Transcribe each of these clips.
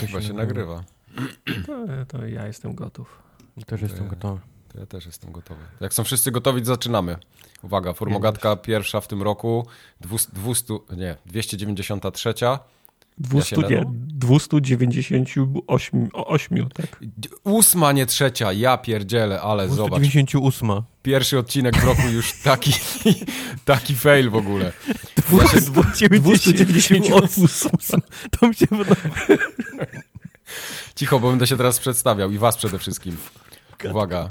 Chyba się nagrywa. To, to ja jestem gotów. Też jestem gotowy. To ja też jestem gotowy. Jak są wszyscy gotowi, to zaczynamy. Uwaga, formogatka pierwsza w tym roku, 200, 200 nie, 293. 200, Ja się nie, na- 298, o, ośmiu, tak? Ósma, nie trzecia, ja pierdzielę, ale zobacz. 298. Pierwszy odcinek w roku już taki, taki fail w ogóle. 298. To mi się podoba. Cicho, bo będę się teraz przedstawiał i was przede wszystkim. Uwaga,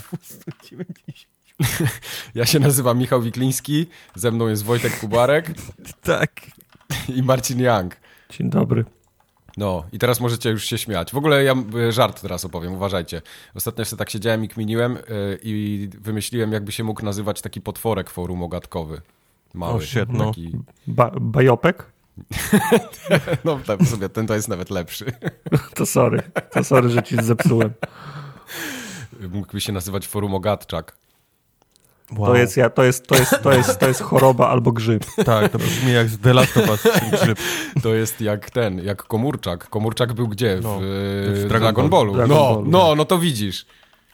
ja się nazywam Michał Wikliński, ze mną jest Wojtek Kubarek Tak. i Marcin Young. Dzień dobry. No i teraz możecie już się śmiać. W ogóle ja e, żart teraz opowiem, uważajcie. Ostatnio sobie tak siedziałem i kminiłem e, i wymyśliłem, jakby się mógł nazywać taki potworek forum ogatkowy. Mały. O, no. Taki, Ba bajopek? no tak sobie, ten to jest nawet lepszy. To sorry. To sorry, że ci zepsułem. Mógłby się nazywać forum ogatczak. Wow. To jest, ja, to, jest, to, jest, to, jest, to jest choroba albo grzyb. Tak, to brzmi jak z The Last of Us. ten grzyb. To jest jak ten, jak Komórczak. Komórczak był gdzie? W, No, w Dragon, Dragon Ballu. Dragon no, Ballu. no, no to widzisz.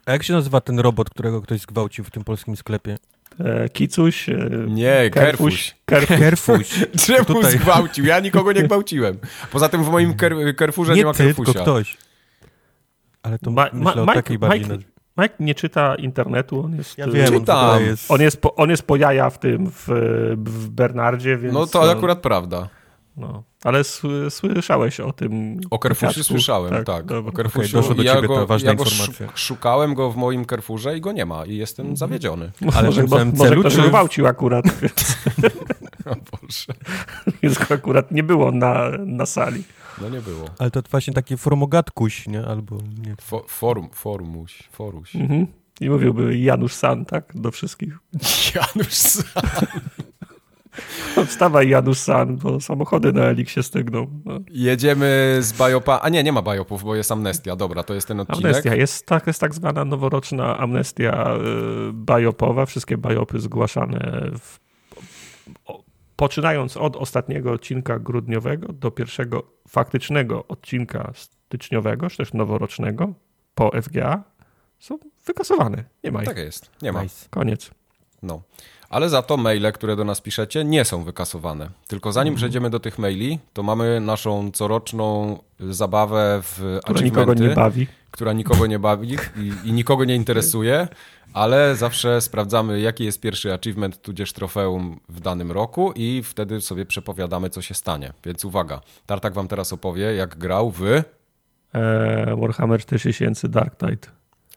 A jak się nazywa ten robot, którego ktoś zgwałcił w tym polskim sklepie? E, kicuś. E, Nie, Kerfuś. Kerfuś. Kerfuś. Czemu Tutaj. zgwałcił? Ja nikogo nie gwałciłem. Poza tym w moim ker Kerfurze nie, Nie ma ty, tylko Kerfusia. ktoś. Ale to Ma, myślę ma, o Mike, takiej bardziej Mike. Mike nie czyta internetu, on jest... Ja e, wiem, on Czytam. jest... On jest, po, on jest po jaja w tym, w, w Bernardzie, więc... No to akurat prawda. No. Ale sły- słyszałeś o tym O Kerfusie słyszałem, tak. dobra. O Kerfusiu. Okej, doszło do ja ciebie go, ta ważna ja go szukałem go w moim Kerfurze i go nie ma. I jestem zawiedziony. Ale może, bo, tym może celu, ktoś czy- gwałcił akurat, więc, O Boże. więc go akurat nie było na, na sali. No nie było. Ale to właśnie taki formogatkuś, nie? Albo nie. Fo forum, formuś, foruś. Mhm. I mówiłby Janusz San, tak? Do wszystkich. Janusz Sa- Wstawaj Janusz San, bo samochody na Elik się stygną. No. Jedziemy z Bajopa. A nie, nie ma Bajopów, bo jest amnestia. Dobra, to jest ten odcinek. Amnestia. Jest tak, jest tak zwana noworoczna amnestia y, bajopowa. Wszystkie bajopy zgłaszane w, poczynając od ostatniego odcinka grudniowego do pierwszego faktycznego odcinka styczniowego, czy też noworocznego po FGA są wykasowane. Nie ma ich. Tak jest, nie ma. Nice. Koniec. No. Ale za to maile, które do nas piszecie, nie są wykasowane. Tylko zanim przejdziemy do tych maili, to mamy naszą coroczną zabawę w Która nikogo nie bawi. która nikogo nie bawi i, i nikogo nie interesuje, ale zawsze sprawdzamy, jaki jest pierwszy achievement, tudzież trofeum w danym roku i wtedy sobie przepowiadamy, co się stanie. Więc uwaga, Tartak wam teraz opowie, jak grał w... E, Warhammer 4000 Dark Tide.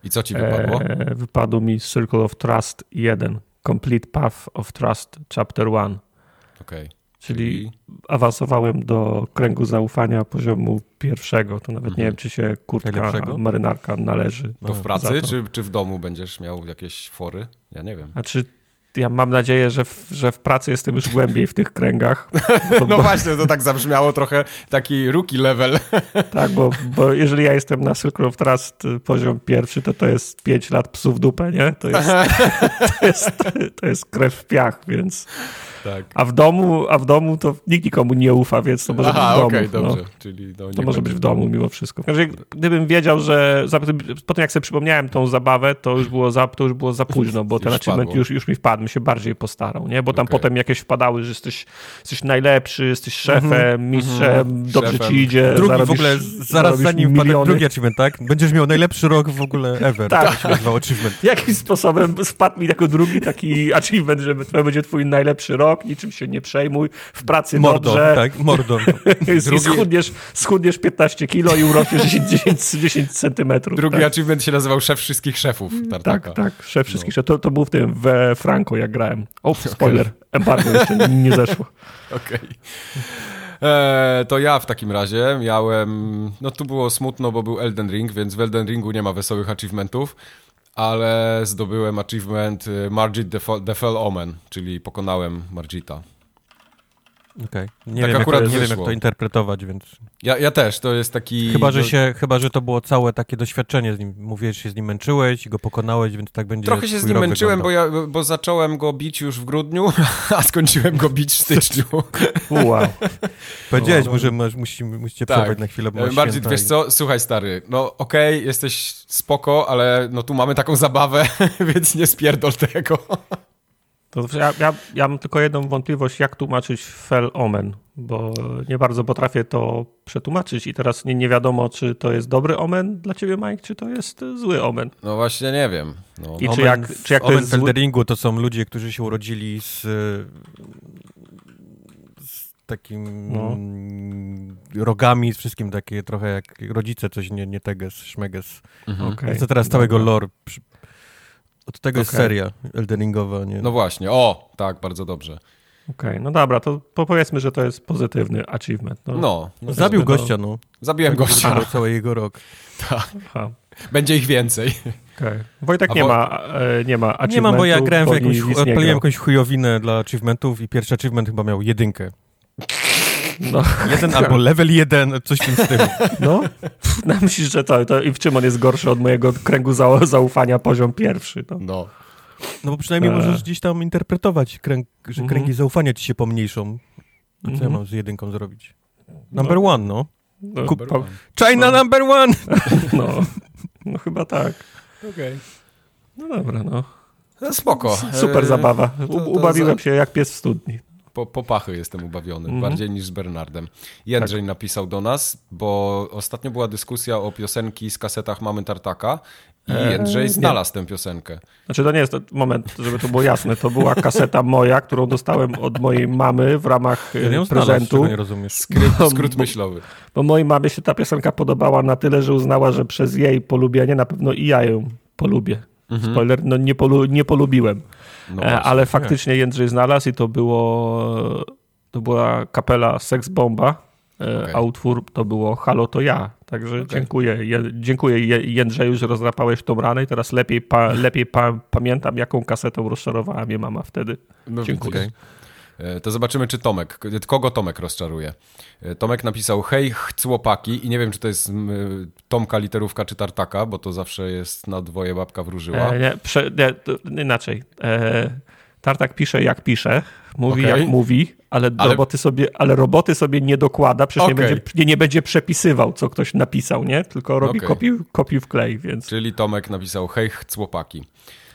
I co ci wypadło? E, wypadł mi Circle of Trust 1. Complete Path of Trust Chapter 1. Okej. Czyli awansowałem do kręgu zaufania poziomu pierwszego. To nawet nie wiem, czy się kurtka marynarka należy. To w pracy, to. czy, czy w domu będziesz miał jakieś fory? Ja nie wiem. Znaczy, ja mam nadzieję, że w, że w pracy jestem już głębiej w tych kręgach. Bo, No bo, właśnie, to tak zabrzmiało trochę taki rookie level. tak, bo, bo jeżeli ja jestem na Circle of Trust y, poziom pierwszy, to to jest 5 lat psów w dupę, nie? To jest, to jest, to jest krew w piach, więc... Tak. A w domu, a w domu to nikt nikomu nie ufa, więc to może Aha, być w domu. okej, no. dobrze. Czyli no, To może być w domu mimo wszystko. Znaczy, gdybym wiedział, że po tym jak sobie przypomniałem tą zabawę, to już było za, to już było za późno, bo ten achievement już, już mi wpadł, mi się bardziej postarał, nie? Bo tam Okej. potem jakieś wpadały, że jesteś, jesteś najlepszy, jesteś szefem, mistrzem, dobrze Szefem. ci idzie, Drugi zarobisz, w ogóle, zaraz zanim miliony. drugi achievement, tak? Będziesz miał najlepszy rok w ogóle ever. Tak. Tak. się nazywał achievement. Jakim sposobem spadł mi jako drugi taki achievement, że to będzie twój najlepszy rok, niczym się nie przejmuj, w pracy Mordo, dobrze, tak? Mordo. i schudniesz, schudniesz 15 kilo i urośniesz 10, 10, 10 centymetrów. Drugi tak. achievement się nazywał Szef Wszystkich Szefów Tartaka. Tak, tak, szef wszystkich. To, to był w tym, we Franco, jak grałem. O, spoiler, embargo jeszcze nie zeszło. Okej. Eee, to ja w takim razie miałem. No tu było smutno, bo był Elden Ring, więc w Elden Ringu nie ma wesołych achievementów, ale zdobyłem achievement y, Margit the, Fell Omen, czyli pokonałem Margita. Okej. Nie, Tak wiem, jak akurat to, nie wiem, jak to interpretować, więc... Ja, ja też, to jest taki... Chyba że, się, chyba, że to było całe takie doświadczenie z nim. Mówiłeś, że się z nim męczyłeś i go pokonałeś, więc tak będzie Trochę się z nim męczyłem, bo, ja, bo zacząłem go bić już w grudniu, a skończyłem go bić w styczniu. Wow. Powiedziałeś mu, że masz, musi, musicie Tak. przerwać na chwilę, bo Bardziej, święta wiesz i- co, słuchaj stary, no okej, jesteś spoko, ale no tu mamy taką zabawę, więc nie spierdol tego. To znaczy, ja, ja, ja mam tylko jedną wątpliwość, jak tłumaczyć fel omen, bo nie bardzo potrafię to przetłumaczyć i teraz nie, nie wiadomo, czy to jest dobry omen dla ciebie, Mike, czy to jest zły omen. No właśnie nie wiem. No, I czy Omen jak- w- czy jak to Omen jest w zły- to są ludzie, którzy się urodzili z, z takim No. rogami, z wszystkim takie trochę jak rodzice, coś nie, nie teges, szmeges. mhm. Okay. teraz całego lore. Od tego jest Okej. seria Elderingowa, nie? no właśnie, o, tak, bardzo dobrze. Okej, no dobra, to po- powiedzmy, że to jest pozytywny achievement. No. No, no Zabił to- gościa, no. zabiłem Tak gościa. wyglądał cały jego rok. Aha, Będzie ich więcej. okej. Wojtek A nie Wo- ma, e, nie ma Nie mam, bo ja grałem w jakąś, odpaliłem jakąś chujowinę dla achievementów i pierwszy achievement chyba miał jedynkę. No, Jeden albo level jeden, coś w tym stylu. no. no myślisz, że to, to i w czym on jest gorszy od mojego kręgu za, zaufania poziom pierwszy. No. No. No bo przynajmniej Eee. możesz gdzieś tam interpretować, kręg, że Mhm. kręgi zaufania ci się pomniejszą. A co ja Mhm. mam z jedynką zrobić? Number one, no. No, Kup- pa- China No. number one! no, no chyba tak. Okej. No dobra, no. No, spoko. Super E, zabawa. U, to- to ubawiłem za- się jak pies w studni. Po, po pachy jestem ubawiony, Mhm. bardziej niż z Bernardem. Jędrzej napisał do nas, bo ostatnio była dyskusja o piosenki z kasetach Mamy Tartaka i Eee, Jędrzej nie. znalazł tę piosenkę. Znaczy to nie jest, moment, żeby to było jasne, to była kaseta moja, którą dostałem od mojej mamy w ramach Ja e, prezentu, nie rozumiesz. Skryt, Bo- skrót bo- myślowy. bo mojej mamie się ta piosenka podobała na tyle, że uznała, że przez jej polubienie na pewno i ja ją polubię. Spoiler, no nie, polu, nie polubiłem. No E, ale faktycznie Jędrzej znalazł i to było to była kapela Sex Bomba, e, Okej. a utwór to było Halo to ja. Także dziękuję, je, dziękuję Je- Jędrzeju, że rozdrapałeś tą ranę i teraz lepiej, pa, lepiej pa, pamiętam, jaką kasetą rozczarowała mnie mama wtedy. No, dziękuję. widzisz. E, To zobaczymy, czy Tomek, kogo Tomek rozczaruje. Tomek napisał, hej, chłopaki, i nie wiem, czy to jest Tomka literówka, czy Tartaka, bo to zawsze jest na dwoje babka wróżyła. E, nie, prze, nie, inaczej. E, Tartak pisze jak pisze, mówi Okej. jak mówi, ale, Ale- Roboty sobie, ale roboty sobie nie dokłada, przecież nie, Okej. będzie, nie, nie będzie przepisywał, co ktoś napisał, nie? Tylko robi kopiuj, kopiuj w klej, więc Czyli Tomek napisał, hej, chłopaki.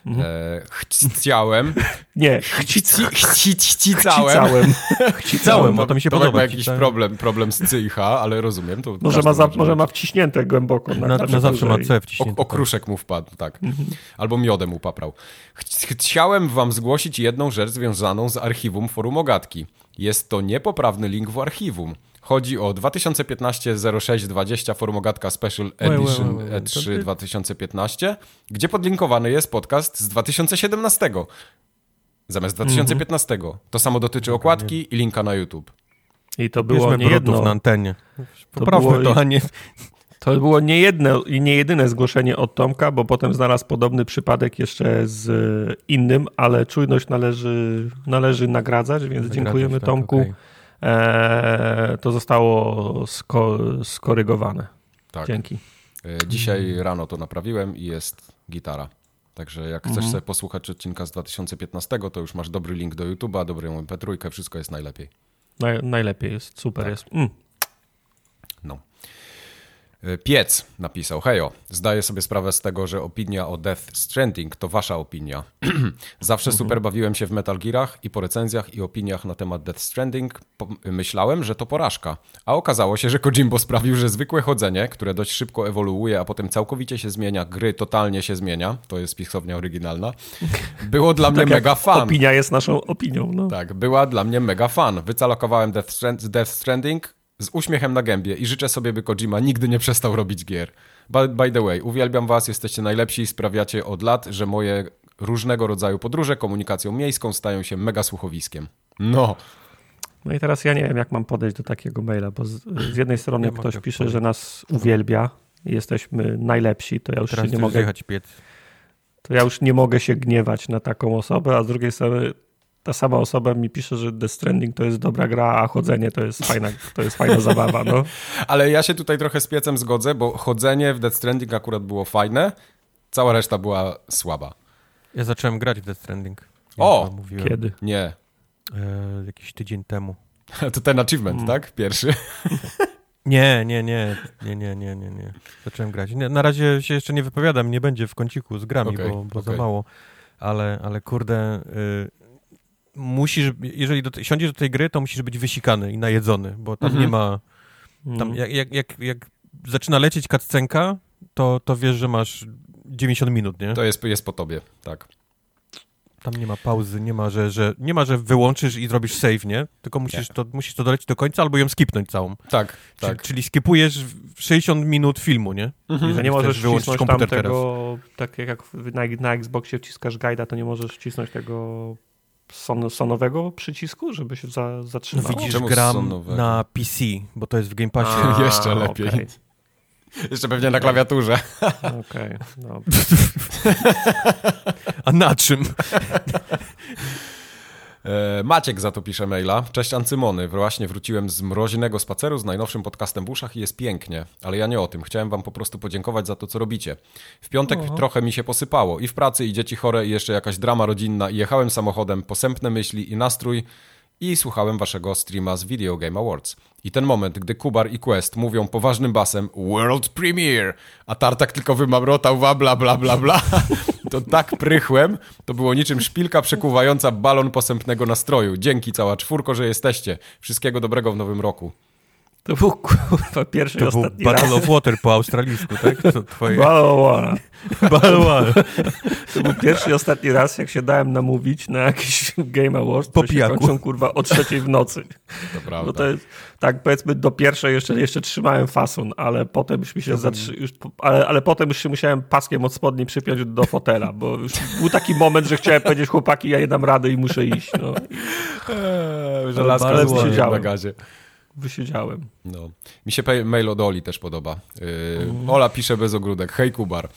Mhm. E, chciałem, nie, chci, chci, chcicałem. chcicałem. Chcicałem, bo to mi się Tomek podoba. ma jakiś problem, problem z CIH, ale rozumiem. To Może ma, za, może ma wciśnięte głęboko. Na, Na, na na zawsze ma C O, wciśnięte. okruszek mu wpadł, tak. Mhm. Albo miodem upaprał. Ch- Chciałem wam zgłosić jedną rzecz związaną z archiwum Forum Ogatki. Jest to niepoprawny link w archiwum. Chodzi o 2015-06-20 Forum Ogatka Special Edition łe, łe. To E3 ty- 2015, gdzie podlinkowany jest podcast z 2017. Zamiast 2015. To samo dotyczy okładki i linka na YouTube. I to było Bierzmy nie jedno. na antenie. To Poprawmy było- to, a nie... To było nie jedno i nie jedyne zgłoszenie od Tomka, bo potem znalazł podobny przypadek jeszcze z innym, ale czujność należy, należy nagradzać, więc dziękujemy tak, Tomku. okej. Eee, to zostało sko skorygowane. Tak. Dzięki. E, Dzisiaj rano to naprawiłem i jest gitara. Także jak chcesz sobie posłuchać odcinka z 2015, to już masz dobry link do YouTube'a, dobrą MP3, wszystko jest najlepiej. Naj, najlepiej jest, super Tak. jest. Mm. E, Piec napisał, hejo, zdaję sobie sprawę z tego, że opinia o Death Stranding to wasza opinia. Zawsze super bawiłem się w Metal Gearach i po recenzjach i opiniach na temat Death Stranding myślałem, że to porażka. A okazało się, że Kojimbo sprawił, że zwykłe chodzenie, które dość szybko ewoluuje, a potem całkowicie się zmienia, gry totalnie się zmienia, to jest pisownia oryginalna, było dla mnie Tak mega fan. Opinia jest naszą opinią. No. Tak, była dla mnie mega fan. Wycalokowałem Death, Strand- Death Stranding z uśmiechem na gębie i życzę sobie, by Kojima nigdy nie przestał robić gier. By, by the way, uwielbiam was, jesteście najlepsi i sprawiacie od lat, że moje różnego rodzaju podróże komunikacją miejską stają się mega słuchowiskiem. No, no i teraz ja nie wiem, jak mam podejść do takiego maila, bo z, z jednej strony Nie ktoś pisze, podejść. że nas uwielbia, i jesteśmy najlepsi, to ja już Teraz się nie mogę zjechać piec. to ja już nie mogę się gniewać na taką osobę, a z drugiej strony ta sama osoba mi pisze, że The Stranding to jest dobra gra, a chodzenie to jest fajna, to jest fajna zabawa, no. Ale ja się tutaj trochę z piecem zgodzę, bo chodzenie w Death Stranding akurat było fajne, cała reszta była słaba. Ja zacząłem grać w Death Stranding. O! Kiedy? Nie. E, jakiś tydzień temu. To ten achievement, Mm. tak? Pierwszy. Nie, nie, nie, nie, nie, nie, nie, nie. Zacząłem grać. Nie, na razie się jeszcze nie wypowiadam, nie będzie w kąciku z grami, Okej, bo, bo za okej. mało. Ale, ale kurde, y, musisz, jeżeli do, siądziesz do tej gry, to musisz być wysikany i najedzony, bo tam Mhm. nie ma, tam jak, jak, jak, jak zaczyna lecieć cutscenka, to, to wiesz, że masz 90 minut, nie? To jest, jest po tobie, tak. Tam nie ma pauzy, nie ma, że, że, nie ma, że wyłączysz i zrobisz save, nie? Tylko musisz, Nie. to, musisz to dolecieć do końca albo ją skipnąć całą. Tak, Czyli, tak. czyli skipujesz w 60 minut filmu, nie? Mhm. Nie chcesz możesz wyłączyć komputer tego, tak jak na, na Xboxie wciskasz guida, to nie możesz wcisnąć tego son, sonowego przycisku, żeby się za, No zatrzymało? widzisz, Czemu gram sonowego? na PC, bo to jest w Game Passie. A, Jeszcze lepiej. okej. Jeszcze pewnie na klawiaturze. Okej, no. A na czym? E, Maciek za to pisze maila. Cześć Ancymony. Właśnie wróciłem z mroźnego spaceru z najnowszym podcastem w uszach i jest pięknie. Ale ja nie o tym. Chciałem wam po prostu podziękować za to, co robicie. W piątek trochę mi się posypało. I w pracy, i dzieci chore, i jeszcze jakaś drama rodzinna. I jechałem samochodem, posępne myśli i nastrój. I słuchałem waszego streama z Video Game Awards. I ten moment, gdy Kubar i Quest mówią poważnym basem World Premiere, a Tartak tylko wymamrotał wa bla bla bla bla, to tak prychłem, to było niczym szpilka przekuwająca balon posępnego nastroju. Dzięki cała czwórko, że jesteście. Wszystkiego dobrego w nowym roku. To był kurwa pierwszy i To był ostatni raz. Battle of Water po australijsku, tak? To twoje... Of To był pierwszy i ostatni raz, jak się dałem namówić na jakiś Game Awards, Po się kończą kurwa o trzeciej w nocy. To prawda. No to jest, tak powiedzmy do pierwszej jeszcze, jeszcze trzymałem fason, ale potem już mi się zatrzy, już, ale, ale potem już się musiałem paskiem od spodni przypiąć do fotela, bo już był taki moment, że chciałem powiedzieć chłopaki, ja nie dam rady i muszę iść. No. I Eee, żelazka ładnie wysiedziałem. na gazie. Wysiedziałem. No. Mi się mail od Oli też podoba. Yy, Ola pisze bez ogródek. Hej Kubar.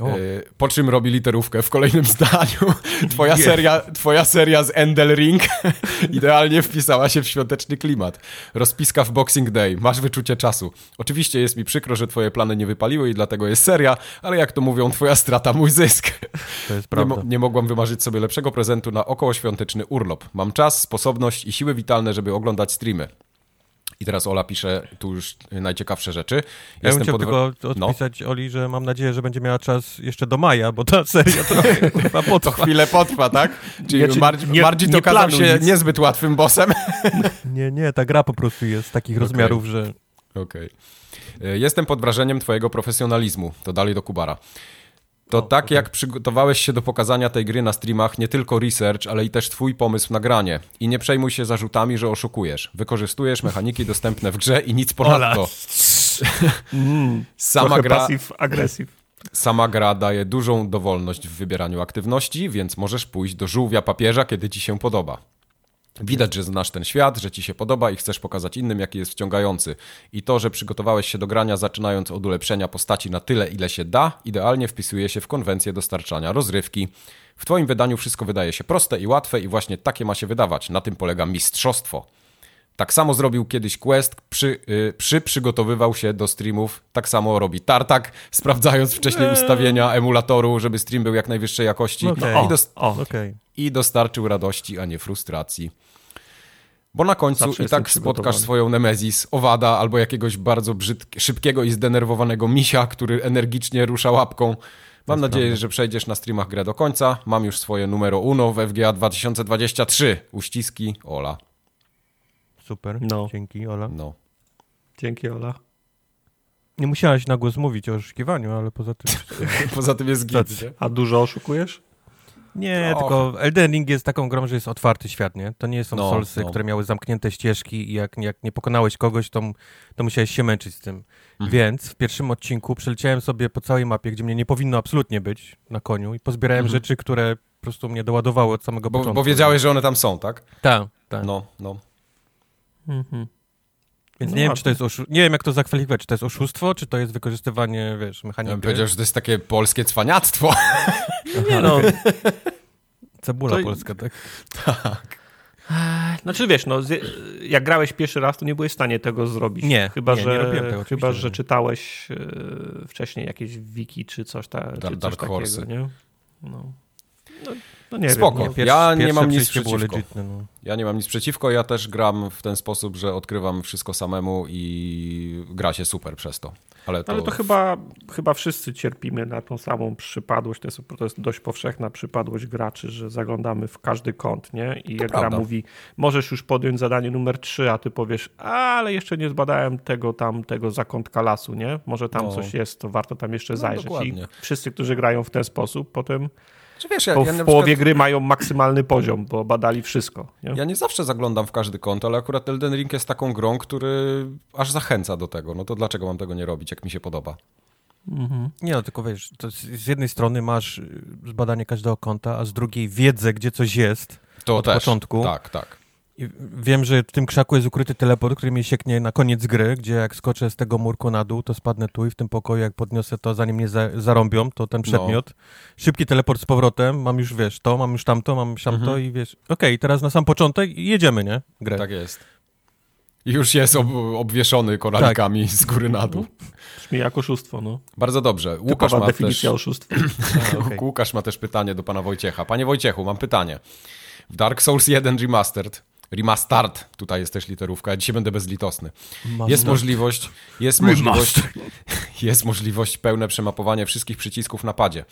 O. Yy, po czym robi literówkę w kolejnym zdaniu. Twoja, Nie. seria, twoja seria z Endel Ring idealnie wpisała się w świąteczny klimat. Rozpiska w Boxing Day. Masz wyczucie czasu. Oczywiście jest mi przykro, że twoje plany nie wypaliły i dlatego jest seria, ale jak to mówią, twoja strata, mój zysk. To jest Nie, prawda. mo- nie mogłam wymarzyć sobie lepszego prezentu na okołoświąteczny urlop. Mam czas, sposobność i siły witalne, żeby oglądać streamy. I teraz Ola pisze tu już najciekawsze rzeczy. Ja bym chciał podwa- tylko No. odpisać Oli, że mam nadzieję, że będzie miała czas jeszcze do maja, bo ta seria trochę chyba To potrwa. chwilę potrwa, tak? Czyli Nie, czy Marcin, nie- okazał planuj się nic. niezbyt łatwym bossem. Nie, nie, ta gra po prostu jest takich rozmiarów, że Okej. E, Jestem pod wrażeniem twojego profesjonalizmu. To dalej do Kubara. To tak jak przygotowałeś się do pokazania tej gry na streamach, nie tylko research, ale i też twój pomysł na granie. I nie przejmuj się zarzutami, że oszukujesz. Wykorzystujesz mechaniki dostępne w grze i nic ponadto. Mm, Sama gra, passive aggressive. sama gra daje dużą dowolność w wybieraniu aktywności, więc możesz pójść do żółwia papieża, kiedy ci się podoba. Widać, że znasz ten świat, że ci się podoba i chcesz pokazać innym, jaki jest wciągający. I to, że przygotowałeś się do grania, zaczynając od ulepszenia postaci na tyle, ile się da, idealnie wpisuje się w konwencję dostarczania rozrywki. W twoim wydaniu wszystko wydaje się proste i łatwe i właśnie takie ma się wydawać. Na tym polega mistrzostwo. Tak samo zrobił kiedyś Quest, przy, y, przy przygotowywał się do streamów. Tak samo robi Tartak, sprawdzając wcześniej ustawienia emulatoru, żeby stream był jak najwyższej jakości. Okej. I, dos- O, okej. I dostarczył radości, a nie frustracji. Bo na końcu Zawsze i tak spotkasz swoją Nemezis, owada albo jakiegoś bardzo brzydk- szybkiego i zdenerwowanego misia, który energicznie rusza łapką. Mam nadzieję, że przejdziesz na streamach grę do końca. Mam już swoje numero uno w FGA 2023. Uściski, Ola. Super, No. dzięki Ola. No. dzięki Ola. Nie musiałaś na głos mówić o oszukiwaniu, ale poza tym... Poza tym jest git? A dużo oszukujesz? Nie, Och. tylko Elden Ring jest taką grą, że jest otwarty świat, nie? To nie są No, solsy, no. które miały zamknięte ścieżki i jak, jak nie pokonałeś kogoś, to, to musiałeś się męczyć z tym. Mhm. Więc w pierwszym odcinku przeleciałem sobie po całej mapie, gdzie mnie nie powinno absolutnie być na koniu i pozbierałem Mhm. rzeczy, które po prostu mnie doładowały od samego Bo, początku. bo wiedziałeś, że one tam są, tak? Tak, tak. No, no. Mhm. Więc No nie wiem, czy to jest oszu- nie wiem, jak to zakwalifikować, czy to jest oszustwo, czy to jest wykorzystywanie, wiesz, Ja mechaniki. bym powiedział, że to jest takie polskie cwaniactwo. Nie no, Cebula To- polska, tak? Znaczy wiesz, no, jak grałeś pierwszy raz, to nie byłeś w stanie tego zrobić. Nie, chyba, nie, nie że, robiłem tego, chyba, że nie. czytałeś e, wcześniej jakieś wiki czy coś, ta, czy Dark- coś Dark takiego, nie? No. No, no nie Spoko. wiem. Pierwsze- Ja nie mam nic przeciwko. legitne, no. Ja nie mam nic przeciwko, ja też gram w ten sposób, że odkrywam wszystko samemu i gra się super przez to. Ale to, Ale to chyba, chyba wszyscy cierpimy na tą samą przypadłość. To jest, to jest dość powszechna przypadłość graczy, że zaglądamy w każdy kąt, nie? I jak gra mówi, możesz już podjąć zadanie numer 3, a ty powiesz, ale jeszcze nie zbadałem tego tam, tego zakątka lasu, nie? Może tam No. coś jest, to warto tam jeszcze No, zajrzeć. I dokładnie. wszyscy, którzy grają w ten sposób, potem Czy wiesz, ja, po, ja, w połowie przykład, gry mają maksymalny poziom, bo badali wszystko. Nie? ja nie zawsze zaglądam w każdy kąt, ale akurat Elden Ring jest taką grą, który aż zachęca do tego. No to dlaczego mam tego nie robić, jak mi się podoba? Nie no, tylko wiesz, to z- z jednej strony masz y, zbadanie każdego kąta, a z drugiej wiedzę, gdzie coś jest. To Od też. początku? Tak, tak. I wiem, że w tym krzaku jest ukryty teleport, który mnie sieknie na koniec gry, gdzie jak skoczę z tego murku na dół, to spadnę tu i w tym pokoju, jak podniosę to, zanim mnie za, zarąbią, to ten przedmiot. Szybki teleport z powrotem, mam już, wiesz, to, mam już tamto, mam już tamto i wiesz, okej, teraz na sam początek i jedziemy, nie? Grę. Tak jest. I już jest ob obwieszony koralikami z góry na dół. Brzmi jak oszustwo, no. Bardzo dobrze. Łukasz ma, definicja też, oszustwa. A, okej. Łukasz ma też pytanie do pana Wojciecha. Panie Wojciechu, mam pytanie. W Dark Souls 1 Remastered, Remastered, tutaj jest też literówka, ja dzisiaj będę bezlitosny. Mam Jest możliwość, jest możliwość, jest możliwość pełne przemapowanie wszystkich przycisków na padzie.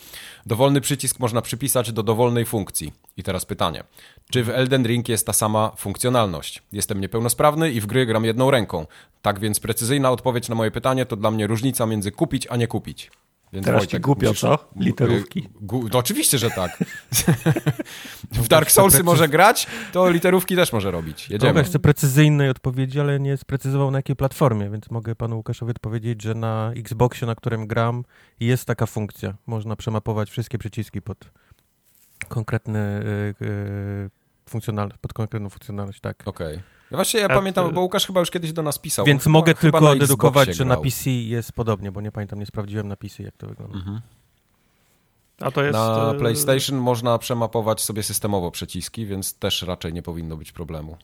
Dowolny przycisk można przypisać do dowolnej funkcji. I teraz pytanie. Czy w Elden Ring jest ta sama funkcjonalność? Jestem niepełnosprawny i w gry gram jedną ręką. Tak więc precyzyjna odpowiedź na moje pytanie to dla mnie różnica między kupić, a nie kupić. Więc Teraz ci głupio, co? Literówki. Gu... No, oczywiście, że tak. w Dark Soulsy może grać, to literówki też może robić. Jedziemy. Łukasz chce precyzyjnej odpowiedzi, ale nie sprecyzował na jakiej platformie, więc mogę panu Łukaszowi odpowiedzieć, że na Xboxie, na którym gram, jest taka funkcja. Można przemapować wszystkie przyciski pod konkretny y, y, funkcjonalność, pod konkretną funkcjonalność, tak. Okej. Ja właśnie ja A pamiętam, bo Łukasz chyba już kiedyś do nas pisał. Więc mogę chyba, chyba tylko na dedukować, że na. PC jest podobnie, bo nie pamiętam, nie sprawdziłem na PC, jak to wygląda. Mhm. A to jest... Na e, PlayStation można przemapować sobie systemowo przyciski, więc też raczej nie powinno być problemu.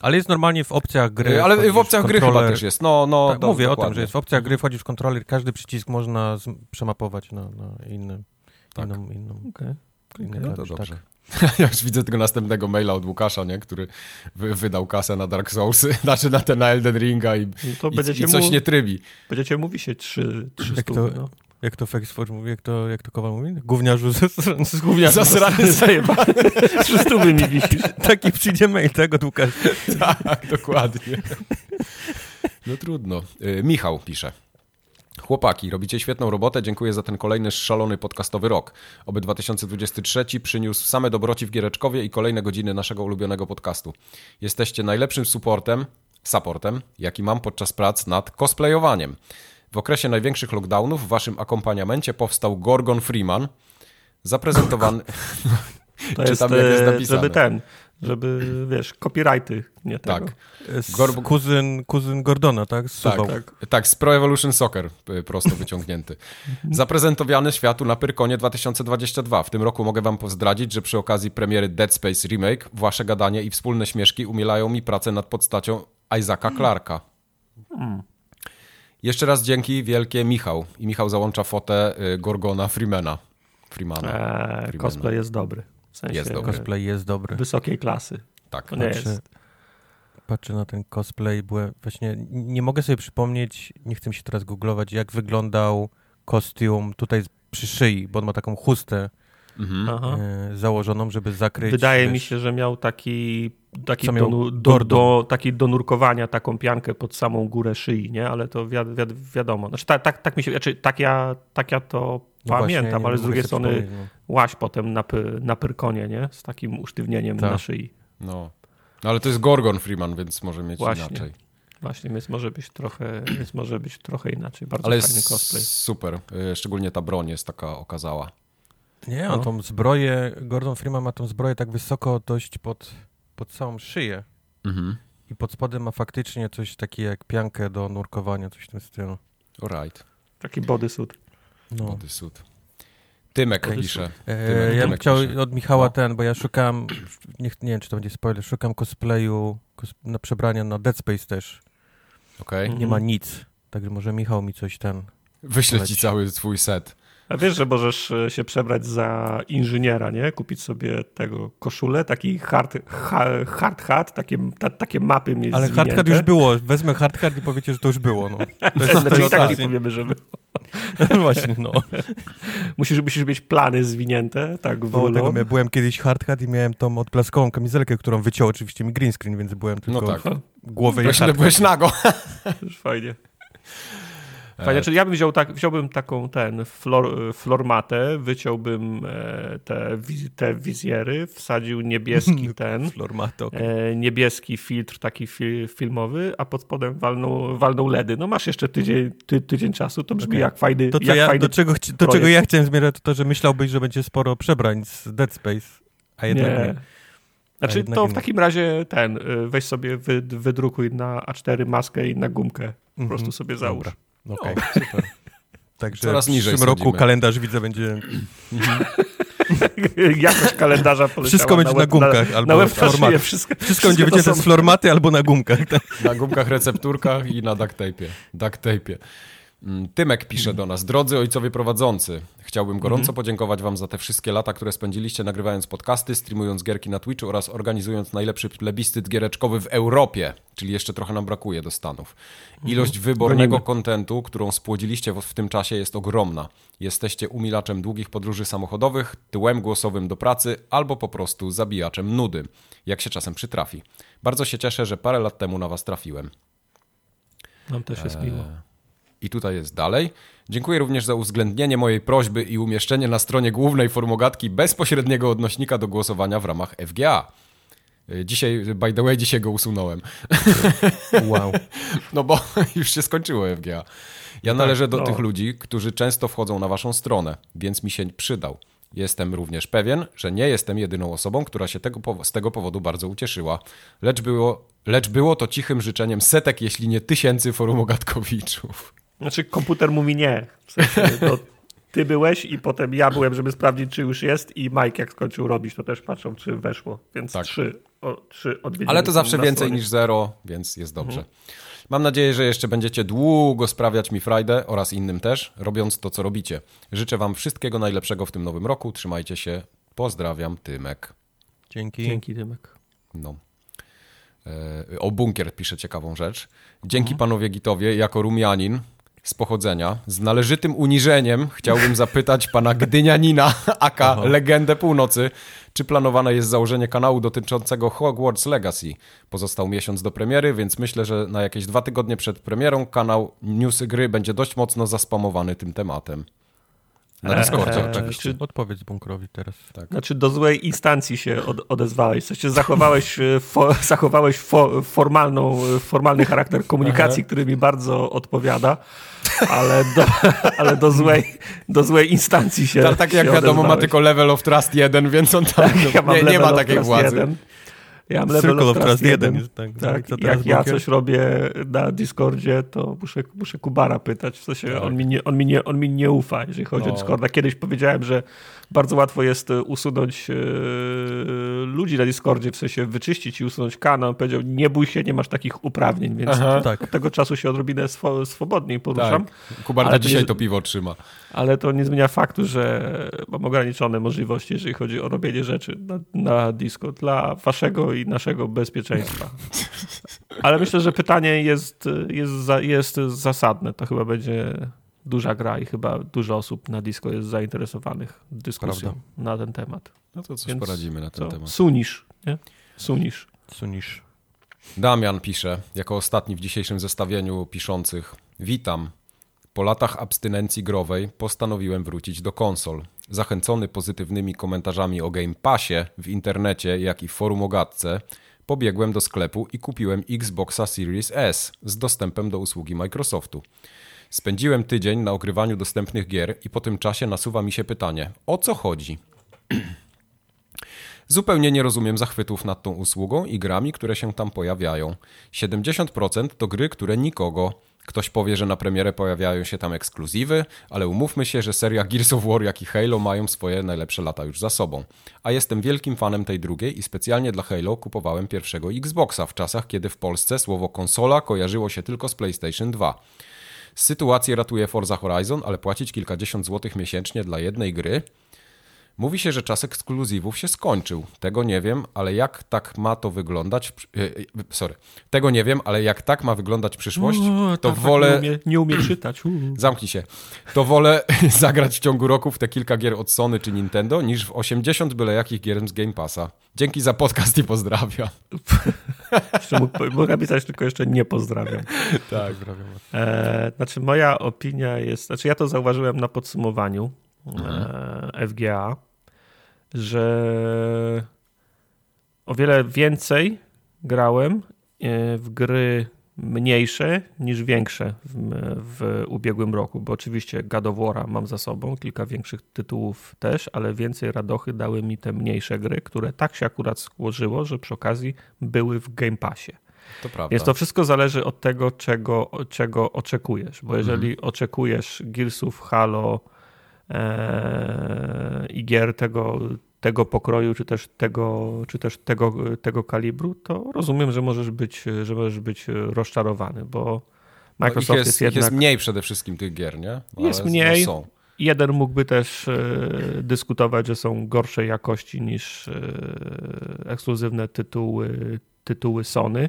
Ale jest normalnie w opcjach gry. Ale wchodzisz w opcjach gry chyba też jest. No, no, Tak, do- mówię o tym, dokładnie. że jest w opcjach gry, wchodzisz w kontroler, każdy przycisk można przemapować na, na inny, Tak. inną, inną, Okej. inny No to klawisz, dobrze. tak. Ja już widzę tego następnego maila od Łukasza, nie? który wy, wydał kasę na Dark Soulsy, znaczy na ten na Elden Ringa i, No to i, i coś mu, nie trybi. będziecie mówi się trzy, trzy Jak stówy, to- no. Jak to Fexforge mówi, jak to, jak to Kowal mówi? Gówniarzu z, z gówniarzu. Zasrany zajebany. Trzy stówy mi wisisz. Taki przyjdzie mail tego od Łukasza. Tak, dokładnie. No trudno. Y, Michał pisze. Chłopaki, robicie świetną robotę, dziękuję za ten kolejny szalony podcastowy rok. Oby 2023 przyniósł same dobroci w Giereczkowie i kolejne godziny naszego ulubionego podcastu. Jesteście najlepszym supportem, supportem, jaki mam podczas prac nad cosplayowaniem. W okresie największych lockdownów w waszym akompaniamencie powstał Gorgon Freeman, zaprezentowany... To jest, jak jest e, napisane. żeby ten, żeby, wiesz, copyrighty, nie tego. Tak. Z Gorb- kuzyn, kuzyn Gordona, tak? Z Tak, tak. tak, z Pro Evolution Soccer y, prosto wyciągnięty. Zaprezentowany światu na Pyrkonie 2022. W tym roku mogę wam pozdradzić, że przy okazji premiery Dead Space Remake wasze gadanie i wspólne śmieszki umielają mi pracę nad postacią Isaaca Clarka. Jeszcze raz dzięki wielkie Michał. I Michał załącza fotę y, Gorgona Freemana. Freemana. E, Freemana. cosplay jest dobry. W sensie Jest dobry. Cosplay jest dobry. wysokiej klasy. Tak. To nie Patrzę, jest. patrzę na ten cosplay, byłem właśnie, nie mogę sobie przypomnieć, nie chcę mi się teraz googlować, jak wyglądał kostium tutaj przy szyi, bo on ma taką chustę Mhm. E, założoną, żeby zakryć. Wydaje mi wiesz, się, że miał taki, taki, do, do, Gordon. do, taki do nurkowania, taką piankę pod samą górę szyi, nie? Ale to wi wi wiadomo. Znaczy, tak, tak, tak mi się, znaczy, tak, ja, tak ja to no właśnie, pamiętam, nie ale z drugiej strony no. łaś potem na, py, na pyrkonie, nie? Z takim usztywnieniem Tak. na szyi. No. no. Ale to jest Gorgon Freeman, więc może mieć Właśnie. inaczej. Właśnie, więc może być trochę, więc może być trochę inaczej. Bardzo Ale fajny jest cosplay. super. Y, Szczególnie ta broń jest taka okazała. Nie, on No. tą zbroję, Gordon Freeman ma tą zbroję tak wysoko dość pod, pod całą szyję Mhm. i pod spodem ma faktycznie coś takiego jak piankę do nurkowania, coś w tym stylu. Alright. Taki bodysuit. No. Bodysuit. Tymek pisze. E, Tymek, ja bym chciał pisze. od Michała No. ten, bo ja szukam, nie, nie wiem czy to będzie spoiler, szukam cosplayu kos, na przebrania na Dead Space też. Mhm. Nie ma nic, także może Michał mi coś ten... Wyślę ci cały swój set. A wiesz, że możesz e, się przebrać za inżyniera, nie? Kupić sobie tego koszulę, taki hard, ha, hard hat, takie, ta, takie mapy mieć Ale zwinięte. hardcard już było, wezmę hardcard i powiecie, że to już było. No. To jest, Znaczy i tak nie powiemy, żeby... Właśnie, no. Musisz, musisz mieć plany zwinięte, tak wolno. tego, ja byłem kiedyś hardhat i miałem tą odblaskową kamizelkę, którą wyciął oczywiście mi green screen, więc byłem tylko No tak. głowę i byłeś nago. Już fajnie. Fajnie, czyli ja bym wziął tak, wziąłbym taką ten flor, flormatę, wyciąłbym e, te, te wizjery, wsadził niebieski ten, Flormato. e, niebieski filtr taki fi, filmowy, a pod spodem walną, walną LEDy. No masz jeszcze tydzień, ty, tydzień czasu, to brzmi Okej. jak fajny, To, jak ja, fajny do, czego, chci- do czego ja chciałem zmierzać, to to, że myślałbyś, że będzie sporo przebrań z Dead Space, a jednak nie. Nie. Znaczy, to w takim razie ten, y, weź sobie, wy, wydrukuj na A4 maskę i na gumkę. Po Mhm. prostu sobie załóż. Dobra. Okej, super. Także Coraz w niżej przyszłym roku schodzimy. kalendarz widzę będzie... Jakość kalendarza Wszystko będzie na web- gumkach na, albo na szyję, wszystko, Wszystko będzie wycięte są- z flormaty albo na gumkach. Tak? Na gumkach, recepturkach i na duct tape'ie. Duct tape'ie. Mm, Tymek pisze do nas. Drodzy ojcowie prowadzący, chciałbym gorąco podziękować wam za te wszystkie lata, które spędziliście nagrywając podcasty, streamując gierki na Twitchu oraz organizując najlepszy plebiscyt giereczkowy w Europie, czyli jeszcze trochę nam brakuje do Stanów. Ilość wybornego kontentu, którą spłodziliście w, tym czasie jest ogromna. Jesteście umilaczem długich podróży samochodowych, tyłem głosowym do pracy albo po prostu zabijaczem nudy, jak się czasem przytrafi. Bardzo się cieszę, że parę lat temu na was trafiłem. Nam też jest miło. I tutaj jest dalej. Dziękuję również za uwzględnienie mojej prośby i umieszczenie na stronie głównej formogatki bezpośredniego odnośnika do głosowania w ramach FGA. Y, Dzisiaj, by the way, dzisiaj go usunąłem. Wow. No bo już się skończyło FGA. Ja należę do no. tych ludzi, którzy często wchodzą na waszą stronę, więc mi się przydał. Jestem również pewien, że nie jestem jedyną osobą, która się tego, z tego powodu bardzo ucieszyła. Lecz było, lecz było to cichym życzeniem setek, jeśli nie tysięcy forumogatkowiczów. Znaczy komputer mówi nie. W sensie, to ty byłeś i potem ja byłem, żeby sprawdzić, czy już jest i Mike jak skończył robić, to też patrzą, czy weszło. Więc Tak. trzy, o, trzy odwiedziny Ale to zawsze więcej stronie. niż zero, więc jest dobrze. Mhm. Mam nadzieję, że jeszcze będziecie długo sprawiać mi frajdę oraz innym też, robiąc to, co robicie. Życzę wam wszystkiego najlepszego w tym nowym roku. Trzymajcie się. Pozdrawiam, Tymek. Dzięki. Dzięki, Dymek. No. E, O bunkier pisze ciekawą rzecz. Dzięki panowie Gitowie, jako Rumianin z pochodzenia, z należytym uniżeniem chciałbym zapytać pana Gdynianina, aka Legendę Północy, czy planowane jest założenie kanału dotyczącego Hogwarts Legacy. Pozostał miesiąc do premiery, więc myślę, że na jakieś dwa tygodnie przed premierą kanał Newsy Gry będzie dość mocno zaspamowany tym tematem. Na Discordzie Eee, oczywiście. czy- Odpowiedz bunkrowi teraz. Znaczy do złej instancji się od, odezwałeś. Sensie zachowałeś, e, fo, zachowałeś fo, formalną, e, formalny charakter komunikacji, który mi bardzo odpowiada, ale do, ale do, złej, do złej instancji się Tak, tak jak się wiadomo, ma odezwałeś. tylko level of trust 1, więc on tam Ja mam nie, nie ma takiej władzy. jeden. Ja mam level Circle of Trust Trust 1. 1 jest, tak. Tak, I co teraz, jak ja coś robię na Discordzie, to muszę, muszę Kubara pytać. W sensie Tak. on, mi nie, on, mi nie, on mi nie ufa, jeżeli chodzi No. o Discorda. Kiedyś powiedziałem, że bardzo łatwo jest e, usunąć e, ludzi na Discordzie, w sensie wyczyścić i usunąć kanał. On powiedział, nie bój się, nie masz takich uprawnień, więc Aha. Tak. od tego czasu się odrobinę swo, swobodniej poruszam. Tak. Kubar Ale do to dzisiaj nie- to piwo trzyma. Ale to nie zmienia faktu, że mam ograniczone możliwości, jeżeli chodzi o robienie rzeczy na, na Discord dla waszego i naszego bezpieczeństwa. Ale myślę, że pytanie jest, jest, za, jest zasadne. To chyba będzie duża gra i chyba dużo osób na Disco jest zainteresowanych dyskusją Prawda. na ten temat. No to coś Więc poradzimy na ten Co? temat. Sunisz, nie? Sunisz. Sunisz. Damian pisze, jako ostatni w dzisiejszym zestawieniu piszących. Witam. Po latach abstynencji growej postanowiłem wrócić do konsol. Zachęcony pozytywnymi komentarzami o Game Passie w internecie, jak i w forum o gadce, pobiegłem do sklepu i kupiłem Xboxa Series S z dostępem do usługi Microsoftu. Spędziłem tydzień na ogrywaniu dostępnych gier i po tym czasie nasuwa mi się pytanie, o co chodzi? Zupełnie nie rozumiem zachwytów nad tą usługą i grami, które się tam pojawiają. 70% to gry, które nikogo, Ktoś powie, że na premierę pojawiają się tam ekskluzywy, ale umówmy się, że seria Gears of War jak i Halo mają swoje najlepsze lata już za sobą. A jestem wielkim fanem tej drugiej i specjalnie dla Halo kupowałem pierwszego Xboxa w czasach, kiedy w Polsce słowo konsola kojarzyło się tylko z PlayStation 2. Sytuację ratuje Forza Horizon, ale płacić kilkadziesiąt złotych miesięcznie dla jednej gry Mówi się, że czas ekskluzywów się skończył. Tego nie wiem, ale jak tak ma to wyglądać. E, e, sorry. Tego nie wiem, ale jak tak ma wyglądać przyszłość, to tak, wolę. Tak, nie, umie, nie umie czytać. Zamknij się. To wolę zagrać w ciągu roku w te kilka gier od Sony czy Nintendo, niż w 80 byle jakich gier z Game Passa. Dzięki za podcast i pozdrawiam. Mogę napisać tylko jeszcze nie pozdrawiam. Tak, pozdrawiam. E, znaczy, moja opinia jest. Znaczy, ja to zauważyłem na podsumowaniu mhm. E, FGA, że o wiele więcej grałem e, w gry mniejsze niż większe w, w, ubiegłym roku, bo oczywiście God of War mam za sobą, kilka większych tytułów też, ale więcej radochy dały mi te mniejsze gry, które tak się akurat skłożyło, że przy okazji były w Game Passie. To prawda. Więc to wszystko zależy od tego, czego, czego oczekujesz, bo jeżeli mhm. oczekujesz Gearsów, Halo, E, i gier tego, tego pokroju, czy też tego, czy też tego, tego kalibru, to rozumiem, że możesz być, że możesz być rozczarowany, bo Microsoft no jest, jest jednak... Jest mniej przede wszystkim tych gier, nie? Ale jest mniej. Są. Jeden mógłby też e, dyskutować, że są gorszej jakości niż e, ekskluzywne tytuły, tytuły Sony.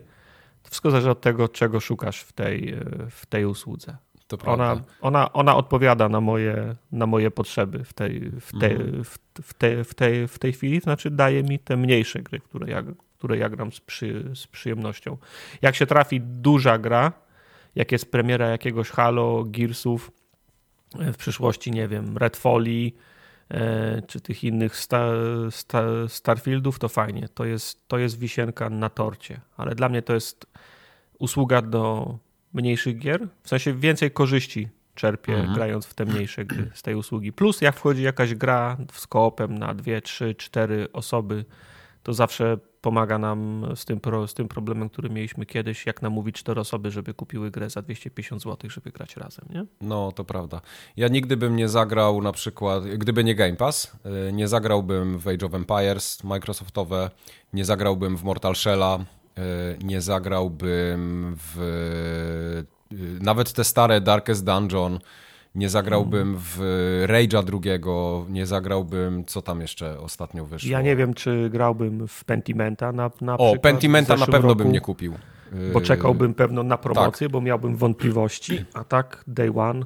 To wszystko zależy od tego, czego szukasz w tej, w tej usłudze. To prawda. Ona, ona, ona odpowiada na moje, na moje potrzeby w tej, w, tej, mhm. w, w, tej, w, tej, w tej chwili, znaczy daje mi te mniejsze gry, które ja, które ja gram z, przy, z przyjemnością. Jak się trafi duża gra, jak jest premiera jakiegoś Halo, Gearsów, w przyszłości, nie wiem, Redfalli, e, czy tych innych star, star, Starfieldów, to fajnie. To jest, to jest wisienka na torcie, ale dla mnie to jest usługa do mniejszych gier, w sensie więcej korzyści czerpię mhm. grając w te mniejsze gry z tej usługi. Plus jak wchodzi jakaś gra z koopem na dwie, trzy, cztery osoby, to zawsze pomaga nam z tym, pro, z tym problemem, który mieliśmy kiedyś, jak namówić cztery osoby, żeby kupiły grę za 250 zł, żeby grać razem, nie? No, to prawda. Ja nigdy bym nie zagrał na przykład, gdyby nie Game Pass, y, nie zagrałbym w Age of Empires Microsoftowe, nie zagrałbym w Mortal Shell'a, nie zagrałbym w e, nawet te stare Darkest Dungeon, nie zagrałbym mm. w Rage'a drugiego, nie zagrałbym, co tam jeszcze ostatnio wyszło. Ja nie wiem, czy grałbym w Pentimenta na, na O, Pentimenta na pewno roku, bym nie kupił. Bo czekałbym pewno na promocję, tak. bo miałbym wątpliwości, a tak Day One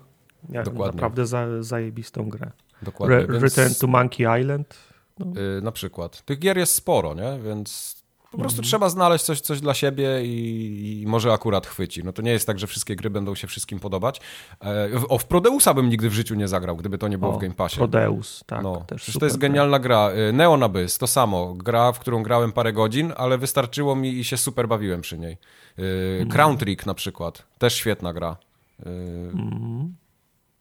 miałem Dokładnie. naprawdę za, zajebistą grę. Dokładnie. Re Więc... Return to Monkey Island. No. na przykład. Tych gier jest sporo, nie? Więc po prostu mhm. trzeba znaleźć coś, coś dla siebie i, i, może akurat chwyci. No to nie jest tak, że wszystkie gry będą się wszystkim podobać. E, o, w Prodeusa bym nigdy w życiu nie zagrał, gdyby to nie było o, w Game Passie. Prodeus, tak. No, też to jest genialna gra. gra. Neon Abyss, to samo. Gra, w którą grałem parę godzin, ale wystarczyło mi i się super bawiłem przy niej. Mm. Crown Trick na przykład, też świetna gra. Mm.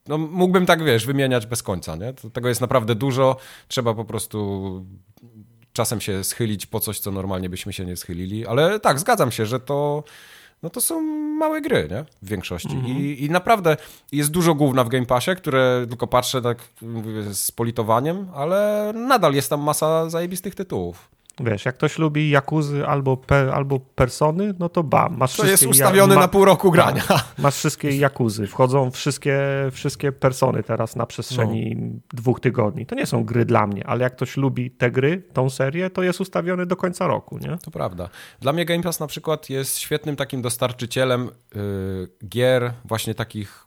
No, mógłbym tak, wiesz, wymieniać bez końca, nie? Tego jest naprawdę dużo. Trzeba po prostu czasem się schylić po coś, co normalnie byśmy się nie schylili, ale tak, zgadzam się, że to, no to są małe gry, nie? W większości. Mm -hmm. I, I naprawdę jest dużo główna w Game Passie, które tylko patrzę tak z politowaniem, ale nadal jest tam masa zajebistych tytułów. Wiesz, jak ktoś lubi Jakuzy albo, albo Persony, no to bam, masz To jest ustawiony ja, ma, na pół roku grania. Masz wszystkie Jakuzy, wchodzą wszystkie, wszystkie Persony teraz na przestrzeni no. dwóch tygodni. To nie są gry dla mnie, ale jak ktoś lubi te gry, tą serię, to jest ustawiony do końca roku, nie? To prawda. Dla mnie Game Pass na przykład jest świetnym takim dostarczycielem yy, gier właśnie takich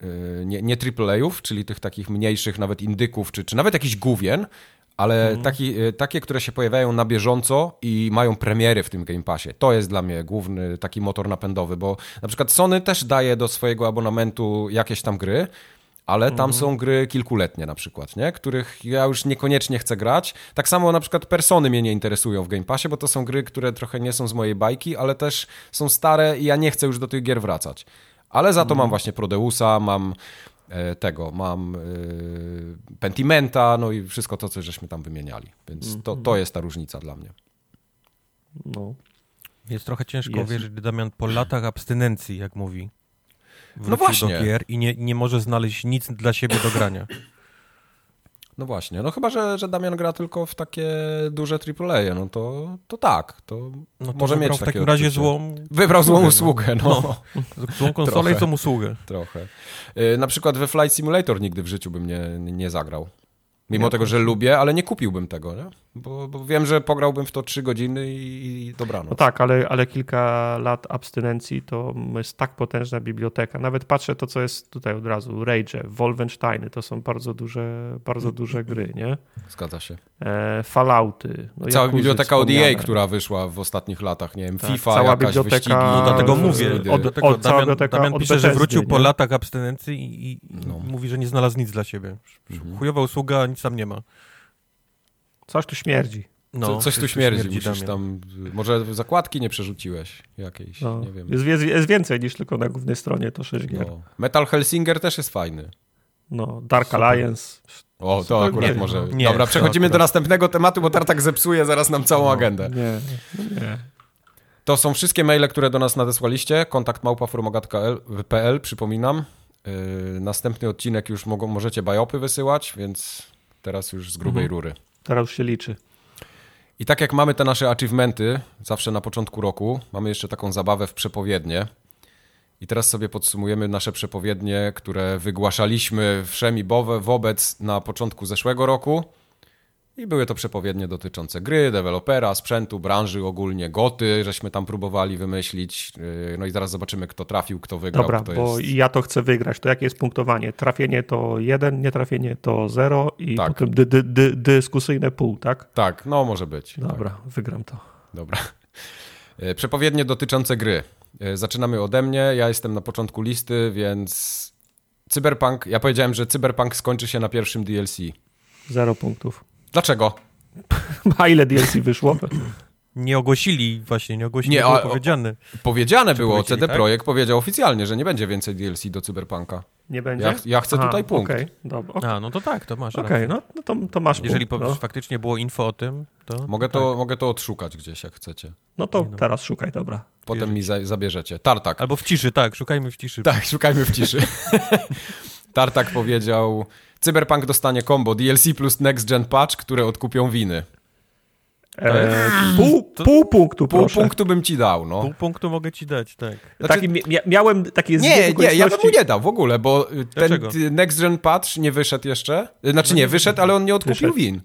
yy, nie, nie AAA-ów, czyli tych takich mniejszych nawet indyków, czy, czy nawet jakichś główien, ale mhm. taki, y, takie, które się pojawiają na bieżąco i mają premiery w tym Game Passie. To jest dla mnie główny taki motor napędowy, bo na przykład Sony też daje do swojego abonamentu jakieś tam gry, ale tam mhm. są gry kilkuletnie na przykład, nie? których ja już niekoniecznie chcę grać. Tak samo na przykład persony mnie nie interesują w Game Passie, bo to są gry, które trochę nie są z mojej bajki, ale też są stare i ja nie chcę już do tych gier wracać. Ale za to mam mhm. właśnie Prodeusa, mam E, tego, mam e, Pentimenta, no i wszystko to, co żeśmy tam wymieniali. Więc to, to mhm. jest ta różnica dla mnie. No. Jest trochę ciężko jest. wierzyć, Damian, po latach abstynencji, jak mówi, wrócił właśnie. do gier i nie, nie może znaleźć nic dla siebie do grania. No właśnie, no chyba, że, że Damian gra tylko w takie duże AAA, no to, to tak, to, No to może mieć w takim razie złą, Wybrał złą usługę, usługę, no. złą konsolę Trochę. i złą usługę. Trochę. Y, Na przykład we Flight Simulator nigdy w życiu bym nie, nie zagrał. Mimo Ja tego, że lubię, ale nie kupiłbym tego, nie? Bo, bo wiem, że pograłbym w to trzy godziny i, i dobranoc. No tak, ale, ale kilka lat abstynencji to jest tak potężna biblioteka. Nawet patrzę to, co jest tutaj od razu. Rage, Wolfensteiny, to są bardzo duże, bardzo duże gry, nie? Zgadza się. E, Fallouty. No, Cała Yakuzy biblioteka od EA, wspomniane. która wyszła w ostatnich latach, nie wiem, Tak, FIFA, cała jakaś biblioteka- wyścigi. No, Dlatego mówię, od- od, od- cała Damian, biblioteka Damian od pisze, że Bethesdy, wrócił po nie? latach abstynencji i, i No. mówi, że nie znalazł nic dla siebie. Mhm. Chujowa usługa, nic tam nie ma. Coś tu śmierdzi. No, Co, coś tu tu śmierdzi, musisz Damian. tam... Może zakładki nie przerzuciłeś jakiejś, No. nie wiem. Jest, jest, jest więcej niż tylko na głównej stronie, to 6 gier. No. Metal Hellsinger też jest fajny. No, Dark Super. Alliance. O, to Super, akurat nie, może... nie, Dobra, przechodzimy do następnego tematu, bo Tartak zepsuje zaraz nam całą No. agendę. Nie, no nie. To są wszystkie maile, które do nas nadesłaliście. Kontakt małpaformogat.pl, przypominam. Yy, następny odcinek już mogą, możecie bajopy wysyłać, więc teraz już z grubej Mhm. rury. Teraz się liczy. I tak jak mamy te nasze achievementy, zawsze na początku roku, mamy jeszcze taką zabawę w przepowiednie. I teraz sobie podsumujemy nasze przepowiednie, które wygłaszaliśmy wszemi bowe wobec na początku zeszłego roku. I były to przepowiednie dotyczące gry, dewelopera, sprzętu, branży ogólnie, goty, żeśmy tam próbowali wymyślić. Yy, No i zaraz zobaczymy, kto trafił, kto wygrał. Dobra, kto bo jest... ja to chcę wygrać. To jakie jest punktowanie? Trafienie to 1, nietrafienie to 0 i Tak. potem dy, dy, dy, dyskusyjne pół, tak? Tak, no może być. Tak. Dobra, wygram to. Dobra. E, Przepowiednie dotyczące gry. E, Zaczynamy ode mnie. Ja jestem na początku listy, więc Cyberpunk. Ja powiedziałem, że Cyberpunk skończy się na pierwszym DLC. Zero punktów. Dlaczego? A ile DLC wyszło? Nie ogłosili właśnie, nie ogłosili, Nie, było a- powiedziane. Powiedziane było, powiedzieli, CD tak? Projekt powiedział oficjalnie, że nie będzie więcej DLC do Cyberpunka. Nie będzie? Ja, ja chcę Aha, tutaj punkt. Okej, dobra. Okej, A, no to tak, to masz Okej, rację. no, no to, to masz Jeżeli punkt. No, faktycznie było info o tym, to... Mogę, tak. to, mogę to odszukać gdzieś, jak chcecie. no to no. teraz szukaj, dobra. Potem mi za, zabierzecie. Tartak. Albo w ciszy, tak, szukajmy w ciszy. Tak, szukajmy w ciszy. Tartak powiedział: Cyberpunk dostanie combo DLC plus Next Gen Patch, które odkupią winy. E, pół, pół punktu, Pół proszę. punktu bym ci dał, no. Pół punktu mogę ci dać, tak. Znaczy- Taki, mia- miałem takie Nie, zbieg nie, ja bym mu nie dał w ogóle, bo y, ten Dlaczego? y, Next Gen Patch nie wyszedł jeszcze. Y, Znaczy nie, wyszedł, ale on nie odkupił Wyszedł. win.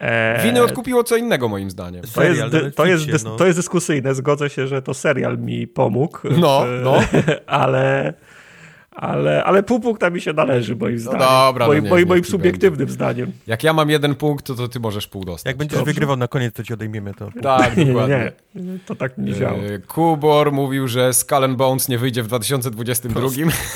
E, Winy odkupiło co innego moim zdaniem. To jest, to, jest, dys- no. to jest dyskusyjne, zgodzę się, że to serial mi pomógł. No, no. ale, ale, ale pół punkta mi się należy, moim zdaniem. dobra, no moim, niech- moim, niech moim ci subiektywnym zdaniem. Jak ja mam jeden punkt, to, to ty możesz pół dostać. Jak będziesz Dobrze. wygrywał na koniec, to ci odejmiemy to. Tak, Nie, nie, dokładnie. nie, to tak nie działa. Y, Kubor mówił, że Skull and Bones nie wyjdzie w 2022.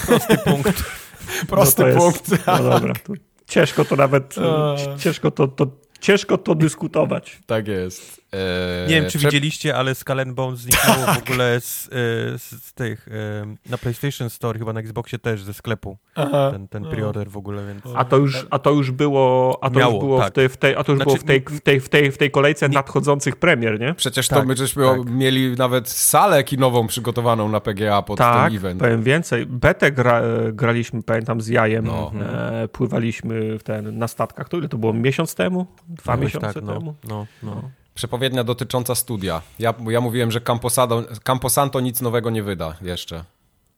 Prosty punkt. Prosty no punkt. Jest, no dobra, to ciężko to nawet, A. e, ciężko to, to, ciężko to dyskutować. Tak jest. E, Nie wiem, czy prze- widzieliście, ale Skull and Bones zniknęło w ogóle z, e, z, z tych, e, na PlayStation Store, chyba na Xboxie też, ze sklepu, Aha. ten, ten preorder w ogóle, więc... A to już, a to już było, a to Miało, już było, w tak. tej, w tej, a to już Znaczy, było w tej, w tej, w tej, w tej kolejce nie- nadchodzących premier, nie? Przecież to Tak, my żeśmy tak. mieli nawet salę kinową przygotowaną na PGA pod Tak, ten event. powiem więcej. Betę gra, graliśmy, pamiętam, z jajem. No. E, pływaliśmy w ten, na statkach. To ile to było? Miesiąc temu? Dwa miesiące tak, no, temu? no, no. Przepowiednia dotycząca studia. Ja, ja mówiłem, że Camposado, Camposanto nic nowego nie wyda jeszcze.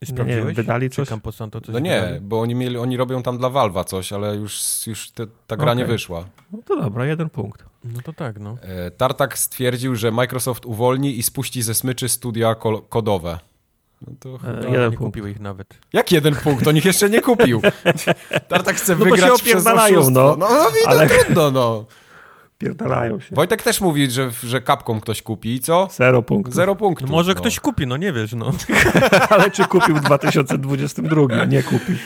Sprawdziłeś? nie, wydali Czy coś? Camposanto coś No nie, wydali? bo oni, mieli, oni robią tam dla Valve'a coś, ale już, już te, ta gra nie Okej. wyszła. No to dobra, jeden punkt. No to tak, no. E, Tartak stwierdził, że Microsoft uwolni i spuści ze smyczy studia kol- kodowe. No to chyba... E, No, jeden nie punkt. kupił ich nawet. Jak jeden punkt? On ich jeszcze nie kupił. Tartak chce No bo wygrać się przez oszustwo. no. No, no, Ale- Ale... trudno, no. Pierdalają się. Wojtek też mówi, że, że kapką ktoś kupi i co? Zero punktów. Zero punktów. No może no. ktoś kupi, no nie wiesz, no. Ale czy kupił w 2022? Nie kupił.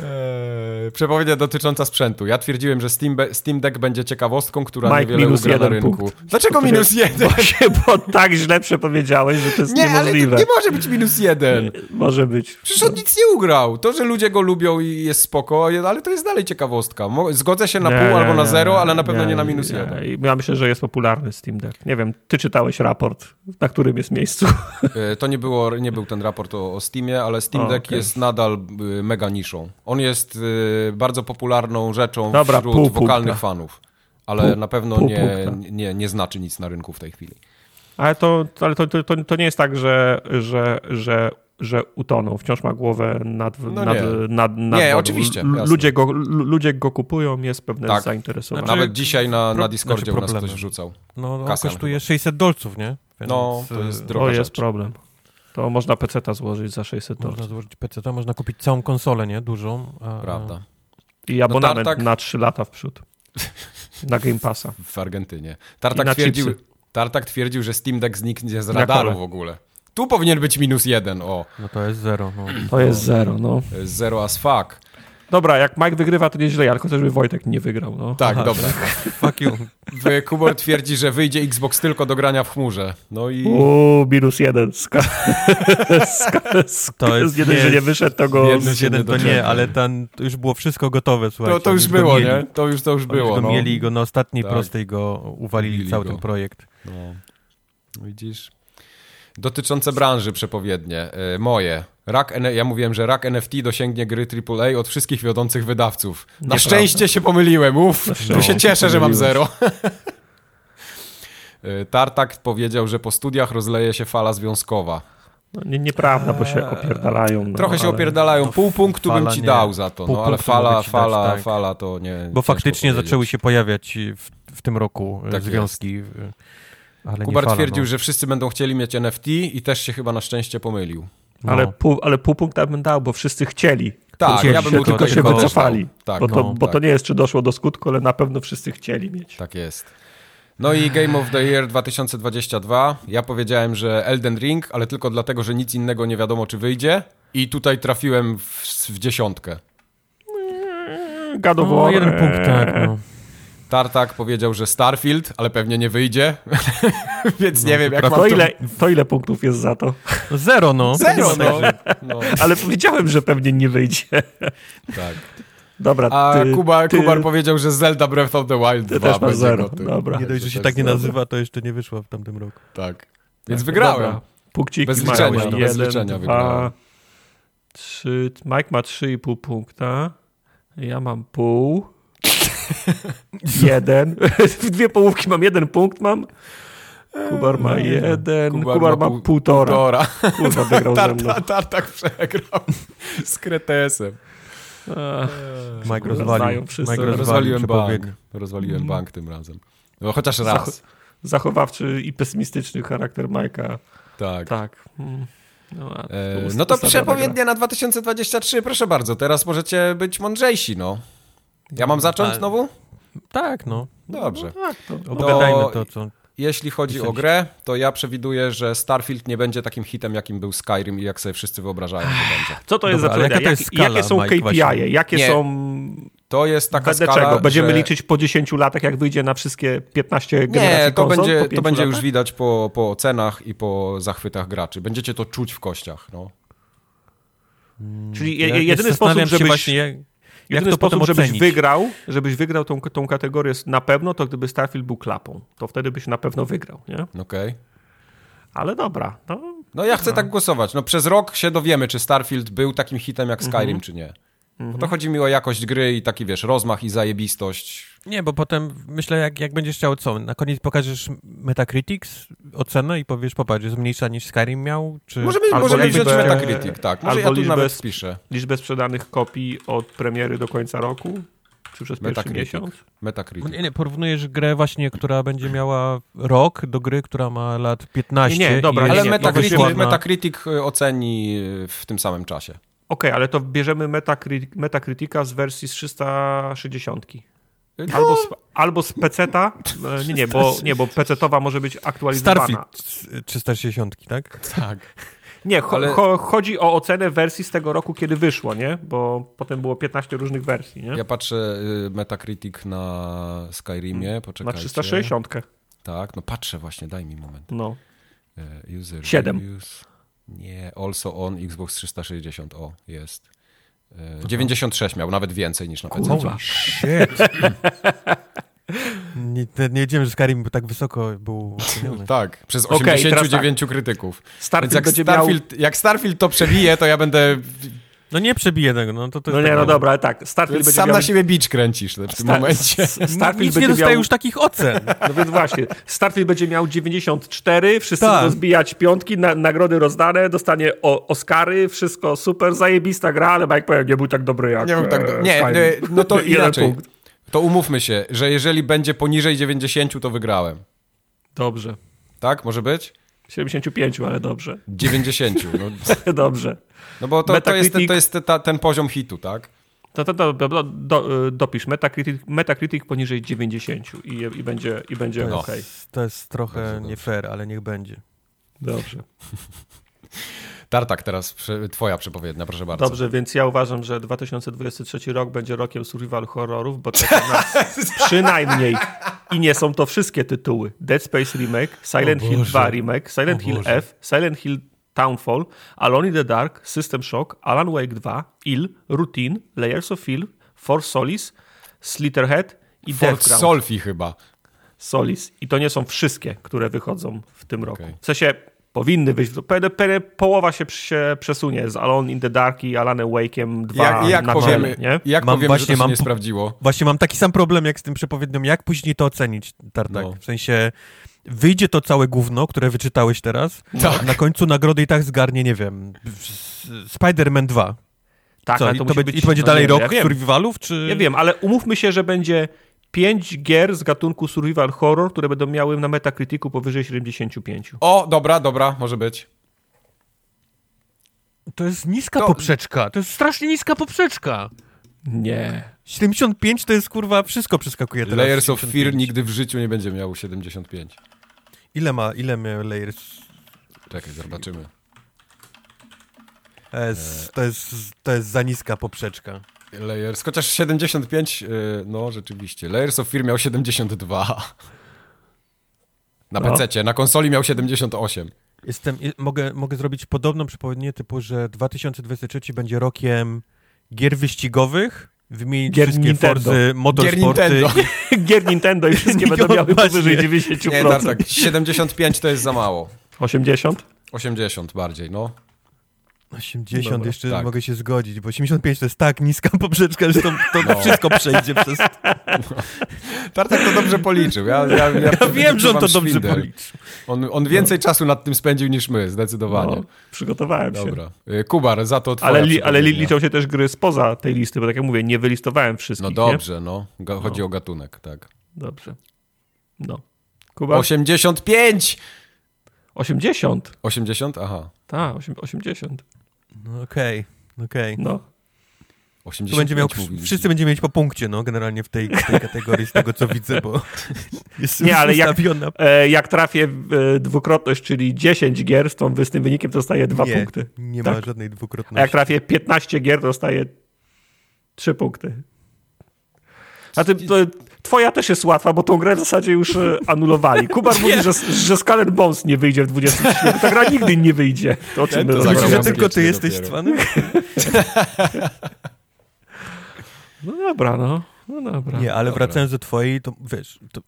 Eee, Przepowiednia dotycząca sprzętu. Ja twierdziłem, że Steam, Steam Deck będzie ciekawostką, która Mike, niewiele minus ugra na rynku. punkt. Dlaczego minus jeden? Właśnie, bo tak źle przepowiedziałeś, że to jest Nie, ale niemożliwe. nie może być minus jeden. Może być. Przecież on nic nie ugrał. To, że ludzie go lubią i jest spoko, ale to jest dalej ciekawostka. Zgodzę się na Nie, pół nie, albo na nie, zero, ale na pewno nie, na nie, minus nie. jeden. Ja myślę, że jest popularny Steam Deck. Nie wiem, ty czytałeś raport, na którym jest miejscu. E, To nie, było, nie był ten raport o, o Steamie, ale Steam O, Deck okej. jest nadal y, mega niszą. On jest y, bardzo popularną rzeczą Dobra, wśród pół wokalnych punkta. fanów. Ale Pół- na pewno pół nie, nie, nie znaczy nic na rynku w tej chwili. Ale to, ale to, to, to, to nie jest tak, że, że, że, że utonął. Wciąż ma głowę nad, No nad, nie. nad, nad Nie, oczywiście, jasne. Ludzie go, ludzie go kupują, jest pewne Tak. zainteresowanie. Znaczy, Nawet dzisiaj na, na Discordzie znaczy u nas ktoś wrzucał. No, on Kasjan kosztuje 600 dolców, nie? Więc, No, to jest o, droga jest rzecz. problem. To można peceta złożyć za 600 Można dolarów. złożyć PC, to można kupić całą konsolę, nie? Dużą. A, Prawda. I abonament Tartak- na 3 lata w przód. Na Game Passa. W Argentynie. Tartak twierdził, chipsy. Tartak twierdził, że Steam Deck zniknie z radaru w ogóle. Tu powinien być minus jeden, o. No to jest zero. No. To jest zero, no. To jest Zero as fuck. Dobra, jak Mike wygrywa, to nieźle, ale tylko żeby Wojtek nie wygrał, no. Tak, dobra. Fuck you. Kubor twierdzi, że wyjdzie Xbox tylko do grania w chmurze. No i Uuu, minus jeden. Ska... Ska... Ska... To jest- nie, dość, że nie. wyszedł, to go... Minus jeden to nie, ale ten, to już było wszystko gotowe, słuchajcie. to, to już było, mieli. nie? To już, to już było. go No. mieli go na ostatniej Tak. prostej go uwalili Mieli cały go. ten projekt. No. Widzisz? Dotyczące branży przepowiednie. E, moje. Rak, ja mówiłem, że rak NFT dosięgnie gry AAA od wszystkich wiodących wydawców. Na Nieprawda. szczęście się pomyliłem, uff. Tu szczęście się cieszę, że mam zero. E, Tartak powiedział, że po studiach rozleje się fala związkowa. No, nie, nieprawda, bo się opierdalają. No, Trochę się opierdalają. Pół punktu bym ci nie. dał za to, Pół no ale fala, dać, fala, tak. fala to nie. Bo faktycznie powiedzieć. zaczęły się pojawiać w, w tym roku e, Tak związki. e, Ale Kubar nie fala, twierdził, no. że wszyscy będą chcieli mieć NFT i też się chyba na szczęście pomylił. No. Ale, pół, ale pół punkta bym dał, bo wszyscy chcieli. Tak, Chcieli ja bym się, tylko się wycofali. Tak, bo to, no, bo tak. to nie jest, czy doszło do skutku, ale na pewno wszyscy chcieli mieć. Tak jest. No i Game of the Year 2022. Ja powiedziałem, że Elden Ring, ale tylko dlatego, że nic innego nie wiadomo, czy wyjdzie. I tutaj trafiłem w, w dziesiątkę. God of No, War, jeden punkt, tak. eee, No. Tartak powiedział, że Starfield, ale pewnie nie wyjdzie. Więc nie wiem, jak to mam To ile, to ile punktów jest za to? No Zero, no. Zero, no. no. Ale powiedziałem, że pewnie nie wyjdzie. Tak. Dobra, A ty, Kubar, ty, Kubar powiedział, że Zelda Breath of the Wild ty 2 też będzie zero. goty. Dobra. Nie dość, że się tak nie nazywa, to jeszcze nie wyszło w tamtym roku. Tak. Więc Tak, wygrałem. dobra. Punkciki Bez liczenia, jeden, no, bez liczenia dwa, wygrałem. trzy. Mike ma 3,5 punkta. Ja mam pół. jeden. W dwie połówki mam jeden punkt mam. Kubar ma jeden. Kubar, ma, pół- półtora. półtora. Kurwa, wygrał Tar, tar, Tartak przegrał z Kretesem. Ach, Mike rozwalił. Mike rozwalił Rozwaliłem bank. Rozwaliłem bank tym razem. No chociaż raz. Zachowawczy i pesymistyczny charakter Majka. Tak. Tak. Mm. No, E, no to ustawiona gra. przepowiednia na 2023, proszę bardzo. Teraz możecie być mądrzejsi, no. Ja mam zacząć Ale- znowu? Tak, no. Dobrze. Tak, to, Obgadajmy to, co... Jeśli chodzi o grę, to ja przewiduję, że Starfield nie będzie takim hitem, jakim był Skyrim i jak sobie wszyscy wyobrażają, że będzie. Co to jest Dobra, za jaka jak, to jest skala, Jakie są Mike, KPI? właśnie? Jakie Nie. są... To jest taka Wedle skala, czego? Będziemy że... liczyć po 10 latach, jak wyjdzie na wszystkie 15 generacji Nie, to konsol, będzie, to będzie już latach? widać po, po ocenach i po zachwytach graczy. Będziecie to czuć w kościach, no. Czyli Ja je, jedyny sposób, żebyś, właśnie, jak, to potem sposób, żebyś ocenić. wygrał, żebyś wygrał tą, tą kategorię na pewno, to gdyby Starfield był klapą. To wtedy byś na pewno wygrał, nie? Okej. Ale dobra, no, No ja chcę tak głosować. No przez rok się dowiemy, czy Starfield był takim hitem jak Mhm. Skyrim, czy nie. Bo to chodzi mi o jakość gry i taki, wiesz, rozmach i zajebistość. Nie, bo potem myślę, jak, jak będziesz chciał co, na koniec pokażesz Metacritics, ocenę i powiesz, popatrz, jest mniejsza niż Skyrim miał, czy... Możemy, Albo możemy liczbę- wziąć Metacritic, tak. Może albo ja tu liczbę nawet sp- spiszę. liczbę sprzedanych kopii od premiery do końca roku? Czy przez pierwszy miesiąc? Metacritic. Nie, nie, porównujesz grę właśnie, która będzie miała rok do gry, która ma lat 15. Nie, nie, dobra, i Ale nie, Metacritic, Metacritic y, oceni y, w tym samym czasie. Okej, ale to bierzemy Metacri- Metacritica z wersji z 360. No, Albo z, albo z peceta, e, nie, nie, bo, nie, bo pecetowa może być aktualizowana. Starfield 360, tak? tak. Nie, cho Ale- cho chodzi o ocenę wersji z tego roku, kiedy wyszło, nie? Bo potem było 15 różnych wersji, nie? Ja patrzę y, Metacritic na Skyrimie, Na poczekajcie. 360. Tak, no patrzę właśnie, daj mi moment. No. E, User Siedem. reviews. Nie, also on Xbox 360, o, jest. E, 96 miał, nawet więcej niż na PC. Kurwa. Shit. nie, nie wiedziałem, że Skyrim był tak wysoko był oceniony. Tak, przez Okej, teraz 89 krytyków. Starfield jak będzie miał... Starfield, jak Starfield to przebije, to ja będę... No nie przebije tego, no to, to No nie, no dobra, ale tak. Starfield będzie sam miał... na siebie bicz kręcisz w tym Sta- momencie. Starfield Nic nie będzie dostaje miał... już takich ocen. No więc właśnie, Starfield będzie miał 94, wszyscy Tak. rozbijać piątki, na, nagrody rozdane, dostanie o, Oscary, wszystko super, zajebista gra, ale jak powiem, nie był tak dobry jak Nie, wiem, tak, e, nie, nie, no to inaczej. punkt. To umówmy się, że jeżeli będzie poniżej 90, to wygrałem. Dobrze. Tak? Może być? 75, ale dobrze. 90. No, Dobrze. No bo to, to jest, Metacritic- to jest ta, ten poziom hitu, tak? To, to, to do, do, dopisz Metacritic, Metacritic poniżej 90 i, i będzie, i będzie To ok. jest, to jest trochę Dobrze, nie fair, ale niech będzie. Dobrze. Tartak teraz, twoja przepowiednia, proszę bardzo. Dobrze, więc ja uważam, że 2023 rok będzie rokiem survival horrorów, bo czeka nas przynajmniej i nie są to wszystkie tytuły. Dead Space Remake, Silent Hill Boże. 2 Remake, Silent Hill. F, Silent Hill Townfall, Alone in the Dark, System Shock, Alan Wake 2, Il, Routine, Layers of Fear, Force Solis, Slitterhead i Fort Deathground. Solfi chyba. Solis. I to nie są wszystkie, które wychodzą w tym roku. Okej. W sensie powinny wyjść. Pewnie, pewnie połowa się, się przesunie z Alone in the Dark i Alan Wake'em 2 Jak, jak na powiemy, czele, nie? jak Mam powiemy że właśnie, to się mam nie sprawdziło? Właśnie mam taki sam problem jak z tym przepowiednią, jak później to ocenić, Tartak. No. W sensie wyjdzie to całe gówno, które wyczytałeś teraz, Tak. na końcu nagrody i tak zgarnie, nie wiem, Spider-Man 2. Tak, Co, ale i, to, to musi będzie, być, I to będzie no dalej nie, rok ja wiem, survivalów, czy... Ja wiem, ale umówmy się, że będzie 5 gier z gatunku survival horror, które będą miały na Metacriticu powyżej 75. O, dobra, dobra, może być. To jest niska To- poprzeczka, to jest strasznie niska poprzeczka. Nie. 75 to jest kurwa, wszystko przeskakuje teraz. Layers of 75. Fear nigdy w życiu nie będzie miał 75. Ile ma, ile ma Layers? Czekaj, zobaczymy. To jest, to jest, to jest za niska poprzeczka. Layers, chociaż 75, yy, no rzeczywiście. Layers of Fear miał 72. Na No. PC, na konsoli miał 78. Jestem, mogę, mogę zrobić podobną przepowiednię typu, że 2023 będzie rokiem gier wyścigowych, wymienić Gier wszystkie Nintendo. Forzy, motorsporty. Nintendo. i- Gier Nintendo i wszystkie Nie, będą miały powyżej 90%. Nie, tak, tak. 75 to jest za mało. 80? 80 bardziej, no. 80 Dobra, jeszcze tak. mogę się zgodzić, bo 85 to jest tak niska poprzeczka, że to, to No. wszystko przejdzie przez... Tartak to dobrze policzył. Ja, ja, ja, Ja wiem, że on to dobrze szwindel. policzył. On, on więcej czasu nad tym spędził niż my, zdecydowanie. No, przygotowałem się. Dobra. Y, Kubar, za to twoja Ale, li, ale liczą się też gry spoza tej listy, bo tak jak mówię, nie wylistowałem wszystkich. No dobrze, no. Ga- Chodzi o gatunek, tak. Nie? Dobrze. No. Kuba? 85! 80. 80? Aha. Tak, osiem- 80. No okej, okej. No. 85 Tu będzie miał, mówiliśmy. wszyscy będziemy mieć po punkcie, no, generalnie w tej, w tej kategorii, z tego co widzę, bo jest Nie, ale jak-. E, jak trafię w e, dwukrotność, czyli 10 gier z, tą, z tym wynikiem, to dostaję 2 nie, punkty. Nie Tak. ma żadnej A jak dwukrotności. trafię 15 gier, to dostaję 3 punkty. A ty, to, twoja też jest łatwa, bo tą grę w zasadzie już e, anulowali. Kubar mówi, że, że Skull and Bones nie wyjdzie w 23. Ta gra nigdy nie wyjdzie. To o czym my to że tylko ty jesteś cwany? No dobra, no. No dobra. Nie, ale Dobra. wracając do twojej, to wiesz, to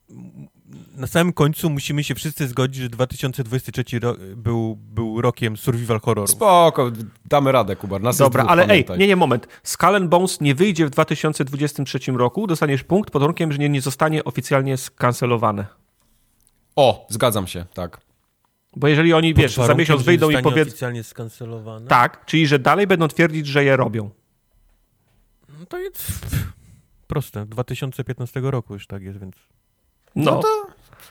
na samym końcu musimy się wszyscy zgodzić, że 2023 ro był, był rokiem survival horroru. Spoko, damy radę, Kubar. Nas Dobra, ale ej, nie, nie, moment. Skull and Bones nie wyjdzie w 2023 roku, dostaniesz punkt pod warunkiem, że nie, nie zostanie oficjalnie skancelowane. O, zgadzam się, tak. Bo jeżeli oni, Pod wiesz, za miesiąc wyjdą i zostanie powiedzą... oficjalnie skancelowane. Tak, czyli że dalej będą twierdzić, że je robią. No to jest proste. 2015 roku już tak jest, więc... No, No to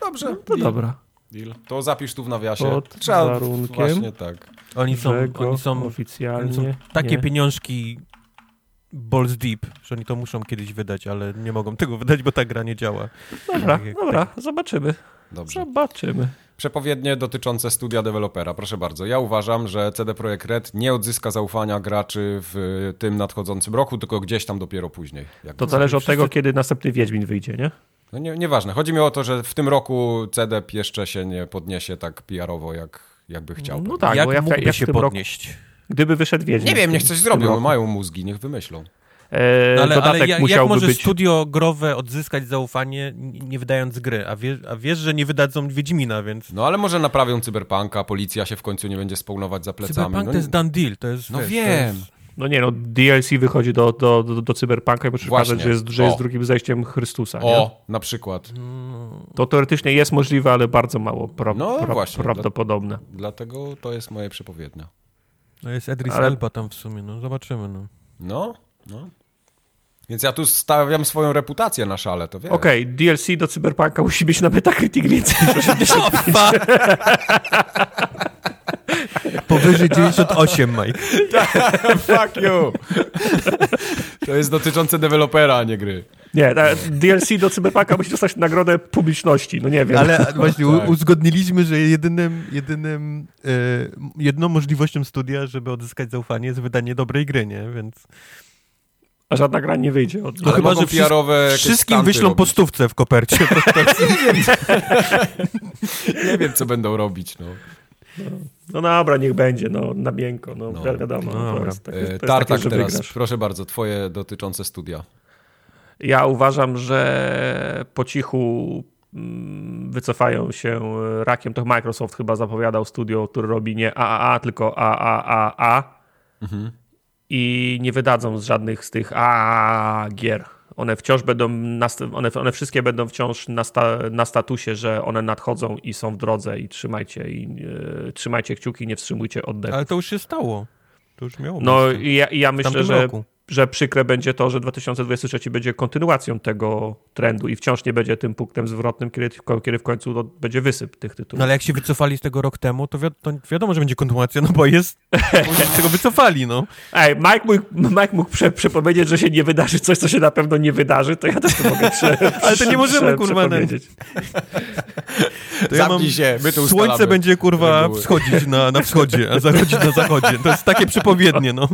dobrze. to deal, dobra. deal. To zapisz tu w nawiasie. Pod Trzeba warunkiem, Właśnie tak. Oni są, oni są, oficjalnie... oni są takie nie. pieniążki balls deep, że oni to muszą kiedyś wydać, ale nie mogą tego wydać, bo ta gra nie działa. Dobra, Tak dobra, zobaczymy. Dobrze. Zobaczymy. Przepowiednie dotyczące studia dewelopera, proszę bardzo. Ja uważam, że CD Projekt Red nie odzyska zaufania graczy w tym nadchodzącym roku, tylko gdzieś tam dopiero później. To zależy od tego, kiedy następny Wiedźmin wyjdzie, nie? No nie, nieważne. Chodzi mi o to, że w tym roku CD jeszcze się nie podniesie tak PR-owo, jak, jakby chciał. No tak, jak bo ja, mógłby ja w się tym roku, podnieść? gdyby wyszedł Wiedźmin. Nie wiem, niech coś zrobią, mają mózgi, niech wymyślą. E, No ale, dodatek ale jak, jak może być... studio growe odzyskać zaufanie, nie wydając gry? A, wie, a wiesz, że nie wydadzą Wiedźmina, więc... No ale może naprawią cyberpunka, policja się w końcu nie będzie spawnować za plecami. Cyberpunk no, to jest done deal, to jest... no wiesz, wiem. To jest... No nie no, DLC wychodzi do, do, do, do Cyberpunka i muszę pokazać, że jest, że jest drugim zejściem Chrystusa. Nie? O, na przykład. To teoretycznie jest możliwe, ale bardzo mało pro, No pro, właśnie, prawdopodobne. Dlatego to jest moje przepowiednia. No jest Edris Ale- Elba tam w sumie, no zobaczymy, no. No, no. Więc ja tu stawiam swoją reputację na szale, to wiesz. Okej, DLC do Cyberpunka musi być na Metacritic więcej niż 85. Powyżej 98, Mike. Fuck you! To jest dotyczące dewelopera, a nie gry. Nie, DLC do Cyberpunka musi dostać nagrodę publiczności, no nie wiem. Ale właśnie Tak. uzgodniliśmy, że jedynym, jedynym e, jedną możliwością studia, żeby odzyskać zaufanie jest wydanie dobrej gry, nie? Więc A żadna gra nie wyjdzie od No chyba, że jakieś wszystkim wyślą robić. po stówce w kopercie. To, to, Nie wiem, co będą robić, no. No dobra, niech będzie, no na miękko, no, No. wiadomo. No to jest, takie, to E, jest Tartak takie, teraz, wygrasz. proszę bardzo, twoje dotyczące studia. Ja uważam, że po cichu mm, wycofają się rakiem. To Microsoft chyba zapowiadał studio, które robi nie AAA, tylko AAAA i nie wydadzą z żadnych z tych AAA gier. One wciąż będą, na, one, one wszystkie będą wciąż na, sta, na statusie, że one nadchodzą i są w drodze i trzymajcie, i, e, trzymajcie kciuki, nie wstrzymujcie oddechu. ale to już się stało. To już miało No i ja, i ja myślę, że roku. Że przykre będzie to, że 2023 będzie kontynuacją tego trendu i wciąż nie będzie tym punktem zwrotnym, kiedy, kiedy w końcu to będzie wysyp tych No tytułów. ale jak się wycofali z tego rok temu, to, wi to wiadomo, że będzie kontynuacja, no bo jest... z tego wycofali, no. Ej, Mike mógł, Mike mógł prze, przepowiedzieć, że się nie wydarzy coś, co się na pewno nie wydarzy, to ja też to mogę prze, Ale to nie możemy, kurwa, przepowiedzieć. To ja mam... Się, my tu Słońce ustalamy będzie, kurwa, reguły. wschodzić na, na wschodzie, a zachodzić na zachodzie. To jest takie przepowiednie, no.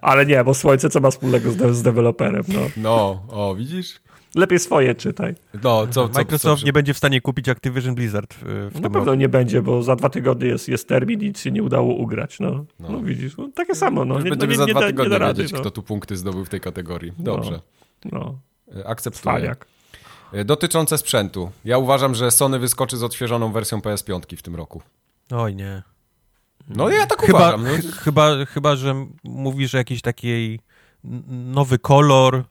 Ale nie, bo Słońce co ma wspólnego z, de- z deweloperem, no. No, o, widzisz? Lepiej swoje czytaj. No, co, co, Microsoft co, nie będzie w stanie kupić Activision Blizzard w, w Na pewno roku. nie będzie, bo za dwa tygodnie jest, jest termin i nic się nie udało ugrać, no. No, No. widzisz, no, takie samo, no. Już Nie, no, będziemy nie, za nie, dwa da, nie tygodnie da rady, wiedzieć, no. kto tu punkty zdobył w tej kategorii. Dobrze, No, E, akceptuję. E, Dotyczące sprzętu. Ja uważam, że Sony wyskoczy z odświeżoną wersją PS5 w tym roku. Oj, nie. No ja tak Chyba, uważam. No. ch chyba, chyba, że mówisz o jakiś takiej nowy kolor.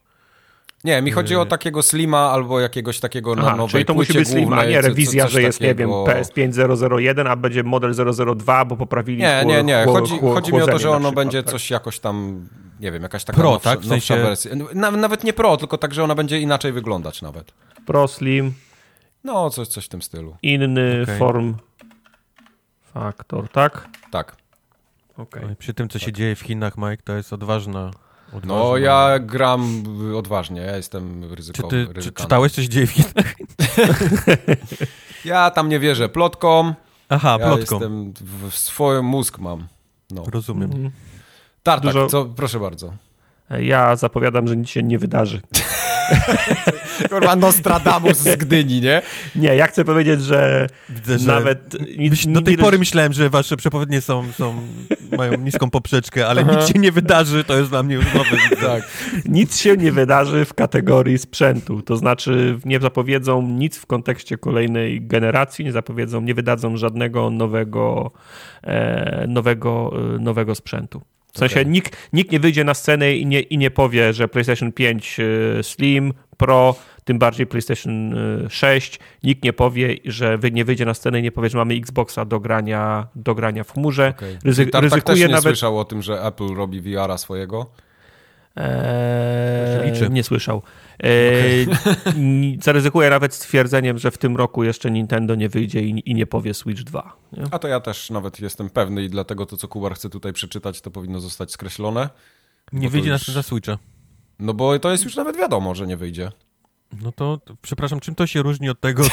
Nie, mi chodzi o takiego Slima albo jakiegoś takiego na Aha, nowej czyli to musi być Slim, a nie co- rewizja, że jest, nie wiem, takiego. PS5001, a będzie model 002, bo poprawili Nie, chło- nie, nie. Chodzi, chło- chodzi mi o to, że ono przykład, będzie tak. coś jakoś tam, nie wiem, jakaś taka Pro, nowsza, tak? W sensie- nowsza wersja. Na, nawet nie pro, tylko tak, że ona będzie inaczej wyglądać nawet. Pro, Slim, No, coś, coś w tym stylu. inny Okej. form faktor, tak? Tak. Oj, Przy tym, co się dzieje w Chinach, Mike, to jest odważna. Odważna. No, ja gram odważnie, ja jestem Czy ryzykowy. ty czy, czytałeś, co się dzieje w Chinach? Ja tam nie wierzę plotkom. Aha, ja plotką. jestem, w, w swoim mózg mam. No. Rozumiem. Mhm. Tartak, Dużo- co, proszę bardzo. Ja zapowiadam, że nic się nie wydarzy. Kurwa, Nostradamus z Gdyni, nie? Nie, ja chcę powiedzieć, że Widzę, że nawet nic, do tej pory myślałem, że wasze przepowiednie są, są, mają niską poprzeczkę, ale nic się nie wydarzy, to jest dla mnie już widzę. Tak. nic się nie wydarzy w kategorii sprzętu. To znaczy nie zapowiedzą nic w kontekście kolejnej generacji, nie zapowiedzą, nie wydadzą żadnego nowego, e, nowego, e, nowego sprzętu. W sensie Okej. nikt, nikt nie wyjdzie na scenę i nie, i nie powie, że PlayStation 5 e, Slim, Pro, tym bardziej PlayStation e, 6. Nikt nie powie, że wy- nie wyjdzie na scenę i nie powie, że mamy Xboxa do grania, do grania w chmurze. Okay. Ryzy- Tartak też ryzykuje nie nawet- słyszał o tym, że Apple robi VR-a swojego? Eee, nie słyszał. N- Zaryzykuję nawet stwierdzeniem, że w tym roku jeszcze Nintendo nie wyjdzie i, i nie powie Switch 2. Nie? A to ja też nawet jestem pewny i dlatego to, co Kubar chce tutaj przeczytać, to powinno zostać skreślone. Nie Bo to wyjdzie już- na Switcha. No bo to jest już nawet wiadomo, że nie wyjdzie. No to, to, przepraszam, czym to się różni od tego,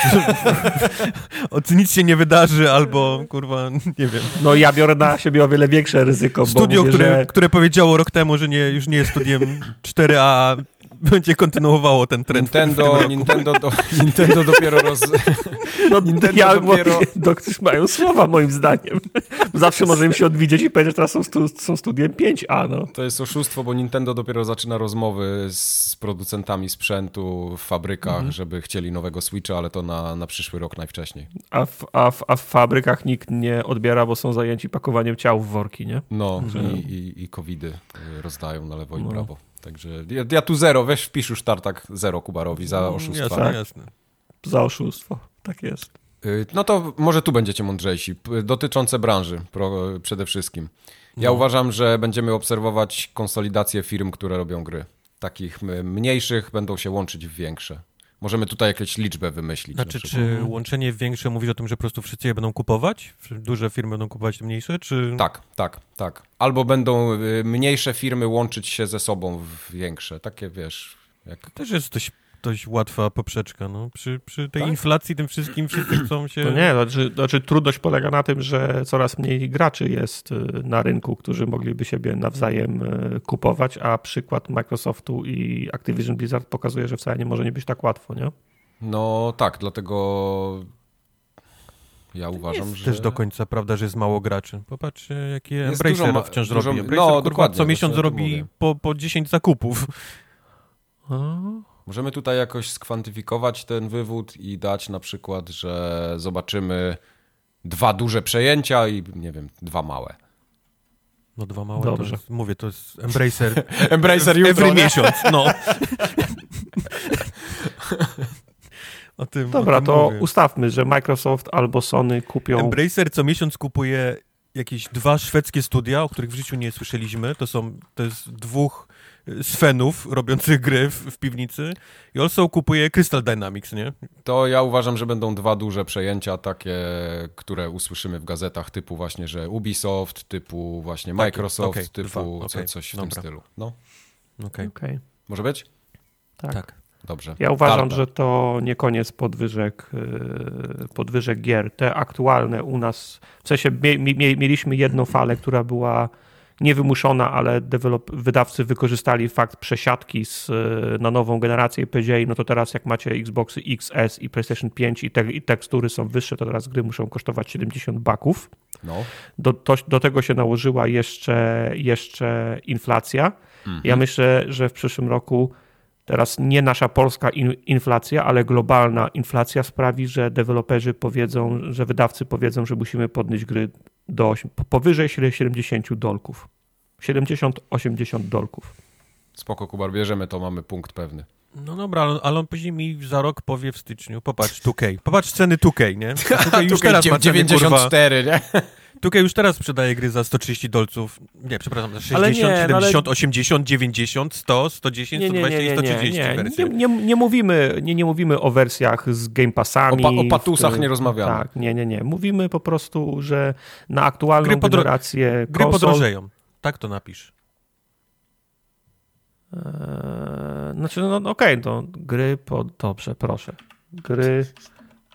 od nic się nie wydarzy, albo kurwa, nie wiem. No ja biorę na siebie o wiele większe ryzyko. Studio, mówię, które, że... które powiedziało rok temu, że nie, już nie jest studiem 4A, będzie kontynuowało ten trend. Nintendo, Nintendo, do, Nintendo dopiero roz... No, Nintendo ja dopiero... Doktorzy mają słowa moim zdaniem. Zawsze może im się odwidzieć i powiedzieć, że teraz są, stu, są studiem 5A. No. To jest oszustwo, bo Nintendo dopiero zaczyna rozmowy z producentami sprzętu w fabrykach, mhm. żeby chcieli nowego Switcha, ale to na, na przyszły rok najwcześniej. A w, a, w, a w fabrykach nikt nie odbiera, bo są zajęci pakowaniem ciał w worki, nie? No mhm. i, i, i covidy rozdają na lewo i no. prawo. Także ja, ja, tu zero, weź wpisz już tartak zero Kubarowi za no, oszustwo. Jasne, jasne. Za oszustwo, tak jest. Y, no to może tu będziecie mądrzejsi, dotyczące branży przede wszystkim. Ja no. uważam, że będziemy obserwować konsolidację firm, które robią gry. Takich mniejszych będą się łączyć w większe. Możemy tutaj jakąś liczbę wymyślić. Znaczy, czy łączenie większe mówi o tym, że po prostu wszyscy je będą kupować? Duże firmy będą kupować mniejsze, czy... Tak, tak, tak. Albo będą y, mniejsze firmy łączyć się ze sobą w większe. Takie, wiesz... Jak... Też jest dość dość łatwa poprzeczka. No. Przy, przy tej tak? inflacji, tym wszystkim, wszyscy chcą się... To nie, znaczy, znaczy trudność polega na tym, że coraz mniej graczy jest y, na rynku, którzy mogliby siebie nawzajem y, kupować, a przykład Microsoftu i Activision Blizzard pokazuje, że wcale nie może nie być tak łatwo, nie? No tak, dlatego ja uważam, jest że... też do końca prawda, że jest mało graczy. Popatrz, jaki Embracer ma... wciąż dużo... robi. Embracer, no, kurwa, dokładnie, co miesiąc robi po, po 10 zakupów. A? Możemy tutaj jakoś skwantyfikować ten wywód i dać na przykład, że zobaczymy dwa duże przejęcia i nie wiem, dwa małe. No dwa małe Dobrze. to jest, mówię, to jest Embracer. Embracer jutro, Every miesiąc, no. o tym, Dobra, o tym to mówię. ustawmy, że Microsoft albo Sony kupią... Embracer co miesiąc kupuje jakieś dwa szwedzkie studia, o których w życiu nie słyszeliśmy. To są, to jest dwóch Svenów robiących gry w, w, piwnicy i also kupuje Crystal Dynamics, nie? To ja uważam, że będą dwa duże przejęcia takie, które usłyszymy w gazetach typu właśnie, że Ubisoft, typu właśnie Microsoft, okay, typu okay, co, coś w Dobra. tym stylu. No. Okay. okay. Może być? Tak. tak. Dobrze. Ja uważam, że to nie koniec podwyżek, y, podwyżek gier. Te aktualne u nas, w sensie mieliśmy jedną falę, która była niewymuszona, ale develop, wydawcy wykorzystali fakt przesiadki z, na nową generację powiedzieli, no to teraz jak macie Xboxy XS i PlayStation 5 i, te, i tekstury są wyższe, to teraz gry muszą kosztować 70 baków. No. Do, to, do tego się nałożyła jeszcze, jeszcze inflacja. Mhm. Ja myślę, że w przyszłym roku teraz nie nasza polska in, inflacja, ale globalna inflacja sprawi, że deweloperzy powiedzą, że wydawcy powiedzą, że musimy podnieść gry do powyżej 70 dolków. 70-80 dolków. Spoko, Kubar, bierzemy to, mamy punkt pewny. No dobra, ale on później mi za rok powie w styczniu, popatrz 2K, popatrz ceny 2K, nie? 2K już teraz 94, nie? 2K już teraz sprzedaje gry za 130 dolców. Nie, przepraszam, za 60, nie, 70, ale... 80, 90, 100, 110, nie, nie, 120 nie, i 130 nie, nie, nie, nie, nie, mówimy, nie, nie mówimy o wersjach z Game Passami. O, pa, o patusach nie rozmawiamy. Tak, nie, nie, nie. Mówimy po prostu, że na aktualną gry podro... generację Gry konsol... podrożeją. Tak to napisz. Eee, znaczy, no okej, okay, to gry pod... Dobrze, proszę. Gry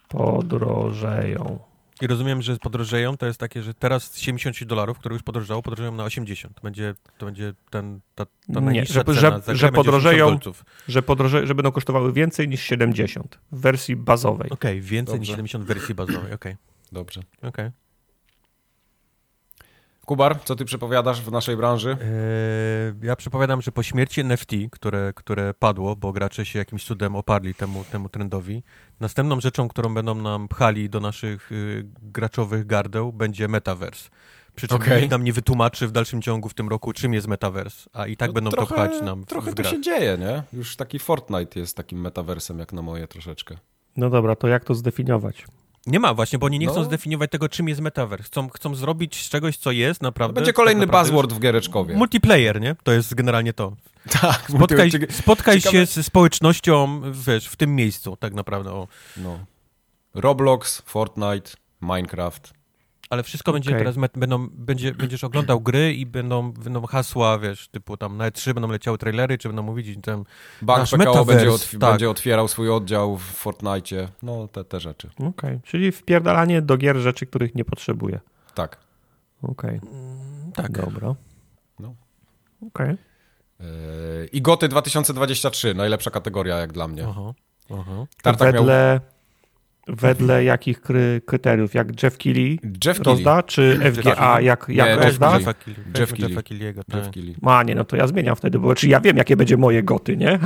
podrożeją. I rozumiem, że podrożeją, to jest takie, że teraz 70 dolarów, które już podrożało, podrożeją na 80. Będzie, to będzie ten, ta, ta Nie, że, że, że podrożeją, że, podroże, że będą kosztowały więcej niż 70 w wersji bazowej. Okej, okay, więcej Dobrze. niż 70 w wersji bazowej, okej. Okay. Dobrze. Okej. Okay. Kubar, co ty przepowiadasz w naszej branży? Eee, ja przepowiadam, że po śmierci NFT, które, które padło, bo gracze się jakimś cudem oparli temu, temu trendowi, następną rzeczą, którą będą nam pchali do naszych y, graczowych gardeł, będzie metaverse. Przy czym okay. nikt nam nie wytłumaczy w dalszym ciągu w tym roku, czym jest metaverse, a i tak no, będą trochę, to pchać nam Trochę w to się dzieje, nie? Już taki Fortnite jest takim metaversem, jak na moje troszeczkę. No dobra, to jak to zdefiniować? Nie ma właśnie, bo oni nie chcą no. zdefiniować tego, czym jest metaverse. Chcą, chcą zrobić z czegoś, co jest naprawdę. To będzie kolejny tak naprawdę buzzword w Giereczkowie. Multiplayer, nie? To jest generalnie to. Tak. Spotkaj, spotkaj się z społecznością, wiesz, w tym miejscu, tak naprawdę. O. No. Roblox, Fortnite, Minecraft. Ale wszystko będzie Okej. teraz, będą, będzie, będziesz oglądał gry i będą, będą hasła, wiesz, typu tam na E3 będą leciały trailery, czy będą mówić tam Bank Nasz PKO będzie, otw- tak. będzie otwierał swój oddział w Fortnite. No, te, te rzeczy. Okej, czyli wpierdalanie do gier rzeczy, których nie potrzebuję. Tak. Okej, tak. dobra. No. Okej. I Goty 2023, najlepsza kategoria jak dla mnie. Aha, aha. Tartak miał Wedle, wedle jakich kry, kryteriów? Jak Jeff Keighley Jeff Keighley. rozda, czy FGA jak, jak Nie, Jeff rozda? Keighley. Jeffa Keighley. Jeff Jeffa Keighley. Keighley'ego, tak. Jeff Keighley. Ma, nie, no to ja zmieniam wtedy, bo czy ja wiem, jakie będzie moje goty, nie?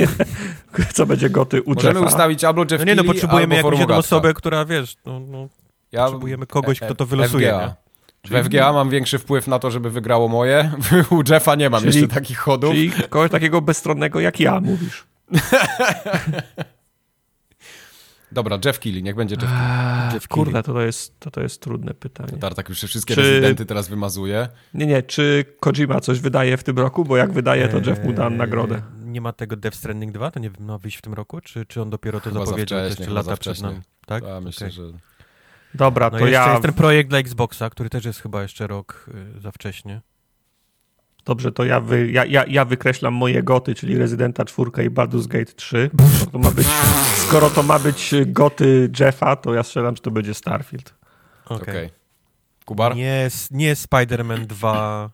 Co będzie goty u Możemy Jeffa. ustawić albo Jeff No nie, no Keighley, potrzebujemy jakąś jedną osobę, która, wiesz, no, no, Ja- potrzebujemy kogoś, kto to wylosuje, FGA. nie? W FGA mam większy wpływ na to, żeby wygrało moje. U Jeffa nie mam Czyli- jeszcze takich chodów. Czyli kogoś takiego bezstronnego jak ja, mówisz. Dobra, Jeff Keighley, niech będzie Jeff Keighley. Jeff Kurde, to, to, jest, to, to jest trudne pytanie. Tartak już wszystkie Czy- rezydenty teraz wymazuje. Nie, nie, czy Kojima coś wydaje w tym roku? Bo jak wydaje, to Jeff mu da Eee, nagrodę. Nie ma tego Death Stranding 2? To nie wiem, ma wyjść w tym roku? Czy, czy on dopiero to Chyba za zapowiedział? To wcześnie, jeszcze chyba za lata przed nami. Tak? Ja myślę, Okej. że... Dobra, No to jeszcze ja... jest ten projekt dla Xboxa, który też jest chyba jeszcze rok y, za wcześnie. Dobrze, to ja, wy, ja, ja, ja wykreślam moje goty, czyli Rezydenta 4 i Baldur's Gate 3. Skoro to ma być, skoro to ma być goty Jeffa, to ja strzelam, że to będzie Starfield. Okej. Okej. Kubar? Nie, nie Spider-Man 2,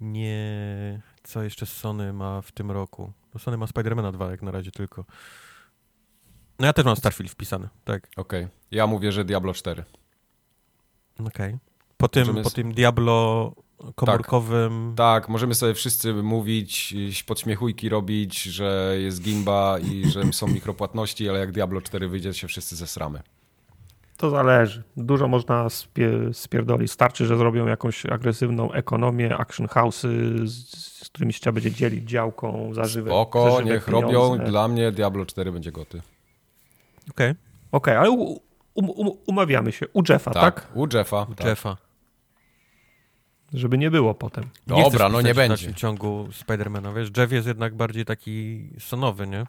nie... Co jeszcze Sony ma w tym roku? No Sony ma Spider-Mana 2 jak na razie tylko. No ja też mam Starfield wpisany, tak. Okej. Ja mówię, że Diablo 4. Okej. Po, tym, Możemy po s- tym Diablo komórkowym... Tak, możemy sobie wszyscy mówić, podśmiechujki robić, że jest gimba i że są mikropłatności, ale jak Diablo 4 wyjdzie, się wszyscy zesramy. To zależy. Dużo można spie, spierdolić. Starczy, że zrobią jakąś agresywną ekonomię, action house'y, z, z którymi się trzeba będzie dzielić działką za żywe za Spoko, żywe niech pieniądze. robią. Dla mnie Diablo 4 będzie goty. Okej, Okej, ale u, um, um, umawiamy się. U Jeffa, tak? Tak, u Jeffa. u Tak. Jeffa. Żeby nie było potem. Nie Dobra, no nie w będzie. dalszym ciągu Spidermana, wiesz, Jeff jest jednak bardziej taki sonowy, nie?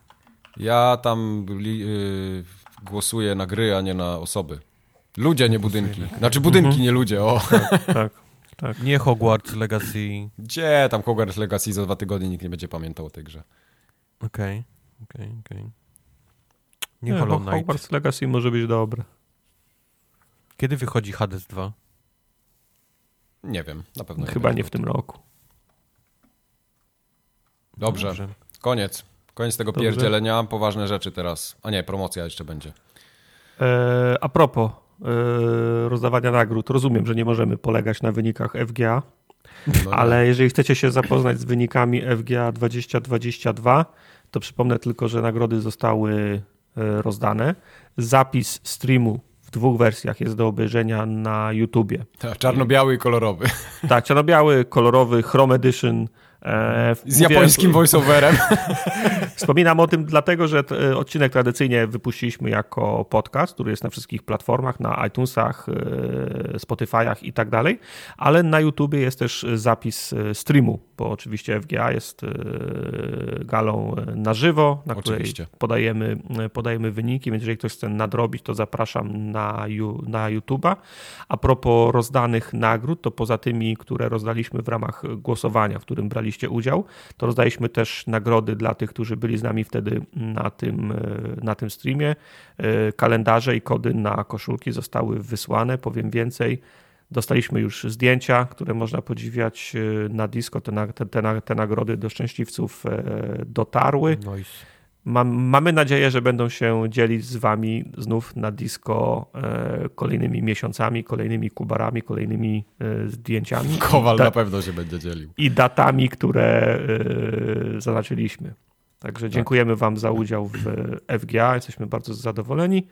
Ja tam li, y, głosuję na gry, a nie na osoby. Ludzie, nie budynki. Znaczy budynki, nie ludzie, o. Tak, tak. Nie Hogwarts Legacy. Gdzie tam Hogwarts Legacy za dwa tygodnie nikt nie będzie pamiętał o tej grze. Okej, okej, okej. Nie Nie, Hollow Ho- Knight. Hogwarts Legacy może być dobre. Kiedy wychodzi Hades 2? Nie wiem, na pewno. Chyba będzie nie w tym roku. Dobrze, koniec. Koniec tego Dobrze. pierdzielenia. Poważne rzeczy teraz. A nie, promocja jeszcze będzie. E, a propos e, rozdawania nagród, rozumiem, że nie możemy polegać na wynikach FGA, No nie. ale jeżeli chcecie się zapoznać z wynikami FGA 2022, to przypomnę tylko, że nagrody zostały rozdane. Zapis streamu w dwóch wersjach jest do obejrzenia na YouTubie. Tak, Czarno-biały i kolorowy. Tak, czarno-biały, kolorowy, Chrome Edition. E, Z mówię- japońskim voiceoverem. Wspominam o tym dlatego, że t- odcinek tradycyjnie wypuściliśmy jako podcast, który jest na wszystkich platformach, na iTunesach, e, Spotify'ach i tak dalej, ale na YouTubie jest też zapis e, streamu, bo oczywiście FGA jest e, galą e, na żywo, na Oczywiście. której podajemy, e, podajemy wyniki, więc jeżeli ktoś chce nadrobić, to zapraszam na, na YouTuba. A propos rozdanych nagród, to poza tymi, które rozdaliśmy w ramach głosowania, w którym braliście udział, to rozdaliśmy też nagrody dla tych, którzy byli z nami wtedy na tym, na tym streamie. Kalendarze i kody na koszulki zostały wysłane. Powiem więcej. Dostaliśmy już zdjęcia, które można podziwiać e, na disco. Te, te, te, te nagrody do szczęśliwców e, dotarły. Nice. Mam, mamy nadzieję, że będą się dzielić z Wami znów na disco e, kolejnymi miesiącami, kolejnymi kubarami, kolejnymi zdjęciami. Kowal na pewno się będzie dzielił. i datami, które zaznaczyliśmy. Także dziękujemy Wam za udział w FGA. Jesteśmy bardzo zadowoleni.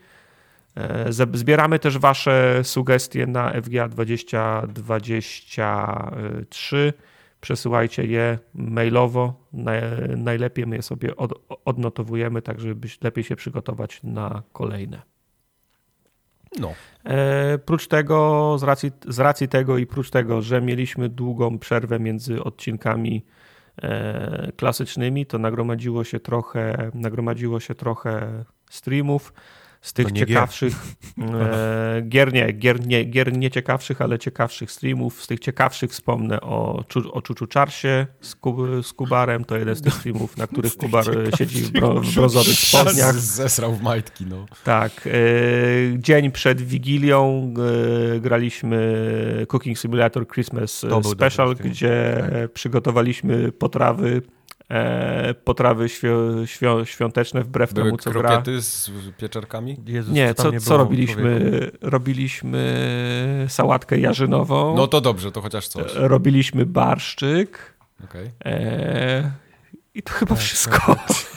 E, Zbieramy też Wasze sugestie na FGA 2023. Przesyłajcie je mailowo. Naj- Najlepiej my je sobie od, odnotowujemy, tak żeby lepiej się przygotować na kolejne. No. E, prócz tego, z racji, z racji tego i prócz tego, że mieliśmy długą przerwę między odcinkami e, klasycznymi, to nagromadziło się trochę, nagromadziło się trochę streamów. Z tych ciekawszych e, gier, nie, gier, nie, gier nie ciekawszych, ale ciekawszych streamów. Z tych ciekawszych wspomnę o, o Czuczu Czarsie z, Kub, z Kubarem. To jeden z tych streamów, na których Kubar siedzi w, bro, w brązowych spodniach. Zesrał w majtki, no. Tak. E, dzień przed Wigilią e, graliśmy Cooking Simulator Christmas Special, gdzie tak. przygotowaliśmy potrawy e, potrawy świ świ świąteczne wbrew Były temu, co gra. krokiety z pieczarkami? Jezus, nie, co, co robiliśmy? Robiliśmy sałatkę jarzynową. No to dobrze, to chociaż coś. Robiliśmy barszczyk. Okay. E, I to chyba tak, wszystko. Tak.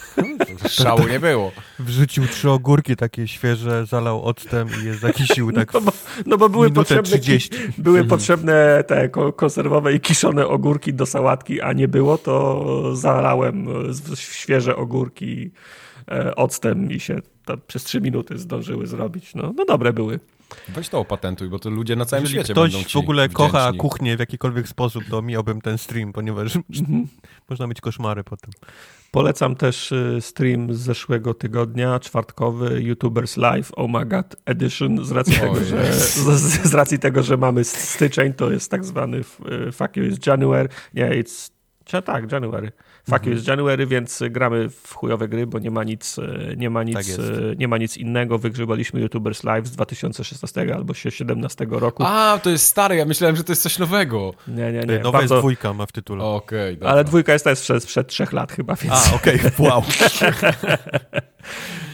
Szału nie było. Wrzucił trzy ogórki takie świeże, zalał octem i je zakisił tak No bo, no bo były, potrzebne, 30. były mhm. potrzebne te konserwowe i kiszone ogórki do sałatki, a nie było, to zalałem świeże ogórki e, octem i się przez trzy minuty zdążyły zrobić. No, no dobre były. Weź to opatentuj, bo to ludzie na całym Jeżeli świecie ktoś będą w ogóle wdzięczni. kocha kuchnię w jakikolwiek sposób, to miałbym ten stream, ponieważ można mieć koszmary potem. Polecam też y, stream z zeszłego tygodnia, czwartkowy, YouTubers Live Oh My God Edition, z racji, tego, że, z, z, racji tego, że mamy styczeń, to jest tak zwany y, fuck you is January, nie, it's, tak, January. Fuck mhm. is January, więc gramy w chujowe gry, bo nie ma nic, e, nie ma nic, tak nie ma nic innego. Wygrzebaliśmy YouTubers Live z 2016 albo 2017 roku. A, to jest stare, ja myślałem, że to jest coś nowego. Nie, nie, nie. Nowa Bardzo... jest dwójka ma w tytule. Okej, okay, Ale dwójka jest też sprzed, sprzed trzech lat chyba, więc... A, okej, okay. wow.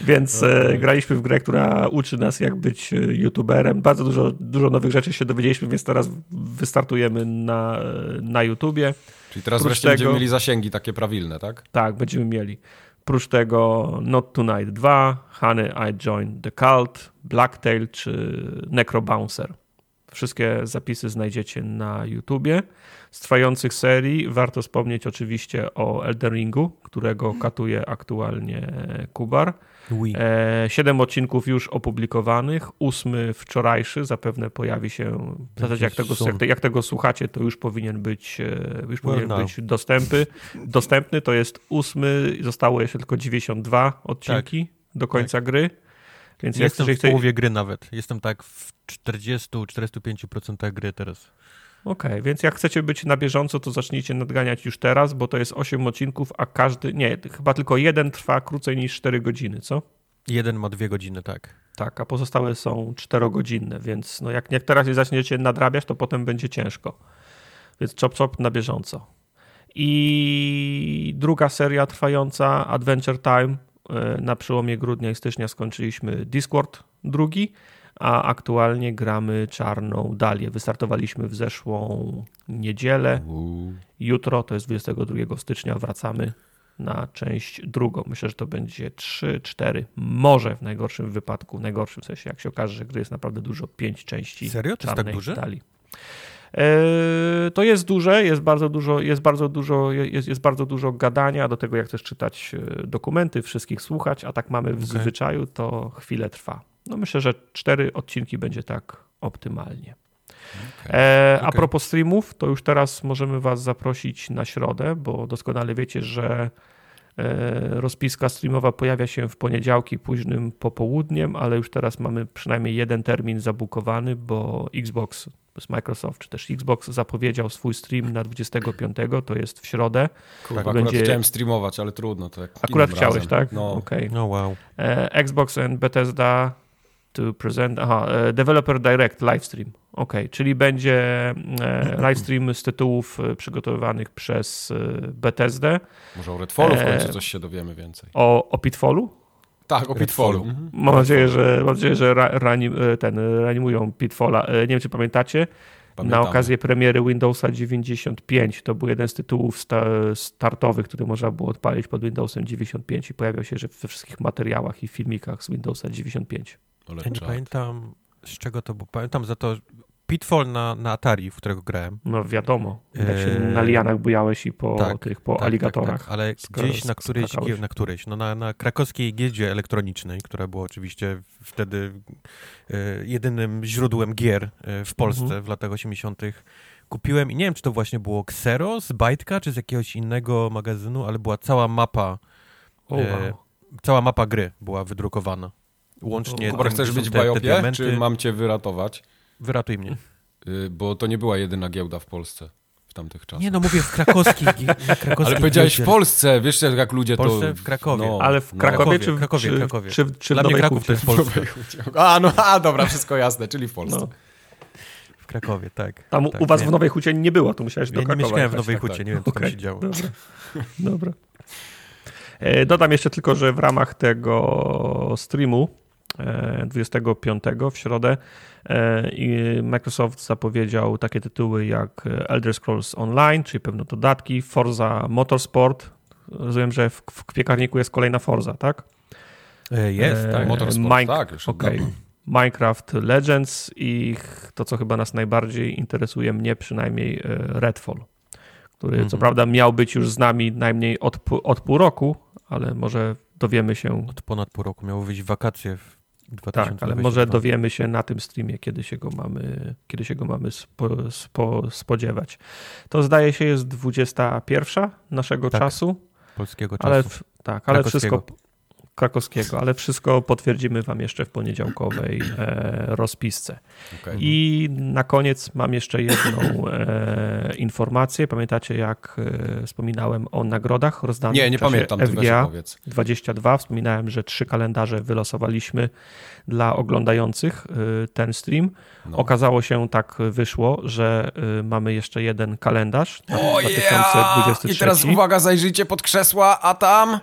Więc e, graliśmy w grę, która uczy nas, jak być youtuberem. Bardzo dużo, dużo nowych rzeczy się dowiedzieliśmy, więc teraz wystartujemy na, na YouTubie. Czyli teraz Prócz wreszcie tego, będziemy mieli zasięgi takie prawilne, tak? Tak, będziemy mieli. Prócz tego Not Tonight 2, Honey I Joined the Cult, Blacktail czy Necrobouncer. Wszystkie zapisy znajdziecie na YouTubie. Z trwających serii warto wspomnieć oczywiście o Elden Ringu, którego katuje aktualnie Kubar. E, siedem odcinków już opublikowanych, ósmy wczorajszy zapewne pojawi się, w zasadzie jak tego, jak, jak, tego słuchacie, to już powinien być, e, już powinien well, być dostępny. dostępny. To jest ósmy, zostało jeszcze tylko 92 odcinki tak. do końca tak. gry. Więc Jestem w połowie gry nawet. Jestem tak w 40-45% gry teraz. Okej, okay, więc jak chcecie być na bieżąco, to zacznijcie nadganiać już teraz, bo to jest 8 odcinków, a każdy, nie, chyba tylko jeden trwa krócej niż 4 godziny, co? Jeden ma dwie godziny, tak. Tak, a pozostałe są 4-godzinne, więc no jak, jak teraz nie zaczniecie nadrabiać, to potem będzie ciężko. Więc chop chop na bieżąco. I druga seria trwająca, Adventure Time. E, na przełomie grudnia i stycznia skończyliśmy Discord drugi a aktualnie gramy Czarną Dalię. Wystartowaliśmy w zeszłą niedzielę. Jutro, to jest 22 stycznia, wracamy na część drugą. Myślę, że to będzie 3, 4, może w najgorszym wypadku, w najgorszym sensie, jak się okaże, że gry jest naprawdę dużo, 5 części Serio? To Czarnej tak duże? Dali. E, to jest duże, jest bardzo dużo, jest bardzo dużo, jest, jest bardzo dużo gadania, do tego jak też czytać e, dokumenty, wszystkich słuchać, a tak mamy w okay. zwyczaju, to chwilę trwa. No myślę, że cztery odcinki będzie tak optymalnie. Okay. E, a okay. propos streamów, to już teraz możemy Was zaprosić na środę, bo doskonale wiecie, że e, rozpiska streamowa pojawia się w poniedziałki późnym popołudniem, ale już teraz mamy przynajmniej jeden termin zabukowany, bo Xbox z Microsoft czy też Xbox zapowiedział swój stream na 25, to jest w środę. Kurwa, akurat będzie... chciałem streamować, ale trudno. To akurat chciałeś, razem. tak? No. Okay. no wow. E, Xbox and Bethesda to present, aha, e, Developer Direct Livestream. Ok, czyli będzie e, livestream z tytułów e, przygotowywanych przez Bethesdę. Może o Redfallu w końcu coś się dowiemy więcej. O, o Pitfallu? Tak, o Pitfallu. Mhm. Mam nadzieję, że, mam nadzieję, że ranim, ten, reanimują Pitfalla. Nie wiem, czy pamiętacie, Pamiętamy. na okazję premiery Windowsa 95 to był jeden z tytułów sta startowych, który można było odpalić pod Windowsem 95 i pojawiał się że we wszystkich materiałach i filmikach z Windowsa 95. Ja nie pamiętam z czego to było. Pamiętam za to Pitfall na, na Atari, w którego grałem. No wiadomo, jak się eee, na lianach bujałeś i po tak, tych, po tak, aligatorach. Tak, tak. ale gdzieś na którejś, na którejś, no na, na krakowskiej giełdzie elektronicznej, która była oczywiście wtedy e, jedynym źródłem gier e, w Polsce mhm. w latach 80., kupiłem i nie wiem, czy to właśnie było Xero z Bajtka, czy z jakiegoś innego magazynu, ale była cała mapa, oh, wow. e, cała mapa gry była wydrukowana. Łącznie Kubar, tym, chcesz być w Bajopie, czy mam cię wyratować? Wyratuj mnie. Y, Bo to nie była jedyna giełda w Polsce w tamtych czasach. Nie no, mówię w krakowskich, krakowskich Ale powiedziałeś w. Polsce, wiesz jak ludzie W Polsce, to... w Krakowie. No, Ale w no. Krakowie, Krakowie, czy, w- Krakowie, czy, Krakowie. czy, czy w Dla mnie Nowej Kraków to jest Polska. A, no, a, dobra, wszystko jasne, czyli w Polsce. No. W Krakowie, tak. Tam tak, u was nie. w Nowej Hucie nie było, to musiałeś do Ja nie Krakowa mieszkałem w Nowej tak, Hucie, tak. nie wiem co tam Okej, się działo. Dobra. Dobra. E, Dodam jeszcze tylko, że w ramach tego streamu 25 w środę e, i Microsoft zapowiedział takie tytuły jak Elder Scrolls Online, czyli pewne dodatki, Forza Motorsport. Rozumiem, że w, w piekarniku jest kolejna Forza, tak? E, Jest, E, tak. Motorsport, Mike- tak, dawna. Minecraft Legends i to, co chyba nas najbardziej interesuje, mnie przynajmniej e, Redfall, który co Mhm. prawda miał być już z nami najmniej od, pół- od pół roku, ale może dowiemy się, Od ponad pół roku miało wyjść w wakacje w 2022. tak, ale może dowiemy się na tym streamie, kiedy się go mamy, kiedy się go mamy spo, spo, spodziewać. To zdaje się jest 21 naszego Tak, czasu, polskiego czasu. ale w, tak, ale wszystko krakowskiego, ale wszystko potwierdzimy wam jeszcze w poniedziałkowej e, rozpisce. Okej. I na koniec mam jeszcze jedną e, informację. Pamiętacie, jak e, wspominałem o nagrodach rozdanych Nie, nie pamiętam, FGA powiedz. 22. Wspominałem, że trzy kalendarze wylosowaliśmy dla oglądających ten stream. No. Okazało się, tak wyszło, że mamy jeszcze jeden kalendarz na O ja! 2023. I teraz uwaga, zajrzyjcie pod krzesła, a tam...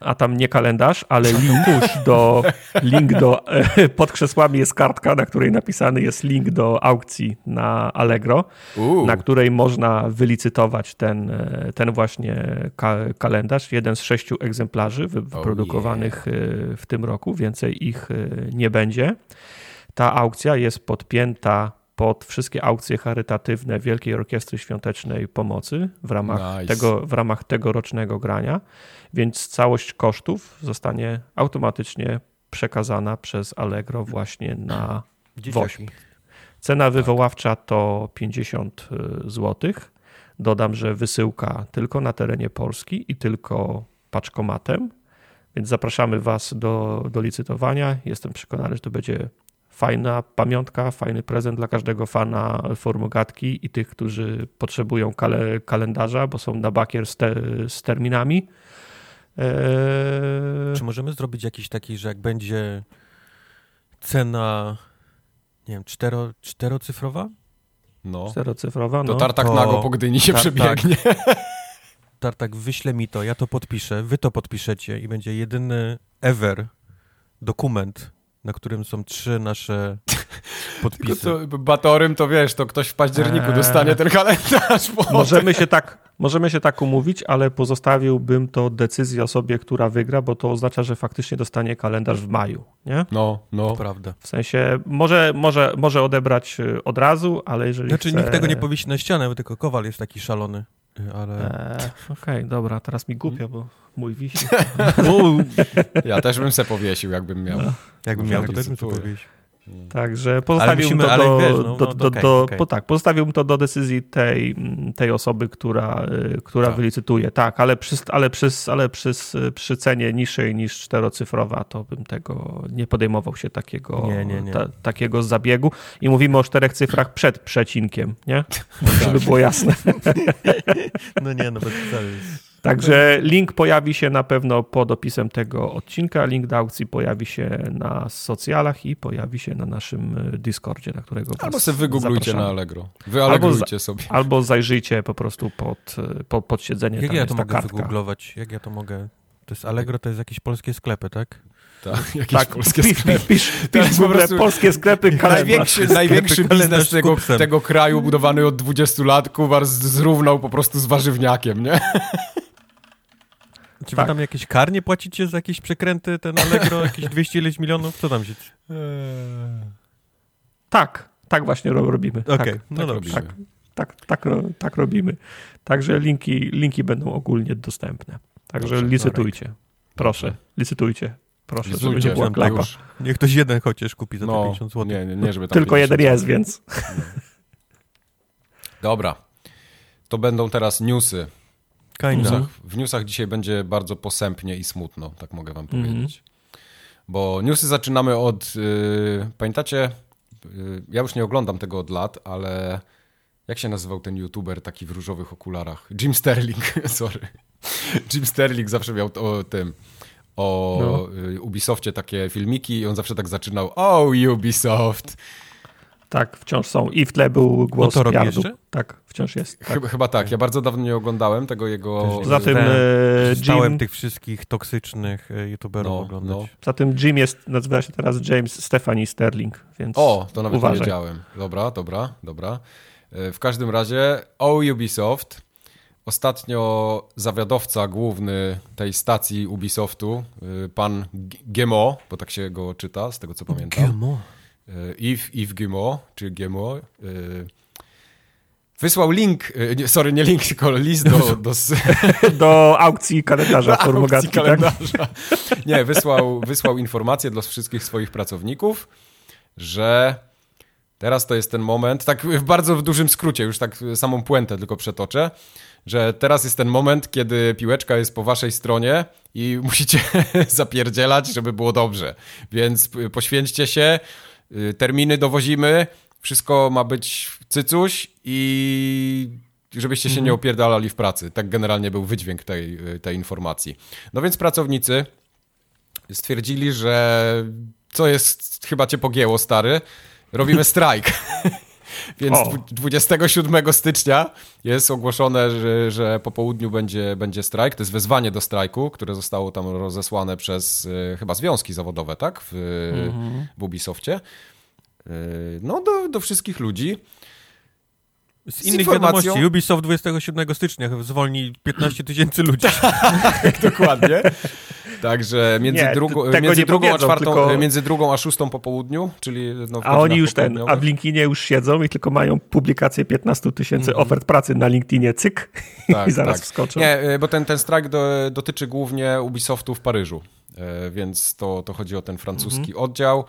a tam nie kalendarz, ale link do, link do e, pod krzesłami jest kartka, na której napisany jest link do aukcji na Allegro, Uuu, na której można wylicytować ten, e, ten właśnie ka kalendarz. Jeden z sześciu egzemplarzy wy wyprodukowanych e, w tym roku, więcej ich nie będzie. Ta aukcja jest podpięta pod wszystkie aukcje charytatywne Wielkiej Orkiestry Świątecznej Pomocy w ramach, Nice. tego, w ramach tegorocznego grania, więc całość kosztów zostanie automatycznie przekazana przez Allegro właśnie na Dzieciaki. Cena wywoławcza to 50 zł. Dodam, że wysyłka tylko na terenie Polski i tylko paczkomatem, więc zapraszamy Was do, do licytowania. Jestem przekonany, że to będzie fajna pamiątka, fajny prezent dla każdego fana formogatki i tych, którzy potrzebują kale, kalendarza, bo są na bakier z, te, z terminami. Eee, Czy możemy zrobić jakiś taki, że jak będzie cena, nie wiem, cztero, czterocyfrowa? no. czterocyfrowa, To no. tartak To- nago po Gdyni się tak, przebiegnie. Tartak, wyślę mi to, ja to podpiszę, wy to podpiszecie i będzie jedyny ever dokument, na którym są trzy nasze Tylko podpisy. to, Batorym to wiesz, to ktoś w październiku Eee. dostanie ten kalendarz. Możemy się, tak, możemy się tak umówić, ale pozostawiłbym to decyzję osobie, która wygra, bo to oznacza, że faktycznie dostanie kalendarz w maju. Nie? No, no. To prawda. W sensie może, może, może odebrać y, od razu, ale jeżeli Znaczy chce... nikt tego nie powiesi na ścianę, bo tylko Kowal jest taki szalony, ale... Eee, Okej, dobra, teraz mi głupio, bo mój wisi. Ja też bym se powiesił, jakbym miał. Jakbym Może miał, to taki też bym to sytuuje. Także pozostawiłbym musimy- to do, wiesz, no, do, no, do, okej, do, po- tak, pozostawiłbym to do decyzji tej, tej osoby, która, y, która Tak. wylicytuje. Tak, ale, przy, ale, przy, ale przy, przy cenie niższej niż czterocyfrowa, to bym tego nie podejmował się takiego, Nie, nie, nie. Ta, takiego zabiegu. I mówimy o czterech cyfrach przed przecinkiem, nie? Żeby było jasne. No nie, no bez. Także link pojawi się na pewno pod opisem tego odcinka. Link do aukcji pojawi się na socjalach i pojawi się na naszym Discordzie, na którego Albo se wygooglujcie zapraszamy. na Allegro. Wyalegrujcie sobie. Albo zajrzyjcie po prostu pod, pod, pod siedzenie. Jak tam ja jest to mogę kartka. wygooglować? Jak ja to mogę... To jest Allegro, to jest jakieś polskie sklepy, tak? Tak, jakieś Tak, polskie pisz, sklepy. pisz, pisz, pisz po ogóle prostu polskie sklepy kalendarz. Największy, Sklepy największy biznes z tego, tego kraju budowany od 20 lat, Kuwar zrównał po prostu z warzywniakiem, nie? Czy Tak. wy tam jakieś karnie płacicie za jakieś przekręty, ten Allegro, jakieś 200 ileś milionów? Co tam się... Tak, tak właśnie ro- robimy. Okej, Tak, no tak dobrze. robimy. tak, tak, tak, ro- tak robimy. Także linki, linki będą ogólnie dostępne. Także Dobrze, licytujcie. Proszę, licytujcie. Proszę, żeby nie tam klapa. już. Niech ktoś jeden chociaż kupi za te No, 50 zł. nie, nie, nie, żeby tam Tylko 50 jeden jest, więc... Dobra. To będą teraz newsy. W Kinda. newsach, w newsach dzisiaj będzie bardzo posępnie i smutno, tak mogę wam Mhm. powiedzieć. bo newsy zaczynamy od, yy, pamiętacie, yy, ja już nie oglądam tego od lat, ale jak się nazywał ten youtuber taki w różowych okularach? Jim Sterling, sorry. Jim Sterling zawsze miał o tym, o no. Y, Ubisoftie takie filmiki i on zawsze tak zaczynał, o Ubisoft. Tak, wciąż są. I w tle był głos no to robi jeszcze? Tak, wciąż jest. Tak. Chyba, chyba, tak. Ja bardzo dawno nie oglądałem tego jego... Za tym e, Jim... tych wszystkich toksycznych e, youtuberów no, oglądać. No. Za tym Jim jest, nazywa się teraz James Stephanie Sterling, więc O, to nawet uważaj. nie wiedziałem. Dobra, dobra, dobra. E, w każdym razie o Ubisoft. Ostatnio zawiadowca główny tej stacji Ubisoftu, pan Gemo, bo tak się go czyta, z tego co pamiętam. Gemo. E, Yves, Yves Gemo, czy Gemo, wysłał link, sorry, nie link, tylko list do... Do, do aukcji kalendarza aukcji tak? kalendarza. Tak? Nie, wysłał, wysłał informację dla wszystkich swoich pracowników, że Teraz to jest ten moment, tak w bardzo w dużym skrócie, już tak samą puentę tylko przetoczę, że teraz jest ten moment, kiedy piłeczka jest po waszej stronie i musicie zapierdzielać, żeby było dobrze. Więc poświęćcie się, terminy dowozimy, wszystko ma być cycuś i żebyście się mhm. nie opierdalali w pracy. Tak generalnie był wydźwięk tej, tej informacji. No więc pracownicy stwierdzili, że co jest, chyba cię pogięło, stary, robimy strajk. Więc o. 27 stycznia jest ogłoszone, że, że po południu będzie, będzie strajk. To jest wezwanie do strajku, które zostało tam rozesłane przez e, chyba związki zawodowe, tak? W, mhm. w Ubisoftie. E, no, do, do wszystkich ludzi. Z, z innych informacją... wiadomości, Ubisoft 27 stycznia zwolni 15 tysięcy ludzi. tak, dokładnie. Także między, nie, drugo, między drugą a czwartą, tylko... między drugą a szóstą po południu, czyli no, A oni już ten, a w LinkedInie już siedzą i tylko mają publikację 15 tysięcy mm -hmm. ofert pracy na LinkedInie, cyk tak, i zaraz tak. wskoczą. Nie, e, bo ten, ten strajk do, dotyczy głównie Ubisoftu w Paryżu, e, więc to, to chodzi o ten francuski mm -hmm. oddział.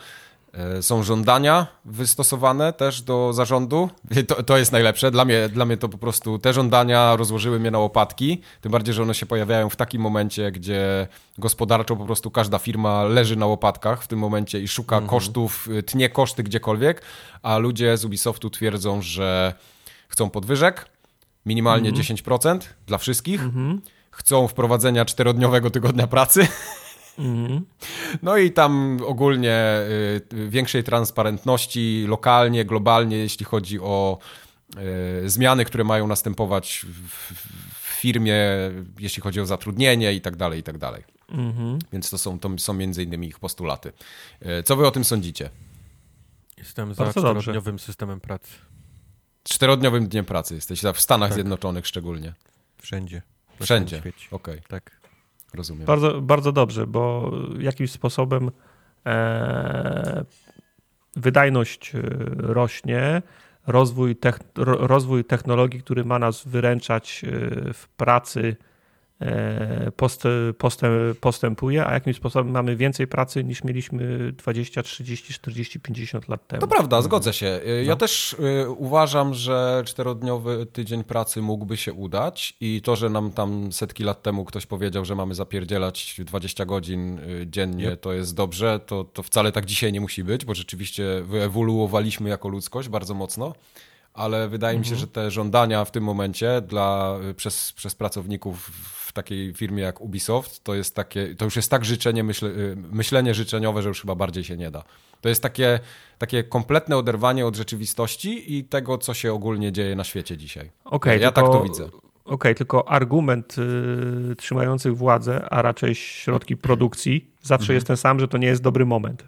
E, są żądania wystosowane też do zarządu. To, to jest najlepsze. Dla mnie, dla mnie to po prostu te żądania rozłożyły mnie na łopatki. Tym bardziej, że one się pojawiają w takim momencie, gdzie gospodarczo po prostu każda firma leży na łopatkach w tym momencie i szuka mhm. kosztów, y, tnie koszty gdziekolwiek, a ludzie z Ubisoftu twierdzą, że chcą podwyżek, minimalnie mhm. 10% dla wszystkich. Mhm. Chcą wprowadzenia czterodniowego tygodnia pracy. No i tam ogólnie y, większej transparentności lokalnie, globalnie, jeśli chodzi o y, zmiany, które mają następować w, w firmie, jeśli chodzi o zatrudnienie i tak dalej, i tak dalej. Mhm. Więc to są, to są między innymi ich postulaty. Y, co wy o tym sądzicie? Jestem za czterodniowym systemem pracy. Czterodniowym dniem pracy jesteś, w Stanach tak. Zjednoczonych szczególnie. Wszędzie. Wszędzie, okej. Okay. Tak. Rozumiem. Bardzo, bardzo dobrze, bo jakimś sposobem e, wydajność e, rośnie, rozwój, rozwój technologii, który ma nas wyręczać e, w pracy post, postęp, postępuje, a jakimś sposobem mamy więcej pracy niż mieliśmy 20, 30, 40, 50 lat temu. To prawda, zgodzę się. E, ja no. też y, uważam, że czterodniowy tydzień pracy mógłby się udać i to, że nam tam setki lat temu ktoś powiedział, że mamy zapierdzielać 20 godzin dziennie, yep. to jest dobrze, to, to wcale tak dzisiaj nie musi być, bo rzeczywiście wyewoluowaliśmy jako ludzkość bardzo mocno ale wydaje mi się, mhm. że te żądania w tym momencie dla, przez, przez pracowników w takiej firmie jak Ubisoft, to jest takie, to już jest tak życzenie, myśle, y, myślenie życzeniowe, że już chyba bardziej się nie da. To jest takie, takie kompletne oderwanie od rzeczywistości i tego, co się ogólnie dzieje na świecie dzisiaj. Okay, ja tylko, tak to widzę. Okej, okay, tylko argument y, trzymających władzę, a raczej środki produkcji, zawsze mhm. jest ten sam, że to nie jest dobry moment.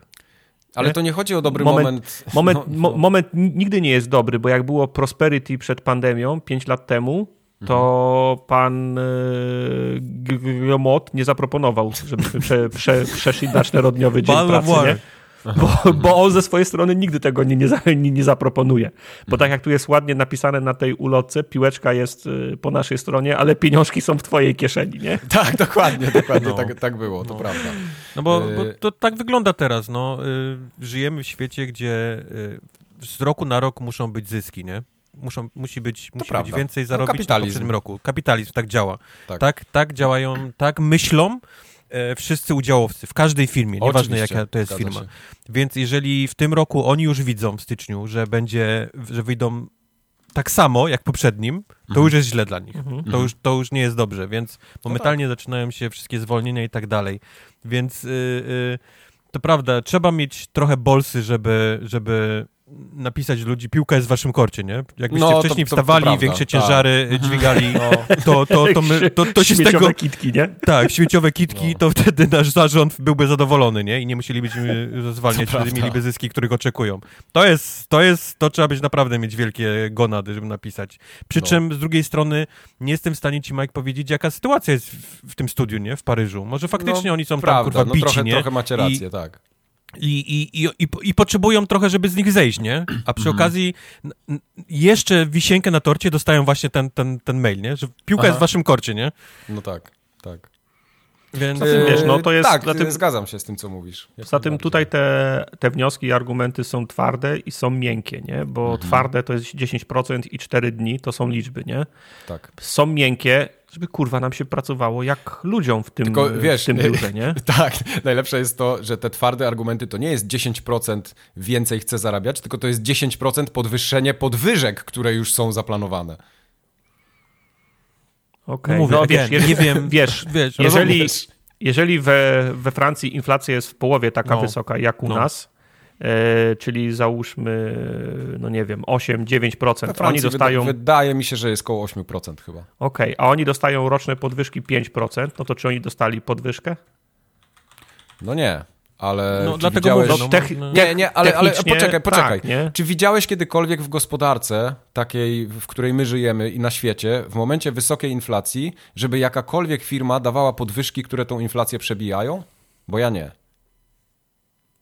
Ale to nie chodzi o dobry moment. Moment, moment, no, no. moment nigdy nie jest dobry, bo jak było prosperity przed pandemią 5 lat temu, to mhm. pan y, Gomot nie zaproponował, żebyśmy prze, prze, przeszli na czterodniowy dzień pracy, nie? Bo, bo, on ze swojej strony nigdy tego nie, nie, nie, zaproponuje. Bo tak jak tu jest ładnie napisane na tej ulotce, piłeczka jest y, po naszej stronie, ale pieniążki są w twojej kieszeni, nie? Tak, dokładnie, dokładnie, no. tak, tak było, to no. prawda. No bo, bo, to tak wygląda teraz, no. Y, żyjemy w świecie, gdzie z roku na rok muszą być zyski, nie? Muszą, musi być, musi być więcej no, zarobić no, w poprzednim roku. Kapitalizm tak działa. Tak. tak, tak działają, tak myślą. e, wszyscy udziałowcy w każdej firmie, nieważne jaka to jest zgadza firma. się. Więc jeżeli w tym roku oni już widzą w styczniu, że będzie, że wyjdą tak samo jak poprzednim, to Mhm. już jest źle dla nich. Mhm. To, już, to już nie jest dobrze, więc No momentalnie zaczynają się wszystkie zwolnienia i tak dalej. Więc y, y, to prawda, trzeba mieć trochę bolsy, żeby, żeby napisać do ludzi, piłka jest w waszym korcie, nie? Jakbyście No, to- wcześniej to- to wstawali, prawda, większe tak. ciężary dźwigali, to, to, to, my, to, to się z tego... kitki, nie? Tak, śmieciowe kitki, No. to wtedy nasz zarząd byłby zadowolony, nie? I nie musielibyśmy zwalniać, To wtedy mieliby zyski, których oczekują. To jest, to jest, to trzeba być naprawdę mieć wielkie gonady, żeby napisać. Przy No. czym z drugiej strony nie jestem w stanie ci, Mike, powiedzieć, jaka sytuacja jest w, w tym studiu, nie? W Paryżu. Może faktycznie No, oni są Prawda, tam, kurwa, no bici, trochę, nie? trochę macie I- rację, tak. I, i, i, i, I potrzebują trochę, żeby z nich zejść, nie? A przy Mhm. okazji jeszcze wisienkę na torcie dostają właśnie ten, ten, ten mail, nie? Że piłka Aha. jest w waszym korcie, nie? No tak, tak. Więc... Zatem wiesz, no to jest- Tak, zatem- zgadzam się z tym, co mówisz. Poza tym tutaj te, te wnioski i argumenty są twarde i są miękkie, nie? Bo Mhm. twarde to jest 10% i 4 dni to są liczby, nie? Tak. Są miękkie, żeby kurwa nam się pracowało jak ludziom w tym, Tylko, wiesz, w tym biurze, nie? Tak, najlepsze jest to, że te twarde argumenty to nie jest 10% więcej chce zarabiać, tylko to jest 10% podwyższenie podwyżek, które już są zaplanowane. Okej, No mówię, no, wiesz, nie wiem, wiesz, wiesz, jeżeli, jeżeli we, we Francji inflacja jest w połowie taka No. wysoka jak u No. nas, czyli załóżmy, no nie wiem, 8-9%, We oni dostają, wyda- wydaje mi się, że jest koło 8% chyba. okej, a oni dostają roczne podwyżki 5%, no to czy oni dostali podwyżkę? No nie, ale No, czy dlatego widziałeś... mówię, No, no, tech-. Nie, nie, ale, ale poczekaj, poczekaj. tak, nie? Czy widziałeś kiedykolwiek w gospodarce, takiej, w której my żyjemy i na świecie, w momencie wysokiej inflacji, żeby jakakolwiek firma dawała podwyżki, które tą inflację przebijają? Bo ja nie.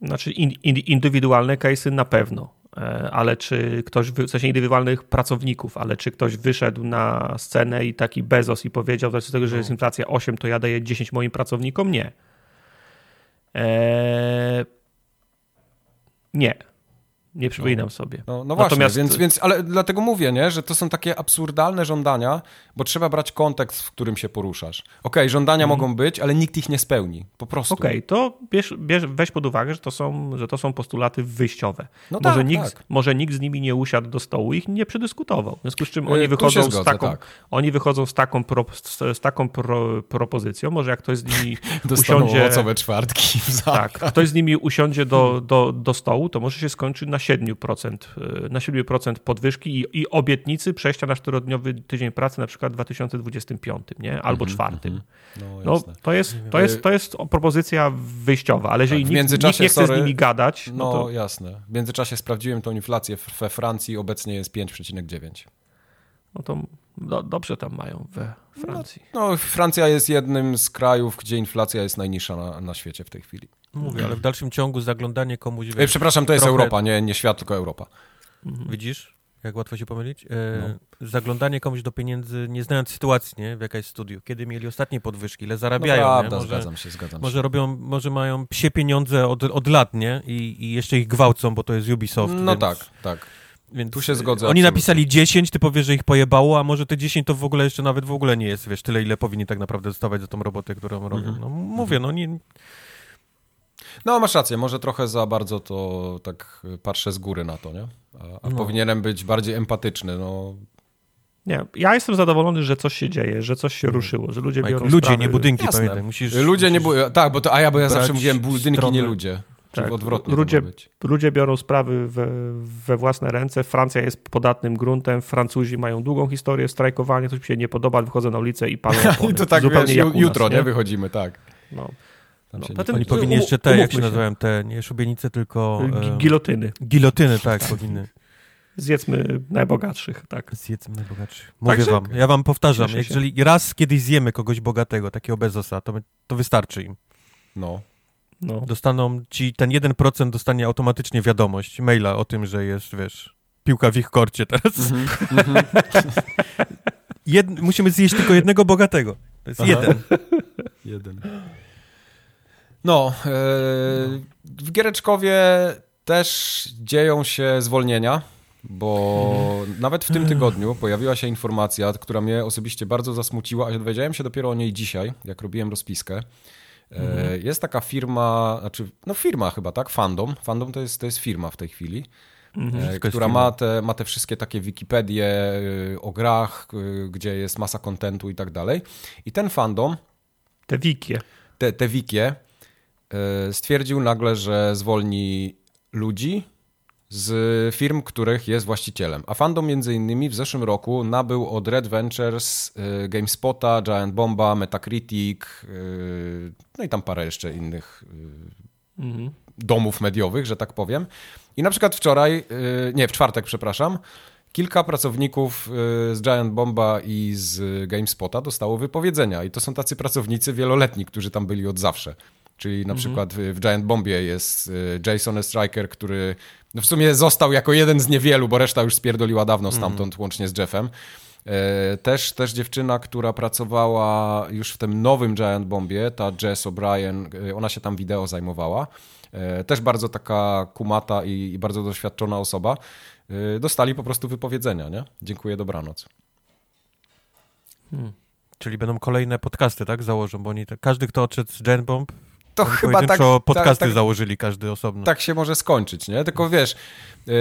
Znaczy in, in, indywidualne case'y na pewno, e, ale czy ktoś, w sensie indywidualnych pracowników, ale czy ktoś wyszedł na scenę i taki Bezos i powiedział, że tego, że jest inflacja 8, to ja daję 10 moim pracownikom? Nie. Eee, nie. Nie przypominam sobie. No, no właśnie, Natomiast- więc, więc, ale dlatego mówię, nie, że to są takie absurdalne żądania, bo trzeba brać kontekst, w którym się poruszasz. Okej, żądania mogą być, ale nikt ich nie spełni. Po prostu. Mhm. Okej, to bierz, bierz, weź pod uwagę, że to, są, że to są postulaty wyjściowe. No może, tak, nikt, tak. może nikt z nimi nie usiadł do stołu i ich nie przedyskutował. W związku z czym Y, oni wychodzą, się z, zgodzę, taką, tak. oni wychodzą z taką, pro, z, z taką pro, propozycją. Może jak ktoś z nimi usiądzie. owocowe czwartki w. Tak, ktoś z nimi usiądzie do, do, do stołu, to może się skończyć na 7%, y, na 7% podwyżki i, i obietnicy przejścia na czterodniowy tydzień pracy, na przykład w 2025, nie? Albo czwartym. No, No, to jest, to, jest, to jest propozycja wyjściowa, ale jeżeli Tak, nikt, nikt nie chce sorry, z nimi gadać, no, No, to jasne. W międzyczasie sprawdziłem tą inflację w- we Francji, obecnie jest 5,9. no to do, dobrze tam mają we Francji. No, Francja jest jednym z krajów, gdzie inflacja jest najniższa na, na świecie w tej chwili. Mówię, ale w dalszym ciągu zaglądanie komuś, wiesz, przepraszam, to jest trochę- Europa, nie, nie świat, tylko Europa. widzisz, jak łatwo się pomylić? E, No. Zaglądanie komuś do pieniędzy, nie znając sytuacji, nie? W jakaś studiu. Kiedy mieli ostatnie podwyżki, ile No zarabiają, prawda, nie? Może, zgadzam się, zgadzam może się. robią, może mają psie pieniądze od, od lat, nie? I, I jeszcze ich gwałcą, bo to jest Ubisoft. No więc, tak, tak. Więc tu się zgodzę Oni absolutnie. napisali 10, ty powiesz, że ich pojebało, a może te 10 to w ogóle jeszcze nawet w ogóle nie jest, wiesz, tyle ile powinni tak naprawdę dostawać za tą robotę, którą robią. Mhm. No mówię, no nie... No masz rację, może trochę za bardzo to tak patrzę z góry na to, nie? A, a No. powinienem być bardziej empatyczny, no. Nie, ja jestem zadowolony, że coś się dzieje, że coś się ruszyło, że ludzie Mike, biorą ludzie, sprawy, nie budynki, Jasne. pamiętaj. Musisz, Ludzie nie musisz... były, tak, bo to, a ja, bo ja zawsze mówiłem budynki, stronę. nie ludzie. Czyli Tak, odwrotnie ludzie-. Ludzie biorą sprawy we, we własne ręce. Francja jest podatnym gruntem. Francuzi mają długą historię strajkowania. Coś mi się nie podoba, wychodzę na ulicę i palą. I to tak, Zupełnie wiesz, jak nas, jutro, nie? Wychodzimy, tak. No. No, potem- Oni powinni jeszcze te, jak się się. nazywają, te, nie szubienice, tylko Gi- Gilotyny. gilotyny, tak, powinny. Zjedzmy najbogatszych, tak. Zjedzmy najbogatszy. Mówię Także- wam, ja wam powtarzam, Cieszę się. jeżeli raz kiedyś zjemy kogoś bogatego, takiego Bezosa, to, my, to wystarczy im. No. No. Dostaną ci, ten 1% dostanie automatycznie wiadomość, maila o tym, że jest, wiesz, piłka w ich korcie teraz. Mhm. Jed, musimy zjeść tylko jednego bogatego. To jest Aha. jeden. Jeden. No, e, w Giereczkowie też dzieją się zwolnienia, bo nawet w tym tygodniu pojawiła się informacja, która mnie osobiście bardzo zasmuciła, a dowiedziałem się dopiero o niej dzisiaj, jak robiłem rozpiskę, Mhm. Jest taka firma, znaczy, no firma chyba, tak? Fandom. Fandom to jest, to jest firma w tej chwili. Mhm. która ma te, ma te wszystkie takie Wikipedie o grach, gdzie jest masa kontentu i tak dalej. I ten fandom. Te wikie. Te, te wikie stwierdził nagle, że zwolni ludzi z firm, których jest właścicielem. A Fandom między innymi w zeszłym roku nabył od Red Ventures, y, GameSpota, Giant Bomba, Metacritic, y, no i tam parę jeszcze innych mhm. domów mediowych, że tak powiem. I na przykład wczoraj, nie, w czwartek, przepraszam, kilka pracowników z Giant Bomba i z GameSpota dostało wypowiedzenia. I to są tacy pracownicy wieloletni, którzy tam byli od zawsze. Czyli na mhm. przykład w Giant Bombie jest Jason Striker, który no w sumie został jako jeden z niewielu, bo reszta już spierdoliła dawno mhm. stamtąd, mm. łącznie z Jeffem. E, też, też dziewczyna, która pracowała już w tym nowym Giant Bombie, ta Jess O'Brien, e, ona się tam wideo zajmowała. E, też bardzo taka kumata i, i bardzo doświadczona osoba. Dostali po prostu wypowiedzenia, nie? Dziękuję, dobranoc. Hmm. Czyli będą kolejne podcasty, tak? Założą, bo oni, każdy, kto odszedł z Giant Bomb, to chyba tak, podcasty tak, tak, założyli każdy osobno. Tak się może skończyć, nie? Tylko wiesz, y,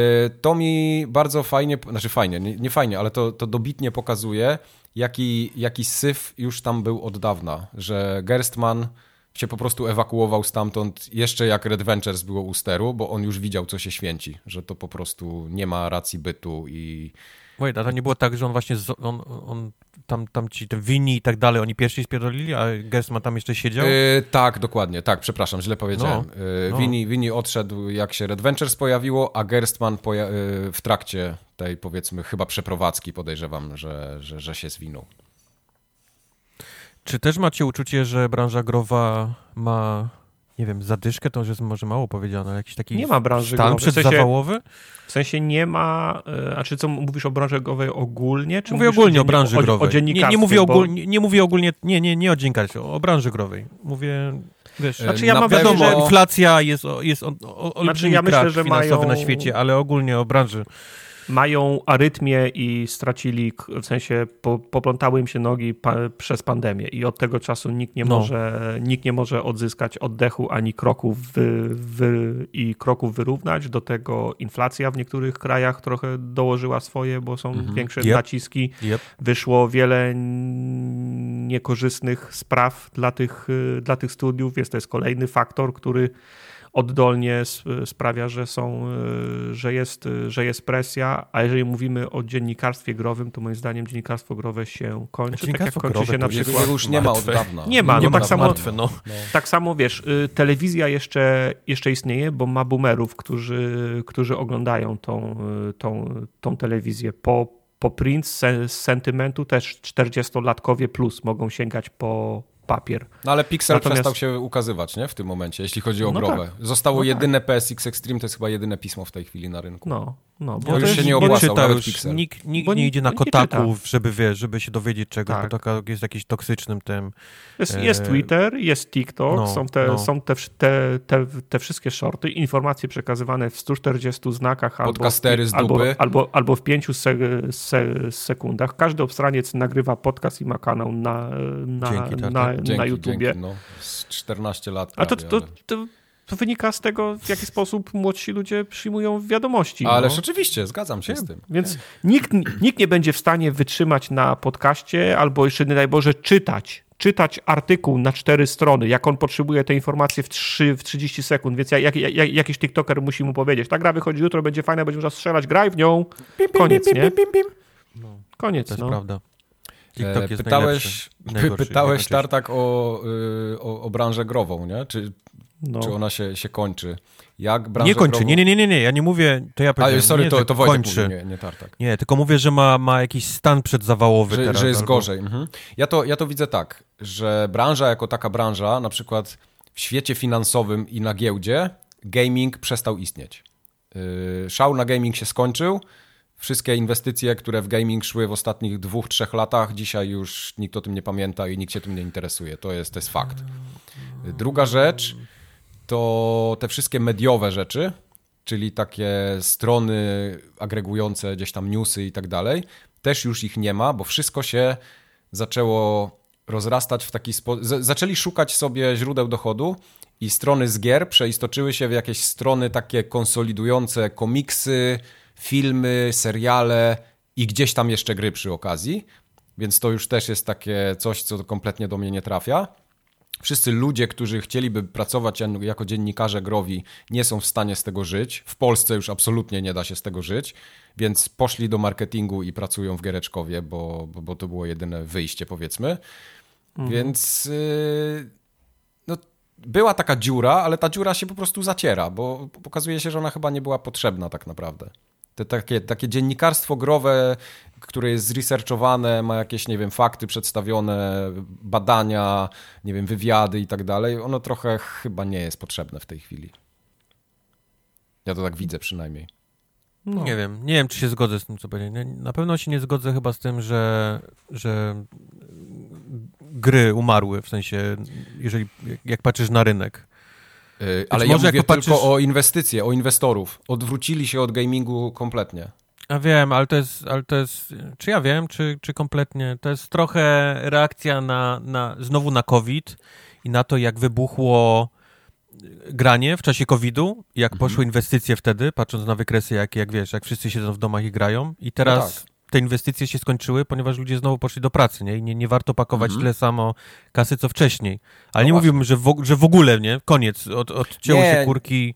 to mi bardzo fajnie, znaczy fajnie, nie, nie fajnie, ale to, to dobitnie pokazuje, jaki, jaki syf już tam był od dawna, że Gerstmann się po prostu ewakuował stamtąd jeszcze jak Red Ventures było u steru, bo on już widział, co się święci, że to po prostu nie ma racji bytu i... Wait, a to nie było tak, że on właśnie, z, on, on tam, tam ci te wini i tak dalej, oni pierwsi spierdolili, a Gersman tam jeszcze siedział? Yy, tak, dokładnie, tak, przepraszam, źle powiedziałem. No, yy, no. Odszedł jak się Red Ventures pojawiło, a Gerstman poja yy, w trakcie tej powiedzmy chyba przeprowadzki podejrzewam, że, że, że się zwinął. Czy też macie uczucie, że branża growa ma nie wiem, zadyszkę to już jest może mało powiedziane, ale jakiś taki nie ma branży stan przedzawałowy? W sensie nie ma, e, a czy co mówisz o branży growej ogólnie? Czy mówię ogólnie o, o branży o, growej. O nie, nie, mówię bo... ogólnie, nie mówię ogólnie, nie, nie, nie o dziennikarstwie, o branży growej. Mówię, wiesz, znaczy ja mam wiadomo, że inflacja jest, jest o, o, znaczy ja myślę, że finansowy mają... na świecie, ale ogólnie o branży mają arytmię i stracili, w sensie po, poplątały im się nogi pa, przez pandemię i od tego czasu nikt nie, no. może, nikt nie może odzyskać oddechu ani kroków wy, wy, i kroków wyrównać. Do tego inflacja w niektórych krajach trochę dołożyła swoje, bo są mhm. większe yep. naciski. Yep. Wyszło wiele niekorzystnych spraw dla tych, dla tych studiów, jest to jest kolejny faktor, który oddolnie sprawia, że, są, e, że, jest, że jest presja, a jeżeli mówimy o dziennikarstwie growym, to moim zdaniem dziennikarstwo growe się kończy. Tak jak kończy się na przykład... już nie ma od dawna. Nie ma, no, tak, samo, martwe, no. tak samo wiesz, y, telewizja jeszcze, jeszcze istnieje, bo ma boomerów, którzy, którzy oglądają tą, y, tą, tą telewizję po, po print z sentymentu też 40-latkowie plus mogą sięgać po, papier. No ale Pixel Natomiast... przestał się ukazywać, nie? W tym momencie, jeśli chodzi o no growę. Tak. Zostało no jedyne tak. PSX Extreme, to jest chyba jedyne pismo w tej chwili na rynku. No, no. Bo, bo już się nie opłacał, nawet Pixel. Nikt, nikt nie, nie idzie na kotaków, żeby, wiesz, żeby się dowiedzieć czego, tak. kotak jest jakiś toksycznym tym. Jest, e... jest Twitter, jest TikTok, no, są, te, no. są te, te, te, te, wszystkie shorty, informacje przekazywane w 140 znakach albo, albo, albo, albo w 5 se, se, sekundach. Każdy obstraniec nagrywa podcast i ma kanał na, na, Dzięki, na, dzięki, na YouTubie. Dzięki, no. Z 14 lat prawie, A to, to, to, to, wynika z tego, w jaki sposób młodsi ludzie przyjmują wiadomości. Ależ no. oczywiście, zgadzam się z tym. Więc nikt, nikt nie będzie w stanie wytrzymać na podcaście albo jeszcze, nie daj Boże, czytać czytać artykuł na cztery strony, jak on potrzebuje te informacje w, 3, w 30 sekund, więc jak, jak, jakiś TikToker musi mu powiedzieć, ta gra wychodzi jutro, będzie fajna, będzie można strzelać, graj w nią, koniec, nie? Koniec, To jest no. prawda. TikTok jest pytałeś, najlepszy, pytałeś Tartak o, y, o, o branżę grową, nie? Czy, no. czy ona się, się kończy? Jak branża nie kończy, grową... nie, nie, nie, nie, ja nie mówię, to ja powiedziałem, sorry, nie, to, to kończy. Mówi, nie, nie Tartak. Nie, tylko mówię, że ma, ma jakiś stan przedzawałowy że, teraz. Że jest albo... gorzej. Mhm. Ja, to, ja to widzę tak, że branża jako taka branża, na przykład w świecie finansowym i na giełdzie, gaming przestał istnieć. Yy, szał na gaming się skończył, wszystkie inwestycje, które w gaming szły w ostatnich dwóch, trzech latach, dzisiaj już nikt o tym nie pamięta i nikt się tym nie interesuje. To jest, to jest fakt. Druga rzecz to te wszystkie mediowe rzeczy, czyli takie strony agregujące gdzieś tam newsy i tak dalej, też już ich nie ma, bo wszystko się zaczęło rozrastać w taki sposób. Zaczęli szukać sobie źródeł dochodu i strony z gier przeistoczyły się w jakieś strony takie konsolidujące komiksy, filmy, seriale i gdzieś tam jeszcze gry przy okazji. Więc to już też jest takie coś, co kompletnie do mnie nie trafia. Wszyscy ludzie, którzy chcieliby pracować jako dziennikarze growi, nie są w stanie z tego żyć. W Polsce już absolutnie nie da się z tego żyć, więc poszli do marketingu i pracują w Giereczkowie, bo, bo to było jedyne wyjście, powiedzmy. Mhm. Więc yy, no, była taka dziura, ale ta dziura się po prostu zaciera, bo pokazuje się, że ona chyba nie była potrzebna tak naprawdę. Te takie, takie dziennikarstwo growe, które jest zresearchowane, ma jakieś, nie wiem, fakty przedstawione, badania, nie wiem, wywiady i tak dalej, ono trochę chyba nie jest potrzebne w tej chwili. Ja to tak widzę przynajmniej. No. Nie wiem, nie wiem, czy się zgodzę z tym, co powiedzieć. Na pewno się nie zgodzę chyba z tym, że, że gry umarły, w sensie, jeżeli, jak patrzysz na rynek. Yy, ale ja mówię patrzysz... tylko o inwestycje, o inwestorów. Odwrócili się od gamingu kompletnie. Ja wiem, ale to jest, ale to jest czy ja wiem, czy, czy kompletnie, to jest trochę reakcja na, na, znowu na COVID i na to, jak wybuchło granie w czasie COVID-u, jak mhm. poszły inwestycje wtedy, patrząc na wykresy, jak, jak wiesz, jak wszyscy siedzą w domach i grają i teraz no tak. Te inwestycje się skończyły, ponieważ ludzie znowu poszli do pracy, nie? I nie, nie warto pakować mhm. tyle samo kasy, co wcześniej. Ale no nie mówiłbym, że w, że w ogóle, nie? Koniec, od, odcięło nie. się kurki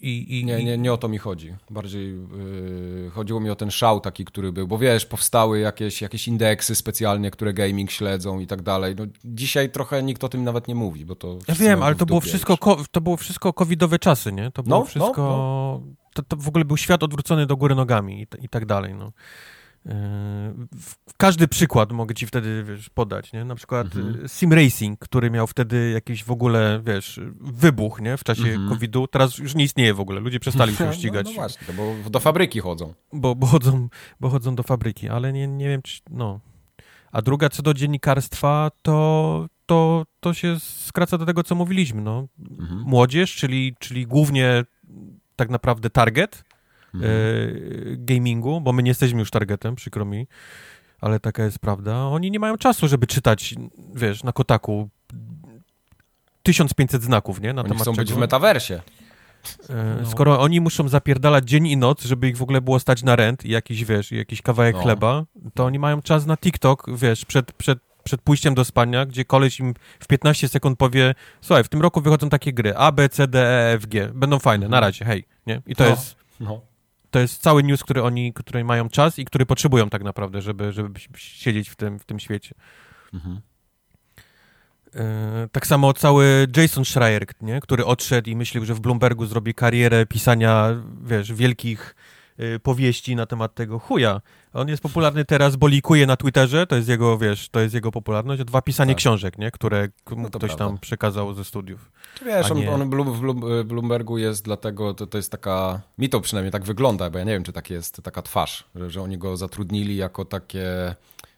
i, i, nie, nie, nie o to mi chodzi. Bardziej yy, chodziło mi o ten szał taki, który był, bo wiesz, powstały jakieś, jakieś indeksy specjalnie, które gaming śledzą i tak dalej. No, dzisiaj trochę nikt o tym nawet nie mówi, bo to... Ja wiem, ale to było, wszystko, to było wszystko covidowe czasy, nie? To było no, wszystko... No, no. To, to, w ogóle był świat odwrócony do góry nogami i, i tak dalej, no. Yy, każdy przykład mogę ci wtedy wiesz, podać, nie? Na przykład mhm. Sim Racing, który miał wtedy jakiś w ogóle, wiesz, wybuch, nie? W czasie mhm. COVID-u. Teraz już nie istnieje w ogóle. Ludzie przestali się ścigać. No, no właśnie, bo do fabryki chodzą. Bo, bo, chodzą, bo chodzą do fabryki, ale nie, nie wiem, czy, no. A druga, co do dziennikarstwa, to, to, to się skraca do tego, co mówiliśmy, no. Mhm. Młodzież, czyli, czyli głównie tak naprawdę target, mhm. e, gamingu, bo my nie jesteśmy już targetem, przykro mi, ale taka jest prawda. Oni nie mają czasu, żeby czytać, wiesz, na Kotaku 1500 znaków, nie? Na oni temat chcą czego. być w metaversie. E, no. Skoro oni muszą zapierdalać dzień i noc, żeby ich w ogóle było stać na rent i jakiś, wiesz, jakiś kawałek no. chleba, to oni mają czas na TikTok, wiesz, przed, przed, przed pójściem do spania, gdzie koleś im w 15 sekund powie, słuchaj, w tym roku wychodzą takie gry A, B, C, D, E, F, G, będą fajne, na mhm. razie, hej, nie? I to no. jest... No to jest cały news, który oni, który mają czas i który potrzebują tak naprawdę, żeby, żeby siedzieć w tym, w tym świecie. Mhm. E, tak samo cały Jason Schreier, nie? który odszedł i myślał, że w Bloombergu zrobi karierę pisania, wiesz, wielkich powieści na temat tego chuja. On jest popularny teraz, bo likuje na Twitterze, to jest jego, wiesz, to jest jego popularność, dwa pisanie tak. książek, nie? które no ktoś prawda. tam przekazał ze studiów. Wiesz, nie... on, w Bloombergu jest dlatego, to, to jest taka, mi to przynajmniej tak wygląda, bo ja nie wiem, czy tak jest taka twarz, że, że oni go zatrudnili jako takie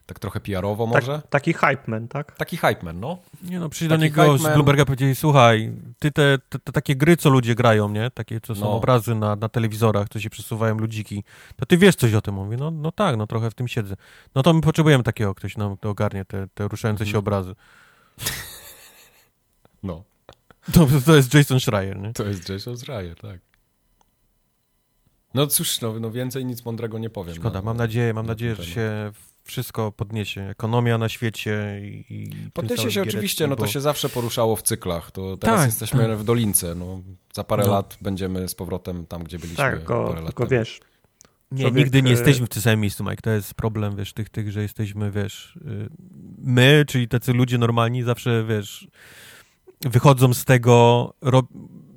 tak trochę PR-owo tak, może? Tak, taki hype man, tak? Taki hype man, no. Nie no, przyjdzie do niego z Bloomberga powiedzieli, słuchaj, ty te, te, te, takie gry, co ludzie grają, nie? Takie, co są no. obrazy na, na telewizorach, co się przesuwają ludziki, to ty wiesz coś o tym. Mówi, no, no tak, no trochę w tym siedzę. No to my potrzebujemy takiego, ktoś nam to ogarnie, te, te ruszające się mhm. obrazy. No. To, to jest Jason Schreier, nie? To jest Jason Schreier, tak. No cóż, no, no więcej nic mądrego nie powiem. Szkoda, no, mam nadzieję, mam nadzieję, że się wszystko podniesie. Ekonomia na świecie i. podniesie się oczywiście, no to się zawsze poruszało w cyklach. To teraz tak, jesteśmy tak. w dolince. No, za parę no. lat będziemy z powrotem tam, gdzie byliśmy. Tak, tylko, tylko wiesz. Nie, człowiek... nigdy nie jesteśmy w tym samym miejscu, Mike. To jest problem, wiesz, tych, tych, że jesteśmy, wiesz, y, my, czyli tacy ludzie normalni, zawsze, wiesz, wychodzą z tego,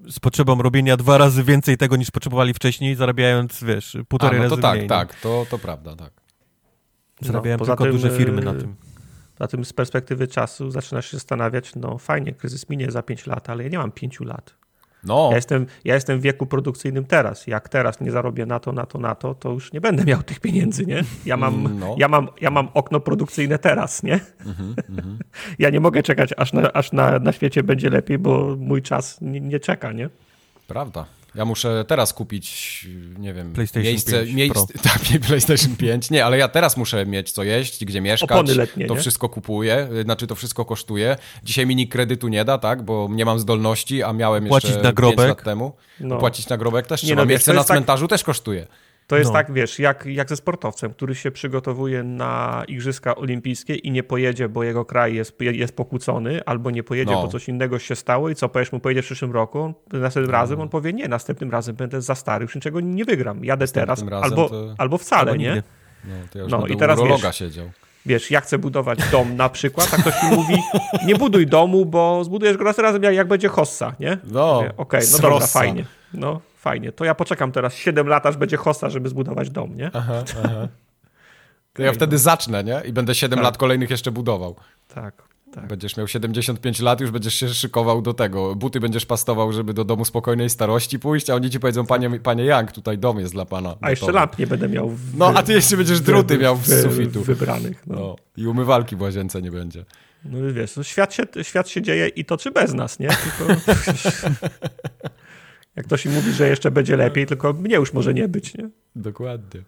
z potrzebą robienia dwa razy więcej tego, niż potrzebowali wcześniej, zarabiając, wiesz, półtorej A, no to razy tak, mniej. Tak, tak, to, to prawda, tak. Zarabiają no, tylko tym, duże firmy na tym. Na tym z perspektywy czasu zaczynasz się zastanawiać, no fajnie, kryzys minie za 5 lat, ale ja nie mam 5 lat. No. Ja, jestem, ja jestem w wieku produkcyjnym teraz. Jak teraz nie zarobię na to, na to, na to, to już nie będę miał tych pieniędzy, nie? Ja mam, mm, no. ja mam, ja mam okno produkcyjne teraz, nie? Mm -hmm. ja nie mogę czekać, aż, na, aż na, na świecie będzie lepiej, bo mój czas nie, nie czeka, nie? Prawda. Ja muszę teraz kupić, nie wiem, PlayStation miejsce, 5 miejsce tak, PlayStation 5. Nie, ale ja teraz muszę mieć co jeść, gdzie mieszkać. Opony letnie, to nie? wszystko kupuję, znaczy to wszystko kosztuje. Dzisiaj mi nikt kredytu nie da, tak, bo nie mam zdolności, a miałem Płacić jeszcze nagrobek. 5 lat temu. No. Płacić nagrobek też Nie, trzeba. no Miejsce na tak- cmentarzu też kosztuje. To jest No. tak, wiesz, jak, jak ze sportowcem, który się przygotowuje na Igrzyska Olimpijskie i nie pojedzie, bo jego kraj jest, jest pokłócony, albo nie pojedzie, No. bo coś innego się stało i co powiesz mu, pojedzie w przyszłym roku, następnym No. razem on powie, nie, następnym razem będę za stary, już niczego nie wygram, jadę teraz, razem albo, to- albo wcale, Albo nie? No, to ja już No, i teraz wiesz- siedział. Wiesz, ja chcę budować dom na przykład, a ktoś mi mówi, nie buduj domu, bo zbudujesz go następnym razem, jak, jak będzie hossa, nie? No, Okej, no dobra, fajnie, no fajnie, to ja poczekam teraz 7 lat, aż będzie hossa, żeby zbudować dom, nie? Aha, aha. To ja wtedy zacznę, nie? I będę 7 Tak. lat kolejnych jeszcze budował. Tak, tak. Będziesz miał 75 lat, już będziesz się szykował do tego. Buty będziesz pastował, żeby do domu spokojnej starości pójść, a oni ci powiedzą, panie, panie Young, tutaj dom jest dla pana. A jeszcze lamp nie będę miał. W, No, a ty jeszcze będziesz druty miał z wy- sufitu. Wybranych. No. No. I umywalki w łazience nie będzie. no wiesz, no świat, się, świat się dzieje i to czy bez nas, nie? Tylko... Jak ktoś mi mówi, że jeszcze będzie lepiej, tylko mnie już może nie być, nie? Dokładnie.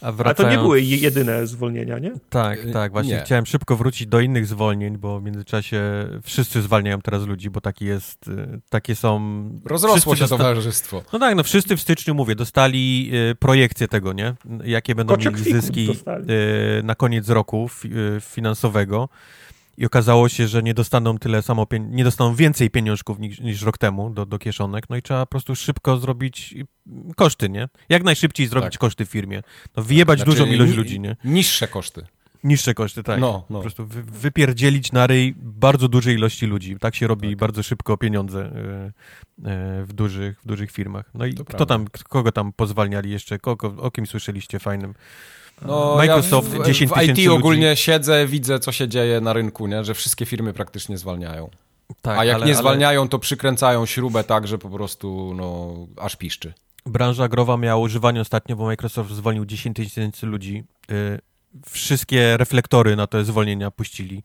A Ale to wracając... nie były je- jedyne zwolnienia, nie? Tak, Y, tak, właśnie nie. chciałem szybko wrócić do innych zwolnień, bo w międzyczasie wszyscy zwalniają teraz ludzi, bo taki jest, y, takie są... Rozrosło wszyscy się dosta- towarzystwo. No tak, no wszyscy w styczniu, mówię, dostali y, projekcję tego, nie? Jakie będą Kocie mieli zyski dostali. na koniec roku fi, finansowego. I okazało się, że nie dostaną tyle samo, nie dostaną więcej pieniążków niż, niż rok temu do, do kieszonek, no i trzeba po prostu szybko zrobić y, koszty, nie? Jak najszybciej zrobić Tak. koszty w firmie. No wyjebać Znaczy, dużą ilość ni- ludzi, nie? Niższe koszty. Niższe koszty, tak. No, no. Po prostu wy, wypierdzielić na ryj bardzo dużej ilości ludzi. Tak się robi bardzo szybko pieniądze y, y, w, dużych, w dużych firmach. No i To kto prawda. tam, kogo tam pozwalniali jeszcze? Kogo, o kim słyszeliście fajnym? No, Microsoft ja w, 10 w tysięcy IT ludzi. ogólnie siedzę, widzę co się dzieje na rynku, nie? że wszystkie firmy praktycznie zwalniają. Tak, A jak ale- nie ale zwalniają, to przykręcają śrubę tak, że po prostu no, aż piszczy. Branża growa miała używanie ostatnio, bo Microsoft zwolnił 10 tysięcy ludzi. Y, wszystkie reflektory na te zwolnienia puścili.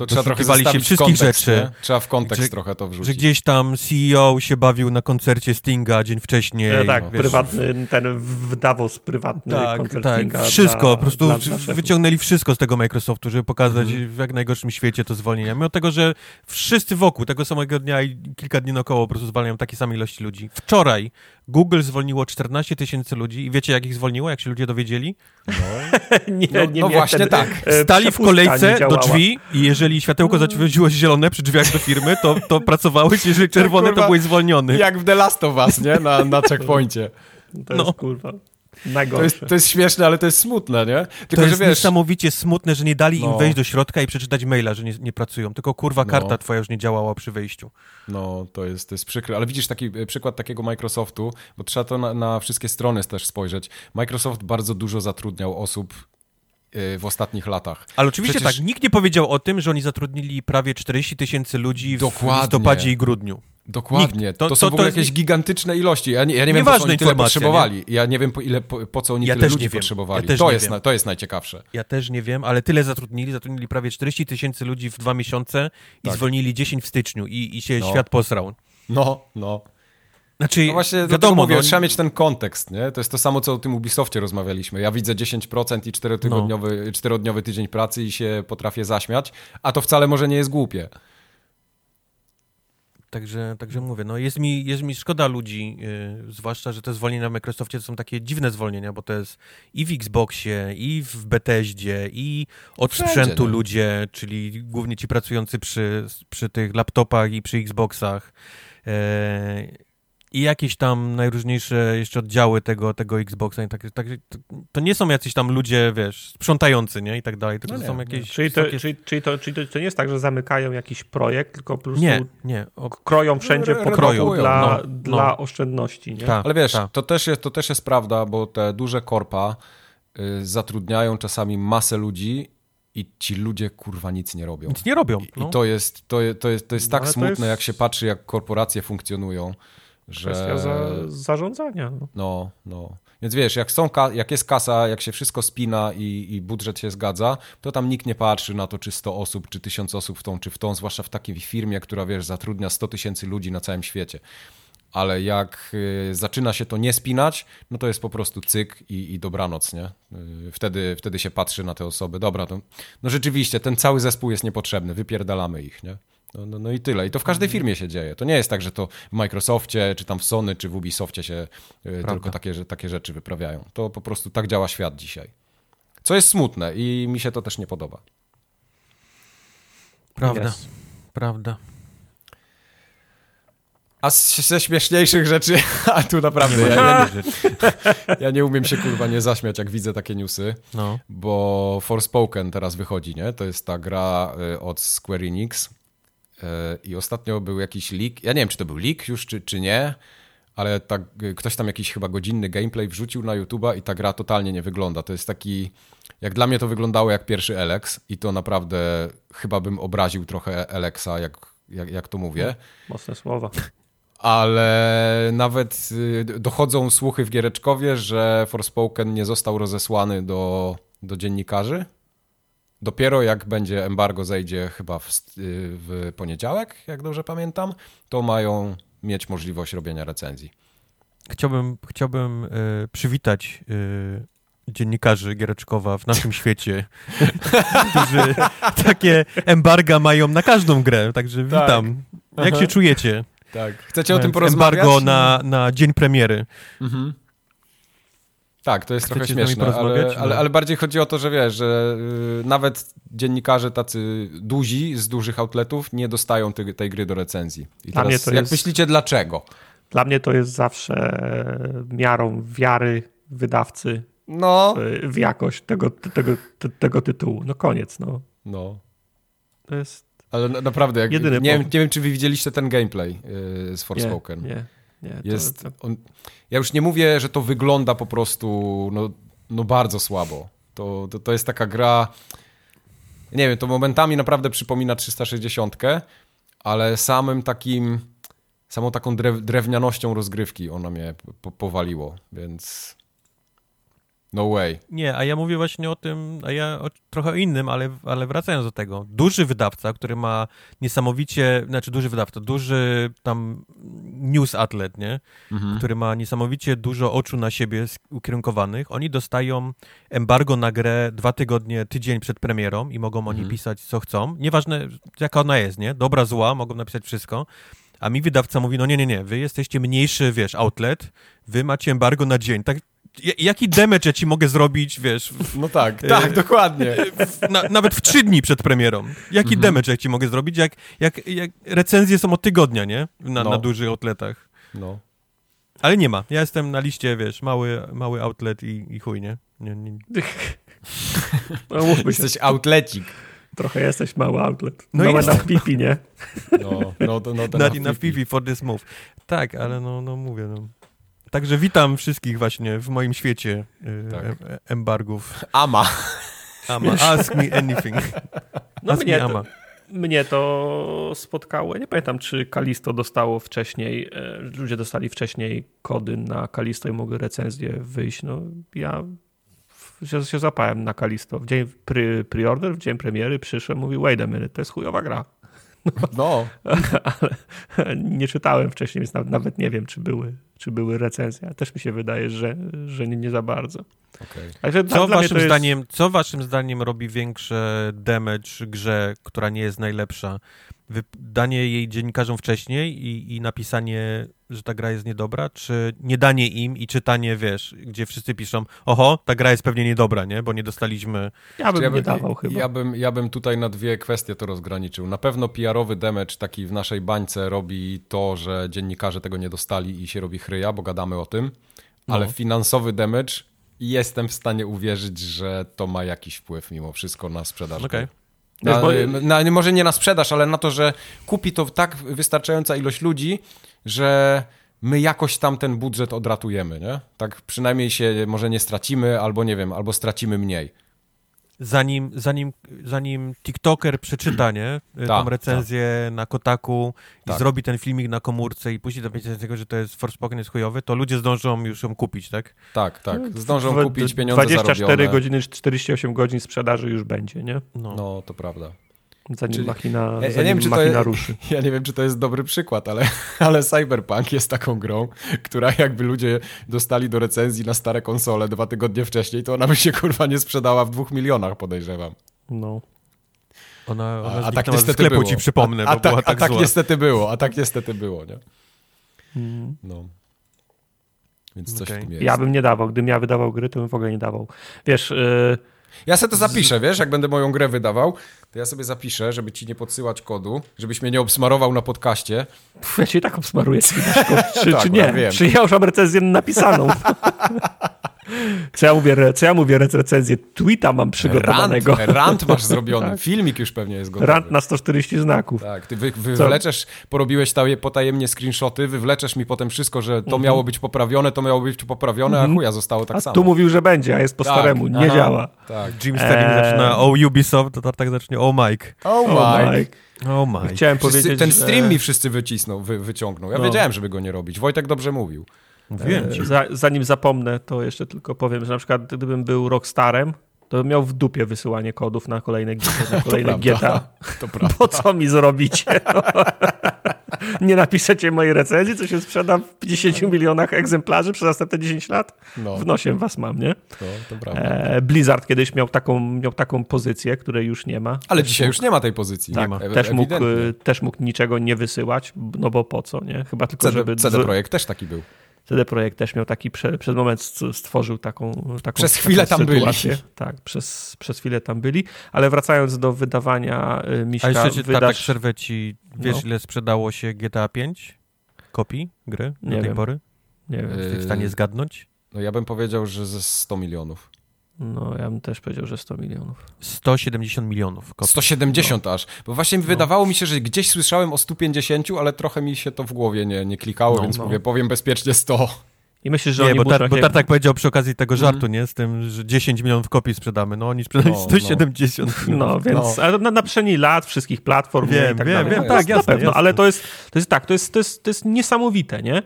No, trzeba trochę doszukiwali się wszystkich kontekst, rzeczy. Nie? Trzeba w kontekst Że- trochę to Że wrzucić. gdzieś tam CEO się bawił na koncercie Stinga dzień wcześniej. E, tak, wiesz, prywatny, ten w Davos prywatny Tak, koncert tak, Kinga wszystko, dla, po prostu dla, dla wyciągnęli wszystko z tego Microsoftu, żeby pokazać Mhm. w jak najgorszym świecie to zwolnienia. Mimo tego, że wszyscy wokół tego samego dnia i kilka dni naokoło po prostu zwalniają takie same ilości ludzi. Wczoraj Google zwolniło 14 tysięcy ludzi i wiecie jak ich zwolniło, jak się ludzie dowiedzieli? nie, No- nie, no nie, właśnie ten, tak. e, Stali w kolejce do drzwi i jeżeli światełko zaświeciło się zielone przy drzwiach do firmy, to, to pracowały, jeżeli czerwone to byłeś zwolniony. Jak w The Last of Us, nie? Na, na checkpoincie. To No. jest kurwa To jest, to jest śmieszne, ale to jest smutne, nie? Tylko, To że jest wiesz, niesamowicie smutne, że nie dali im No. wejść do środka i przeczytać maila, że nie, nie pracują. Tylko kurwa No. karta twoja już nie działała przy wejściu. No, to jest, to jest przykre. Ale widzisz taki e, przykład takiego Microsoftu, bo trzeba to na, na wszystkie strony też spojrzeć. Microsoft bardzo dużo zatrudniał osób w ostatnich latach. Ale oczywiście Przecież- tak, nikt nie powiedział o tym, że oni zatrudnili prawie 40 tysięcy ludzi w Dokładnie. listopadzie i grudniu. Dokładnie. Nikt. To, To- są to- w to jest- jakieś gigantyczne ilości. Ja nie, ja nie wiem, po co oni tyle potrzebowali. Ja nie wiem, po, ile, po, po co oni Ja tyle ludzi nie potrzebowali. Ja też to, nie jest na, to jest najciekawsze. Ja też nie wiem, ale tyle zatrudnili. Zatrudnili prawie 40 tysięcy ludzi w dwa miesiące i Tak. zwolnili 10 w styczniu i, i się No. świat posrał. No, no. Znaczy, No właśnie, wiadomo, mówię, no, trzeba mieć ten kontekst, nie? To jest to samo, co o tym Ubisoftie rozmawialiśmy. Ja widzę 10% i czterotygodniowy, No. czterodniowy tydzień pracy i się potrafię zaśmiać, a to wcale może nie jest głupie. Także, także mówię, no jest mi, jest mi szkoda ludzi, yy, zwłaszcza, że te zwolnienia w Microsoftie to są takie dziwne zwolnienia, bo to jest i w Xboxie, i w Bethesdzie, i od Wszędzie, sprzętu nie? ludzie, czyli głównie ci pracujący przy, przy tych laptopach i przy Xboxach. Yy, I jakieś tam najróżniejsze jeszcze oddziały tego, tego Xboxa. I tak, tak, to, to nie są jacyś tam ludzie, wiesz, sprzątający, nie? I tak dalej, tylko No to nie, są nie. jakieś... Czyli, to, wysokie- czyli, czyli, to, czyli to, to nie jest tak, że zamykają jakiś projekt, tylko po prostu Nie, nie. O, kroją wszędzie po kroju dla, no, dla no. oszczędności. Nie? tak, Ale wiesz, tak. to, też jest, to też jest prawda, bo te duże korpa y, zatrudniają czasami masę ludzi i ci ludzie kurwa nic nie robią. Nic nie robią. I, no. i to jest, to, to jest, to jest No, tak smutne, jest- jak się patrzy, jak korporacje funkcjonują, że... Kwestia za, zarządzania. No. No, no. Więc wiesz, jak, są jak jest kasa, jak się wszystko spina i, i budżet się zgadza, to tam nikt nie patrzy na to, czy 100 osób, czy 1000 osób w tą, czy w tą, zwłaszcza w takiej firmie, która, wiesz, zatrudnia 100 tysięcy ludzi na całym świecie. ale jak y, zaczyna się to nie spinać, no to jest po prostu cyk i, i dobranoc, nie? Y, wtedy, wtedy się patrzy na te osoby. Dobra, to, no rzeczywiście, ten cały zespół jest niepotrzebny, wypierdalamy ich, nie? No, no, no, i tyle. I to w każdej mhm. firmie się dzieje. To nie jest tak, że to w Microsoftie, czy tam w Sony, czy w Ubisoftie się y, tylko takie, że, takie rzeczy wyprawiają. To po prostu tak działa świat dzisiaj. Co jest smutne i mi się to też nie podoba. Prawda. Yes. Prawda. A ze śmieszniejszych rzeczy, a tu naprawdę ja, ja, nie, ja nie umiem się kurwa nie zaśmiać, jak widzę takie newsy, no. bo Forspoken teraz wychodzi, nie? To jest ta gra y, od Square Enix i ostatnio był jakiś leak, ja nie wiem, czy to był leak już, czy, czy nie, ale tak, ktoś tam jakiś chyba godzinny gameplay wrzucił na YouTube'a i ta gra totalnie nie wygląda. To jest taki, jak dla mnie to wyglądało jak pierwszy Elex i to naprawdę chyba bym obraził trochę Elexa, jak, jak, jak to mówię. Mocne słowa ale nawet y, dochodzą słuchy w Giereczkowie, że Forspoken nie został rozesłany do, do dziennikarzy. Dopiero jak będzie embargo zejdzie chyba w, y, w poniedziałek, jak dobrze pamiętam, to mają mieć możliwość robienia recenzji. Chciałbym, chciałbym y, przywitać y, dziennikarzy Giereczkowa w naszym świecie, którzy takie embarga mają na każdą grę, także tak. witam. Jak Aha. się czujecie? Tak. Chcecie o tym porozmawiać? Embargo na, na dzień premiery. Mhm. Tak, to jest Chcecie trochę śmieszne, ale, ale, ale, bardziej chodzi o to, że wiesz, że y, nawet dziennikarze tacy duzi z dużych outletów nie dostają tej, tej gry do recenzji. I Dla teraz, jak jest... myślicie, dlaczego? Dla mnie to jest zawsze miarą wiary wydawcy no. w, w jakość tego, tego, tego tytułu. No koniec, no. No. To jest ale naprawdę, jak, nie, wiem, nie wiem, czy wy widzieliście ten gameplay yy, z Forspoken. Nie, nie. Nie jest, to, to... On, ja już nie mówię, że to wygląda po prostu no, no bardzo słabo. To, to, to jest taka gra... Nie wiem, to momentami naprawdę przypomina 360, ale samym takim... Samą taką drew, drewnianością rozgrywki ona mnie po, powaliło, więc... No way. Nie, a ja mówię właśnie o tym, a ja o, trochę o innym, ale, ale wracając do tego. Duży wydawca, który ma niesamowicie, znaczy duży wydawca, duży tam news outlet, nie? Mhm. Który ma niesamowicie dużo oczu na siebie ukierunkowanych. Oni dostają embargo na grę dwa tygodnie, tydzień przed premierą i mogą oni mhm. pisać co chcą. Nieważne jaka ona jest, nie? Dobra, zła, mogą napisać wszystko. A mi wydawca mówi, no nie, nie, nie, wy jesteście mniejszy, wiesz, outlet, wy macie embargo na dzień. Tak, jaki damage ja ci mogę zrobić, wiesz? No tak, tak, dokładnie. Na, nawet w trzy dni przed premierą. Jaki mhm. damage ja ci mogę zrobić, jak, jak, jak recenzje są od tygodnia, nie? Na, no. na dużych outletach. No. Ale nie ma. Ja jestem na liście, wiesz, mały, mały outlet i, i chuj, nie? nie, nie. No, Jesteś outlecik. Trochę jesteś mały outlet. No Małe na pipi, nie? No, no, no, no Not enough pipi for this move. Tak, ale no, no mówię, no. Także witam wszystkich właśnie w moim świecie y, tak. Embargów. Ama. Ama, ask me anything. No ask mnie, me Ama. To, mnie to spotkało. Nie pamiętam, czy Kalisto dostało wcześniej, e, ludzie dostali wcześniej kody na Kalisto i mogły recenzje wyjść. No ja się, się zapałem na Kalisto. W dzień pre, pre-order, w dzień premiery przyszłem, mówi wait a minute, to jest chujowa gra. No. no. Ale nie czytałem wcześniej, więc nawet, nawet nie wiem, czy były czy były recenzje. Też mi się wydaje, że, że nie, nie za bardzo. Okay. co, waszym jest... zdaniem, co waszym zdaniem robi większe damage grze, która nie jest najlepsza? Danie jej dziennikarzom wcześniej i, i napisanie, że ta gra jest niedobra, czy nie danie im i czytanie, wiesz, gdzie wszyscy piszą, oho, ta gra jest pewnie niedobra, nie? Bo nie dostaliśmy... Ja bym ja nie dawał chyba. Ja bym, ja bym tutaj na dwie kwestie to rozgraniczył. Na pewno PR-owy damage taki w naszej bańce robi to, że dziennikarze tego nie dostali i się robi chryja, bo gadamy o tym, no. ale finansowy damage jestem w stanie uwierzyć, że to ma jakiś wpływ mimo wszystko na sprzedaż. Okay. Na, na, może nie na sprzedaż, ale na to, że kupi to tak wystarczająca ilość ludzi, że my jakoś tam ten budżet odratujemy, nie? Tak przynajmniej się może nie stracimy, albo nie wiem, albo stracimy mniej zanim, zanim, zanim TikToker przeczyta, nie? Ta, tą recenzję ta. na Kotaku i tak. zrobi ten filmik na komórce i później dowiecie tego, że to jest Forspoken jest chujowy, to ludzie zdążą już ją kupić, tak? Tak, tak. No, zdążą w, kupić pieniądze 24 zarobione. godziny, 48 godzin sprzedaży już będzie, nie? No, no to prawda. Zanim Czyli- machina, Ja- ja nie wiem, czy to machina ruszy. Ja nie wiem, czy to jest dobry przykład, ale, ale Cyberpunk jest taką grą, która jakby ludzie dostali do recenzji na stare konsole dwa tygodnie wcześniej, to ona by się kurwa nie sprzedała w dwóch milionach, podejrzewam. No. Ona, ona A, a tak niestety sklepu, było. ci przypomnę, a, a bo była tak, tak, a tak zła. niestety było, a tak niestety było, nie? Mm. No. Więc coś Okej. w tym jest. Ja bym nie dawał. Gdybym ja wydawał gry, to bym w ogóle nie dawał. Wiesz, yy, Ja sobie to zapiszę, wiesz, jak będę moją grę wydawał, to ja sobie zapiszę, żeby ci nie podsyłać kodu, żebyś mnie nie obsmarował na podcaście. pff, ja cię i tak obsmaruję. czy, Tak, czy nie? wiem. Czy ja już mam recenzję napisaną? co, ja mówię, co ja mówię, rec- recenzję tweeta mam przygotowanego. Rant, rant masz zrobiony, filmik już pewnie jest gotowy. Rant na 140 znaków. Tak, ty wy, wywleczesz, porobiłeś taje, potajemnie screenshoty, wywleczesz mi potem wszystko, że to miało być poprawione, to miało być poprawione, a chuja zostało tak A samo. tu mówił, że będzie, a jest po Tak, staremu. Nie aha, działa. Tak. Jim Sterling Eee. zaczyna o Ubisoft, to tak zacznie o Mike. Oh, O, my. Mike. O Mike. Chciałem Wszyscy, powiedzieć, ten że- stream mi wszyscy wycisnął, wy, wyciągnął. Ja No. wiedziałem, żeby go nie robić. Wojtek dobrze mówił. Mówiłem ci. E, Za, zanim zapomnę, to jeszcze tylko powiem, że na przykład gdybym był Rockstarem, to bym miał w dupie wysyłanie kodów na kolejne, na kolejne prawda. GTA. To prawda. Po co mi zrobicie? No. Nie napiszecie mojej recenzji, co się sprzeda w 50 milionach egzemplarzy przez następne 10 lat? No, W nosie was mam, nie? to, to prawda. E, Blizzard kiedyś miał taką, miał taką pozycję, której już nie ma. Ale Też dzisiaj mógł- już nie ma tej pozycji. Tak, nie ma. Też mógł, Ewidentnie. e, też mógł niczego nie wysyłać, no bo po co, nie? Chyba tylko, CD, żeby... CD Projekt też taki był. CD Projekt też miał taki, prze, przez moment st- stworzył taką, taką Przez taką chwilę tam byli. sytuację. Tak, przez, przez chwilę tam byli, ale wracając do wydawania y, Miśka, A jeszcze ci, tak, wydasz... przerwę ci, wiesz No. ile sprzedało się GTA 5? Kopii gry do Nie tej wiem. pory? Nie wiem, Y, Jesteś w stanie zgadnąć? No ja bym powiedział, że ze 100 milionów. No ja bym też powiedział, że 100 milionów. 170 milionów kopii. 170 aż. Bo właśnie wydawało mi się, że gdzieś słyszałem o 150, ale trochę mi się to w głowie nie, nie klikało, No, więc no. mówię, powiem bezpiecznie 100. I myślisz, że Nie, oni bo, muszą... tar, bo jak- Tartak powiedział przy okazji tego Mhm. żartu, nie? Z tym, że 10 milionów kopii sprzedamy. No oni sprzedali No, no. 170 milionów. No, więc No. ale na, na przestrzeni lat, wszystkich platform nie, Wiem, i tak wiem, dalej. wiem, No, tak, na jasne, pewno, jasne. ale to jest, to jest tak, to jest, to jest, to jest niesamowite, nie?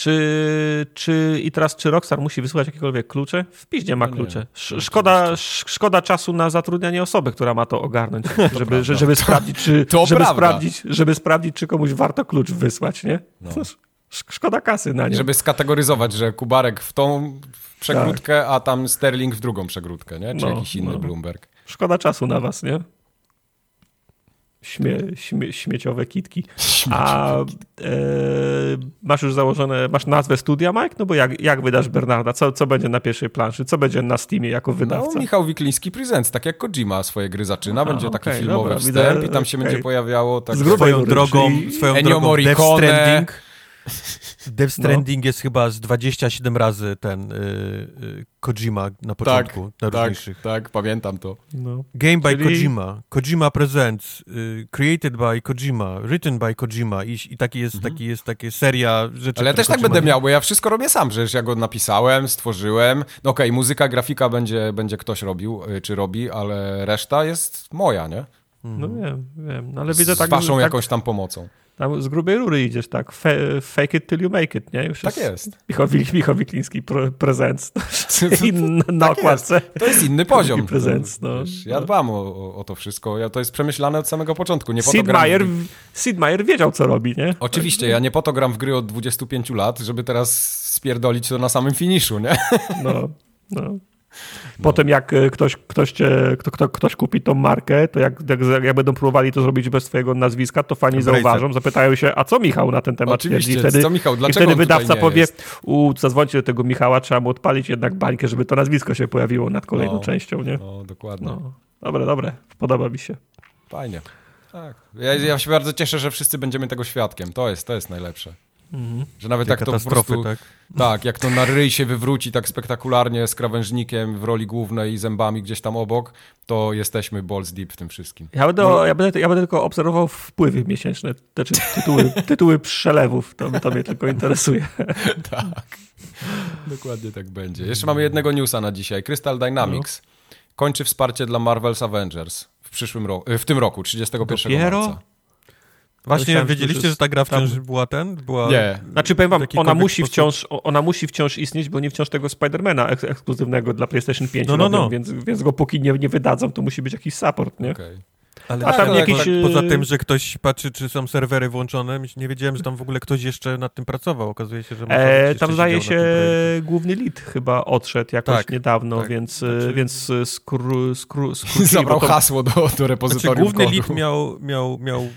Czy, czy i teraz, czy Rockstar musi wysłać jakiekolwiek klucze? W piździe ma No klucze. Szkoda, sz, szkoda czasu na zatrudnianie osoby, która ma to ogarnąć, żeby, że- żeby sprawdzić, czy, to żeby, prawda. sprawdzić, żeby sprawdzić, czy komuś warto klucz wysłać, nie? No. Szkoda kasy na nie. Żeby skategoryzować, że Kubarek w tą przegródkę, a tam Sterling w drugą przegródkę, nie? Czy No, jakiś inny no. Bloomberg. Szkoda czasu na was, nie? Śmie, śmie, śmieciowe kitki. A e, masz już założone, masz nazwę studia, Mike? No bo jak, jak wydasz Bernarda? Co, co będzie na pierwszej planszy? Co będzie na Steamie jako wydawca? No, Michał Wikliński Presents, tak jak Kojima swoje gry zaczyna, będzie taki okej, filmowy dobra, wstęp widzę, i tam się okej. będzie pojawiało tak Swoją drogą, swoją drogą Death. Stranding, Death Stranding jest chyba z 27 razy ten y, y, Kojima na początku, na tak, różniejszych. tak, pamiętam to. No. Game by Czyli- Kojima, Kojima Presents, y, created by Kojima, written by Kojima i, i taki jest, taki jest takie seria rzeczy. Mhm. Ale ja też tak Kojima będę nie- miał, bo ja wszystko robię sam, że ja go napisałem, stworzyłem. No okej, muzyka, grafika będzie, będzie ktoś robił, y, czy robi, ale reszta jest moja, nie? no wiem, wiem. No, ale Z, widzę z tak, waszą tak jakąś tam pomocą. Tam z grubej rury idziesz, tak? Fe, fake it till you make it, nie? Już Tak jest. Michał, Wik- Michał Wikliński pre, prezent. Na, Tak okładce. To jest inny poziom. Prezent, no. Wiesz, ja dbam o, o, to wszystko. Ja, to jest przemyślane od samego początku. Nie Sid Meier, Sid Meier wiedział, co robi, nie? Oczywiście, ja nie po to gram w gry od 25 lat, żeby teraz spierdolić to na samym finiszu, nie? No, no. Potem jak e, ktoś, ktoś, cię, kto, kto, ktoś kupi tą markę, to jak, jak, jak będą próbowali to zrobić bez twojego nazwiska, to fani zauważą, zapytają się, a co Michał na ten temat Oczywiście, twierdzi? I wtedy, co Michał, I dlaczego wtedy on tutaj wydawca powie, jest? u, zadzwońcie do tego Michała, trzeba mu odpalić jednak bańkę, żeby to nazwisko się pojawiło nad kolejną No. częścią, nie? No, dokładnie. No. Dobre, dobre, podoba mi się. Fajnie. Tak. Ja, ja się bardzo cieszę, że wszyscy będziemy tego świadkiem. To jest, to jest najlepsze. Że nawet Te tak to po prostu... tak? Tak, jak to na ryj się wywróci tak spektakularnie z krawężnikiem w roli głównej i zębami gdzieś tam obok, to jesteśmy balls deep w tym wszystkim. Ja będę, No. ja będę, ja będę tylko obserwował wpływy miesięczne, znaczy tytuły, tytuły przelewów, to, to mnie tylko interesuje. Tak. Dokładnie tak będzie. Jeszcze mamy jednego newsa na dzisiaj. Crystal Dynamics kończy wsparcie dla Marvel's Avengers w przyszłym roku, w tym roku, 31 Dopiero? marca. Właśnie Myślałem, że wiedzieliście, to że ta gra tam- wciąż była ten? Była... Nie. Znaczy powiem wam, ona musi, sposób- wciąż, ona musi wciąż istnieć, bo nie wciąż tego Spidermana eks ekskluzywnego dla PlayStation 5 No, no, robią, no. Więc, więc go póki nie, nie wydadzą, to musi być jakiś support, nie? Okej. Ale A tam tak, jakiś, tak, e, Poza tym, że ktoś patrzy, czy są serwery włączone, nie wiedziałem, że tam w ogóle ktoś jeszcze nad tym pracował. Okazuje się, że może E, tam zdaje się główny lead chyba odszedł jakoś Tak, niedawno, tak. więc, Znaczy- więc e, skru, skru, skrócili, Zabrał to- hasło do, do Znaczy, repozytorium główny kodu. lead miał, miał, miał,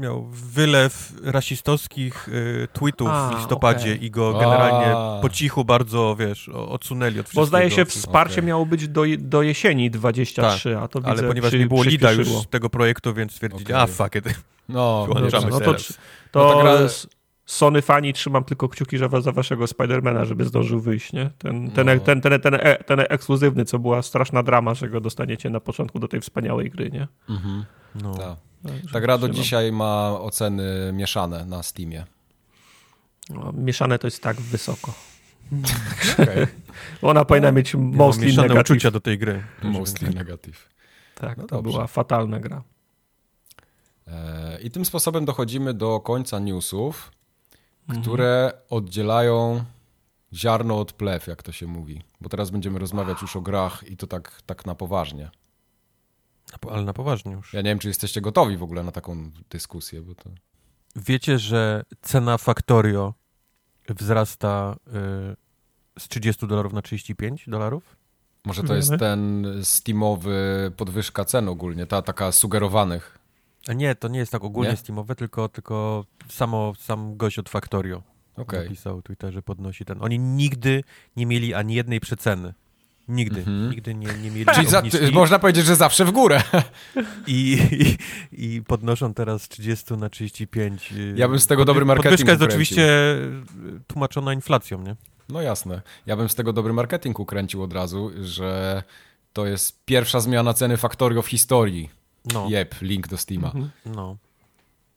miał wylew rasistowskich y, tweetów A, w listopadzie okej. i go generalnie A. po cichu bardzo, wiesz, odsunęli od wszystkiego. Bo zdaje się wsparcie Okej. miało być do, do jesieni 23, a to Ale widzę, ponieważ przy, nie było lida już tego projektu, więc stwierdzili, Okej. a fuck it. No, Dobrze, no to, to No ta Sony fani trzymam tylko kciuki że za waszego Spidermana, żeby zdążył wyjść, nie? Ten, ten, No. ten, ten, ten, e- ten ekskluzywny, co była straszna drama, że go dostaniecie na początku do tej wspaniałej gry, nie? Mhm, No. tak. Ta gra do dzisiaj ma oceny mieszane na Steamie. No, mieszane to jest tak wysoko. Okay. Ona powinna mieć Ja mam mostly mieszane negatyw. uczucia do tej gry. Mostly negative. Tak, No to dobrze. była fatalna gra. E, I tym sposobem dochodzimy do końca newsów, Mhm. które oddzielają ziarno od plew, jak to się mówi. Bo teraz będziemy rozmawiać już o grach i to tak, tak na poważnie. Ale na poważnie już. Ja nie wiem, czy jesteście gotowi w ogóle na taką dyskusję, bo to... Wiecie, że cena Factorio wzrasta y, z 30 dolarów na 35 dolarów? Może to jest Wiemy. ten steamowy podwyżka cen ogólnie, ta taka sugerowanych. A nie, to nie jest tak ogólnie Nie? Steamowe, tylko, tylko samo, sam gość od Factorio Okej. napisał Twitterze, podnosi ten. Oni nigdy nie mieli ani jednej przeceny. Nigdy. Mhm. Nigdy nie, nie mieli Czyli za, można powiedzieć, że zawsze w górę. I, i, I podnoszą teraz z 30 na 35. Ja bym z tego dobry marketing Podwyżka jest ukręcił. oczywiście y, tłumaczona inflacją, nie? No jasne. Ja bym z tego dobry marketing ukręcił od razu, że to jest pierwsza zmiana ceny Factorio w historii. No. Jep, link do Steama. Mhm. no.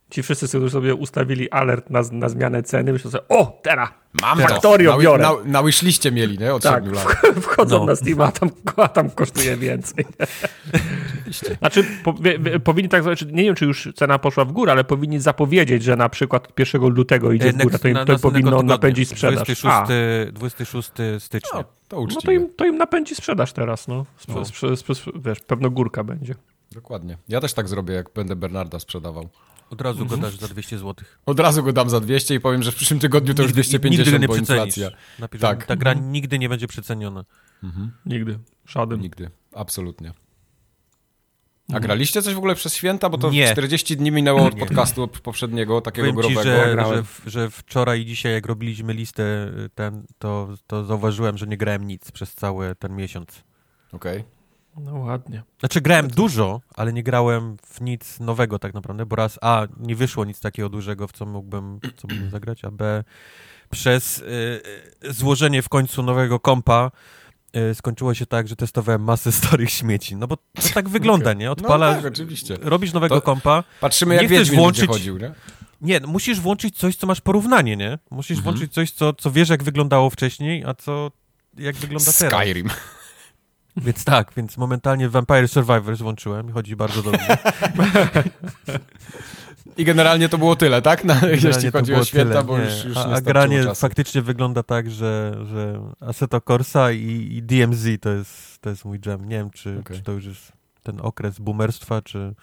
Ci wszyscy, którzy sobie ustawili alert na, na zmianę ceny, myślą sobie, o, teraz Mam Factorio to. biorę. Na, na, wishliście mieli, nie? Od Tak, 7 lat. wchodzą No. na Steam, a tam, a tam kosztuje więcej. Znaczy, po, wie, wie, powinni tak, znaczy, nie wiem, czy już cena poszła w górę, ale powinni zapowiedzieć, że na przykład od 1 lutego idzie w E, górę, to im, na- to powinno tygodnia, napędzić sprzedaż. 26, A, 26 stycznia. No, to no to im, to im napędzi sprzedaż teraz, no. Sprze, No. sprze, sprze, wiesz, pewno górka będzie. Dokładnie. Ja też tak zrobię, jak będę Bernarda sprzedawał. Od razu Mhm. go dasz za 200 zł. Od razu go dam za 200 i powiem, że w przyszłym tygodniu to już 250, bo inflacja. Napisz, Tak. że Ta gra nigdy nie będzie przeceniona. Mhm. Nigdy. Żaden. Nigdy. Absolutnie. A Mhm. graliście coś w ogóle przez święta? Bo to Nie. 40 dni minęło od Nie. podcastu poprzedniego, takiego Powiem ci, growego. że, grałem. że, w- że wczoraj i dzisiaj, jak robiliśmy listę y, ten, to, to zauważyłem, że nie grałem nic przez cały ten miesiąc. Okej. No ładnie. Znaczy grałem dużo, ale nie grałem w nic nowego tak naprawdę, bo raz A, nie wyszło nic takiego dużego, w co mógłbym, co mógłbym zagrać, a B, przez y, y, złożenie w końcu nowego kompa y, skończyło się tak, że testowałem masę starych śmieci. No bo to tak wygląda, nie? No Odpalasz, tak, oczywiście. robisz nowego To- kompa, Patrzymy, Nie jak Wiedźmin włączyć- chodził, nie? Nie, no musisz włączyć coś, co masz porównanie, nie? Musisz Mhm. włączyć coś, co, co wiesz, jak wyglądało wcześniej, a co jak wygląda teraz. Skyrim. Więc tak, więc momentalnie Vampire Survivors włączyłem i chodzi bardzo dobrze. I generalnie to było tyle, tak? Na, jeśli Generalnie to chodzi o święta, tyle, bo nie. już, już a, nie a granie czasu. faktycznie wygląda tak, że, że Assetto Corsa i, i DMZ to jest, to jest mój jam. Nie wiem, czy, Okej. czy to już jest ten okres boomerstwa, czy...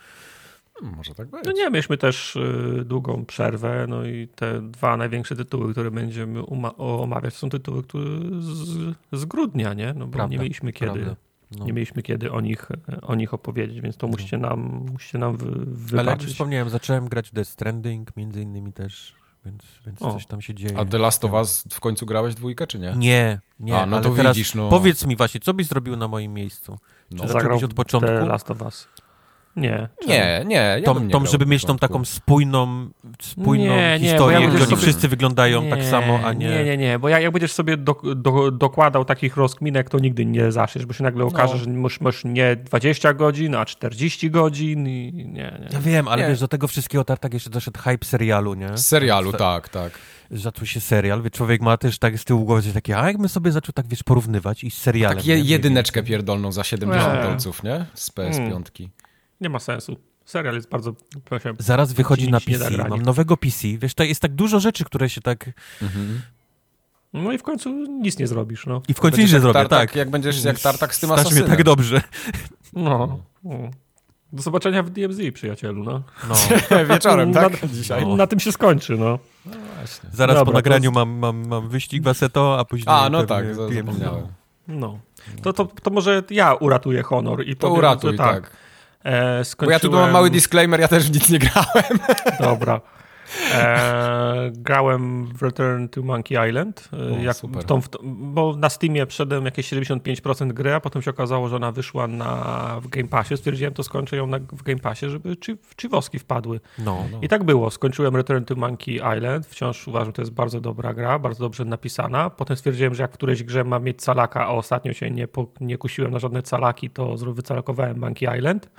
Hmm, Może tak być. No nie, mieliśmy też y, długą przerwę, no i te dwa największe tytuły, które będziemy omawiać, są tytuły które z, z grudnia, nie? No bo Prawda, nie mieliśmy kiedy, prawda. No. nie mieliśmy kiedy o nich, o nich opowiedzieć, więc to No. musicie nam, musicie nam wy, Ale jak wybaczyć. wspomniałem, zacząłem grać w Death Stranding między innymi też, więc, więc O. coś tam się dzieje. A The Last of Us w końcu grałeś dwójkę, czy nie? Nie, nie, A, no ale to teraz widzisz, no. powiedz mi właśnie, co byś zrobił na moim miejscu? No. Czy Zagrał zacząłbyś od początku? The Last of Us. Nie. Nie, nie, ja bym nie grał żeby mieć tą taką spójną, spójną Nie, nie, historię, ja gdzie sobie- wszyscy wyglądają tak samo, a nie... Nie, nie, nie, bo jak, jak będziesz sobie do, do, dokładał takich rozkminek, to nigdy nie zaczniesz, bo się nagle okaże, No. że masz, masz nie 20 godzin, a 40 godzin i nie, nie. Ja wiem, ale Nie. wiesz, do tego wszystkiego tartak jeszcze doszedł hype serialu, nie? Z serialu, tak, tak. Zaczął się serial, wie, człowiek ma też tak z tyłu głowy coś takie, a jakbym sobie zaczął tak, wiesz, porównywać i z serialem. Tak je, nie? jedyneczkę pierdolną za 70 Eee. dolców, nie? Z PS5. Nie ma sensu. Serial jest bardzo... Proszę, Zaraz wychodzi na PC, mam nowego PC, wiesz, to jest tak dużo rzeczy, które się tak... Mhm. no i w końcu nic nie zrobisz, no. I w końcu nic nie zrobię, tartak, tak. Jak będziesz jak tartak z tym Stać mnie tak dobrze. No. no. Do zobaczenia w DMZ, przyjacielu, no. No. Wieczorem, tak? Na, Dzisiaj. na tym się skończy, no. Zaraz Dobra, po to nagraniu z- mam, mam, mam wyścig Waseto, a później A, no tak, zapomniałem. No. To, to, to może ja uratuję honor i To powiem, uratuj, że tak. E, Bo skończyłem... ja tu mam mały disclaimer, ja też w nic nie grałem. Dobra. E, grałem w Return to Monkey Island. E, O, jak w tą, w tą, bo na Steamie przedem jakieś 75% gry, a potem się okazało, że ona wyszła na, w Game Passie. Stwierdziłem, to skończę ją na, w Game Passie, żeby czy, czy woski wpadły. No. I tak było. Skończyłem Return to Monkey Island. Wciąż uważam, że to jest bardzo dobra gra, bardzo dobrze napisana. Potem stwierdziłem, że jak w którejś grze mam mieć calaka, a ostatnio się nie, nie kusiłem na żadne calaki, to wycalakowałem Monkey Island.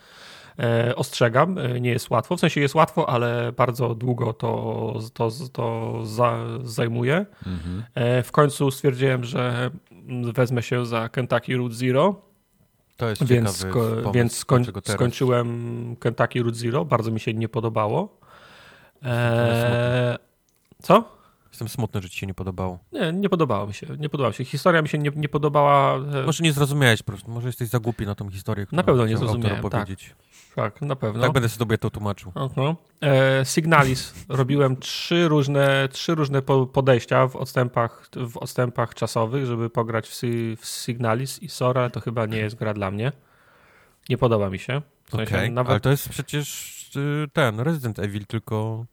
E, ostrzegam, e, nie jest łatwo. W sensie jest łatwo, ale bardzo długo to, to, to za, zajmuje. E, w końcu stwierdziłem, że wezmę się za Kentucky Route Zero. To jest Więc, sko- pomysł. więc skoń, skończyłem Kentucky Route Zero. Bardzo mi się nie podobało. Eee, co? Jestem smutny, że ci się nie podobało. Nie, nie podobało mi się. Nie podobało się. Historia mi się nie, nie podobała. e, Może nie zrozumiałeś po prostu. Może jesteś za głupi na tą historię, którą pewno nie zrozumiałem, tak. opowiedzieć. Tak, na pewno. Tak będę sobie to tłumaczył. Aha. E, Signalis. Robiłem trzy różne, trzy różne po- podejścia w odstępach, w odstępach czasowych, żeby pograć w, w Signalis i Sora. To chyba nie jest gra dla mnie. Nie podoba mi się. W sensie Okej, nawet ale to jest przecież y, ten Resident Evil, tylko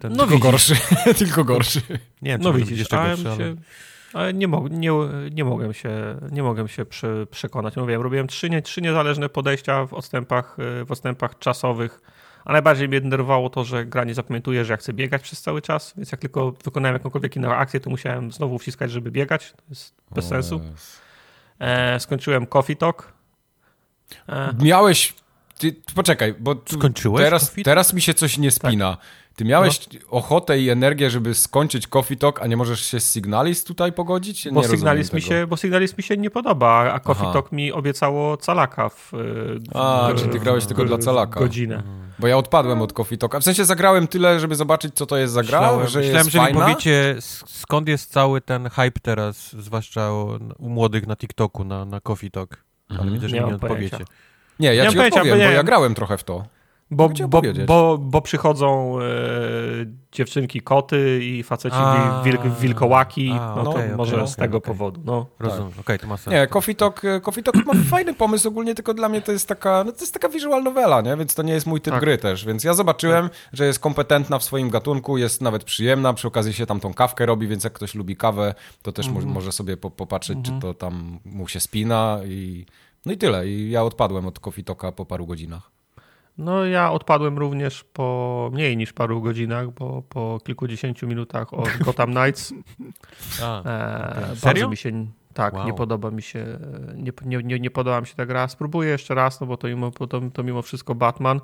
ten... No Tylko widzisz. gorszy, tylko gorszy. nie wiem, No widzisz, jeszcze ale, gorszy, ale... się, ale nie, mog, nie, nie mogłem się, nie mogłem się prze, przekonać. Mówiłem, robiłem trzy, nie, trzy niezależne podejścia w odstępach, y, w odstępach czasowych, a najbardziej mnie denerwowało to, że gra nie zapamiętuje, że ja chcę biegać przez cały czas, więc jak tylko wykonałem jakąkolwiek inną akcję, to musiałem znowu wciskać, żeby biegać. To jest bez sensu. E, skończyłem Coffee Talk. E, Miałeś. Ty, poczekaj, bo Skończyłeś teraz, Coffee Talk? teraz mi się coś nie spina. Ty miałeś ochotę i energię, żeby skończyć Coffee Talk, a nie możesz się z Signalis tutaj pogodzić? Nie bo, Signalis mi się, bo Signalis mi się nie podoba, a Coffee Aha. Talk mi obiecało calaka w, y, A, w, czyli ty grałeś tylko w- dla calaka. godzinę. Bo ja odpadłem od Coffee Talka. W sensie zagrałem tyle, żeby zobaczyć, co to jest za gra, Myślałem, że myślałem jest że mi fajna. powiecie, s- skąd jest cały ten hype teraz, zwłaszcza u, u młodych na TikToku, na, na Coffee Talk. Ale Mhm. widzę, że Nie mi nie odpowiecie. Nie, ja Nie ci odpowiem, bo bo nie- ja grałem trochę w to. Bo, Chciałem bo, bo, bo przychodzą e, dziewczynki koty i faceci A, wilk, wilkołaki, a, no to okej, może okej, z okej, tego powodu. No. Rozumiem, okej, to ma sens. Nie, Coffee Talk, e, Coffee Talk ma fajny pomysł ogólnie, tylko dla mnie to jest taka, no to jest taka visual novela, nie? więc to nie jest mój typ Tak. gry też, więc ja zobaczyłem, że jest kompetentna w swoim gatunku, jest nawet przyjemna, przy okazji się tam tą kawkę robi, więc jak ktoś lubi kawę, to też mo- może sobie po, popatrzeć, czy to tam mu się spina i no i tyle. I ja odpadłem od Coffee Talka po paru godzinach. No ja odpadłem również po mniej niż paru godzinach, bo po kilkudziesięciu minutach od Gotham Knights A, e, Serio? mi się tak, Wow. nie podoba mi się nie, nie, nie, nie podoba mi się ta gra. Spróbuję jeszcze raz, no bo to mimo, to, to mimo wszystko Batman.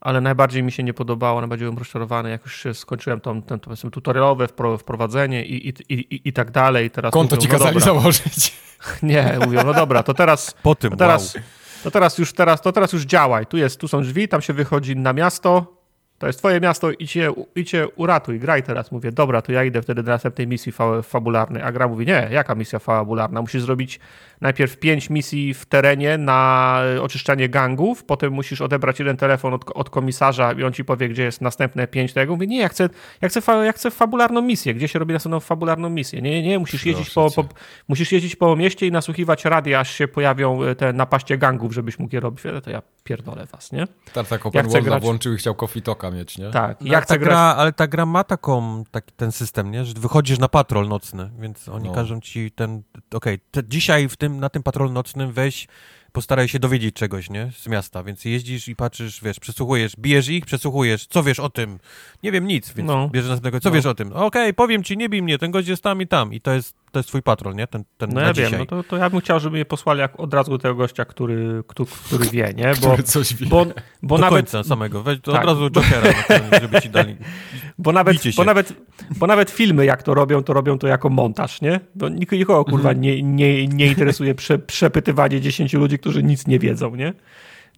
Ale najbardziej mi się nie podobało, najbardziej byłem rozczarowany, jak już się skończyłem tą, ten, to powiedzmy, tutorialowe wpro- wprowadzenie i, i, i, i tak dalej. Teraz Konto mówią, ci no kazali dobra. założyć. Nie, mówią, no dobra, to teraz, po tym, teraz, wow. To teraz już teraz, to teraz już działaj. Tu jest, tu są drzwi, tam się wychodzi na miasto. To jest twoje miasto, idźcie, idźcie uratuj, graj teraz. Mówię, dobra, to ja idę wtedy do następnej misji fa fabularnej. A gra mówi, nie, jaka misja fabularna? Musisz zrobić najpierw pięć misji w terenie na oczyszczanie gangów, potem musisz odebrać jeden telefon od, od komisarza i on ci powie, gdzie jest następne pięć tego. Mówię, nie, ja chcę, ja chcę, fa ja chcę fabularną misję. Gdzie się robi następną fabularną misję? Nie, nie, musisz jeździć po, po, musisz jeździć po mieście i nasłuchiwać radia, aż się pojawią e, te napaście gangów, żebyś mógł je robić. To ja pierdolę was, nie? Tartak Ja Open chcę World grać- włączył i chciał Coffee Talka mieć, nie? Tak, No, ja ale chcę ta gra, ale ta gra ma taką, taki, ten system, nie? że wychodzisz na patrol nocny, więc oni No. każą ci ten, okej, te- dzisiaj w tym, na tym patrolu nocnym weź, postaraj się dowiedzieć czegoś, nie, z miasta, więc jeździsz i patrzysz, wiesz, przesłuchujesz, bijesz ich, przesłuchujesz, co wiesz o tym? Nie wiem nic, więc No. bierzesz następnego, co No. wiesz o tym? Okej, powiem ci, nie bij mnie, ten gość jest tam i tam i to jest, to jest twój patrol, nie, ten, ten No ja dzisiaj. wiem, no to, to ja bym chciał, żeby mnie posłali jak od razu do tego gościa, który, który, który wie, nie? Bo, Który coś wie. bo, bo Do nawet, końca samego, weź to Tak. od razu Jokera, na koniec, żeby ci dali. bo, nawet, bo, nawet, bo nawet filmy jak to robią, to robią to jako montaż, nie? Bo nik- nikogo kurwa Mhm. nie, nie, nie interesuje prze, przepytywanie 10 ludzi, którzy nic nie wiedzą, nie?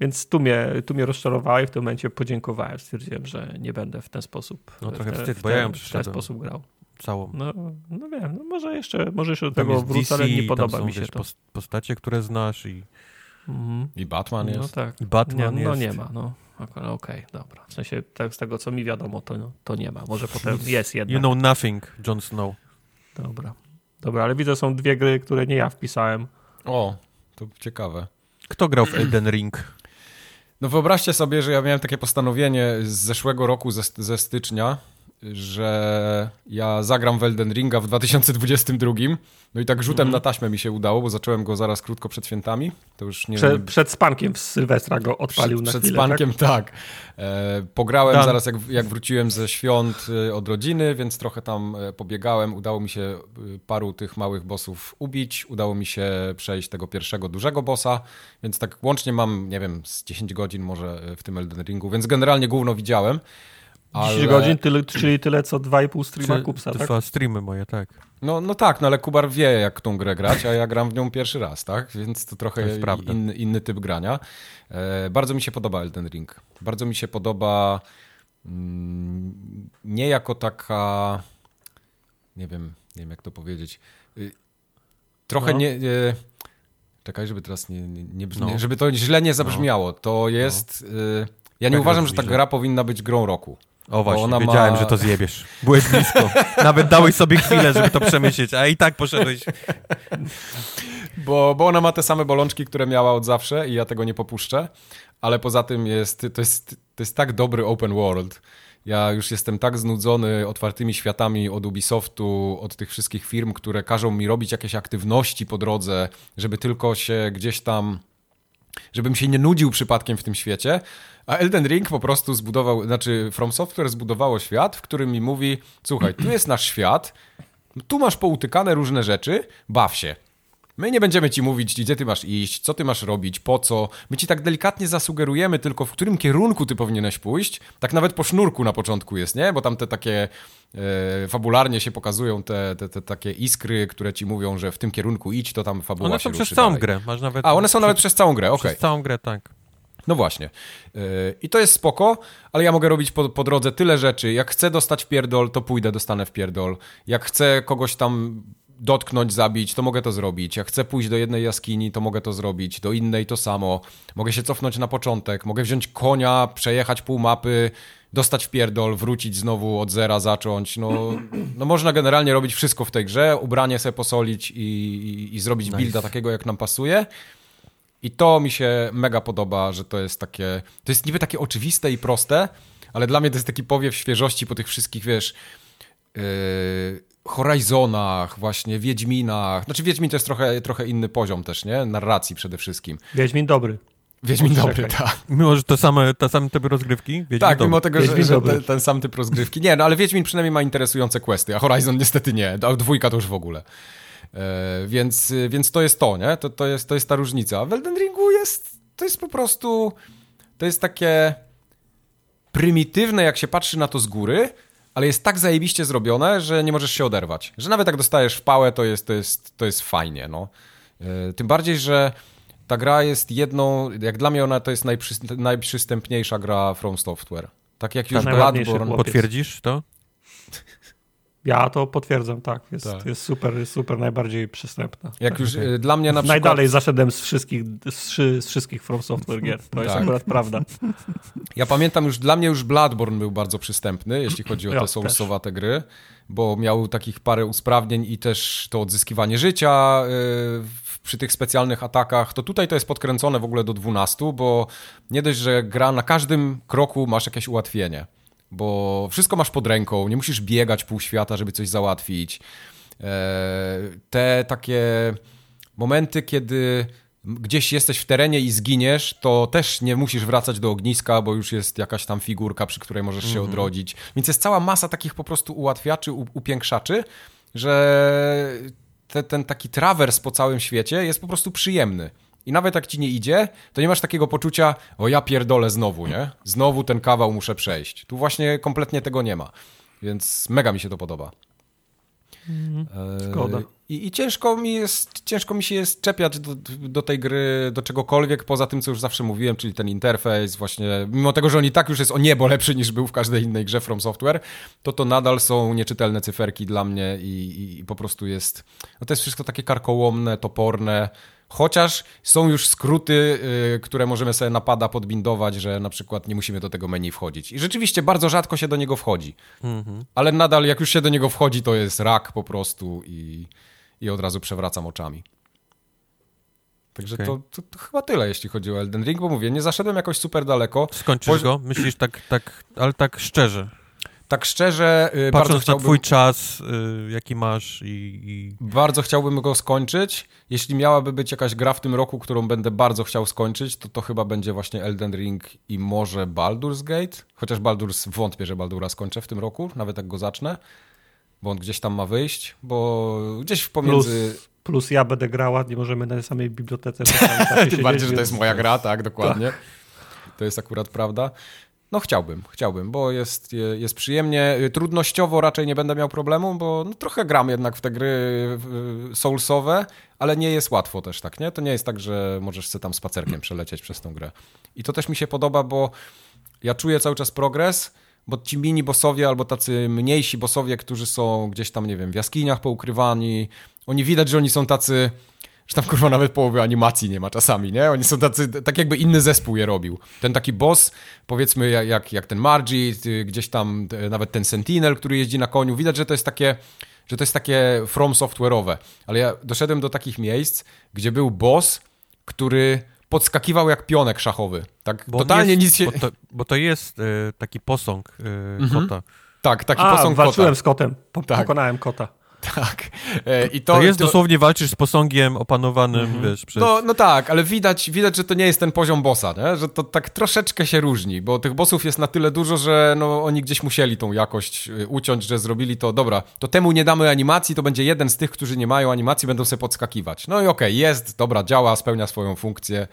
Więc tu mnie, tu mnie rozczarowało i w tym momencie podziękowałem. Stwierdziłem, że nie będę w ten sposób No trochę w te- wstyd, w bo ja ją ten, w ten sposób grał. Całą. No, no wiem, no może jeszcze, może jeszcze do Tam tego jest wrócę, ale nie tam podoba są, mi się wiesz, to. pos- postacie, które znasz i Mhm. I Batman no jest. No tak. I Batman nie, jest. No nie ma, no. Okej, okay, dobra. W sensie tak, z tego, co mi wiadomo, to, no, to nie ma. Może potem jest jedna. You know nothing, Jon Snow. Dobra. Dobra, ale widzę, są dwie gry, które nie ja wpisałem. O, to ciekawe. Kto grał w Elden Ring? No wyobraźcie sobie, że ja miałem takie postanowienie z zeszłego roku, ze, ze stycznia, że ja zagram w Elden Ringa w 2022. No i tak rzutem mm -hmm. na taśmę mi się udało, bo zacząłem go zaraz krótko przed świętami. To już nie, Prze. Przed spankiem w Sylwestra go odpalił przed, na Przed chwilę, spankiem, tak. tak. E, pograłem Dan. zaraz jak, jak wróciłem ze świąt e, od rodziny, więc trochę tam e, pobiegałem. Udało mi się e, paru tych małych bossów ubić. Udało mi się przejść tego pierwszego dużego bossa, więc tak łącznie mam, nie wiem, z 10 godzin może w tym Elden Ringu, więc generalnie główno widziałem. 10 ale... godzin, tyle, czyli tyle co 2,5 streama Kupsa, tak? Dwa streamy moje, tak. No, no tak, no ale Kubar wie, jak tą grę grać, a ja gram w nią pierwszy raz, tak? Więc to trochę to inny, inny, typ grania. E, bardzo mi się podoba Elden Ring. Bardzo mi się podoba mm, nie jako taka nie wiem, nie wiem jak to powiedzieć. Y, trochę no. nie... E, czekaj, żeby teraz nie, nie, nie brzmi, no. żeby to źle nie zabrzmiało. To jest... No. Y, ja nie tak uważam, że ta gra powinna być grą roku. O właśnie, wiedziałem, ma... że to zjebiesz. Byłeś blisko. Nawet dałeś sobie chwilę, żeby to przemyśleć, a i tak poszedłeś. Bo, bo ona ma te same bolączki, które miała od zawsze i ja tego nie popuszczę, ale poza tym jest, to jest, to jest tak dobry open world. Ja już jestem tak znudzony otwartymi światami od Ubisoftu, od tych wszystkich firm, które każą mi robić jakieś aktywności po drodze, żeby tylko się gdzieś tam żebym się nie nudził przypadkiem w tym świecie, a Elden Ring po prostu zbudował, znaczy From Software zbudowało świat, w którym mi mówi, słuchaj, tu jest nasz świat, tu masz poutykane różne rzeczy, baw się. My nie będziemy ci mówić, gdzie ty masz iść, co ty masz robić, po co. My ci tak delikatnie zasugerujemy tylko, w którym kierunku ty powinieneś pójść. Tak nawet po sznurku na początku jest, nie? Bo tam te takie e, fabularnie się pokazują te, te, te, takie iskry, które ci mówią, że w tym kierunku idź, to tam fabuła one się One są przez całą dalej. grę. Masz nawet A, one są nawet przez całą grę, okej. Okay. Przez całą grę, tak. No właśnie. Yy, I to jest spoko, ale ja mogę robić po, po, drodze tyle rzeczy. Jak chcę dostać w pierdol, to pójdę, dostanę w pierdol. Jak chcę kogoś tam dotknąć, zabić, to mogę to zrobić. Jak chcę pójść do jednej jaskini, to mogę to zrobić. Do innej to samo. Mogę się cofnąć na początek. Mogę wziąć konia, przejechać pół mapy, dostać w pierdol, wrócić znowu od zera, zacząć. No, no można generalnie robić wszystko w tej grze. Ubranie sobie posolić i, i, i zrobić nice. builda takiego, jak nam pasuje. I to mi się mega podoba, że to jest takie, to jest niby takie oczywiste i proste, ale dla mnie to jest taki powiew świeżości po tych wszystkich, wiesz, yy, Horizonach, właśnie Wiedźminach. Znaczy Wiedźmin to jest trochę, trochę inny poziom też, nie? Narracji przede wszystkim. Wiedźmin dobry. Wiedźmin dobry, tak. Mimo, że to same, te same typy rozgrywki? Wiedźmin tak, dobry. mimo tego, że, że ten, ten, sam typ rozgrywki. Nie, no ale Wiedźmin przynajmniej ma interesujące questy, a Horizon niestety nie. A dwójka to już w ogóle. E, więc, więc to jest to, nie? To, to, jest, to jest ta różnica. W Elden Ringu jest, to jest po prostu, to jest takie prymitywne, jak się patrzy na to z góry, ale jest tak zajebiście zrobione, że nie możesz się oderwać. Że nawet jak dostajesz w pałę, to jest, to jest, to jest fajnie, no. E, tym bardziej, że ta gra jest jedną, jak dla mnie ona to jest najprzy, najprzystępniejsza gra From Software. Tak jak już Bloodborne. Potwierdzisz to? Ja to potwierdzam, tak. Jest, tak. jest super, super najbardziej przystępna. Jak tak. już okay. dla mnie na przykład... Najdalej zaszedłem z wszystkich, z, z wszystkich From Software gier. To tak. jest akurat prawda. Ja pamiętam już, dla mnie już Bloodborne był bardzo przystępny, jeśli chodzi o te ja, soulsowate gry, bo miał takich parę usprawnień i też to odzyskiwanie życia yy, przy tych specjalnych atakach. To tutaj to jest podkręcone w ogóle do 12, bo nie dość, że gra na każdym kroku masz jakieś ułatwienie bo wszystko masz pod ręką, nie musisz biegać pół świata, żeby coś załatwić. E, te takie momenty, kiedy gdzieś jesteś w terenie i zginiesz, to też nie musisz wracać do ogniska, bo już jest jakaś tam figurka, przy której możesz się mhm. odrodzić. Więc jest cała masa takich po prostu ułatwiaczy, upiększaczy, że te, ten taki trawers po całym świecie jest po prostu przyjemny. I nawet jak ci nie idzie, to nie masz takiego poczucia, o ja pierdolę znowu, nie? Znowu ten kawał muszę przejść. Tu właśnie kompletnie tego nie ma. Więc mega mi się to podoba. Mhm. Szkoda. I, I, ciężko mi jest, ciężko mi się jest czepiać do, do tej gry, do czegokolwiek, poza tym, co już zawsze mówiłem, czyli ten interfejs, właśnie, mimo tego, że on i tak już jest o niebo lepszy niż był w każdej innej grze From Software, to to nadal są nieczytelne cyferki dla mnie i, i, i po prostu jest, no to jest wszystko takie karkołomne, toporne, Chociaż są już skróty, yy, które możemy sobie napada podbindować, że na przykład nie musimy do tego menu wchodzić. I rzeczywiście bardzo rzadko się do niego wchodzi. Mhm. Ale nadal jak już się do niego wchodzi, to jest rak po prostu i, i od razu przewracam oczami. Także okay. to, to, to, chyba tyle, jeśli chodzi o Elden Ring, bo mówię, nie zaszedłem jakoś super daleko. Skończysz go? Myślisz tak, tak, ale tak szczerze tak szczerze, yy, Patrząc bardzo chciałbym... na twój czas, yy, jaki masz i, i, Bardzo chciałbym go skończyć. Jeśli miałaby być jakaś gra w tym roku, którą będę bardzo chciał skończyć, to to chyba będzie właśnie Elden Ring i może Baldur's Gate. Chociaż Baldur's, wątpię, że Baldura skończę w tym roku, nawet jak go zacznę. Bo on gdzieś tam ma wyjść, bo gdzieś w pomiędzy... Plus, plus ja będę grała, nie możemy na tej samej bibliotece. Tym bardziej, że to jest moja gra, tak, dokładnie. Tak. To jest akurat prawda. No chciałbym, chciałbym, bo jest, jest przyjemnie. Trudnościowo raczej nie będę miał problemu, bo no, trochę gram jednak w te gry soulsowe, ale nie jest łatwo też, tak, nie? To nie jest tak, że możesz sobie tam spacerkiem przelecieć przez tą grę. I to też mi się podoba, bo ja czuję cały czas progres, bo ci mini bossowie albo tacy mniejsi bossowie, którzy są gdzieś tam, nie wiem, w jaskiniach poukrywani, oni widać, że oni są tacy że tam kurwa nawet połowy animacji nie ma czasami, nie? Oni są tacy, tak jakby inny zespół je robił. Ten taki boss, powiedzmy jak, jak ten Margie, gdzieś tam nawet ten Sentinel, który jeździ na koniu, widać, że to jest takie że to jest takie from software'owe. Ale ja doszedłem do takich miejsc, gdzie był boss, który podskakiwał jak pionek szachowy. Tak bo totalnie jest, nic się... Bo to, bo to jest y, taki posąg y, mhm. kota. Tak, taki A, posąg walczyłem kota. z kotem. Po, tak. Pokonałem kota. Tak. E, I to, to jest to... dosłownie walczysz z posągiem opanowanym, mhm. wiesz, przez... No, no tak, ale widać, widać, że to nie jest ten poziom bossa, nie? że to tak troszeczkę się różni, bo tych bossów jest na tyle dużo, że no, oni gdzieś musieli tą jakość y, uciąć, że zrobili to, dobra, to temu nie damy animacji, to będzie jeden z tych, którzy nie mają animacji, będą sobie podskakiwać. No i okej, okay, jest, dobra, działa, spełnia swoją funkcję,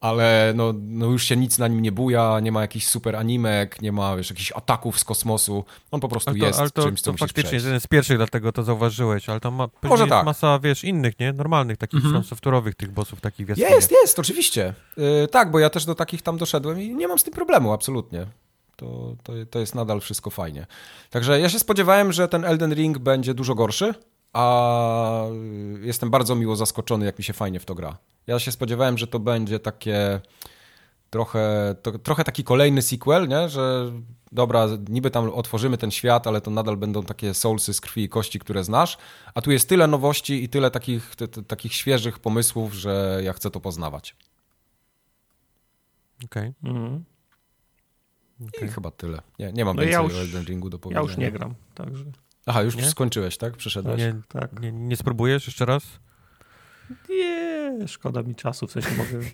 ale no, no już się nic na nim nie buja, nie ma jakichś super animek, nie ma wiesz, jakichś ataków z kosmosu, on po prostu ale to, jest ale to, czymś, co to faktycznie jest jeden z pierwszych, dlatego to zauważyłeś, ale tam ma Może tak. masa, wiesz, innych, nie? Normalnych, takich mhm. software'owych tych bossów, takich wiesz. Jest, jest, oczywiście. Yy, tak, bo ja też do takich tam doszedłem i nie mam z tym problemu, absolutnie. To, to, to jest nadal wszystko fajnie. Także ja się spodziewałem, że ten Elden Ring będzie dużo gorszy, a jestem bardzo miło zaskoczony, jak mi się fajnie w to gra. Ja się spodziewałem, że to będzie takie trochę, to, trochę taki kolejny sequel, nie? że dobra, niby tam otworzymy ten świat, ale to nadal będą takie soulsy z krwi i kości, które znasz, a tu jest tyle nowości i tyle takich, takich świeżych pomysłów, że ja chcę to poznawać. Okej. Okay. Mhm. Okay. I chyba tyle. Nie, nie mam no więcej ja już, o Elden Ringu do powiedzenia. Ja już nie gram, także... Aha, już nie? skończyłeś, tak? Przeszedłeś? Nie, tak. Nie, nie spróbujesz jeszcze raz? Nie, szkoda mi czasu, w sensie mogę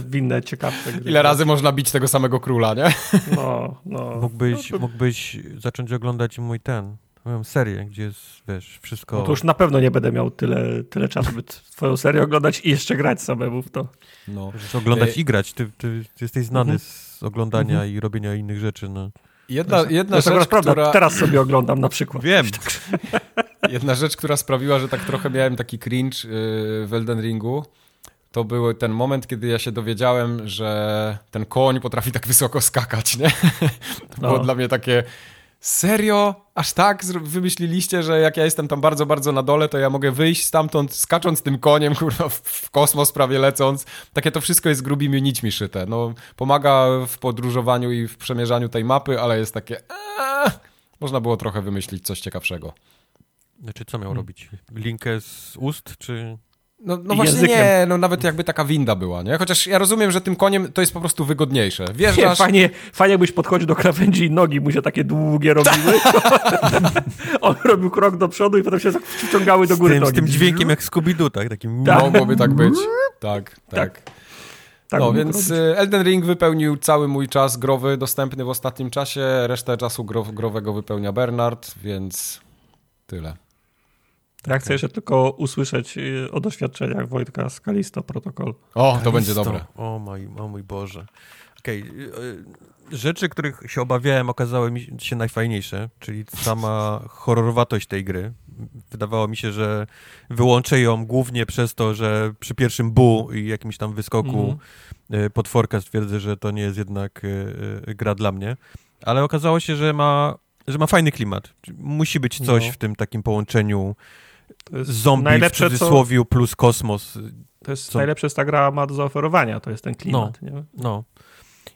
w inne ciekawsze gry. Ile razy można bić tego samego króla, nie? No, no. Mógłbyś, no to... mógłbyś zacząć oglądać mój ten, moją serię, gdzie jest, wiesz, wszystko... No to już na pewno nie będę miał tyle, tyle czasu, by twoją serię oglądać i jeszcze grać samemu w to. No. Możesz oglądać e... i grać, ty, ty, ty jesteś znany mhm. z oglądania mhm. i robienia innych rzeczy, no. Jedna, jedna rzecz, prawda, która... Teraz sobie oglądam na przykład. Wiem. Jedna rzecz, która sprawiła, że tak trochę miałem taki cringe y, w Elden Ringu, to był ten moment, kiedy ja się dowiedziałem, że ten koń potrafi tak wysoko skakać, nie? To było no. dla mnie takie Serio? Aż tak wymyśliliście, że jak ja jestem tam bardzo, bardzo na dole, to ja mogę wyjść stamtąd skacząc tym koniem, kurwa, w kosmos prawie lecąc. Takie to wszystko jest grubimi nićmi szyte. No, pomaga w podróżowaniu i w przemierzaniu tej mapy, ale jest takie... Aaa, można było trochę wymyślić coś ciekawszego. Znaczy, co miał hmm. robić? Linkę z ust, czy... No, no właśnie językiem. nie, no nawet jakby taka winda była, nie? Chociaż ja rozumiem, że tym koniem to jest po prostu wygodniejsze. Wjeżdżasz... Nie, fajnie, fajnie jakbyś podchodził do krawędzi i nogi mu się takie długie robiły. On robił krok do przodu i potem się wciągały do góry z tym, nogi. Z tym dźwiękiem jak Scooby-Doo, tak? Takim... tak? Mogłoby tak być. Tak, tak. tak. tak no więc y, Elden Ring wypełnił cały mój czas growy dostępny w ostatnim czasie. Resztę czasu growego wypełnia Bernard, więc tyle. Ja chcę jeszcze tylko usłyszeć y, o doświadczeniach Wojtka z Kalisto Protocol. O, Kalisto. to będzie dobre. O mój, o mój Boże. Okej, okay. rzeczy, których się obawiałem, okazały mi się najfajniejsze, czyli sama horrorowatość tej gry. Wydawało mi się, że wyłączę ją głównie przez to, że przy pierwszym bu i jakimś tam wyskoku mm. potworka stwierdzę, że to nie jest jednak y, gra dla mnie. Ale okazało się, że ma, że ma fajny klimat. Musi być coś no. w tym takim połączeniu zombie najlepsze, w cudzysłowie co... plus kosmos. To jest co... najlepsze, co ta gra ma do zaoferowania, to jest ten klimat. No, nie? no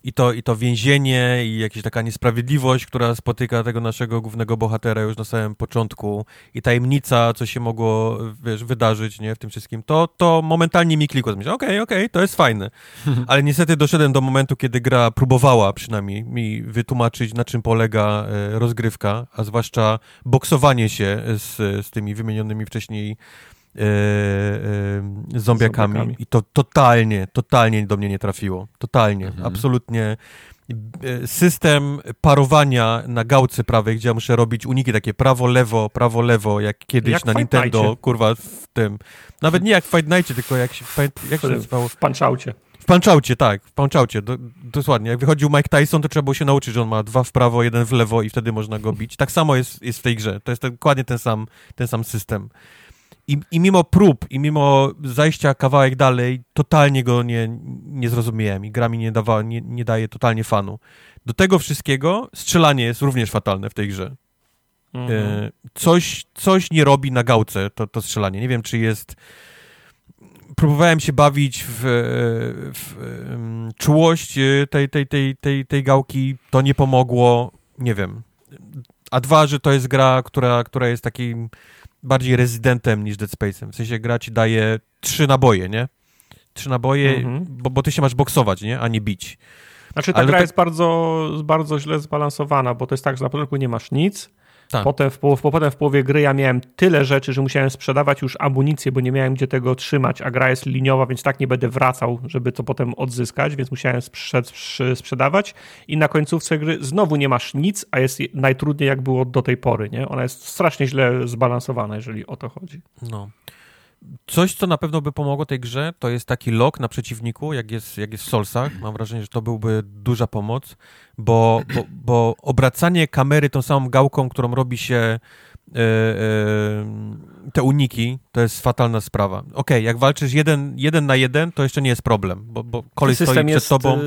i to, i to więzienie, i jakaś taka niesprawiedliwość, która spotyka tego naszego głównego bohatera już na samym początku, i tajemnica, co się mogło, wiesz, wydarzyć, nie, w tym wszystkim, to, to momentalnie mi klikło. Okej, okej, okay, okay, to jest fajne. Ale niestety doszedłem do momentu, kiedy gra próbowała przynajmniej mi wytłumaczyć, na czym polega e, rozgrywka, a zwłaszcza boksowanie się z, z tymi wymienionymi wcześniej e, e, zombiakami. zombiakami. I to totalnie, totalnie do mnie nie trafiło. Totalnie, mhm. absolutnie. E, system parowania na gałce prawej, gdzie ja muszę robić uniki takie prawo, lewo, prawo, lewo, jak kiedyś jak na Nintendo, kurwa, w tym. Nawet nie jak w Fight Nightie, tylko jak się, jak się nazywało? W Punchoutie. W Punchoutie, tak, w Punchoutie, do, dosłownie. Jak wychodził Mike Tyson, to trzeba było się nauczyć, że on ma dwa w prawo, jeden w lewo i wtedy można go bić. Tak samo jest, jest w tej grze. To jest dokładnie ten sam, ten sam system. I, I mimo prób, i mimo zajścia kawałek dalej, totalnie go nie, nie zrozumiałem i gra mi nie, dawa, nie, nie daje totalnie fanu. Do tego wszystkiego strzelanie jest również fatalne w tej grze. Mhm. E, coś, coś nie robi na gałce to, to strzelanie. Nie wiem, czy jest... Próbowałem się bawić w, w um, czułość tej, tej, tej, tej, tej gałki, to nie pomogło, nie wiem. A dwa, że to jest gra, która, która jest takim bardziej rezydentem niż Dead Space'em. W sensie gra ci daje trzy naboje, nie? Trzy naboje, mhm. bo, bo ty się masz boksować, nie? A nie bić. Znaczy ta Ale gra jest bardzo, bardzo źle zbalansowana, bo to jest tak, że na początku nie masz nic, tak. Potem, w, w, potem w połowie gry ja miałem tyle rzeczy, że musiałem sprzedawać już amunicję, bo nie miałem gdzie tego trzymać, a gra jest liniowa, więc tak nie będę wracał, żeby to potem odzyskać, więc musiałem sprze sprzedawać i na końcówce gry znowu nie masz nic, a jest najtrudniej jak było do tej pory, nie? Ona jest strasznie źle zbalansowana, jeżeli o to chodzi. No. Coś, co na pewno by pomogło tej grze, to jest taki lock na przeciwniku, jak jest, jak jest w Solsach. Mam wrażenie, że to byłby duża pomoc, bo, bo, bo obracanie kamery tą samą gałką, którą robi się te uniki, to jest fatalna sprawa. Okej, okay, jak walczysz jeden, jeden na jeden, to jeszcze nie jest problem, bo, bo kolej stoi przed jest, tobą. E,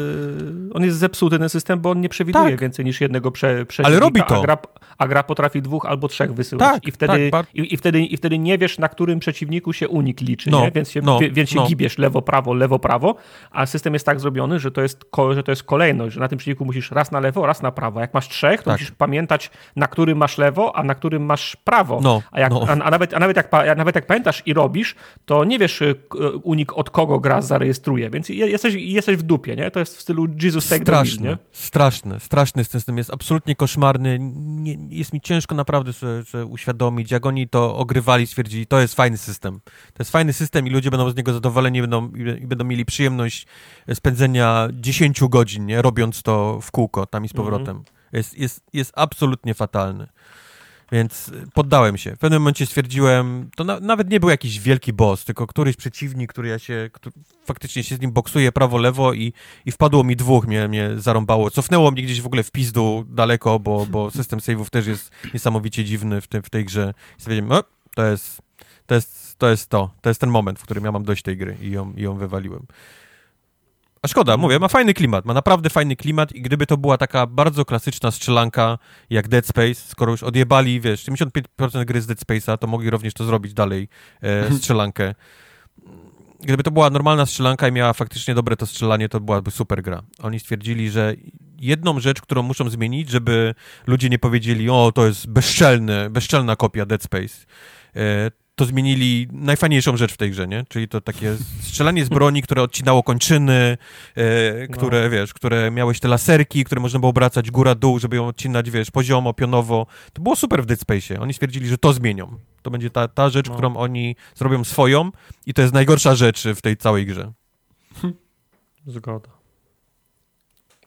on jest zepsuty, ten system, bo on nie przewiduje tak. więcej niż jednego prze, Ale robi to. A gra, a gra, potrafi dwóch albo trzech wysyłać. Tak, I, wtedy, tak, i, i, wtedy, I wtedy nie wiesz, na którym przeciwniku się unik liczy, no, więc się, no, więc się no. gibiesz lewo, prawo, lewo, prawo, a system jest tak zrobiony, że to jest, że to jest kolejność, że na tym przeciwniku musisz raz na lewo, raz na prawo. Jak masz trzech, to tak. musisz pamiętać, na którym masz lewo, a na którym masz prawo. No, a, jak, no. a, a, nawet, a nawet, jak, a nawet jak pamiętasz i robisz, to nie wiesz y, unik od kogo gra zarejestruje, więc jesteś, jesteś w dupie, nie? To jest w stylu Jesus Take straszne, the lead, nie? Straszne, straszny system, jest absolutnie koszmarny. Nie, jest mi ciężko naprawdę sobie, sobie uświadomić, jak oni to ogrywali, stwierdzili, to jest fajny system. To jest fajny system i ludzie będą z niego zadowoleni będą, i będą mieli przyjemność spędzenia 10 godzin, nie? Robiąc to w kółko, tam i z powrotem. Mm -hmm. Jest, jest, jest absolutnie fatalny. Więc poddałem się. W pewnym momencie stwierdziłem, to na, nawet nie był jakiś wielki boss, tylko któryś przeciwnik, który ja się, który, faktycznie się z nim boksuję prawo-lewo i, i wpadło mi dwóch, mnie, mnie zarąbało. Cofnęło mnie gdzieś w ogóle w pizdu daleko, bo, bo system save'ów też jest niesamowicie dziwny w, tym, w tej grze. I stwierdziłem, o, to jest, to jest, to jest to, to jest ten moment, w którym ja mam dość tej gry i ją, i ją wywaliłem. A szkoda, mówię, ma fajny klimat, ma naprawdę fajny klimat i gdyby to była taka bardzo klasyczna strzelanka jak Dead Space, skoro już odjebali, wiesz, 75% gry z Dead Space'a, to mogli również to zrobić dalej, e, mhm. strzelankę. Gdyby to była normalna strzelanka i miała faktycznie dobre to strzelanie, to byłaby super gra. Oni stwierdzili, że jedną rzecz, którą muszą zmienić, żeby ludzie nie powiedzieli, o, to jest bezczelny, bezczelna kopia Dead Space, e, to zmienili najfajniejszą rzecz w tej grze, nie? Czyli to takie strzelanie z broni, które odcinało kończyny, e, które, no. wiesz, które miałeś te laserki, które można było obracać góra-dół, żeby ją odcinać, wiesz, poziomo, pionowo. To było super w Dead Space. Oni stwierdzili, że to zmienią. To będzie ta, ta rzecz, no. którą oni zrobią swoją i to jest najgorsza rzecz w tej całej grze. Zgoda.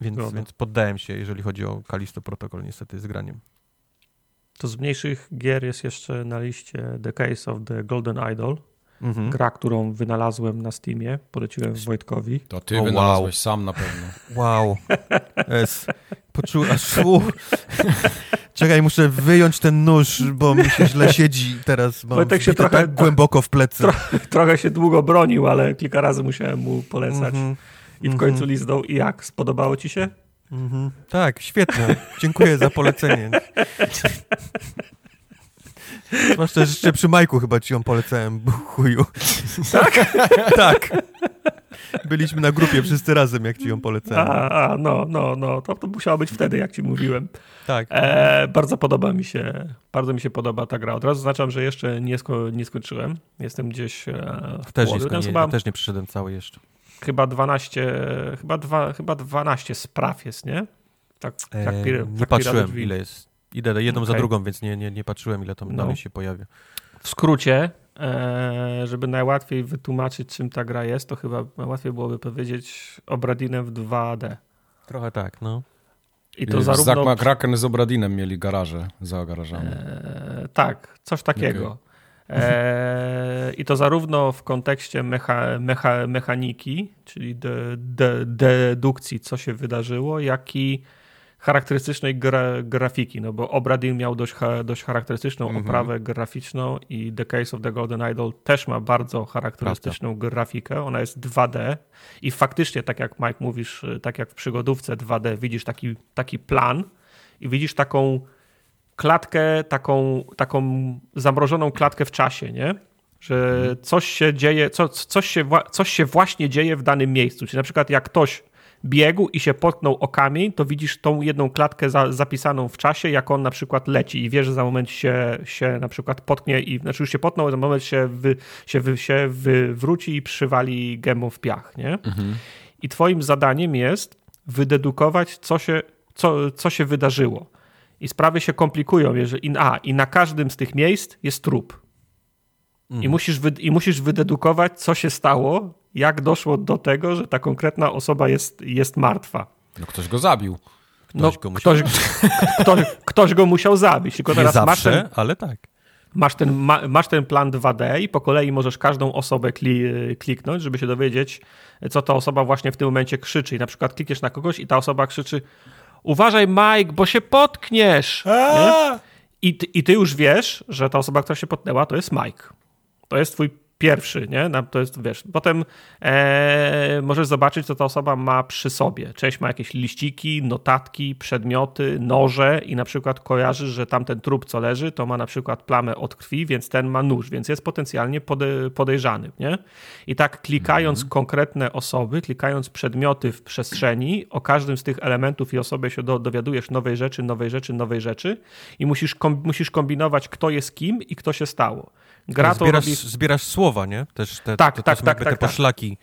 Więc, Zgoda. więc poddałem się, jeżeli chodzi o Kalisto Protocol, niestety, z graniem. To z mniejszych gier jest jeszcze na liście The Case of the Golden Idol. Mhm. Gra, którą wynalazłem na Steamie, poleciłem Wojtkowi. To ty o, wynalazłeś wow. sam na pewno. Wow. Es. Poczu... Aż... Czekaj, muszę wyjąć ten nóż, bo mi się źle siedzi teraz. Mam Wojtek się trochę tak głęboko w plecy. Tro... trochę się długo bronił, ale kilka razy musiałem mu polecać. Mhm. I w końcu mhm. liznął. I jak? Spodobało ci się? Mhm. Tak, świetnie. Dziękuję za polecenie. Zwłaszcza, jeszcze przy Majku chyba ci ją polecałem, chuju. Tak? tak. Byliśmy na grupie wszyscy razem, jak ci ją polecałem. A, a no, no, no, to, to musiało być wtedy, jak ci mówiłem. Tak. E, bardzo podoba mi się, bardzo mi się podoba ta gra. Od razu zaznaczam, że jeszcze nie, sko nie skończyłem. Jestem gdzieś e, w też, połowie. nie, chyba, ja też nie przyszedłem cały jeszcze. Chyba 12, chyba, dwa, chyba 12 spraw jest, nie? Tak, tak, e, nie tak patrzyłem, ile jest. Idę jedną okay. za drugą, więc nie, nie, nie patrzyłem, ile tam no. dalej się pojawia. W skrócie, e, żeby najłatwiej wytłumaczyć, czym ta gra jest, to chyba najłatwiej byłoby powiedzieć Obradinem w 2D. Trochę tak, no. I to I zarówno... Zack McCracken z Obradinem mieli garaże za garażami. E, tak, coś takiego. E, I to zarówno w kontekście mecha, mecha, mechaniki, czyli de, de, dedukcji, co się wydarzyło, jak i charakterystycznej gra, grafiki, no bo Obradin miał dość, dość charakterystyczną mm -hmm. oprawę graficzną i The Case of the Golden Idol też ma bardzo charakterystyczną Prawda. grafikę. Ona jest 2D i faktycznie, tak jak Mike mówisz, tak jak w przygodówce 2D, widzisz taki, taki plan i widzisz taką klatkę, taką, taką zamrożoną klatkę w czasie, nie? Że mhm. coś się dzieje, co, coś, się, coś się właśnie dzieje w danym miejscu. Czyli na przykład jak ktoś biegł i się potknął o kamień, to widzisz tą jedną klatkę za, zapisaną w czasie, jak on na przykład leci i wiesz, że za moment się, się na przykład potknie i znaczy już się potknął, za moment się, wy, się, wy, się wywróci i przywali gębą w piach, nie? Mhm. I twoim zadaniem jest wydedukować, co się, co, co się wydarzyło. I sprawy się komplikują, jeżeli, a, i na każdym z tych miejsc jest trup. Mhm. I, musisz wy, I musisz wydedukować, co się stało, jak doszło do tego, że ta konkretna osoba jest, jest martwa. No ktoś go zabił. Ktoś, no, go, musiał... ktoś, ktoś, ktoś, go musiał zabić. Tylko teraz zawsze, masz ten, ale tak. Masz ten, ma, masz ten plan 2D i po kolei możesz każdą osobę kli, kliknąć, żeby się dowiedzieć, co ta osoba właśnie w tym momencie krzyczy. I na przykład klikniesz na kogoś i ta osoba krzyczy uważaj Mike, bo się potkniesz. I, I ty już wiesz, że ta osoba, która się potknęła, to jest Mike. To jest twój pierwszy, nie? To jest, wiesz, potem e, możesz zobaczyć, co ta osoba ma przy sobie. Część ma jakieś liściki, notatki, przedmioty, noże i na przykład kojarzysz, że tamten trup, co leży, to ma na przykład plamę od krwi, więc ten ma nóż, więc jest potencjalnie pode, podejrzany, nie? I tak klikając mhm. konkretne osoby, klikając przedmioty w przestrzeni, o każdym z tych elementów i osobie się do, dowiadujesz nowej rzeczy, nowej rzeczy, nowej rzeczy i musisz, kom, musisz kombinować, kto jest kim i kto się stało. Gra to zbierasz, robi... zbierasz słowa, nie? Też te, tak, to, tak, tak, tak, te tak. poszlaki.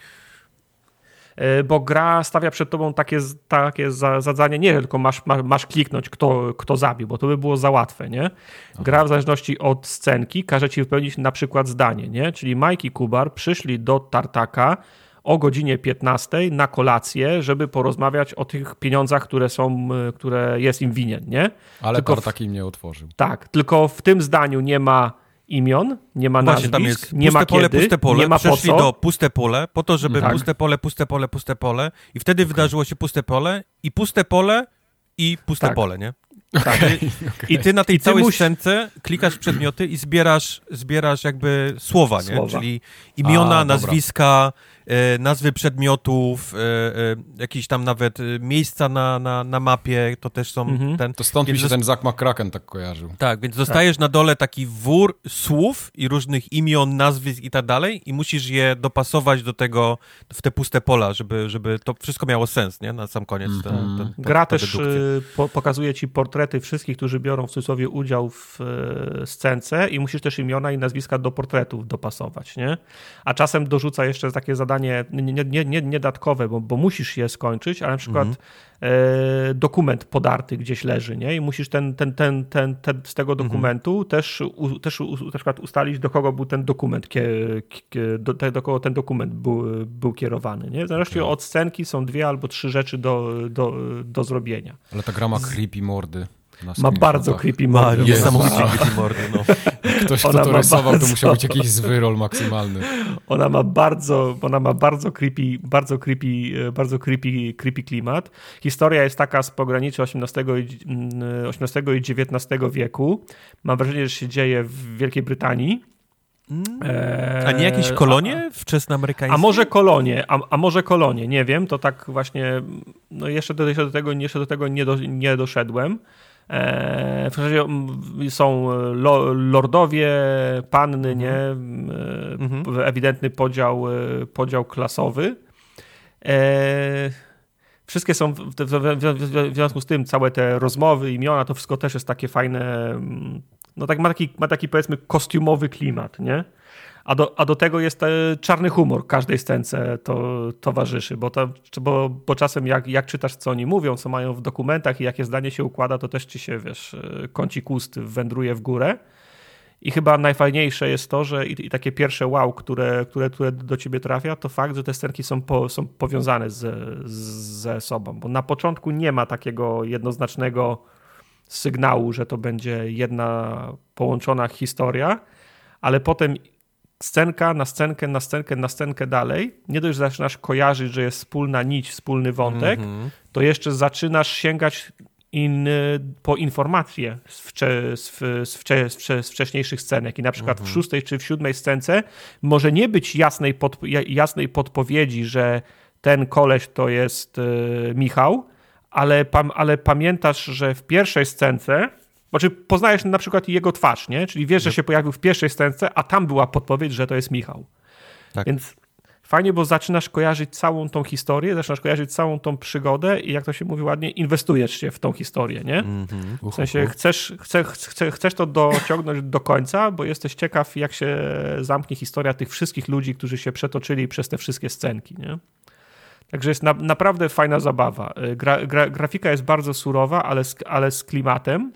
E, bo gra stawia przed tobą takie, takie zadanie, nie tylko masz, masz, masz, kliknąć, kto, kto zabił, bo to by było za łatwe, nie? Gra w zależności od scenki każe ci wypełnić na przykład zdanie, nie? Czyli Mike i Kubar przyszli do Tartaka o godzinie 15 na kolację, żeby porozmawiać o tych pieniądzach, które są, e, które jest im winien, nie? Ale tylko Tartak im nie otworzył. Tak, tylko w tym zdaniu nie ma imion, nie ma Właśnie, nazwisk, tam jest nie ma pole, kiedy, puste pole, nie ma przeszli do puste pole, po to, żeby tak. puste pole, puste pole, puste pole i wtedy okay. wydarzyło się puste pole i puste pole i puste tak. pole, nie? Tak. Okay. I ty na tej całej musi... scence klikasz przedmioty i zbierasz, zbierasz jakby słowa, nie? Słowa. Czyli imiona, A, nazwiska, E, nazwy przedmiotów, e, e, jakieś tam nawet miejsca na, na, na mapie, to też są mhm. ten... To stąd mi się ten Zack McCracken tak kojarzył. Tak, więc dostajesz tak. na dole taki wór słów i różnych imion, nazwisk i tak dalej i musisz je dopasować do tego, w te puste pola, żeby, żeby to wszystko miało sens, nie? Na sam koniec. Ten, ten, ten, Gra też y, po, pokazuje ci portrety wszystkich, którzy biorą w cudzysłowie udział w y, scence i musisz też imiona i nazwiska do portretów dopasować, nie? A czasem dorzuca jeszcze takie zadanie zadanie nie, nie, nie, nie dodatkowe, bo, bo musisz je skończyć, ale na przykład mhm. e, dokument podarty gdzieś leży, nie? I musisz ten, ten, ten, ten, ten z tego mhm. dokumentu mhm. też, u, też u, na przykład ustalić, do kogo był ten dokument, kie, kie, do, do kogo ten dokument był, był kierowany, nie? W zależności okay. od scenki są dwie albo trzy rzeczy do, do, do zrobienia. Ale ta gra ma creepy mordy. Ma bardzo creepy mordy. Niesamowicie creepy mordy, no. Ktoś, kto to rysował, bardzo... to musiał być jakiś zwyrol maksymalny. Ona ma bardzo, ona ma bardzo creepy, bardzo creepy, bardzo creepy, creepy klimat. Historia jest taka z pogranicza XVIII i, XVIII i XIX wieku. Mam wrażenie, że się dzieje w Wielkiej Brytanii. A nie jakieś kolonie wczesnoamerykańskie? A może kolonie, a, a może kolonie, nie wiem, to tak właśnie, no jeszcze do, jeszcze do tego, jeszcze do tego nie, do, nie doszedłem. E, w zasadzie są lo, lordowie, panny, mhm. nie? Mhm. Ewidentny podział, podział klasowy. E, wszystkie są, w, w, w, w, związku z tym całe te rozmowy, imiona, to wszystko też jest takie fajne, no tak ma taki, ma taki powiedzmy kostiumowy klimat, nie? A do, a do tego jest e, czarny humor każdej scence to towarzyszy, bo, to, bo, bo czasem jak, jak czytasz, co oni mówią, co mają w dokumentach i jakie zdanie się układa, to też ci się, wiesz, e, kącik ust wędruje w górę. I chyba najfajniejsze jest to, że i, i, takie pierwsze wow, które, które, które do ciebie trafia, to fakt, że te scenki są, po, są powiązane z, z, ze sobą. Bo na początku nie ma takiego jednoznacznego sygnału, że to będzie jedna połączona historia, ale potem scenka na scenkę, na scenkę, na scenkę dalej, nie dość, że zaczynasz kojarzyć, że jest wspólna nić, wspólny wątek, mm -hmm. to jeszcze zaczynasz sięgać in, po informacje z, wcze, z, z, wcze, z, wcześniejszych scenek. I na przykład mm -hmm. w szóstej czy w siódmej scence może nie być jasnej, pod, jasnej podpowiedzi, że ten koleś to jest y, Michał, ale, pam, ale pamiętasz, że w pierwszej scence znaczy poznajesz na przykład jego twarz, nie? Czyli wiesz, że się pojawił w pierwszej scence, a tam była podpowiedź, że to jest Michał. Tak. Więc fajnie, bo zaczynasz kojarzyć całą tą historię, zaczynasz kojarzyć całą tą przygodę i jak to się mówi ładnie, inwestujesz się w tą historię, nie? -hmm. W sensie chcesz, chce, chce, chcesz to dociągnąć do końca, bo jesteś ciekaw, jak się zamknie historia tych wszystkich ludzi, którzy się przetoczyli przez te wszystkie scenki, nie? Także jest na, naprawdę fajna zabawa. Gra, gra, grafika jest bardzo surowa, ale z, ale z klimatem.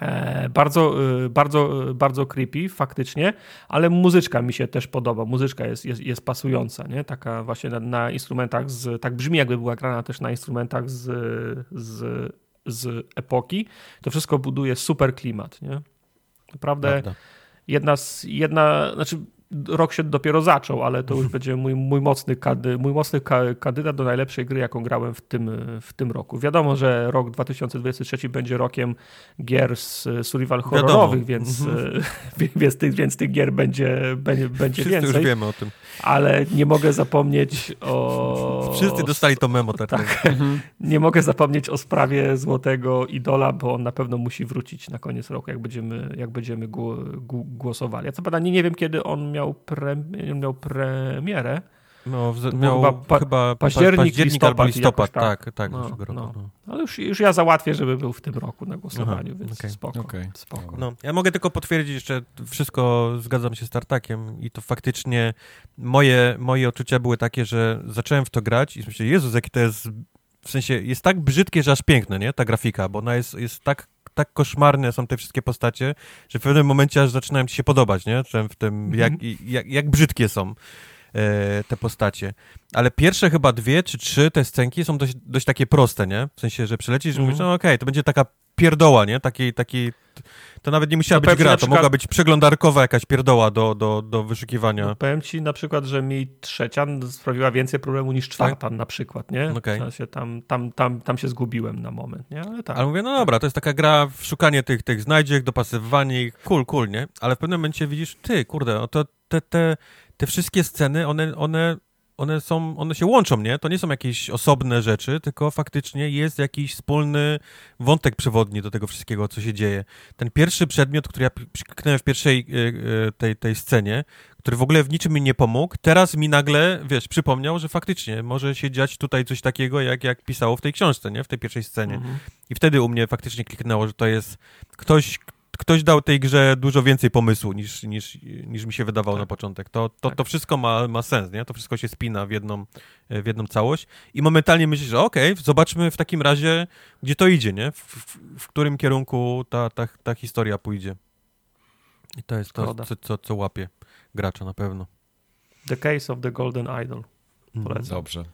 E, bardzo, e, bardzo, e, bardzo creepy faktycznie, ale muzyczka mi się też podoba. Muzyczka jest, jest, jest pasująca, nie? Taka właśnie na, na, instrumentach z, tak brzmi jakby była grana też na instrumentach z, z, z epoki. To wszystko buduje super klimat, nie? Naprawdę Prawda. jedna z, jedna, znaczy rok się dopiero zaczął, ale to już będzie mój, mój, mocny, kady, mój mocny kandydat do najlepszej gry, jaką grałem w tym, w tym roku. Wiadomo, że rok 2023 będzie rokiem gier z survival horrorowych, więc, mhm. więc, tych, więc tych gier będzie, będzie, będzie Wszyscy więcej. już wiemy o tym. Ale nie mogę zapomnieć o... Wszyscy dostali to memo. Tak, tak. Mhm. Nie mogę zapomnieć o sprawie Złotego Idola, bo on na pewno musi wrócić na koniec roku, jak będziemy, jak będziemy głosowali. Ja co prawda nie, nie wiem, kiedy on miał miał, pre, miał premierę. No, w, miał chyba, pa, chyba październik, październik listopad, albo listopad, tak, tak, tak no, roku, no. no. Ale już, już ja załatwię, żeby był w tym roku na głosowaniu, Aha, więc okay. spoko. Okay. spoko. No, ja mogę tylko potwierdzić jeszcze, wszystko zgadzam się z Tartakiem i to faktycznie moje, moje odczucia były takie, że zacząłem w to grać i myślę, Jezus, jakie to jest, w sensie jest tak brzydkie, że aż piękne, nie, ta grafika, bo ona jest, jest tak tak koszmarne są te wszystkie postacie, że w pewnym momencie aż zaczynają ci się podobać, nie? W tym, mhm. jak, jak, jak brzydkie są te postacie. Ale pierwsze chyba dwie czy trzy te scenki są dość, dość takie proste, nie? W sensie, że przylecisz i mówisz, mhm. no okej, okay, to będzie taka pierdoła, nie? Taki, taki, to nawet nie musiała no, być gra, to mogła być przeglądarkowa jakaś pierdoła do, do, do wyszukiwania. No, powiem ci na przykład, że mi trzecia sprawiła więcej problemu niż czwarta tak? na przykład, nie? Okay. W sensie tam, tam, tam, tam się zgubiłem na moment, nie? Ale tak. Ale mówię, no dobra, to jest taka gra w szukanie tych, tych znajdziek, dopasowywanie ich, cool, cool, nie? Ale w pewnym momencie widzisz, ty, kurde, to te, te, te wszystkie sceny, one, one one są, one się łączą, nie? To nie są jakieś osobne rzeczy, tylko faktycznie jest jakiś wspólny wątek przewodni do tego wszystkiego, co się dzieje. Ten pierwszy przedmiot, który ja przyknąłem w pierwszej e, e, tej, tej scenie, który w ogóle w niczym mi nie pomógł, teraz mi nagle, wiesz, przypomniał, że faktycznie może się dziać tutaj coś takiego, jak, jak pisało w tej książce, nie? W tej pierwszej scenie. Mhm. I wtedy u mnie faktycznie kliknęło, że to jest ktoś, ktoś dał tej grze dużo więcej pomysłu niż, niż, niż mi się wydawało tak. na początek. To, to, tak. to wszystko ma, ma sens, nie? To wszystko się spina w jedną, w jedną całość i momentalnie myślisz, że okej, okay, zobaczmy w takim razie, gdzie to idzie, nie? W, w, w, którym kierunku ta, ta, ta historia pójdzie. I to jest to, co, co, co łapie gracza na pewno. The Case of the Golden Idol. Mhm. Polecam. Dobrze.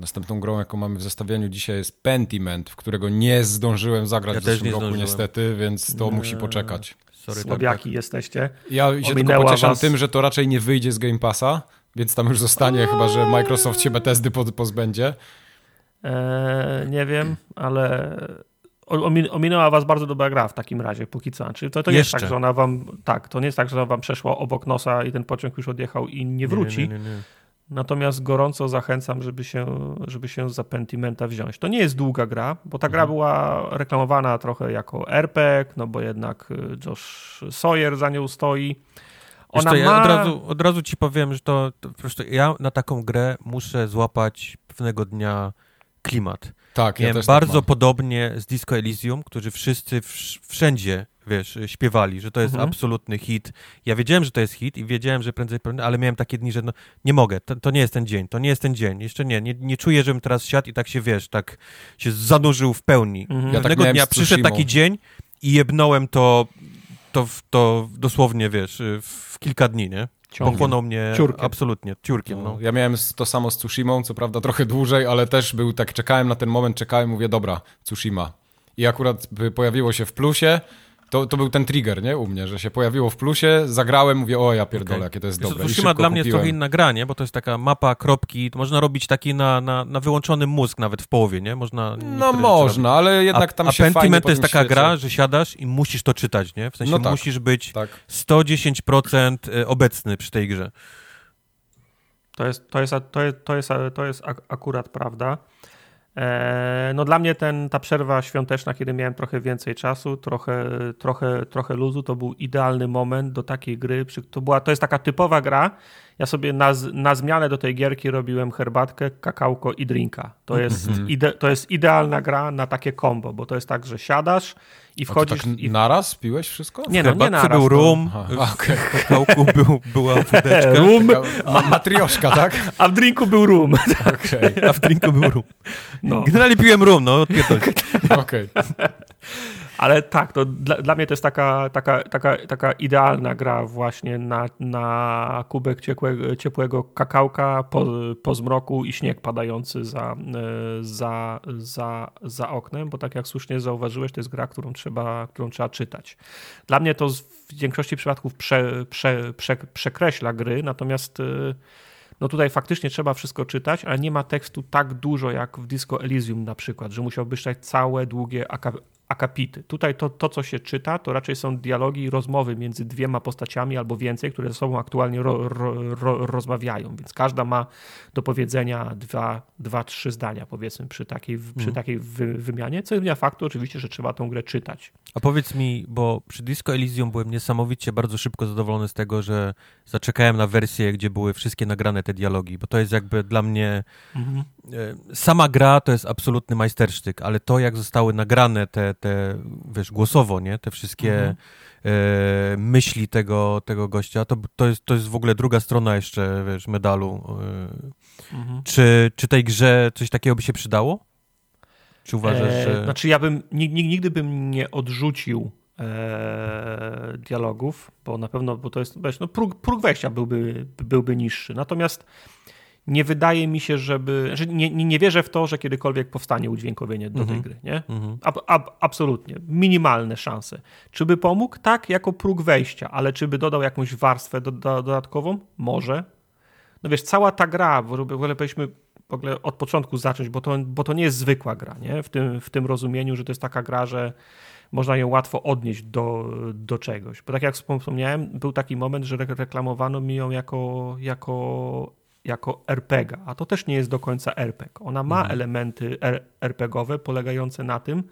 Następną grą, jaką mamy w zestawieniu dzisiaj jest Pentiment, w którego nie zdążyłem zagrać ja w zeszłym roku niestety, więc to nie. musi poczekać. Sorry, Słabiaki tak. jesteście. Ja się tylko pocieszam was... tym, że to raczej nie wyjdzie z Game Passa, więc tam już zostanie, chyba że Microsoft się Bethesdy pozbędzie. Eee, nie wiem, ale ominęła was bardzo dobra gra w takim razie, póki co. Czyli to, to nie jest tak, że ona wam, tak, to nie jest tak, że ona wam przeszła obok nosa i ten pociąg już odjechał i nie wróci. Nie, nie, nie, Natomiast gorąco zachęcam, żeby się, żeby się za Pentimenta wziąć. To nie jest długa gra, bo ta gra mhm. była reklamowana trochę jako RPG, no bo jednak y, Josh Sawyer za nią stoi. Ona ma... ja od, razu, od razu ci powiem, że to, to po prostu ja na taką grę muszę złapać pewnego dnia klimat. Tak, ja też tak Bardzo tak podobnie z Disco Elysium, którzy wszyscy wszędzie wiesz, śpiewali, że to jest mhm. absolutny hit. Ja wiedziałem, że to jest hit i wiedziałem, że prędzej, prędzej ale miałem takie dni, że no, nie mogę, to, to, nie jest ten dzień, to nie jest ten dzień, jeszcze nie, nie, nie czuję, żebym teraz siadł i tak się, wiesz, tak się zanurzył w pełni. Mhm. Ja Pewnego tak dnia przyszedł taki dzień i jebnąłem to, to, to dosłownie, wiesz, w kilka dni, nie? Pochłonął mnie ciurkiem. absolutnie, ciurkiem. No. Ja miałem to samo z Tsushimą, co prawda trochę dłużej, ale też był tak, czekałem na ten moment, czekałem, mówię, dobra, Tsushima. I akurat pojawiło się w plusie, to, to był ten trigger, nie, u mnie, że się pojawiło w plusie, zagrałem, mówię, o ja pierdolę, okay. jakie to jest dobre. Tsushima dla mnie jest trochę inna gra, nie, bo to jest taka mapa, kropki, można robić taki na, na, na wyłączony mózg nawet w połowie, nie? Można... No można, ale jednak tam a, się A Pentiment to jest taka gra, że siadasz i musisz to czytać, nie? W sensie no tak, musisz być tak. 110% e, obecny przy tej grze. To jest, to jest, to jest, to jest, to jest akurat prawda. E, no dla mnie ten, ta przerwa świąteczna, kiedy miałem trochę więcej czasu, trochę, trochę, trochę luzu, to był idealny moment do takiej gry. To, była, to jest taka typowa gra, ja sobie na, na zmianę do tej gierki robiłem herbatkę, kakałko i drinka. To mhm. jest, ide, to jest idealna gra na takie combo, bo to jest tak, że siadasz i wchodzisz... tak i... naraz piłeś wszystko? Nie, no, nie naraz. był rum, no. w okay. kakałku był, była wódeczka. rum, ma, matrioszka, tak? A w drinku był rum. Okay. A w drinku był rum. No. Generalnie piłem rum, no, odpierdol. Okej. Okay. Ale tak, to dla, dla, mnie to jest taka, taka, taka, taka idealna gra właśnie na, na kubek ciepłego, ciepłego kakałka po, po zmroku i śnieg padający za, e, za, za, za oknem, bo tak jak słusznie zauważyłeś, to jest gra, którą trzeba, którą trzeba czytać. Dla mnie to w większości przypadków prze, prze, prze, przekreśla gry, natomiast e, no tutaj faktycznie trzeba wszystko czytać, ale nie ma tekstu tak dużo jak w Disco Elysium na przykład, że musiałbyś czytać całe długie akapity. Tutaj to, to, co się czyta, to raczej są dialogi i rozmowy między dwiema postaciami albo więcej, które ze sobą aktualnie ro, ro, ro, rozmawiają, więc każda ma do powiedzenia dwa, dwa trzy zdania, powiedzmy, przy takiej, przy mhm. takiej wy, wymianie, co zmienia faktu oczywiście, że trzeba tą grę czytać. A powiedz mi, bo przy Disco Elysium byłem niesamowicie bardzo szybko zadowolony z tego, że zaczekałem na wersję, gdzie były wszystkie nagrane te dialogi, bo to jest jakby dla mnie mhm. E, sama gra to jest absolutny majstersztyk, ale to jak zostały nagrane te, te wiesz, głosowo, nie? Te wszystkie mhm. e, myśli tego, tego gościa, to, to, jest, to jest w ogóle druga strona jeszcze, wiesz, medalu. E, mhm. czy, czy tej grze coś takiego by się przydało? Czy uważasz, e, że... Znaczy ja bym, nigdy bym nie odrzucił e, dialogów, bo na pewno, bo to jest, no próg, próg wejścia byłby, byłby niższy. Natomiast nie wydaje mi się, żeby. Że nie, nie wierzę w to, że kiedykolwiek powstanie udźwiękowienie do tej mhm. gry. Nie? Mhm. Ab, ab, absolutnie. Minimalne szanse. Czy by pomógł? Tak, jako próg wejścia, ale czy by dodał jakąś warstwę do, do, dodatkową? Może. No wiesz, cała ta gra, w ogóle powinniśmy w ogóle od początku zacząć, bo to, bo to nie jest zwykła gra, nie? W, tym, w tym rozumieniu, że to jest taka gra, że można ją łatwo odnieść do, do czegoś. Bo tak jak wspomniałem, był taki moment, że reklamowano mi ją jako, jako jako RPG, a to też nie jest do końca RPG. Ona ma mhm. elementy RPGowe polegające na tym,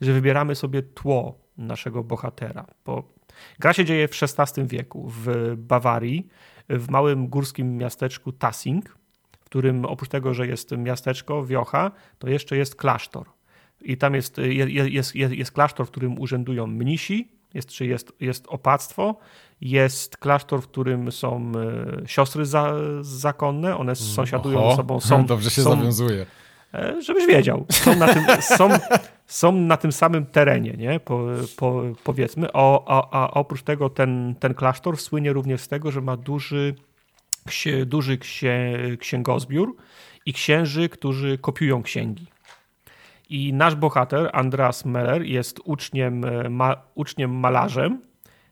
że wybieramy sobie tło naszego bohatera. Bo gra się dzieje w XVI wieku w Bawarii, w małym górskim miasteczku Tassing, w którym oprócz tego, że jest miasteczko, wiocha, to jeszcze jest klasztor. I tam jest, jest, jest, jest klasztor, w którym urzędują mnisi, jest, czy jest, jest opactwo, jest klasztor, w którym są e, siostry za, zakonne, one sąsiadują Oho, ze sobą. Są, dobrze się są, zawiązuje. E, żebyś wiedział. Są na tym, są, są na tym samym terenie, nie? Po, po, powiedzmy. O, a, a oprócz tego ten, ten klasztor słynie również z tego, że ma duży, ksie, duży ksie, księgozbiór i księży, którzy kopiują księgi. I nasz bohater, Andreas Meller, jest uczniem, e, ma, uczniem malarzem,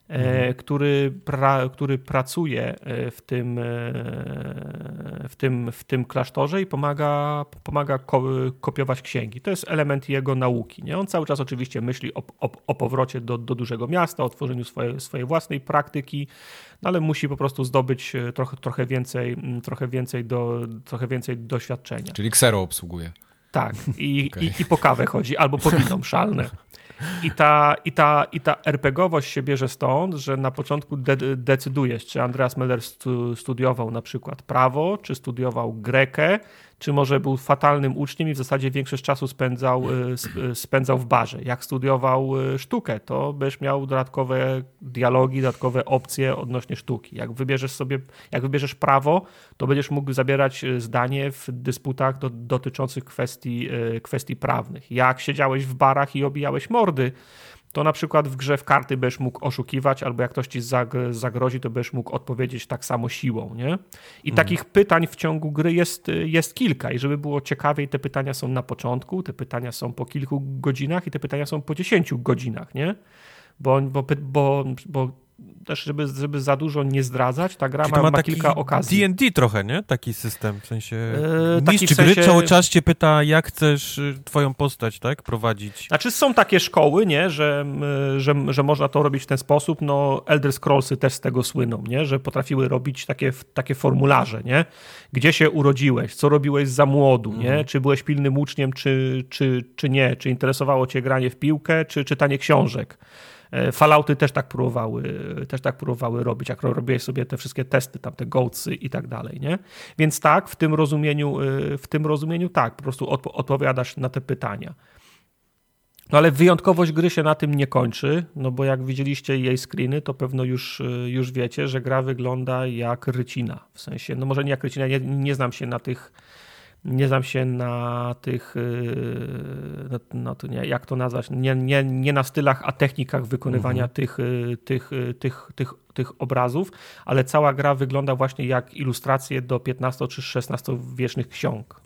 mhm. który, pra, który pracuje w tym, w, tym, w tym klasztorze i pomaga, pomaga kopiować księgi. To jest element jego nauki. Nie? On cały czas oczywiście myśli o, o, o powrocie do, do dużego miasta, o tworzeniu swojej, swojej własnej praktyki, no ale musi po prostu zdobyć trochę, trochę, więcej, trochę, więcej do, trochę więcej doświadczenia. Czyli ksero obsługuje. Tak, i, okay. i, i po kawę chodzi, albo po wino szalne. I ta, i, ta, I ta RPGowość się bierze stąd, że na początku de decydujesz, czy Andreas Meller stu studiował na przykład prawo, czy studiował grekę, czy może był fatalnym uczniem i w zasadzie większość czasu spędzał, y, y, spędzał w barze. Jak studiował y, sztukę, to będziesz miał dodatkowe dialogi, dodatkowe opcje odnośnie sztuki. Jak wybierzesz sobie, jak wybierzesz prawo, to będziesz mógł zabierać zdanie w dysputach do, dotyczących kwestii, kwestii prawnych. Jak siedziałeś w barach i obijałeś mordy, to na przykład w grze w karty będziesz mógł oszukiwać, albo jak ktoś ci zagrozi, to będziesz mógł odpowiedzieć tak samo siłą, nie? I mhm. takich pytań w ciągu gry jest, jest kilka i żeby było ciekawiej, te pytania są na początku, te pytania są po kilku godzinach i te pytania są po dziesięciu godzinach, nie? Bo, bo, bo, bo też, żeby, żeby za dużo nie zdradzać, ta gra ma, ma, ma kilka okazji. D&D trochę, nie? Taki system, w sensie e, mistrz w sensie... gry cały czas cię pyta, jak chcesz y, twoją postać, tak, prowadzić. Znaczy są takie szkoły, nie, że, że, że można to robić w ten sposób, no Elder Scrollsy też z tego słyną, nie, że potrafiły robić takie, takie formularze, nie, gdzie się urodziłeś, co robiłeś za młodu, nie, mhm. czy byłeś pilnym uczniem, czy, czy, czy nie, czy interesowało cię granie w piłkę, czy czytanie książek. E, Fallouty też tak próbowały, też tak próbowały robić, jak robiłeś sobie te wszystkie testy, tam te i tak dalej, nie? Więc tak, w tym rozumieniu, e, w tym rozumieniu tak, po prostu odpowiadasz na te pytania. No ale wyjątkowość gry się na tym nie kończy, no bo jak widzieliście jej screeny, to pewno już, e, już wiecie, że gra wygląda jak rycina. W sensie, no może nie jak rycina, nie, nie znam się na tych nie znam się na tych, no, no to nie, jak to nazwać, nie, nie, nie na stylach, a technikach wykonywania mhm. tych, y, tych, y, tych, tych, tych obrazów, ale cała gra wygląda właśnie jak ilustracje do 15 czy 16 wiecznych ksiąg.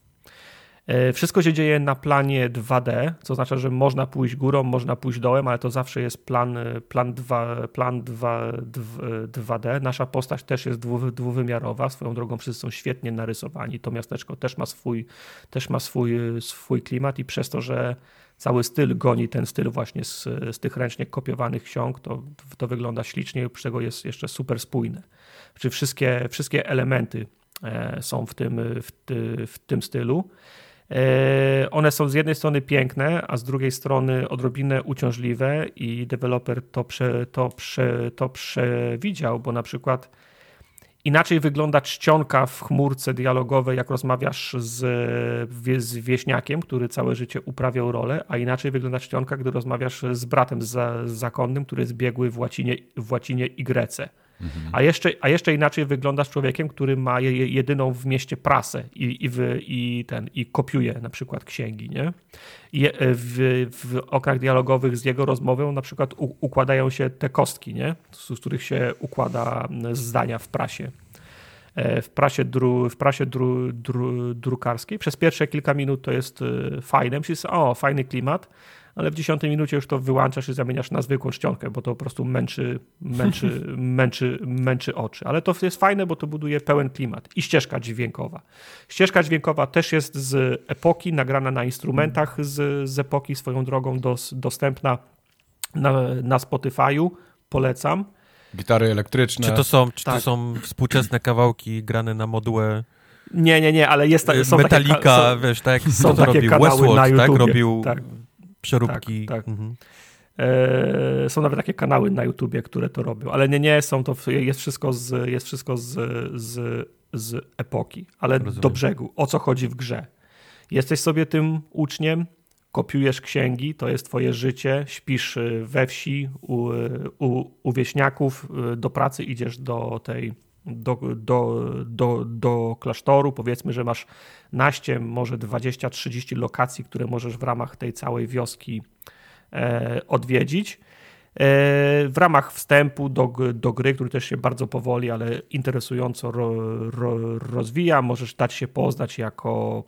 E, wszystko się dzieje na planie 2D, co oznacza, że można pójść górą, można pójść dołem, ale to zawsze jest plan, e, plan, 2, plan 2, 2D. Nasza postać też jest dwuwymiarowa, swoją drogą wszyscy są świetnie narysowani. To miasteczko też ma swój, też ma swój, swój klimat i przez to, że cały styl goni ten styl właśnie z, z tych ręcznie kopiowanych ksiąg, to, to wygląda ślicznie, oprócz tego jest jeszcze super spójne. Czy wszystkie, wszystkie elementy e, są w tym, w, ty, w tym stylu. E, one są z jednej strony piękne, a z drugiej strony odrobinę uciążliwe i deweloper to, prze, to, prze, to przewidział, bo na przykład inaczej wygląda czcionka w chmurce dialogowej, jak rozmawiasz z, z wieśniakiem, który całe życie uprawiał rolę, a inaczej wygląda czcionka, gdy rozmawiasz z bratem z, z zakonnym, który jest biegły w łacinie, w łacinie y. A, jeszcze, a jeszcze inaczej wyglądasz człowiekiem, który ma jedyną w mieście prasę i, i, w, i, ten, i kopiuje na przykład księgi. Nie? I w, w oknach dialogowych z jego rozmową na przykład u, układają się te kostki, nie? Z, z których się układa zdania w prasie e, w prasie, dru, w prasie dru, dru, drukarskiej. Przez pierwsze kilka minut to jest e, fajne. Myślisz, o, fajny klimat ale w dziesiątej minucie już to wyłączasz i zamieniasz na zwykłą czcionkę, bo to po prostu męczy, męczy, męczy, męczy oczy. Ale to jest fajne, bo to buduje pełen klimat. I ścieżka dźwiękowa. Ścieżka dźwiękowa też jest z epoki, nagrana na instrumentach z, z epoki, swoją drogą dos, dostępna na, na Spotify'u. Polecam. Gitary elektryczne. Czy to są, czy tak. to są współczesne kawałki grane na modułę nie, nie, nie, ale jest są Metallica, takie, są, wiesz, tak jak są to takie robił Westworld, tak? Robił tak przeróbki. Tak, tak. Mhm. E, są nawet takie kanały na YouTubie, które to robią, ale nie, nie, są to, jest wszystko z, jest wszystko z, z, z epoki, ale Rozumiem. do brzegu. O co chodzi w grze? Jesteś sobie tym uczniem, kopiujesz księgi, to jest twoje życie, śpisz we wsi u, u, u wieśniaków, do pracy idziesz do tej do, do, do, do klasztoru. Powiedzmy, że masz naście, może 20-30 lokacji, które możesz w ramach tej całej wioski e, odwiedzić. E, w ramach wstępu do, do gry, który też się bardzo powoli, ale interesująco ro, ro, rozwija, możesz dać się poznać jako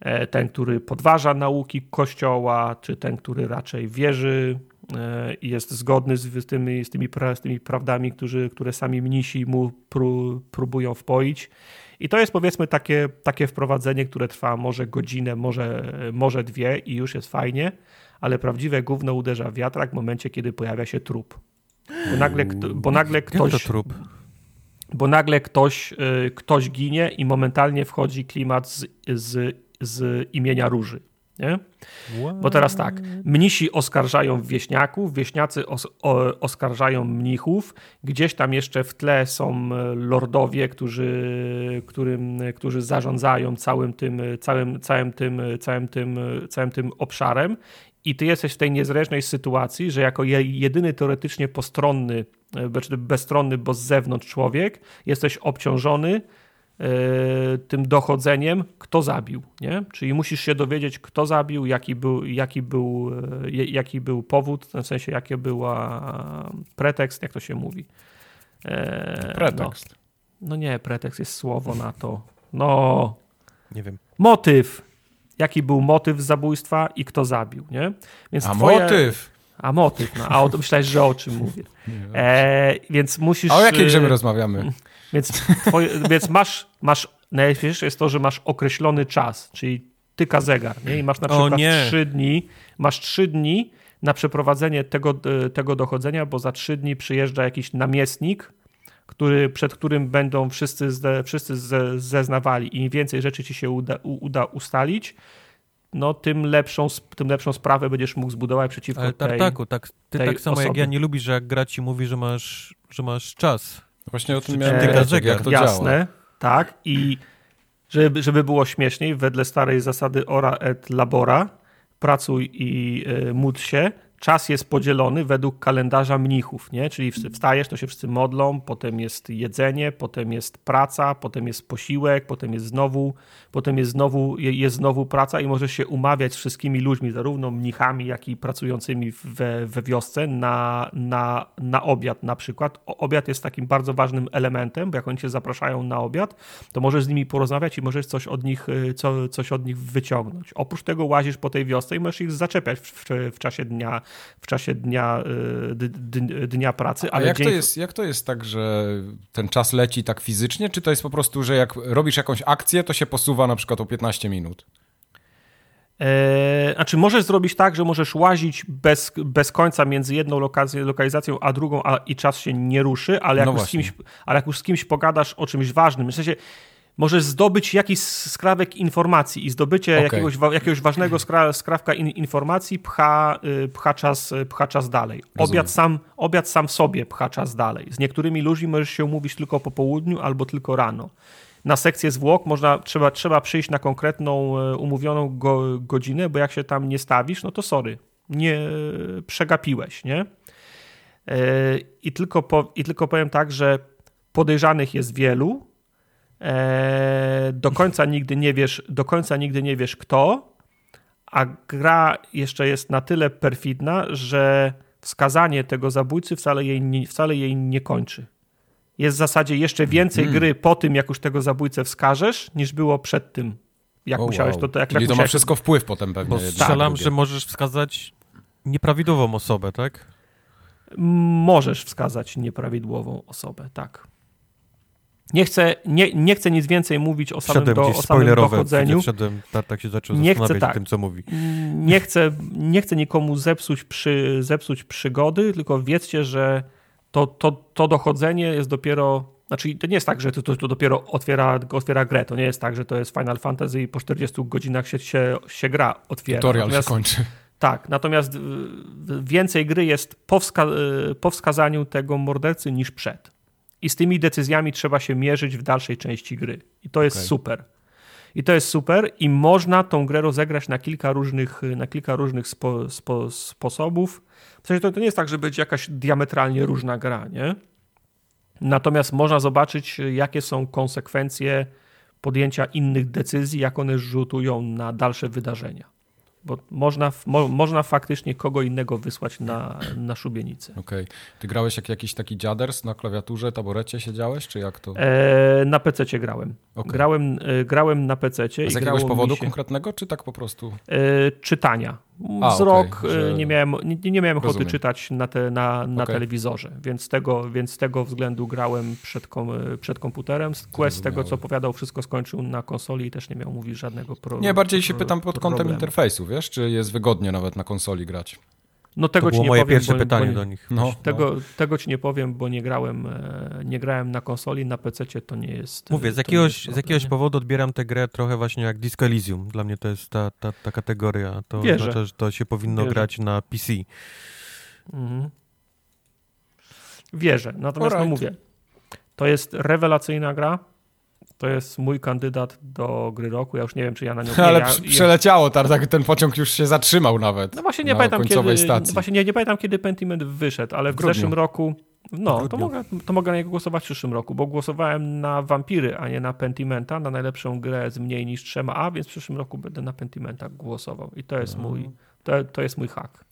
e, ten, który podważa nauki Kościoła, czy ten, który raczej wierzy i jest zgodny z tymi, z tymi, pra, z tymi prawdami, którzy, które sami mnisi mu pró, próbują wpoić. I to jest powiedzmy takie, takie wprowadzenie, które trwa może godzinę, może, może dwie i już jest fajnie, ale prawdziwe gówno uderza w wiatrak w momencie, kiedy pojawia się trup. Bo nagle, bo nagle ktoś. trup? Bo nagle ktoś, ktoś ginie i momentalnie wchodzi klimat z, z, z imienia róży. Nie? Bo teraz tak, mnisi oskarżają wieśniaków, wieśniacy os, o, oskarżają mnichów, gdzieś tam jeszcze w tle są e, lordowie, którzy, którym, którzy zarządzają całym tym, całym, całym, tym, całym, tym, całym tym obszarem i ty jesteś w tej niezręcznej sytuacji, że jako jedyny teoretycznie postronny, e, bezstronny, bo z zewnątrz człowiek, jesteś obciążony E, tym dochodzeniem, kto zabił. Nie? Czyli musisz się dowiedzieć, kto zabił, jaki był, jaki był, e, jaki był powód, w sensie jaki był pretekst, jak to się mówi. E, pretekst. No, no nie, pretekst jest słowo na to. No. Nie wiem. Motyw. Jaki był motyw zabójstwa i kto zabił, nie? Więc a twoje... motyw? A motyw, no. A o, myślałeś, że o czym mówię. E, więc musisz... A o jakiej grze my rozmawiamy? Więc, twoje, więc masz, masz, najważniejsze jest to, że masz określony czas, czyli tyka zegar, nie? I masz na przykład trzy dni, masz trzy dni na przeprowadzenie tego, tego dochodzenia, bo za trzy dni przyjeżdża jakiś namiestnik, który, przed którym będą wszyscy, ze, wszyscy ze, zeznawali i im więcej rzeczy ci się uda, uda ustalić, no tym lepszą, tym lepszą sprawę będziesz mógł zbudować przeciwko Ale tartaku, tak, ty tej tak samo osoby. jak ja nie lubisz, że jak gra ci mówi, że masz, że masz czas. Właśnie o tym miałem pytać, jak to Jasne, działa. tak. I żeby, żeby było śmieszniej, wedle starej zasady ora et labora, pracuj i y, módl się, czas jest podzielony według kalendarza mnichów, nie? Czyli wstajesz, to się wszyscy modlą, potem jest jedzenie, potem jest praca, potem jest posiłek, potem jest znowu, potem jest znowu, jest znowu praca i możesz się umawiać z wszystkimi ludźmi, zarówno mnichami, jak i pracującymi we, we wiosce na, na, na obiad na przykład. Obiad jest takim bardzo ważnym elementem, bo jak oni cię zapraszają na obiad, to możesz z nimi porozmawiać i możesz coś od nich, y, co, coś od nich wyciągnąć. Oprócz tego łazisz po tej wiosce i możesz ich zaczepiać w, w, w czasie dnia w czasie dnia, y, dnia pracy. Ale jak, dzień... to jest, jak to jest tak, że ten czas leci tak fizycznie, czy to jest po prostu, że jak robisz jakąś akcję, to się posuwa na przykład o 15 minut? Eee, znaczy, możesz zrobić tak, że możesz łazić bez, bez końca między jedną lokalizacją a drugą, a, i czas się nie ruszy, ale jak, no już z kimś, ale jak już z kimś pogadasz o czymś ważnym, w sensie możesz zdobyć jakiś skrawek informacji i zdobycie okay. jakiegoś, jakiegoś ważnego skra, skrawka in, informacji pcha, y, pcha, czas, pcha czas dalej. Obiad sam, obiad sam w sobie pcha czas dalej. Z niektórymi ludźmi możesz się umówić tylko po południu albo tylko rano. Na sekcję zwłok można, trzeba, trzeba przyjść na konkretną e, umówioną go, godzinę, bo jak się tam nie stawisz, no to sorry, nie przegapiłeś, nie? E, I tylko, po, I tylko powiem tak, że podejrzanych jest wielu, E, do końca nigdy nie wiesz, do końca nigdy nie wiesz kto, a gra jeszcze jest na tyle perfidna, że wskazanie tego zabójcy wcale jej nie, wcale jej nie kończy. Jest w zasadzie jeszcze więcej hmm. gry po tym, jak już tego zabójcę wskażesz, niż było przed tym. Jak oh, musiałeś wow. to, to jak, Czyli jak to musiałeś... ma wszystko wpływ potem pewnie. Bo strzelam, tak, że możesz wskazać nieprawidłową osobę, tak? Możesz wskazać nieprawidłową osobę, tak. Nie chcę, nie, nie chcę nic więcej mówić o samym, do, o samym dochodzeniu. Wszedłem, tak się zaczął nie chcę, tak. tym, co mówi. Nie chcę, nie chcę nikomu zepsuć, przy, zepsuć przygody, tylko wiedzcie, że to, to, to dochodzenie jest dopiero znaczy, to nie jest tak, że to, to, to, dopiero otwiera, otwiera grę. To nie jest tak, że to jest Final Fantasy i po 40 godzinach się, się, się gra otwiera. Tutorial natomiast, się kończy. Tak, natomiast więcej gry jest po, wska po wskazaniu tego mordercy niż przed. I z tymi decyzjami trzeba się mierzyć w dalszej części gry. I to jest okay. super. I to jest super i można tą grę rozegrać na kilka różnych, na kilka różnych spo, spo, sposobów. W sensie to, to nie jest tak, że będzie jakaś diametralnie różna gra, nie? Natomiast można zobaczyć, jakie są konsekwencje podjęcia innych decyzji, jak one rzutują na dalsze wydarzenia bo można, mo, można faktycznie kogo innego wysłać na, na szubienicę. Okej. Okay. Ty grałeś jak jakiś taki dziaders na klawiaturze, taborecie siedziałeś, czy jak to? E, na PC grałem. Okay. Grałem, e, grałem na PC. Z jakiegoś powodu się... konkretnego, czy tak po prostu? E, czytania. A, Wzrok okej, że- y, nie miałem, nie, nie miałem ochoty Rozumiem. czytać na, te, na, na Okej. telewizorze, więc tego, więc z tego względu grałem przed, kom, przed komputerem. Quest z tego, co opowiadał, wszystko skończył na konsoli i też nie miał, mówić żadnego problemu. Nie, bardziej się pytam pod kątem problemu. interfejsu, wiesz, czy jest wygodnie nawet na konsoli grać. No To tego ci było nie moje powiem, pierwsze bo, pytanie bo, do nich. No, Tego, tego ci nie powiem, bo nie grałem, e, nie grałem na konsoli, na PC to nie jest. Mówię, z to nie jakiegoś, jest z problem, jakiegoś nie? powodu odbieram tę grę trochę właśnie jak Disco Elysium. Dla mnie to jest ta, ta, ta kategoria. To Wierzę. oznacza, że to się powinno Wierzę. grać na PC. Mhm. Wierzę. Natomiast no mówię, to jest rewelacyjna gra. To jest mój kandydat do gry roku. Ja już nie wiem, czy ja na nią nie, Ale ja, przeleciało, tak, tak, ten pociąg już się zatrzymał nawet. No właśnie nie pamiętam kiedy. stacji. Właśnie nie, nie pamiętam kiedy Pentiment wyszedł, ale w, W zeszłym roku. No, to mogę, to mogę na niego głosować w przyszłym roku, bo głosowałem na Vampiry, a nie na Pentimenta, na najlepszą grę z mniej niż trzema A, więc w przyszłym roku będę na Pentimenta głosował. I to jest No. mój, to, to jest mój hak.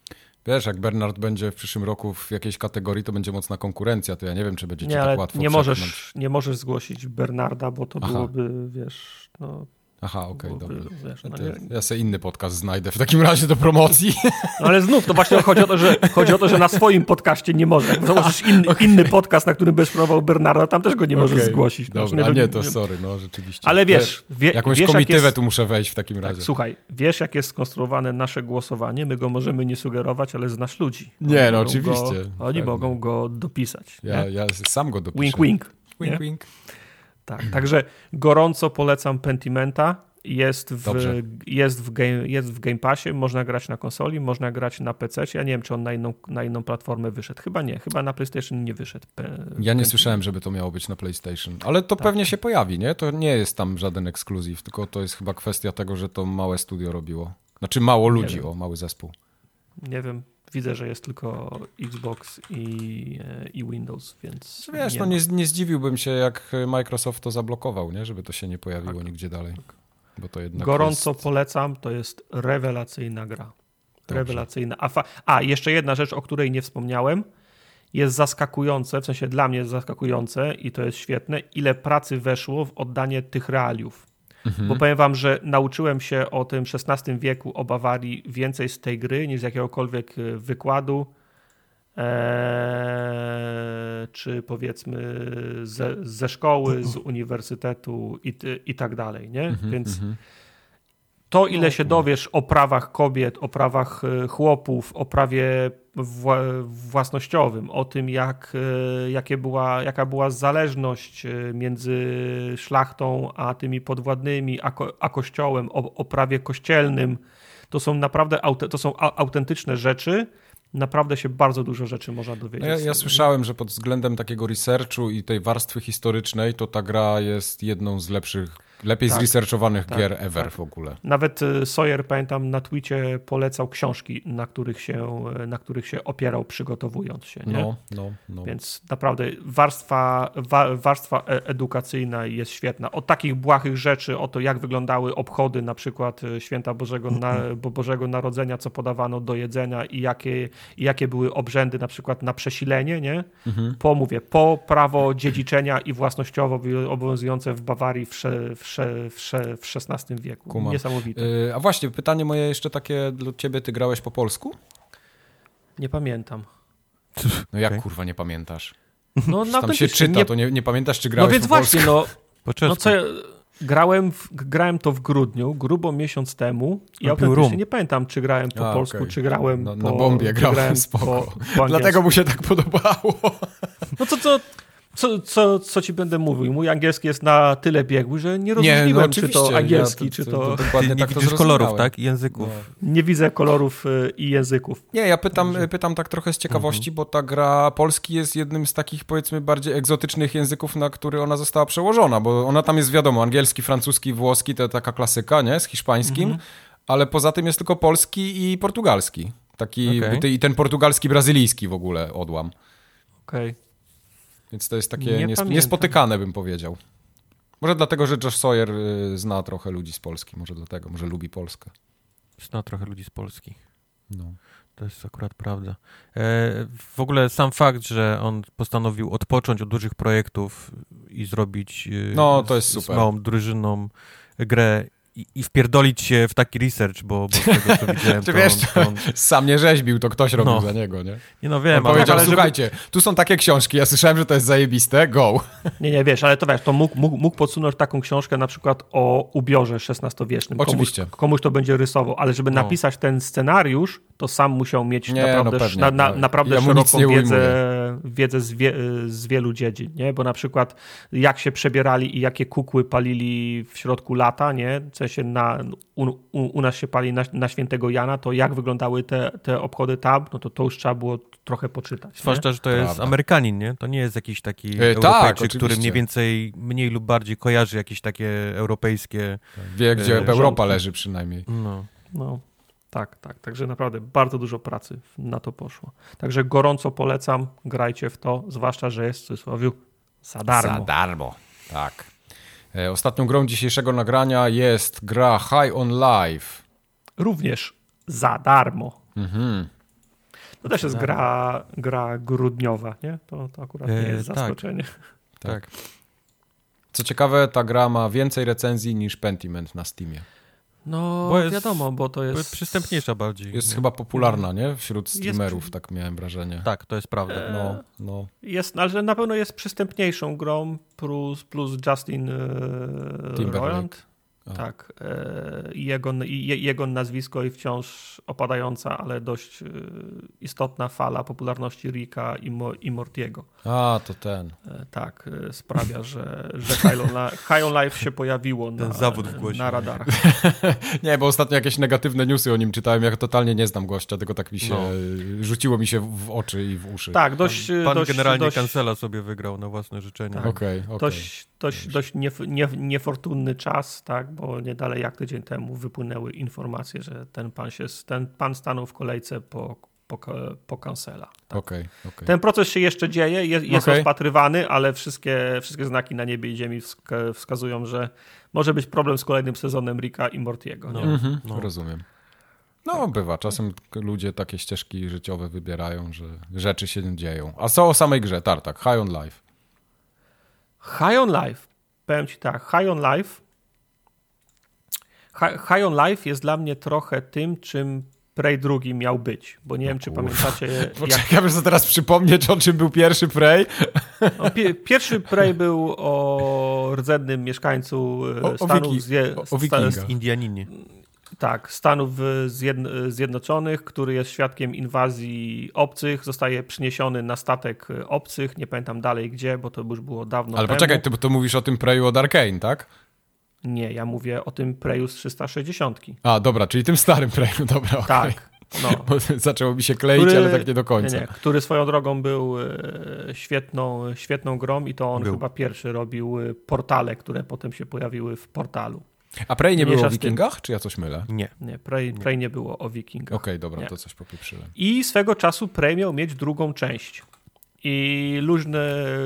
Wiesz, jak Bernard będzie w przyszłym roku w jakiejś kategorii, to będzie mocna konkurencja, to ja nie wiem, czy będzie ci tak łatwo nie możesz, nie możesz zgłosić Bernarda, bo to Aha. byłoby, wiesz, no, Aha, okej, dobra. wiesz, no, nie, ja sobie inny podcast znajdę w takim razie do promocji. no ale znów, to właśnie chodzi o to, że, chodzi o to, że na swoim podcaście nie możesz. Jak założysz inny, inny podcast, na którym będziesz promował Bernarda, tam też go nie możesz Okej, zgłosić. No, Dobra, a nie, nie, to sorry, no rzeczywiście. Ale wiesz, wie, Jakąś wiesz jak komitywę jest, tu muszę wejść w takim razie. tak, słuchaj, wiesz jak jest skonstruowane nasze głosowanie, my go możemy nie sugerować, ale znasz ludzi. Nie, no oczywiście, Go, oni mogą go dopisać. ja, ja sam go dopiszę. Wink, wink. Wink, nie? wink. Tak, także gorąco polecam Pentimenta. Jest w, Dobrze. jest, w game, jest w Game Passie, można grać na konsoli, można grać na PC. Ja nie wiem, czy on na inną, na inną platformę wyszedł. Chyba nie, chyba na PlayStation nie wyszedł. Ja nie słyszałem, żeby to miało być na PlayStation, ale to Tak. pewnie się pojawi, nie? To nie jest tam żaden ekskluzyw, tylko to jest chyba kwestia tego, że to małe studio robiło. Znaczy mało ludzi, o, mały zespół. Nie wiem, widzę, że jest tylko Xbox i, e, i Windows, więc. Wiesz, nie no nie, nie zdziwiłbym się, jak Microsoft to zablokował, nie? Żeby to się nie pojawiło Tak. nigdzie dalej. Bo to jednak Gorąco jest... polecam, to jest rewelacyjna gra. Dobrze. Rewelacyjna. A, fa- A, jeszcze jedna rzecz, o której nie wspomniałem. Jest zaskakujące, w sensie dla mnie jest zaskakujące i to jest świetne, ile pracy weszło w oddanie tych realiów. Mhm. Bo powiem wam, że nauczyłem się o tym XVI wieku, o Bawarii więcej z tej gry niż z jakiegokolwiek e, wykładu, e, czy powiedzmy ze, ze szkoły, z uniwersytetu i, i tak dalej, nie? Mhm, Więc mhm. to, ile się dowiesz o prawach kobiet, o prawach e, chłopów, o prawie własnościowym, o tym, jak, e, jakie była, jaka była zależność e, między szlachtą a tymi podwładnymi, a, ko, a kościołem, o, o prawie kościelnym, to są naprawdę to są autentyczne rzeczy. Naprawdę się bardzo dużo rzeczy można No dowiedzieć. ja, z ja tego. słyszałem, że pod względem takiego researchu i tej warstwy historycznej, to ta gra jest jedną z lepszych, lepiej Tak, zresearchowanych tak, gier ever tak. w ogóle. Nawet y, Sawyer, pamiętam, na Twicie polecał książki, na których się, na których się opierał, przygotowując się. Nie? No, no, no. Więc naprawdę warstwa, wa, warstwa e- edukacyjna jest świetna. Od takich błahych rzeczy, o to jak wyglądały obchody na przykład e, Święta Bożego, na, Bo- Bożego Narodzenia, co podawano do jedzenia i jakie, i jakie były obrzędy na przykład na przesilenie, nie? Mhm. Po, mówię, po prawo dziedziczenia i własnościowo obowiązujące w Bawarii w, sze, w, w, w XVI wieku. Kumam. Niesamowite. Yy, a właśnie, pytanie moje jeszcze takie dla ciebie, ty grałeś po polsku? Nie pamiętam. No jak Okej. kurwa nie pamiętasz? No, Tam się czyta, nie- to nie, nie pamiętasz, czy No grałeś więc po właśnie, polsku? no, no co ja, grałem, w, grałem to w grudniu, grubo miesiąc temu i A, autentycznie nie pamiętam, czy grałem po A, polsku, okej. czy grałem Na- po... na bombie grałem, grałem spoko. Po, po. Dlatego mu się tak podobało. No to co... Co, co, co ci będę mówił? Mój angielski jest na tyle biegły, że nie Nie, rozróżniłem, no czy to angielski, ja czy to... to Ty dokładnie nie tak to widzisz kolorów, tak? I języków. No. Nie widzę kolorów y, i języków. Nie, ja pytam, pytam tak trochę z Mhm. ciekawości, bo ta gra polski jest jednym z takich powiedzmy bardziej egzotycznych języków, na który ona została przełożona, bo ona tam jest wiadomo, angielski, francuski, włoski, to taka klasyka, nie, z hiszpańskim, Mhm. ale poza tym jest tylko polski i portugalski. Taki, Okej. i ten portugalski, brazylijski w ogóle odłam. Okej. Więc to jest takie Nie niespotykane, bym powiedział. Może dlatego, że Josh Sawyer y, zna trochę ludzi z Polski, może dlatego, może lubi Polskę. Zna trochę ludzi z Polski. No. To jest akurat prawda. E, w ogóle sam fakt, że on postanowił odpocząć od dużych projektów i zrobić e, No, to jest z, super. z małą drużyną grę i, i wpierdolić się w taki research, bo, bo z tego co widziałem, Czy to, wiesz, on, to on... Sam nie rzeźbił, to ktoś robił No. za niego, nie? Nie no On wiem, ale, powiedział, ale żeby- słuchajcie, tu są takie książki, ja słyszałem, że to jest zajebiste, go. Nie, nie, wiesz, ale to wiesz, to mógł, mógł, mógł podsunąć taką książkę na przykład o ubiorze XVI-wiecznym. Oczywiście. Komuś, komuś to będzie rysował, ale żeby No. napisać ten scenariusz, to sam musiał mieć Nie, naprawdę, no pewnie, na, na, no. naprawdę Ja szeroką wiedzę, wiedzę z, wie, z wielu dziedzin, nie? Bo na przykład jak się przebierali i jakie kukły palili w środku lata, nie? Sensie na, u, u, u nas się pali na, na świętego Jana, to jak wyglądały te, te obchody tam, no to to już trzeba było trochę poczytać. nie? zwłaszcza, że to jest Prawda. Amerykanin, nie? To nie jest jakiś taki E, tak, Europejczyk, oczywiście. który mniej więcej, mniej lub bardziej kojarzy jakieś takie europejskie... Wie, gdzie E, Europa rządki. leży przynajmniej. No. No, tak, tak. Także naprawdę bardzo dużo pracy na to poszło. Także gorąco polecam, grajcie w to, zwłaszcza, że jest w cudzysłowie za darmo. Za darmo. Tak. E, Ostatnią grą dzisiejszego nagrania jest gra High on Life. Również za darmo. Mhm. To też jest gra, gra grudniowa, nie? To, to akurat nie E, jest tak. zaskoczenie. Tak. Co ciekawe, ta gra ma więcej recenzji niż Pentiment na Steamie. No, Bo jest- wiadomo, bo to jest... jest przystępniejsza bardziej. Jest nie? chyba popularna, nie? Wśród Jest streamerów, przy- tak miałem wrażenie. Tak, to jest prawda. No, no. Jest, ale na pewno jest przystępniejszą grą plus, plus Justin e, Timberlake. Roiland. A. Tak. E, jego, jego nazwisko i wciąż opadająca, ale dość e, istotna fala popularności Rika i, Mo, i Mortiego. A, to ten. E, tak, sprawia, że, że High, on High on Life się pojawiło na, zawód w głosie. na radarach. Nie, bo ostatnio jakieś negatywne newsy o nim czytałem. Ja totalnie nie znam gościa, tylko tak mi się No. rzuciło mi się w oczy i w uszy. Tak, dość... Pan dość, generalnie dość, kancela sobie wygrał na własne życzenie. Tak. Okej, okej. Dość, dość, dość nief, nie, niefortunny czas, tak, bo nie dalej jak tydzień temu wypłynęły informacje, że ten pan, się, ten pan stanął w kolejce po, po, po kancela. Okej, okej. Ten proces się jeszcze dzieje, jest, jest Okej. rozpatrywany, ale wszystkie, wszystkie znaki na niebie i ziemi wska- wskazują, że może być problem z kolejnym sezonem Rika i Mortiego. No. Mhm, No. Rozumiem. No, bywa. Czasem ludzie takie ścieżki życiowe wybierają, że rzeczy się dzieją. A co o samej grze? Tartak, High on Life. High on Life. Powiem ci tak, High on Life. Hi- High on Life jest dla mnie trochę tym, czym Prey drugi miał być, bo nie wiem, czy kurwa. pamiętacie, jak Poczekaj, muszę teraz przypomnieć, o czym był pierwszy Prey. no, pi- pierwszy Prey był o rdzennym mieszkańcu e, O- o Stanów wiki- Zje- o- o. Indianinie. tak, Stanów Zjedn- Zjednoczonych, który jest świadkiem inwazji obcych, zostaje przyniesiony na statek e, obcych, nie pamiętam dalej gdzie, bo to już było dawno Ale temu. poczekaj, ty, to mówisz o tym Preyu od Arkane, tak? Nie, ja mówię o tym Preju z 360. A, dobra, czyli tym starym Preyu, dobra, okej. Tak, no. Bo zaczęło mi się kleić, ale tak nie do końca. Nie, nie, który swoją drogą był e, świetną, świetną grą i to on Był. chyba pierwszy robił e, portale, które potem się pojawiły w portalu. A Prey nie było Mniejsza o z tym. wikingach, czy ja coś mylę? Okej, Nie. Nie, Prey, Prey nie było o wikingach. dobra, Nie. to coś popieprzyłem. I swego czasu Prey miał mieć drugą część. I luźny,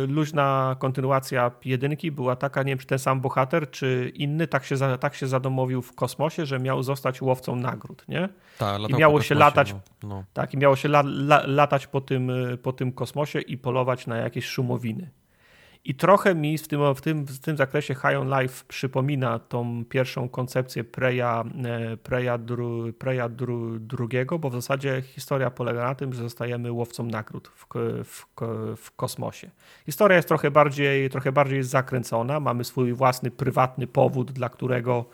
luźna kontynuacja jedynki była taka, nie wiem czy ten sam bohater, czy inny, tak się, za, tak się zadomowił w kosmosie, że miał zostać łowcą nagród, nie? Ta, latał miało się kosmosie, latać- No, no. Tak, i miało się la, la, latać po tym, po tym kosmosie i polować na jakieś szumowiny. I trochę mi w tym, w tym, w tym zakresie High on Life przypomina tą pierwszą koncepcję Preya, e, Preya, dru, Preya dru, drugiego, bo w zasadzie historia polega na tym, że zostajemy łowcą nagród w, w, w kosmosie. Historia jest trochę bardziej, trochę bardziej zakręcona, mamy swój własny, prywatny powód, dla którego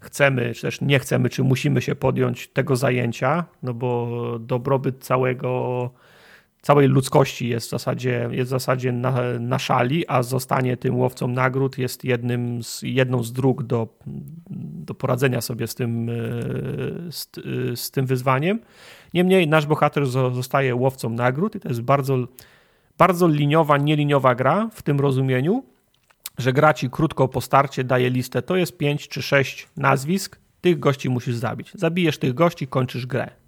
chcemy, czy też nie chcemy, czy musimy się podjąć tego zajęcia, no bo dobrobyt całego, całej ludzkości jest w zasadzie, jest w zasadzie na, na szali, a zostanie tym łowcą nagród jest jednym z, jedną z dróg do, do poradzenia sobie z tym, e, z, e, z tym wyzwaniem. Niemniej nasz bohater zo- zostaje łowcą nagród i to jest bardzo, bardzo liniowa, nieliniowa gra w tym rozumieniu, że gra ci krótko po starcie daje listę, to jest 5 czy 6 nazwisk, tych gości musisz zabić. Zabijesz tych gości, kończysz grę.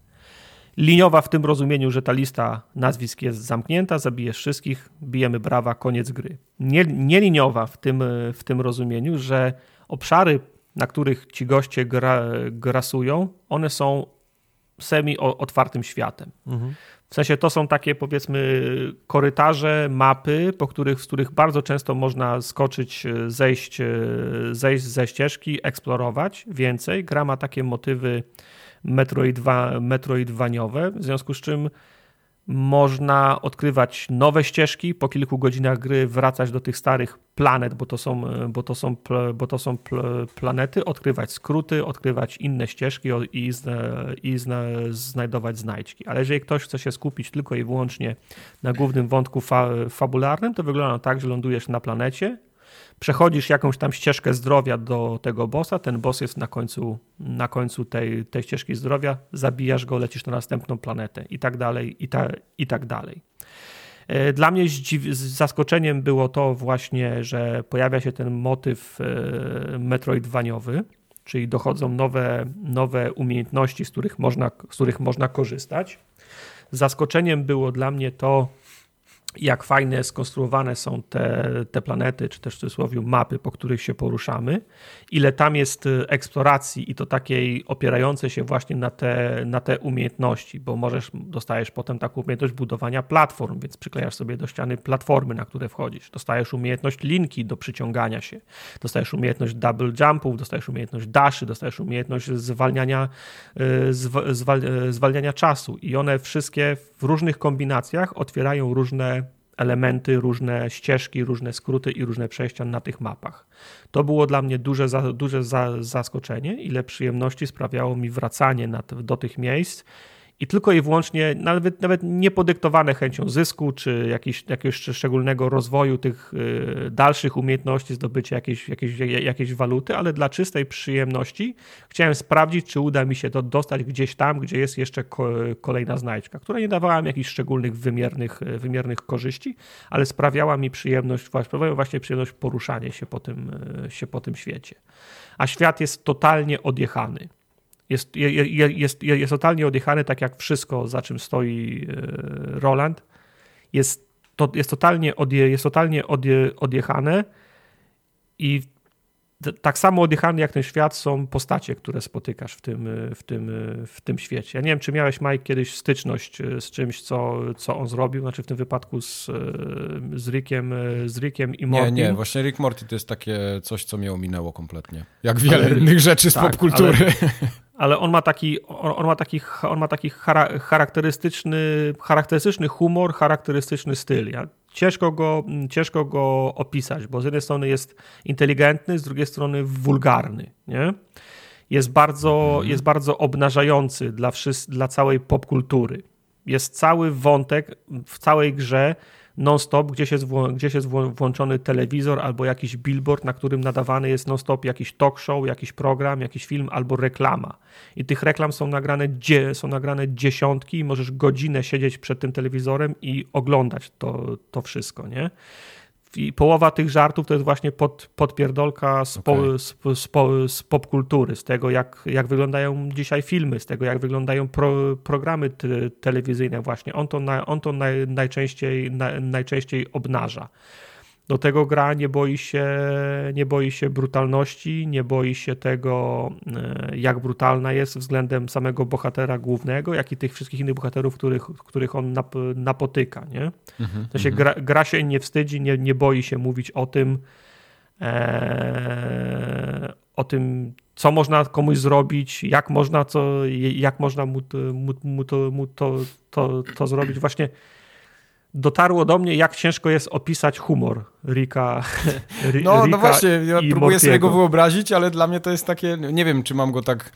Liniowa w tym rozumieniu, że ta lista nazwisk jest zamknięta, zabijesz wszystkich, bijemy brawa, koniec gry. Nie, nieliniowa w tym, w tym rozumieniu, że obszary, na których ci goście gra, grasują, one są semi o- otwartym światem. Mhm. W sensie to są takie powiedzmy korytarze, mapy, po których, z których bardzo często można skoczyć, zejść, zejść ze ścieżki, eksplorować więcej. Gra ma takie motywy metroidwa, metroidwaniowe, w związku z czym można odkrywać nowe ścieżki, po kilku godzinach gry wracać do tych starych planet, bo to są, bo to są, bo to są planety, odkrywać skróty, odkrywać inne ścieżki i, i znajdować znajdźki. Ale jeżeli ktoś chce się skupić tylko i wyłącznie na głównym wątku fa fabularnym, to wygląda tak, że lądujesz na planecie, przechodzisz jakąś tam ścieżkę zdrowia do tego bossa, ten boss jest na końcu, na końcu tej, tej ścieżki zdrowia, zabijasz go, lecisz na następną planetę i tak dalej, i, ta, i tak dalej. E, dla mnie zaskoczeniem było to właśnie, że pojawia się ten motyw e, metroidwaniowy, czyli dochodzą nowe, nowe umiejętności, z których, można, z których można korzystać. Zaskoczeniem było dla mnie to, jak fajne skonstruowane są te, te planety, czy też w cudzysłowie mapy, po których się poruszamy, ile tam jest y, eksploracji i to takiej opierającej się właśnie na te, na te umiejętności, bo możesz, dostajesz potem taką umiejętność budowania platform, więc przyklejasz sobie do ściany platformy, na które wchodzisz. Dostajesz umiejętność linki do przyciągania się, dostajesz umiejętność double jumpów, dostajesz umiejętność daszy, dostajesz umiejętność zwalniania, y, zwal, y, zwalniania czasu i one wszystkie w różnych kombinacjach otwierają różne elementy, różne ścieżki, różne skróty i różne przejścia na tych mapach. To było dla mnie duże, duże zaskoczenie, ile przyjemności sprawiało mi wracanie do tych miejsc i tylko i wyłącznie, nawet, nawet nie podyktowane chęcią zysku, czy jakiś, jakiegoś szczególnego rozwoju tych y, dalszych umiejętności, zdobycia jakiejś, jakiejś, jakiejś waluty, ale dla czystej przyjemności chciałem sprawdzić, czy uda mi się to dostać gdzieś tam, gdzie jest jeszcze kolejna znajdźka, która nie dawała mi jakichś szczególnych wymiernych, wymiernych korzyści, ale sprawiała mi przyjemność, sprawiała właśnie przyjemność poruszanie się po tym, y, się po tym świecie. A świat jest totalnie odjechany jest, jest, jest totalnie odjechany, tak jak wszystko, za czym stoi e, Roland. Jest, to, jest totalnie, odje, jest totalnie odje, odjechane i tak samo odjechane jak ten świat są postacie, które spotykasz w tym, w tym, w tym świecie. Ja nie wiem, czy miałeś, Mike, kiedyś styczność e, z czymś, co, co on zrobił, znaczy w tym wypadku z, e, z, Rickiem, z Rickiem i Morty. Nie, nie, właśnie Rick Morty to jest takie coś, co mnie ominęło kompletnie. Jak wiele ale, innych rzeczy z tak, popkultury. Ale, ale on ma taki, on ma taki, on ma taki charakterystyczny, charakterystyczny humor, charakterystyczny styl. Ja, ciężko, go, ciężko go opisać, bo z jednej strony jest inteligentny, z drugiej strony wulgarny. Nie? Jest, bardzo, mhm. jest bardzo obnażający dla, dla całej popkultury. Jest cały wątek w całej grze, non-stop, gdzieś jest, gdzieś jest włączony telewizor albo jakiś billboard, na którym nadawany jest non-stop jakiś talk show, jakiś program, jakiś film albo reklama. I tych reklam są nagrane, są nagrane dziesiątki i możesz godzinę siedzieć przed tym telewizorem i oglądać to, to wszystko, nie? I połowa tych żartów to jest właśnie pod, podpierdolka z, okay. z, z, z popkultury, z tego jak, jak wyglądają dzisiaj filmy, z tego jak wyglądają pro, programy te, telewizyjne właśnie. On to, na, on to naj, najczęściej, na, najczęściej obnaża. Do tego gra nie boi się, nie boi się brutalności, nie boi się tego, e, jak brutalna jest względem samego bohatera głównego, jak i tych wszystkich innych bohaterów, których, których on nap, napotyka. Nie? Mhm, to się mhm. gra, gra, się nie wstydzi, nie, nie boi się mówić o tym, e, o tym, co można komuś zrobić, jak można, co, jak można mu, mu, mu, to, mu to, to, to zrobić. Właśnie dotarło do mnie, jak ciężko jest opisać humor Rika. No, no Rika no właśnie, ja próbuję sobie go wyobrazić, ale dla mnie to jest takie, nie wiem, czy mam go tak.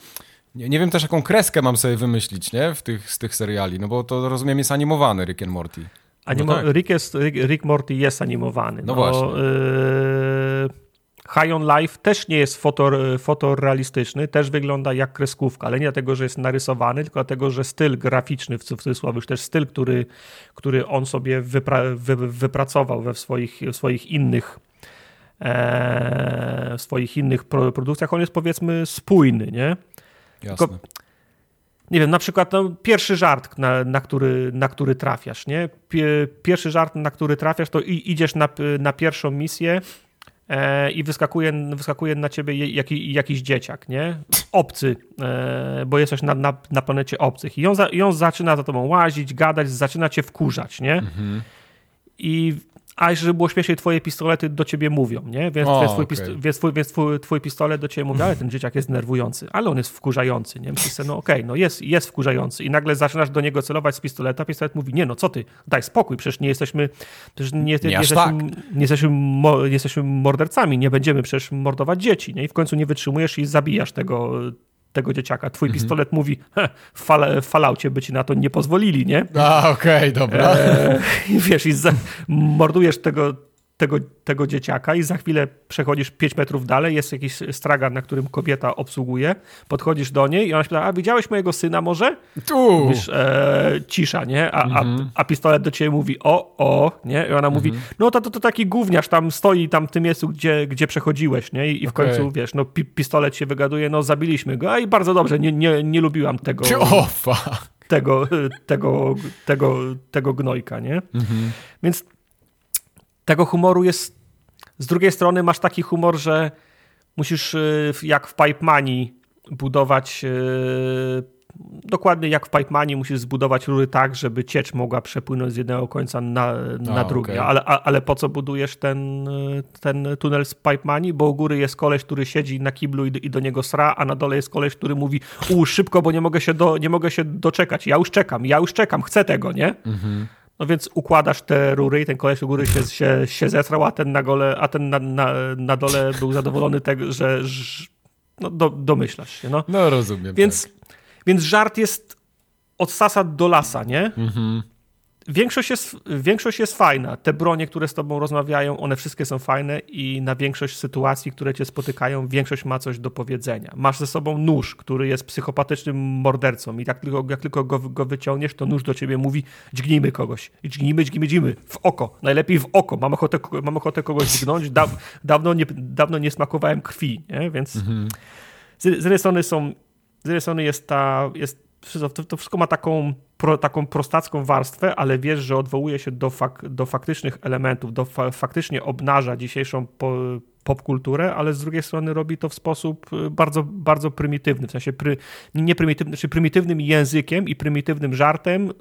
Nie, nie wiem też, jaką kreskę mam sobie wymyślić, nie? W tych, z tych seriali, no bo to rozumiem jest animowany Rick and Morty. Animo no tak. Rick, jest, Rick, Rick, Morty jest animowany. No, no właśnie. Yy, High on Life też nie jest fotor, fotorealistyczny, też wygląda jak kreskówka, ale nie dlatego, że jest narysowany, tylko dlatego, że styl graficzny, w cudzysłowie, już też styl, który, który on sobie wypra, wy, wypracował we swoich, w swoich innych e, w swoich innych produkcjach, on jest powiedzmy spójny, nie? Jasne. Tylko, nie wiem, na przykład no, pierwszy żart, na, na, który, na który trafiasz, nie? Pierwszy żart, na który trafiasz, to idziesz na, na pierwszą misję, e, i wyskakuje, wyskakuje na ciebie jaki, jakiś dzieciak, nie? Obcy, e, bo jesteś na, na, na planecie obcych. I on, za, I on zaczyna za tobą łazić, gadać, zaczyna cię wkurzać, nie? Mhm. I a żeby było śmieszniej, twoje pistolety do ciebie mówią, nie? Więc, o, więc, twój, okay. więc, twój, więc twój, twój, pistolet do ciebie mówi, ale ten dzieciak jest nerwujący, ale on jest wkurzający, nie? Myślisz no okej, okay, no jest, jest wkurzający i nagle zaczynasz do niego celować z pistoleta, pistolet mówi, nie no, co ty, daj spokój, przecież nie jesteśmy, przecież nie, nie, nie, jesteśmy, tak. nie, jesteśmy, mo, nie jesteśmy mordercami, nie będziemy przecież mordować dzieci, nie? I w końcu nie wytrzymujesz i zabijasz tego, tego dzieciaka. Twój mhm. pistolet mówi, w, fal, falaucie by ci na to nie pozwolili, nie? A, okej, okay, dobra. E, wiesz, i za, mordujesz tego, tego, tego dzieciaka i za chwilę przechodzisz 5 metrów dalej, jest jakiś stragan, na którym kobieta obsługuje, podchodzisz do niej i ona się pyta, a widziałeś mojego syna może? Tu! Mówisz, e, cisza, nie? A, mhm. a, a, pistolet do ciebie mówi, o, o, nie? I ona mówi, mhm. no to, to, to taki gówniarz tam stoi tam w tym miejscu, gdzie, gdzie przechodziłeś, nie? I, i w okay. końcu, wiesz, no pi, pistolet się wygaduje, no zabiliśmy go, a i bardzo dobrze, nie, nie, nie lubiłam tego... O, fuck. Tego, tego, tego, tego gnojka, nie? Mhm. Więc tego humoru jest. Z drugiej strony masz taki humor, że musisz y, jak w Pipe Money budować. Y, dokładnie jak w Pipe Money musisz zbudować rury tak, żeby ciecz mogła przepłynąć z jednego końca na, na A, drugi. Okay. Ale, ale po co budujesz ten, y, ten tunel z Pipe Money? Bo u góry jest koleś, który siedzi na kiblu i, i do niego sra, a na dole jest koleś, który mówi u szybko, bo nie mogę się, do, nie mogę się doczekać. Ja już czekam, ja już czekam, chcę tego, nie? Mhm. No więc układasz te rury i ten koleś u góry się, się, się zesrał, a ten na, gole, a ten na, na, na dole był zadowolony tego, że, że no, do, domyślasz się. No, no rozumiem. Więc, tak. więc żart jest od sasa do lasa, nie? Mhm większość jest, większość jest fajna. Te bronie, które z tobą rozmawiają, one wszystkie są fajne i na większość sytuacji, które cię spotykają, większość ma coś do powiedzenia. Masz ze sobą nóż, który jest psychopatycznym mordercą i jak tylko, jak tylko go, go wyciągniesz, to nóż do ciebie mówi dźgnijmy kogoś. I dźgnijmy, dźgnijmy, dźgnijmy. W oko. Najlepiej w oko. Mam ochotę, mam ochotę kogoś dźgnąć. Da, dawno, nie, dawno nie smakowałem krwi, nie? Więc mhm. z, z jednej strony są z jednej strony jest ta, jest to, to wszystko ma taką, pro, taką prostacką warstwę, ale wiesz, że odwołuje się do, fak, do faktycznych elementów, do fa, faktycznie obnaża dzisiejszą po, popkulturę, ale z drugiej strony robi to w sposób y, bardzo, bardzo prymitywny, w sensie pry, nie prymitywny, czy prymitywnym językiem i prymitywnym żartem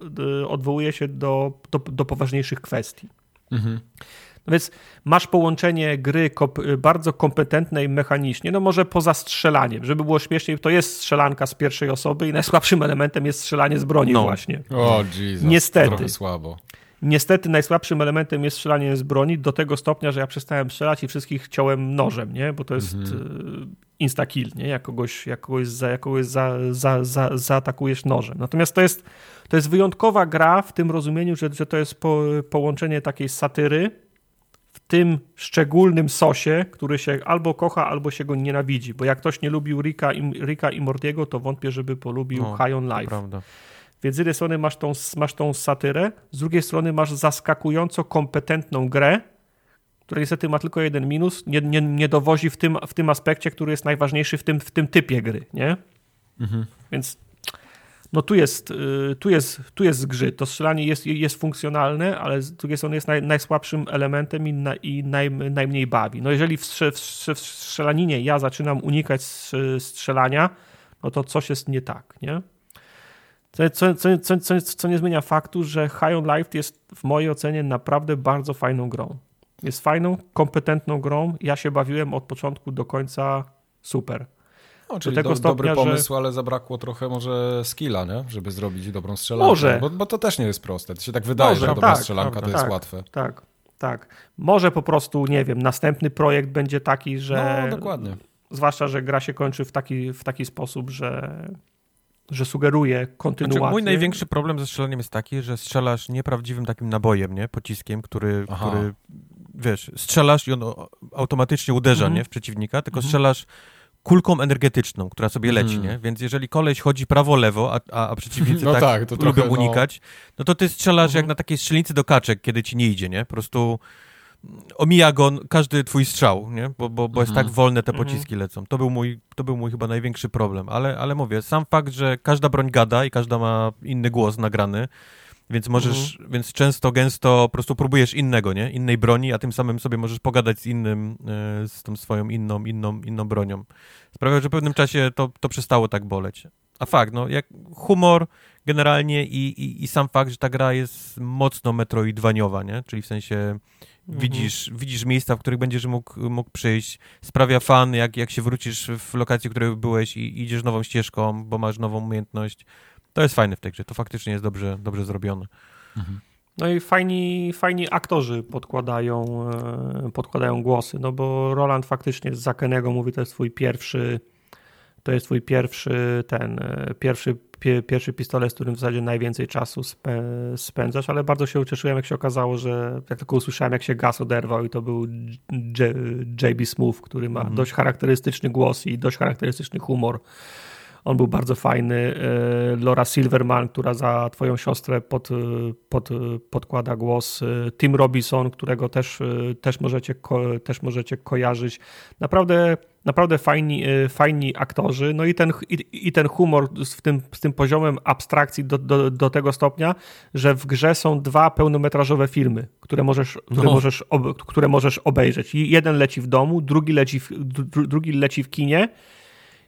y, odwołuje się do, do, do poważniejszych kwestii. Mhm. No więc masz połączenie gry kop bardzo kompetentnej mechanicznie, no może poza strzelaniem, żeby było śmieszniej, to jest strzelanka z pierwszej osoby i najsłabszym elementem jest strzelanie z broni no. właśnie. O, Jesus, Niestety. trochę słabo. Niestety najsłabszym elementem jest strzelanie z broni do tego stopnia, że ja przestałem strzelać i wszystkich ciąłem nożem, nie? bo to jest mhm. E, insta-kill, nie? jak kogoś, jak kogoś, za, jak kogoś za, za, za, zaatakujesz nożem. Natomiast to jest, to jest wyjątkowa gra w tym rozumieniu, że, że to jest po, połączenie takiej satyry, tym szczególnym sosie, który się albo kocha, albo się go nienawidzi. Bo jak ktoś nie lubił Rika i, Rika i Mortiego, to wątpię, żeby polubił no, High on Life. Prawda. Więc z jednej strony masz tą, masz tą satyrę, z drugiej strony masz zaskakująco kompetentną grę, która niestety ma tylko jeden minus, nie, nie, nie dowozi w tym, w tym aspekcie, który jest najważniejszy w tym, w tym typie gry, nie? Mhm. Więc no tu jest, y, tu jest, tu jest zgrzyt. To strzelanie jest, jest funkcjonalne, ale z drugiej strony jest naj, najsłabszym elementem i, na, i naj, najmniej bawi. No jeżeli w, w, w strzelaninie ja zaczynam unikać strzelania, no to coś jest nie tak, nie? Co, co, co, co nie zmienia faktu, że High on Life jest w mojej ocenie naprawdę bardzo fajną grą. Jest fajną, kompetentną grą. Ja się bawiłem od początku do końca super. No, czyli do tego do, stopnia, dobry pomysł, że... ale zabrakło trochę może skilla, nie? żeby zrobić dobrą strzelankę. Może. Bo, bo to też nie jest proste. To się tak wydaje, może, że dobra tak, strzelanka prawda, to jest tak, łatwe. Tak, tak. Może po prostu, nie wiem, następny projekt będzie taki, że... No, dokładnie. Zwłaszcza, że gra się kończy w taki, w taki sposób, że że sugeruje kontynuację. Znaczy, mój największy problem ze strzelaniem jest taki, że strzelasz nieprawdziwym takim nabojem, nie? Pociskiem, który, który wiesz, strzelasz i on automatycznie uderza, mhm. nie? W przeciwnika, tylko mhm. strzelasz kulką energetyczną, która sobie leci, hmm. nie? Więc jeżeli koleś chodzi prawo-lewo, a, a, przeciwnicy no tak, tak to lubią trochę, no. unikać, no... no to ty strzelasz jak mhm. na takiej strzelnicy do kaczek, kiedy ci nie idzie, nie? Po prostu omija go każdy twój strzał, nie? Bo, bo, bo jest tak mhm. wolne, te mhm. pociski lecą. To był mój, to był mój chyba największy problem, ale, ale mówię, sam fakt, że każda broń gada i każda ma inny głos nagrany, Więc możesz, mhm. więc często, gęsto po prostu próbujesz innego, nie? Innej broni, a tym samym sobie możesz pogadać z innym, e, z tą swoją inną, inną, inną bronią. Sprawia, że w pewnym czasie to, to przestało tak boleć. A fakt, no, jak humor generalnie i, i, i sam fakt, że ta gra jest mocno metroidwaniowa, nie? Czyli w sensie mhm. widzisz, widzisz miejsca, w których będziesz mógł, mógł przyjść, sprawia fan, jak, jak się wrócisz w lokację, w której byłeś i idziesz nową ścieżką, bo masz nową umiejętność. To jest fajne w tej grze, to faktycznie jest dobrze, dobrze zrobione. Mhm. No i fajni, fajni aktorzy podkładają, e, podkładają głosy, no bo Roland faktycznie z Zakenego mówi, to jest twój pierwszy to jest twój pierwszy ten, e, pierwszy, pie, pierwszy pistolet, z którym w zasadzie najwięcej czasu spę, spędzasz, ale bardzo się ucieszyłem, jak się okazało, że jak tylko usłyszałem, jak się gaz oderwał i to był JB Smooth, który ma mhm. dość charakterystyczny głos i dość charakterystyczny humor. On był bardzo fajny. E, Laura Silverman, która za twoją siostrę pod, pod, podkłada głos. E, Tim Robinson, którego też, też, możecie, też możecie kojarzyć. Naprawdę naprawdę fajni, fajni aktorzy, no i ten, i, i ten humor z tym, z tym poziomem abstrakcji do, do, do tego stopnia, że w grze są dwa pełnometrażowe filmy, które możesz, które no. możesz, ob, które możesz obejrzeć. Jeden leci w domu, drugi leci w, drugi leci w kinie.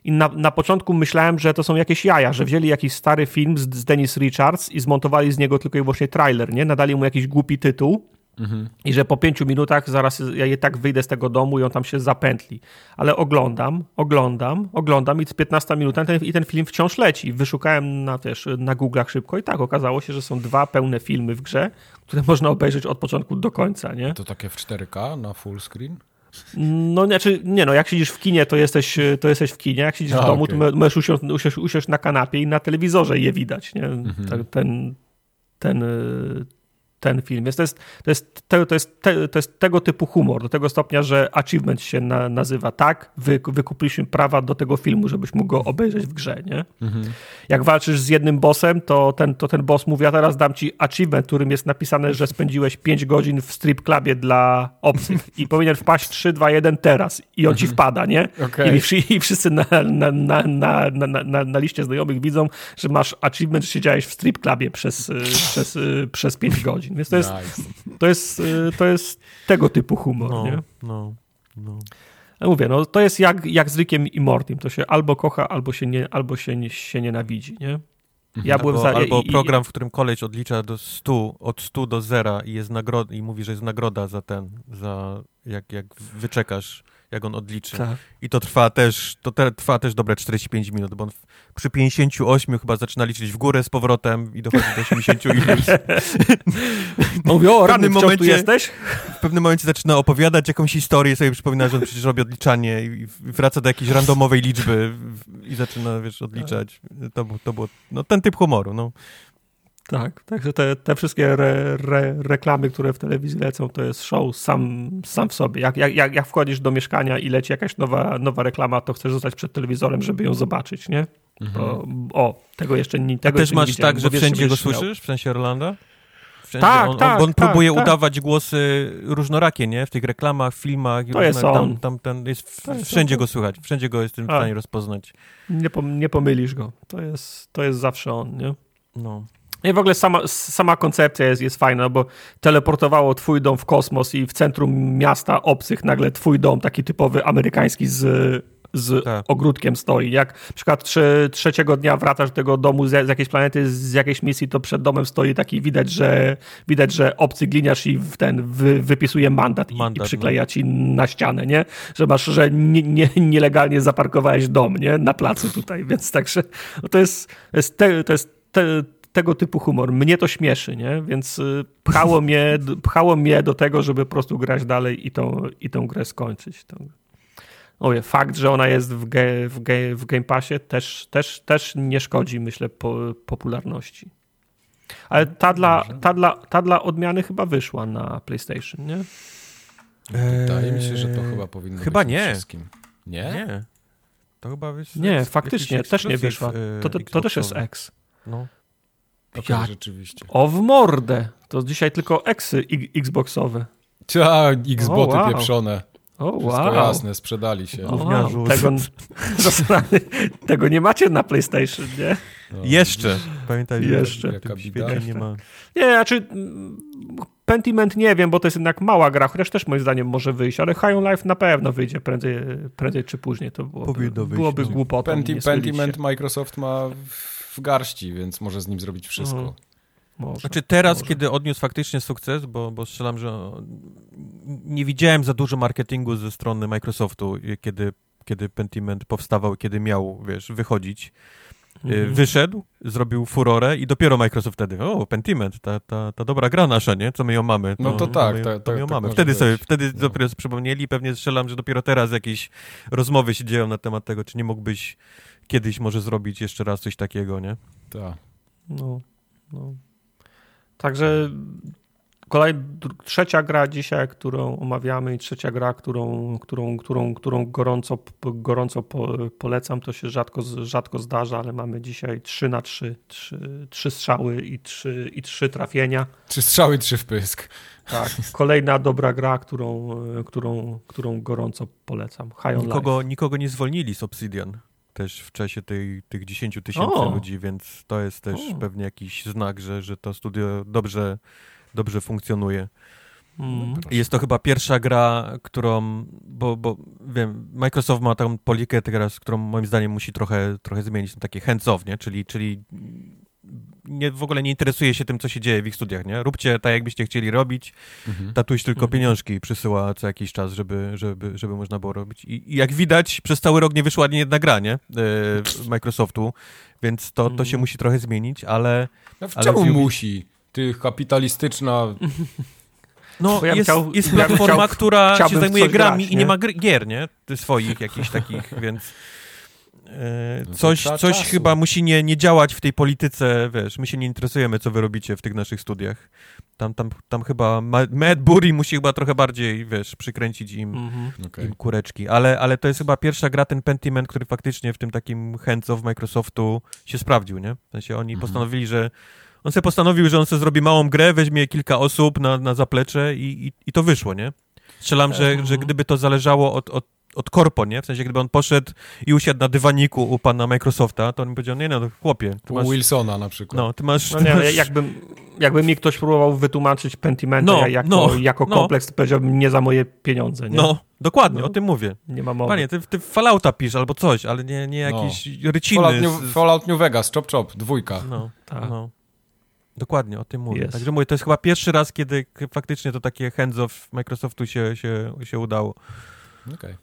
I na, na początku myślałem, że to są jakieś jaja, że wzięli jakiś stary film z, z Dennis Richards i zmontowali z niego tylko i wyłącznie trailer, nie? Nadali mu jakiś głupi tytuł Mhm. I że po pięciu minutach zaraz ja je tak wyjdę z tego domu i on tam się zapętli. Ale oglądam, oglądam, oglądam i z 15 minut ten, i ten film wciąż leci. Wyszukałem na, wiesz, na Google'ach szybko i tak okazało się, że są dwa pełne filmy w grze, które można obejrzeć od początku do końca, nie? To takie w 4K na full screen? No, znaczy, nie no, jak siedzisz w kinie, to jesteś, to jesteś w kinie, jak siedzisz A, w domu, okay. to możesz usiąść, usiąść, usiąść, na kanapie i na telewizorze je widać, nie? Mhm. Ten, ten, ten ten film. Jest, to, jest, to, jest, to, jest, to jest tego typu humor, do tego stopnia, że achievement się na, nazywa tak, wy, wykupiliśmy prawa do tego filmu, żebyś mógł go obejrzeć w grze, nie? Mhm. Jak walczysz z jednym bossem, to ten, to ten boss mówi, a teraz dam ci achievement, którym jest napisane, że spędziłeś 5 godzin w strip clubie dla obcych i powinien wpaść 3, 2, 1 teraz i on ci mhm. wpada, nie? Okay. I, I, wszyscy na, na, na, na, na, na, na liście znajomych widzą, że masz achievement, że siedziałeś w strip clubie przez, przez, przez 5 godzin. Więc to jest, nice. to jest, y, to jest tego typu humor, no, nie? No, no. Mówię, no to jest jak, jak z Rickiem i Mortim. To się albo kocha, albo się, nie, albo się, nie, się nienawidzi, nie? Mhm. Ja byłem albo, za, albo i, program, w którym koleś odlicza do 100, od 100 do 0 i jest nagroda, i mówi, że jest nagroda za ten, za jak, jak wyczekasz jak on odliczy. Tak. I to trwa też, to te, trwa też dobre 45 minut, bo on w, przy 58 chyba zaczyna liczyć w górę z powrotem i dochodzi do 80 iluś. Mówi, o, w pewnym momencie jesteś? W pewnym momencie zaczyna opowiadać jakąś historię, sobie przypomina, że on przecież robi odliczanie i wraca do jakiejś randomowej liczby i zaczyna, wiesz, odliczać. To, to było, no ten typ humoru, no. Tak, także te, te wszystkie re, re, reklamy, które w telewizji lecą, to jest show sam, sam w sobie. Jak, jak, jak wchodzisz do mieszkania i leci jakaś nowa, nowa reklama, to chcesz zostać przed telewizorem, żeby ją zobaczyć, nie? Mhm. O, o, tego jeszcze nie tego A też masz tak, że wszędzie go słyszysz, w sensie Orlanda? Wszędzie. Tak, on, tak. On, on tak, próbuje tak. udawać głosy różnorakie, nie? W tych reklamach, filmach. To jest on. Tam, tam, ten jest, w, jest wszędzie on. go słychać, wszędzie go jestem w stanie rozpoznać. Nie, pom nie pomylisz go. To jest, to jest zawsze on, nie? No. No I w ogóle sama, sama koncepcja jest, jest fajna, bo teleportowało twój dom w kosmos i w centrum miasta obcych nagle twój dom, taki typowy amerykański z, z tak. ogródkiem stoi. Jak na przykład trzy, trzeciego dnia wracasz do tego domu z, z, jakiejś planety, z jakiejś misji, to przed domem stoi taki, widać, że widać, że obcy gliniarz i ten wy, wypisuje mandat, mandat i, i, przykleja no. ci na ścianę, nie? Że masz, że nie, nie, nielegalnie zaparkowałeś dom, nie? Na placu tutaj, więc także no to jest, to jest, te, to jest te, tego typu humor. Mnie to śmieszy, nie? Więc y, pchało mnie, pchało mnie do tego, żeby po prostu grać dalej i tą, i tą grę skończyć. Oje, fakt, że ona jest w, ge, w, ge, w Game Passie też, też, też nie szkodzi, myślę, po, popularności. Ale ta dla, ta, dla, ta dla odmiany chyba wyszła na PlayStation, nie? Wydaje mi się, że to chyba powinno chyba być nie. wszystkim. Nie? Nie. To chyba wyszło. Nie, faktycznie, też nie wyszła. To, to, to też jest X. No. Okay, ja... rzeczywiście. O w mordę. To dzisiaj tylko eksy xboxowe. Ta, Xboty wow. pieprzone. O, Wszystko wow. jasne, sprzedali się. O, Gówniarzu. tego, tego nie macie na PlayStation, nie? No, Jeszcze. Pamiętaj, Jeszcze. w Jaka tym świecie nie ma. Nie, znaczy mm, Pentiment nie wiem, bo to jest jednak mała gra, chociaż też moim zdaniem może wyjść, ale High on Life na pewno wyjdzie prędzej, prędzej czy później. To byłoby, Powinno wyjść, byłoby no. głupotą. Penti, Pentiment się. Microsoft ma w garści, więc może z nim zrobić wszystko. Mhm. Może, Znaczy teraz, może. kiedy odniósł faktycznie sukces, bo, bo strzelam, że nie widziałem za dużo marketingu ze strony Microsoftu, kiedy, kiedy Pentiment powstawał, kiedy miał, wiesz, wychodzić. Mhm. Wyszedł, zrobił furorę i dopiero Microsoft wtedy, o, Pentiment, ta, ta, ta dobra gra nasza, nie? Co my ją mamy? No to tak, my, tak, to my ją tak, tak mamy. Wtedy być. sobie, wtedy No. dopiero sobie przypomnieli, pewnie strzelam, że dopiero teraz jakieś rozmowy się dzieją na temat tego, czy nie mógłbyś kiedyś może zrobić jeszcze raz coś takiego, nie? Tak. No, no. Także kolej, trzecia gra dzisiaj, którą omawiamy i trzecia gra, którą, którą, którą, którą gorąco, gorąco po, polecam, to się rzadko, rzadko zdarza, ale mamy dzisiaj 3 na 3, 3, 3 strzały i 3, i 3 trafienia. Trzy strzały, trzy w pysk. Tak, kolejna dobra gra, którą, którą, którą gorąco polecam. High on Nikogo, Life. nikogo nie zwolnili z Obsidian też w czasie tej, tych 10 tysięcy ludzi, więc to jest też O. pewnie jakiś znak, że, że to studio dobrze, dobrze funkcjonuje. Mm. I jest to chyba pierwsza gra, którą, bo, bo wiem, Microsoft ma tą politykę teraz, którą moim zdaniem musi trochę, trochę zmienić na takie hands-off, nie? Czyli, czyli nie, w ogóle nie interesuje się tym, co się dzieje w ich studiach, nie? Róbcie tak, jakbyście chcieli robić, Mhm. tatuś tylko Mhm. pieniążki przysyła co jakiś czas, żeby, żeby, żeby można było robić. I, I jak widać, przez cały rok nie wyszła ani jedna gra, nie? E, Microsoftu, więc to, to się Mhm. musi trochę zmienić, ale No, w Ale czemu w Ubi- musi? Ty kapitalistyczna... no, ja jest, chciał- jest ja platforma, chciał- która się zajmuje grami grać, i nie ma gier, nie? Ty Swoich jakichś takich, więc coś, trzeba coś czasu. chyba musi nie, nie działać w tej polityce, wiesz, my się nie interesujemy, co wy robicie w tych naszych studiach. Tam, tam, tam chyba Ma- Matt Bury musi chyba trochę bardziej, wiesz, przykręcić im Mhm. Okej. im kureczki, ale, ale to jest chyba pierwsza gra, ten Pentiment, który faktycznie w tym takim hands of Microsoftu się sprawdził, nie? W sensie oni Mhm. postanowili, że on sobie postanowił, że on sobie zrobi małą grę, weźmie kilka osób na, na zaplecze i, i, i to wyszło, nie? Strzelam, że, Mhm. że gdyby to zależało od, od, od korpo, nie? W sensie, gdyby on poszedł i usiadł na dywaniku u pana Microsofta, to on by powiedział, nie no, chłopie, ty U masz... Wilsona na przykład. No, ty masz... No nie, masz... jakby, jakby mi ktoś próbował wytłumaczyć Pentimenta No, jako, no, jako no. kompleks, to powiedziałbym nie za moje pieniądze. Nie, No, dokładnie, No. o tym mówię. nie ma mowy. Panie, ty, ty Fallouta pisz albo coś, ale nie, nie No. jakieś ryciny. Fallout New, Fallout New Vegas, chop chop, dwójka. No, Tak. no. Dokładnie, o tym mówię. Jest. Także mówię, to jest chyba pierwszy raz, kiedy faktycznie to takie hands-off Microsoftu się, się, się udało. Okej. True.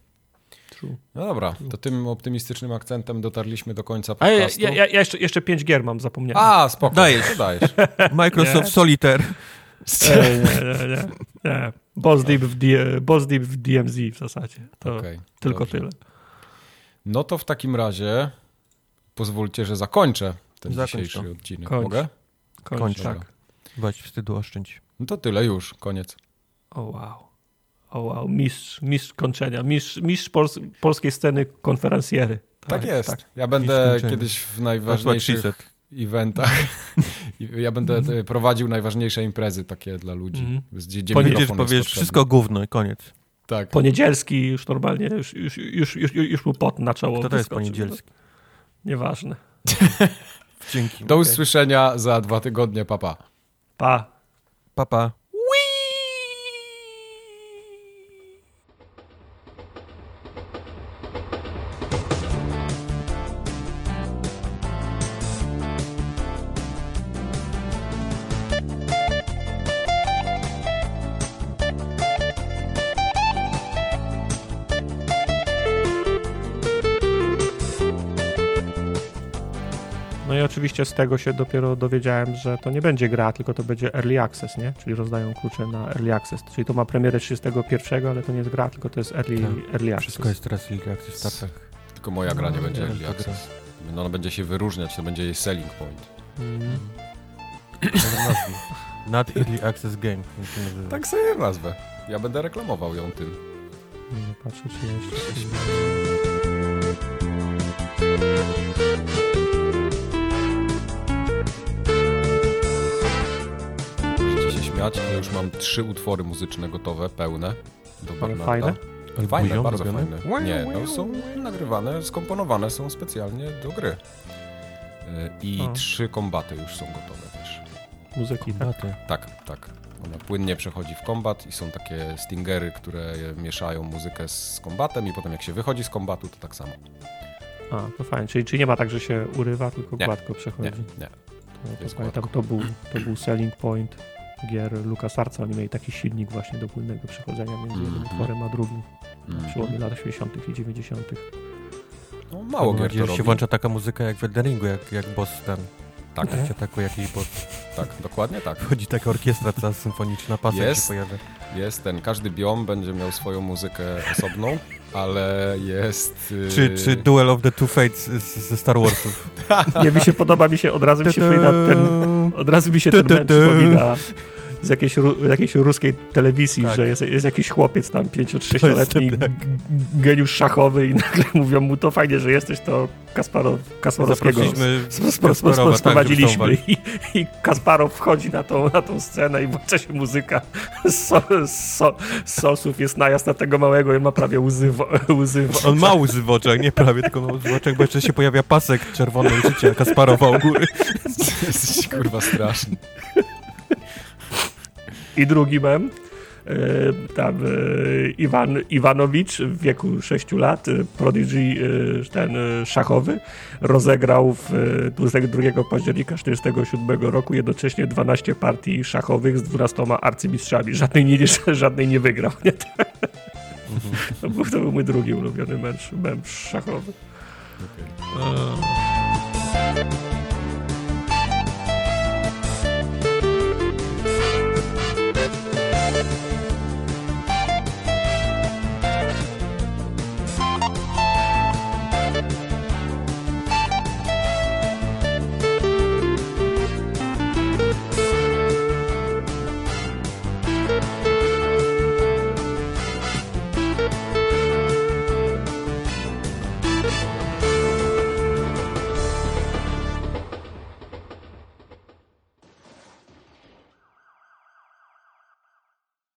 No dobra, to tym optymistycznym akcentem dotarliśmy do końca A ja, podcastu. ja, ja jeszcze, jeszcze pięć gier mam, zapomniałem. A, spoko. Dajesz. Dajesz. Microsoft Nie. Solitaire. Nie, nie, nie, nie, nie. Boss Deep w, D, Boss Deep w DMZ w zasadzie. To Okej, tylko dobrze. tyle. No to w takim razie pozwólcie, że zakończę ten Zakończ dzisiejszy to. odcinek. Kończ. Mogę? Kończ, Kończ. Tak. Weź wstydu oszczędź. No to tyle już, koniec. O wow. O wow, mistrz, mistrz kończenia, mistrz, mistrz pols polskiej sceny konferencjery. Tak, jest. Ja będę kiedyś w najważniejszych eventach. ja będę e, prowadził najważniejsze imprezy takie dla ludzi. Mhm. Gdzie, gdzie jest powiesz, wszystko gówno i koniec. Tak. Poniedzielski już normalnie, już, już, już, już, już mu pot na czoło Kto to jest wyskoczył. poniedzielski? Nieważne. Dzięki. Do usłyszenia za dwa tygodnie, papa. Pa. Papa. No i oczywiście z tego się dopiero dowiedziałem, że to nie będzie gra, tylko to będzie Early Access, nie? Czyli rozdają klucze na Early Access. Czyli to ma premierę 31, ale to nie jest gra, tylko to jest Early, Tak. early Access. Wszystko jest teraz jak w startach. Tylko moja gra nie No, będzie nie, early to gra. access. No, ona będzie się wyróżniać, to będzie jej selling point. Mm. Not Early Access Game. Tak sobie nazwę. Ja będę reklamował ją tym. No, patrzę, czy jeszcze coś śmiać, ale już mam trzy utwory muzyczne gotowe, pełne. Do Bernarda. fajne? Fajne, bardzo robione? fajne. Nie, no są nagrywane, skomponowane są specjalnie do gry. Y, I O. trzy kombaty już są gotowe też. Muzyki, tak? Kombaty. Tak, tak. Ona płynnie przechodzi w kombat i są takie stingery, które mieszają muzykę z kombatem i potem jak się wychodzi z kombatu, to tak samo. A, to fajnie. Czyli, czyli nie ma tak, że się urywa, tylko Nie. gładko Nie, przechodzi. nie. To, to Jest pamiętam, to był, to był selling point gier LucasArtsa. Oni mieli taki silnik właśnie do płynnego przechodzenia między jednym Mhm. utworem a drugim. Na Mhm. przełomie lat 80. i 90. No, mało gier to że się robi. włącza taka muzyka jak w Elden Ringu, jak, jak boss ten. Tak, Jak się atakuje jakiś boss. tak, dokładnie tak. Wchodzi taka orkiestra cała symfoniczna, pasek Jest. się pojawia. Jest ten, każdy biom będzie miał swoją muzykę osobną, ale jest... y, Czy, czy Duel of the Two Fates z- ze Star Warsów. Nie, mi się podoba, mi się od razu mi się ten, od razu mi się ten przypomina z jakiejś, ru, jakiejś ruskiej telewizji, Tak. że jest, jest jakiś chłopiec tam 5-6-letni To jest g- geniusz szachowy i nagle mówią mu, to fajnie, że jesteś, to Kasparo, Kasparowskiego Kasparowa, tak, sprowadziliśmy i, i Kasparow wchodzi na tą, na tą scenę i włącza się muzyka z, so, so, sosów, jest najazd na tego małego i on ma prawie łzy, w- łzy w On ma łzy w oczach, nie prawie, tylko ma łzy w oczach, bo jeszcze się pojawia pasek czerwony życia Kasparowa u góry. Jesteś kurwa straszny. I drugi mem. e, Tam e, Iwan Iwanowicz w wieku 6 lat, e, prodigy ten szachowy, rozegrał w e, 22 października 1947 roku jednocześnie 12 partii szachowych z 12 arcymistrzami. Żadnej nie, żadnej nie wygrał. Nie? To, był, to był mój drugi ulubiony mecz, mem szachowy. E,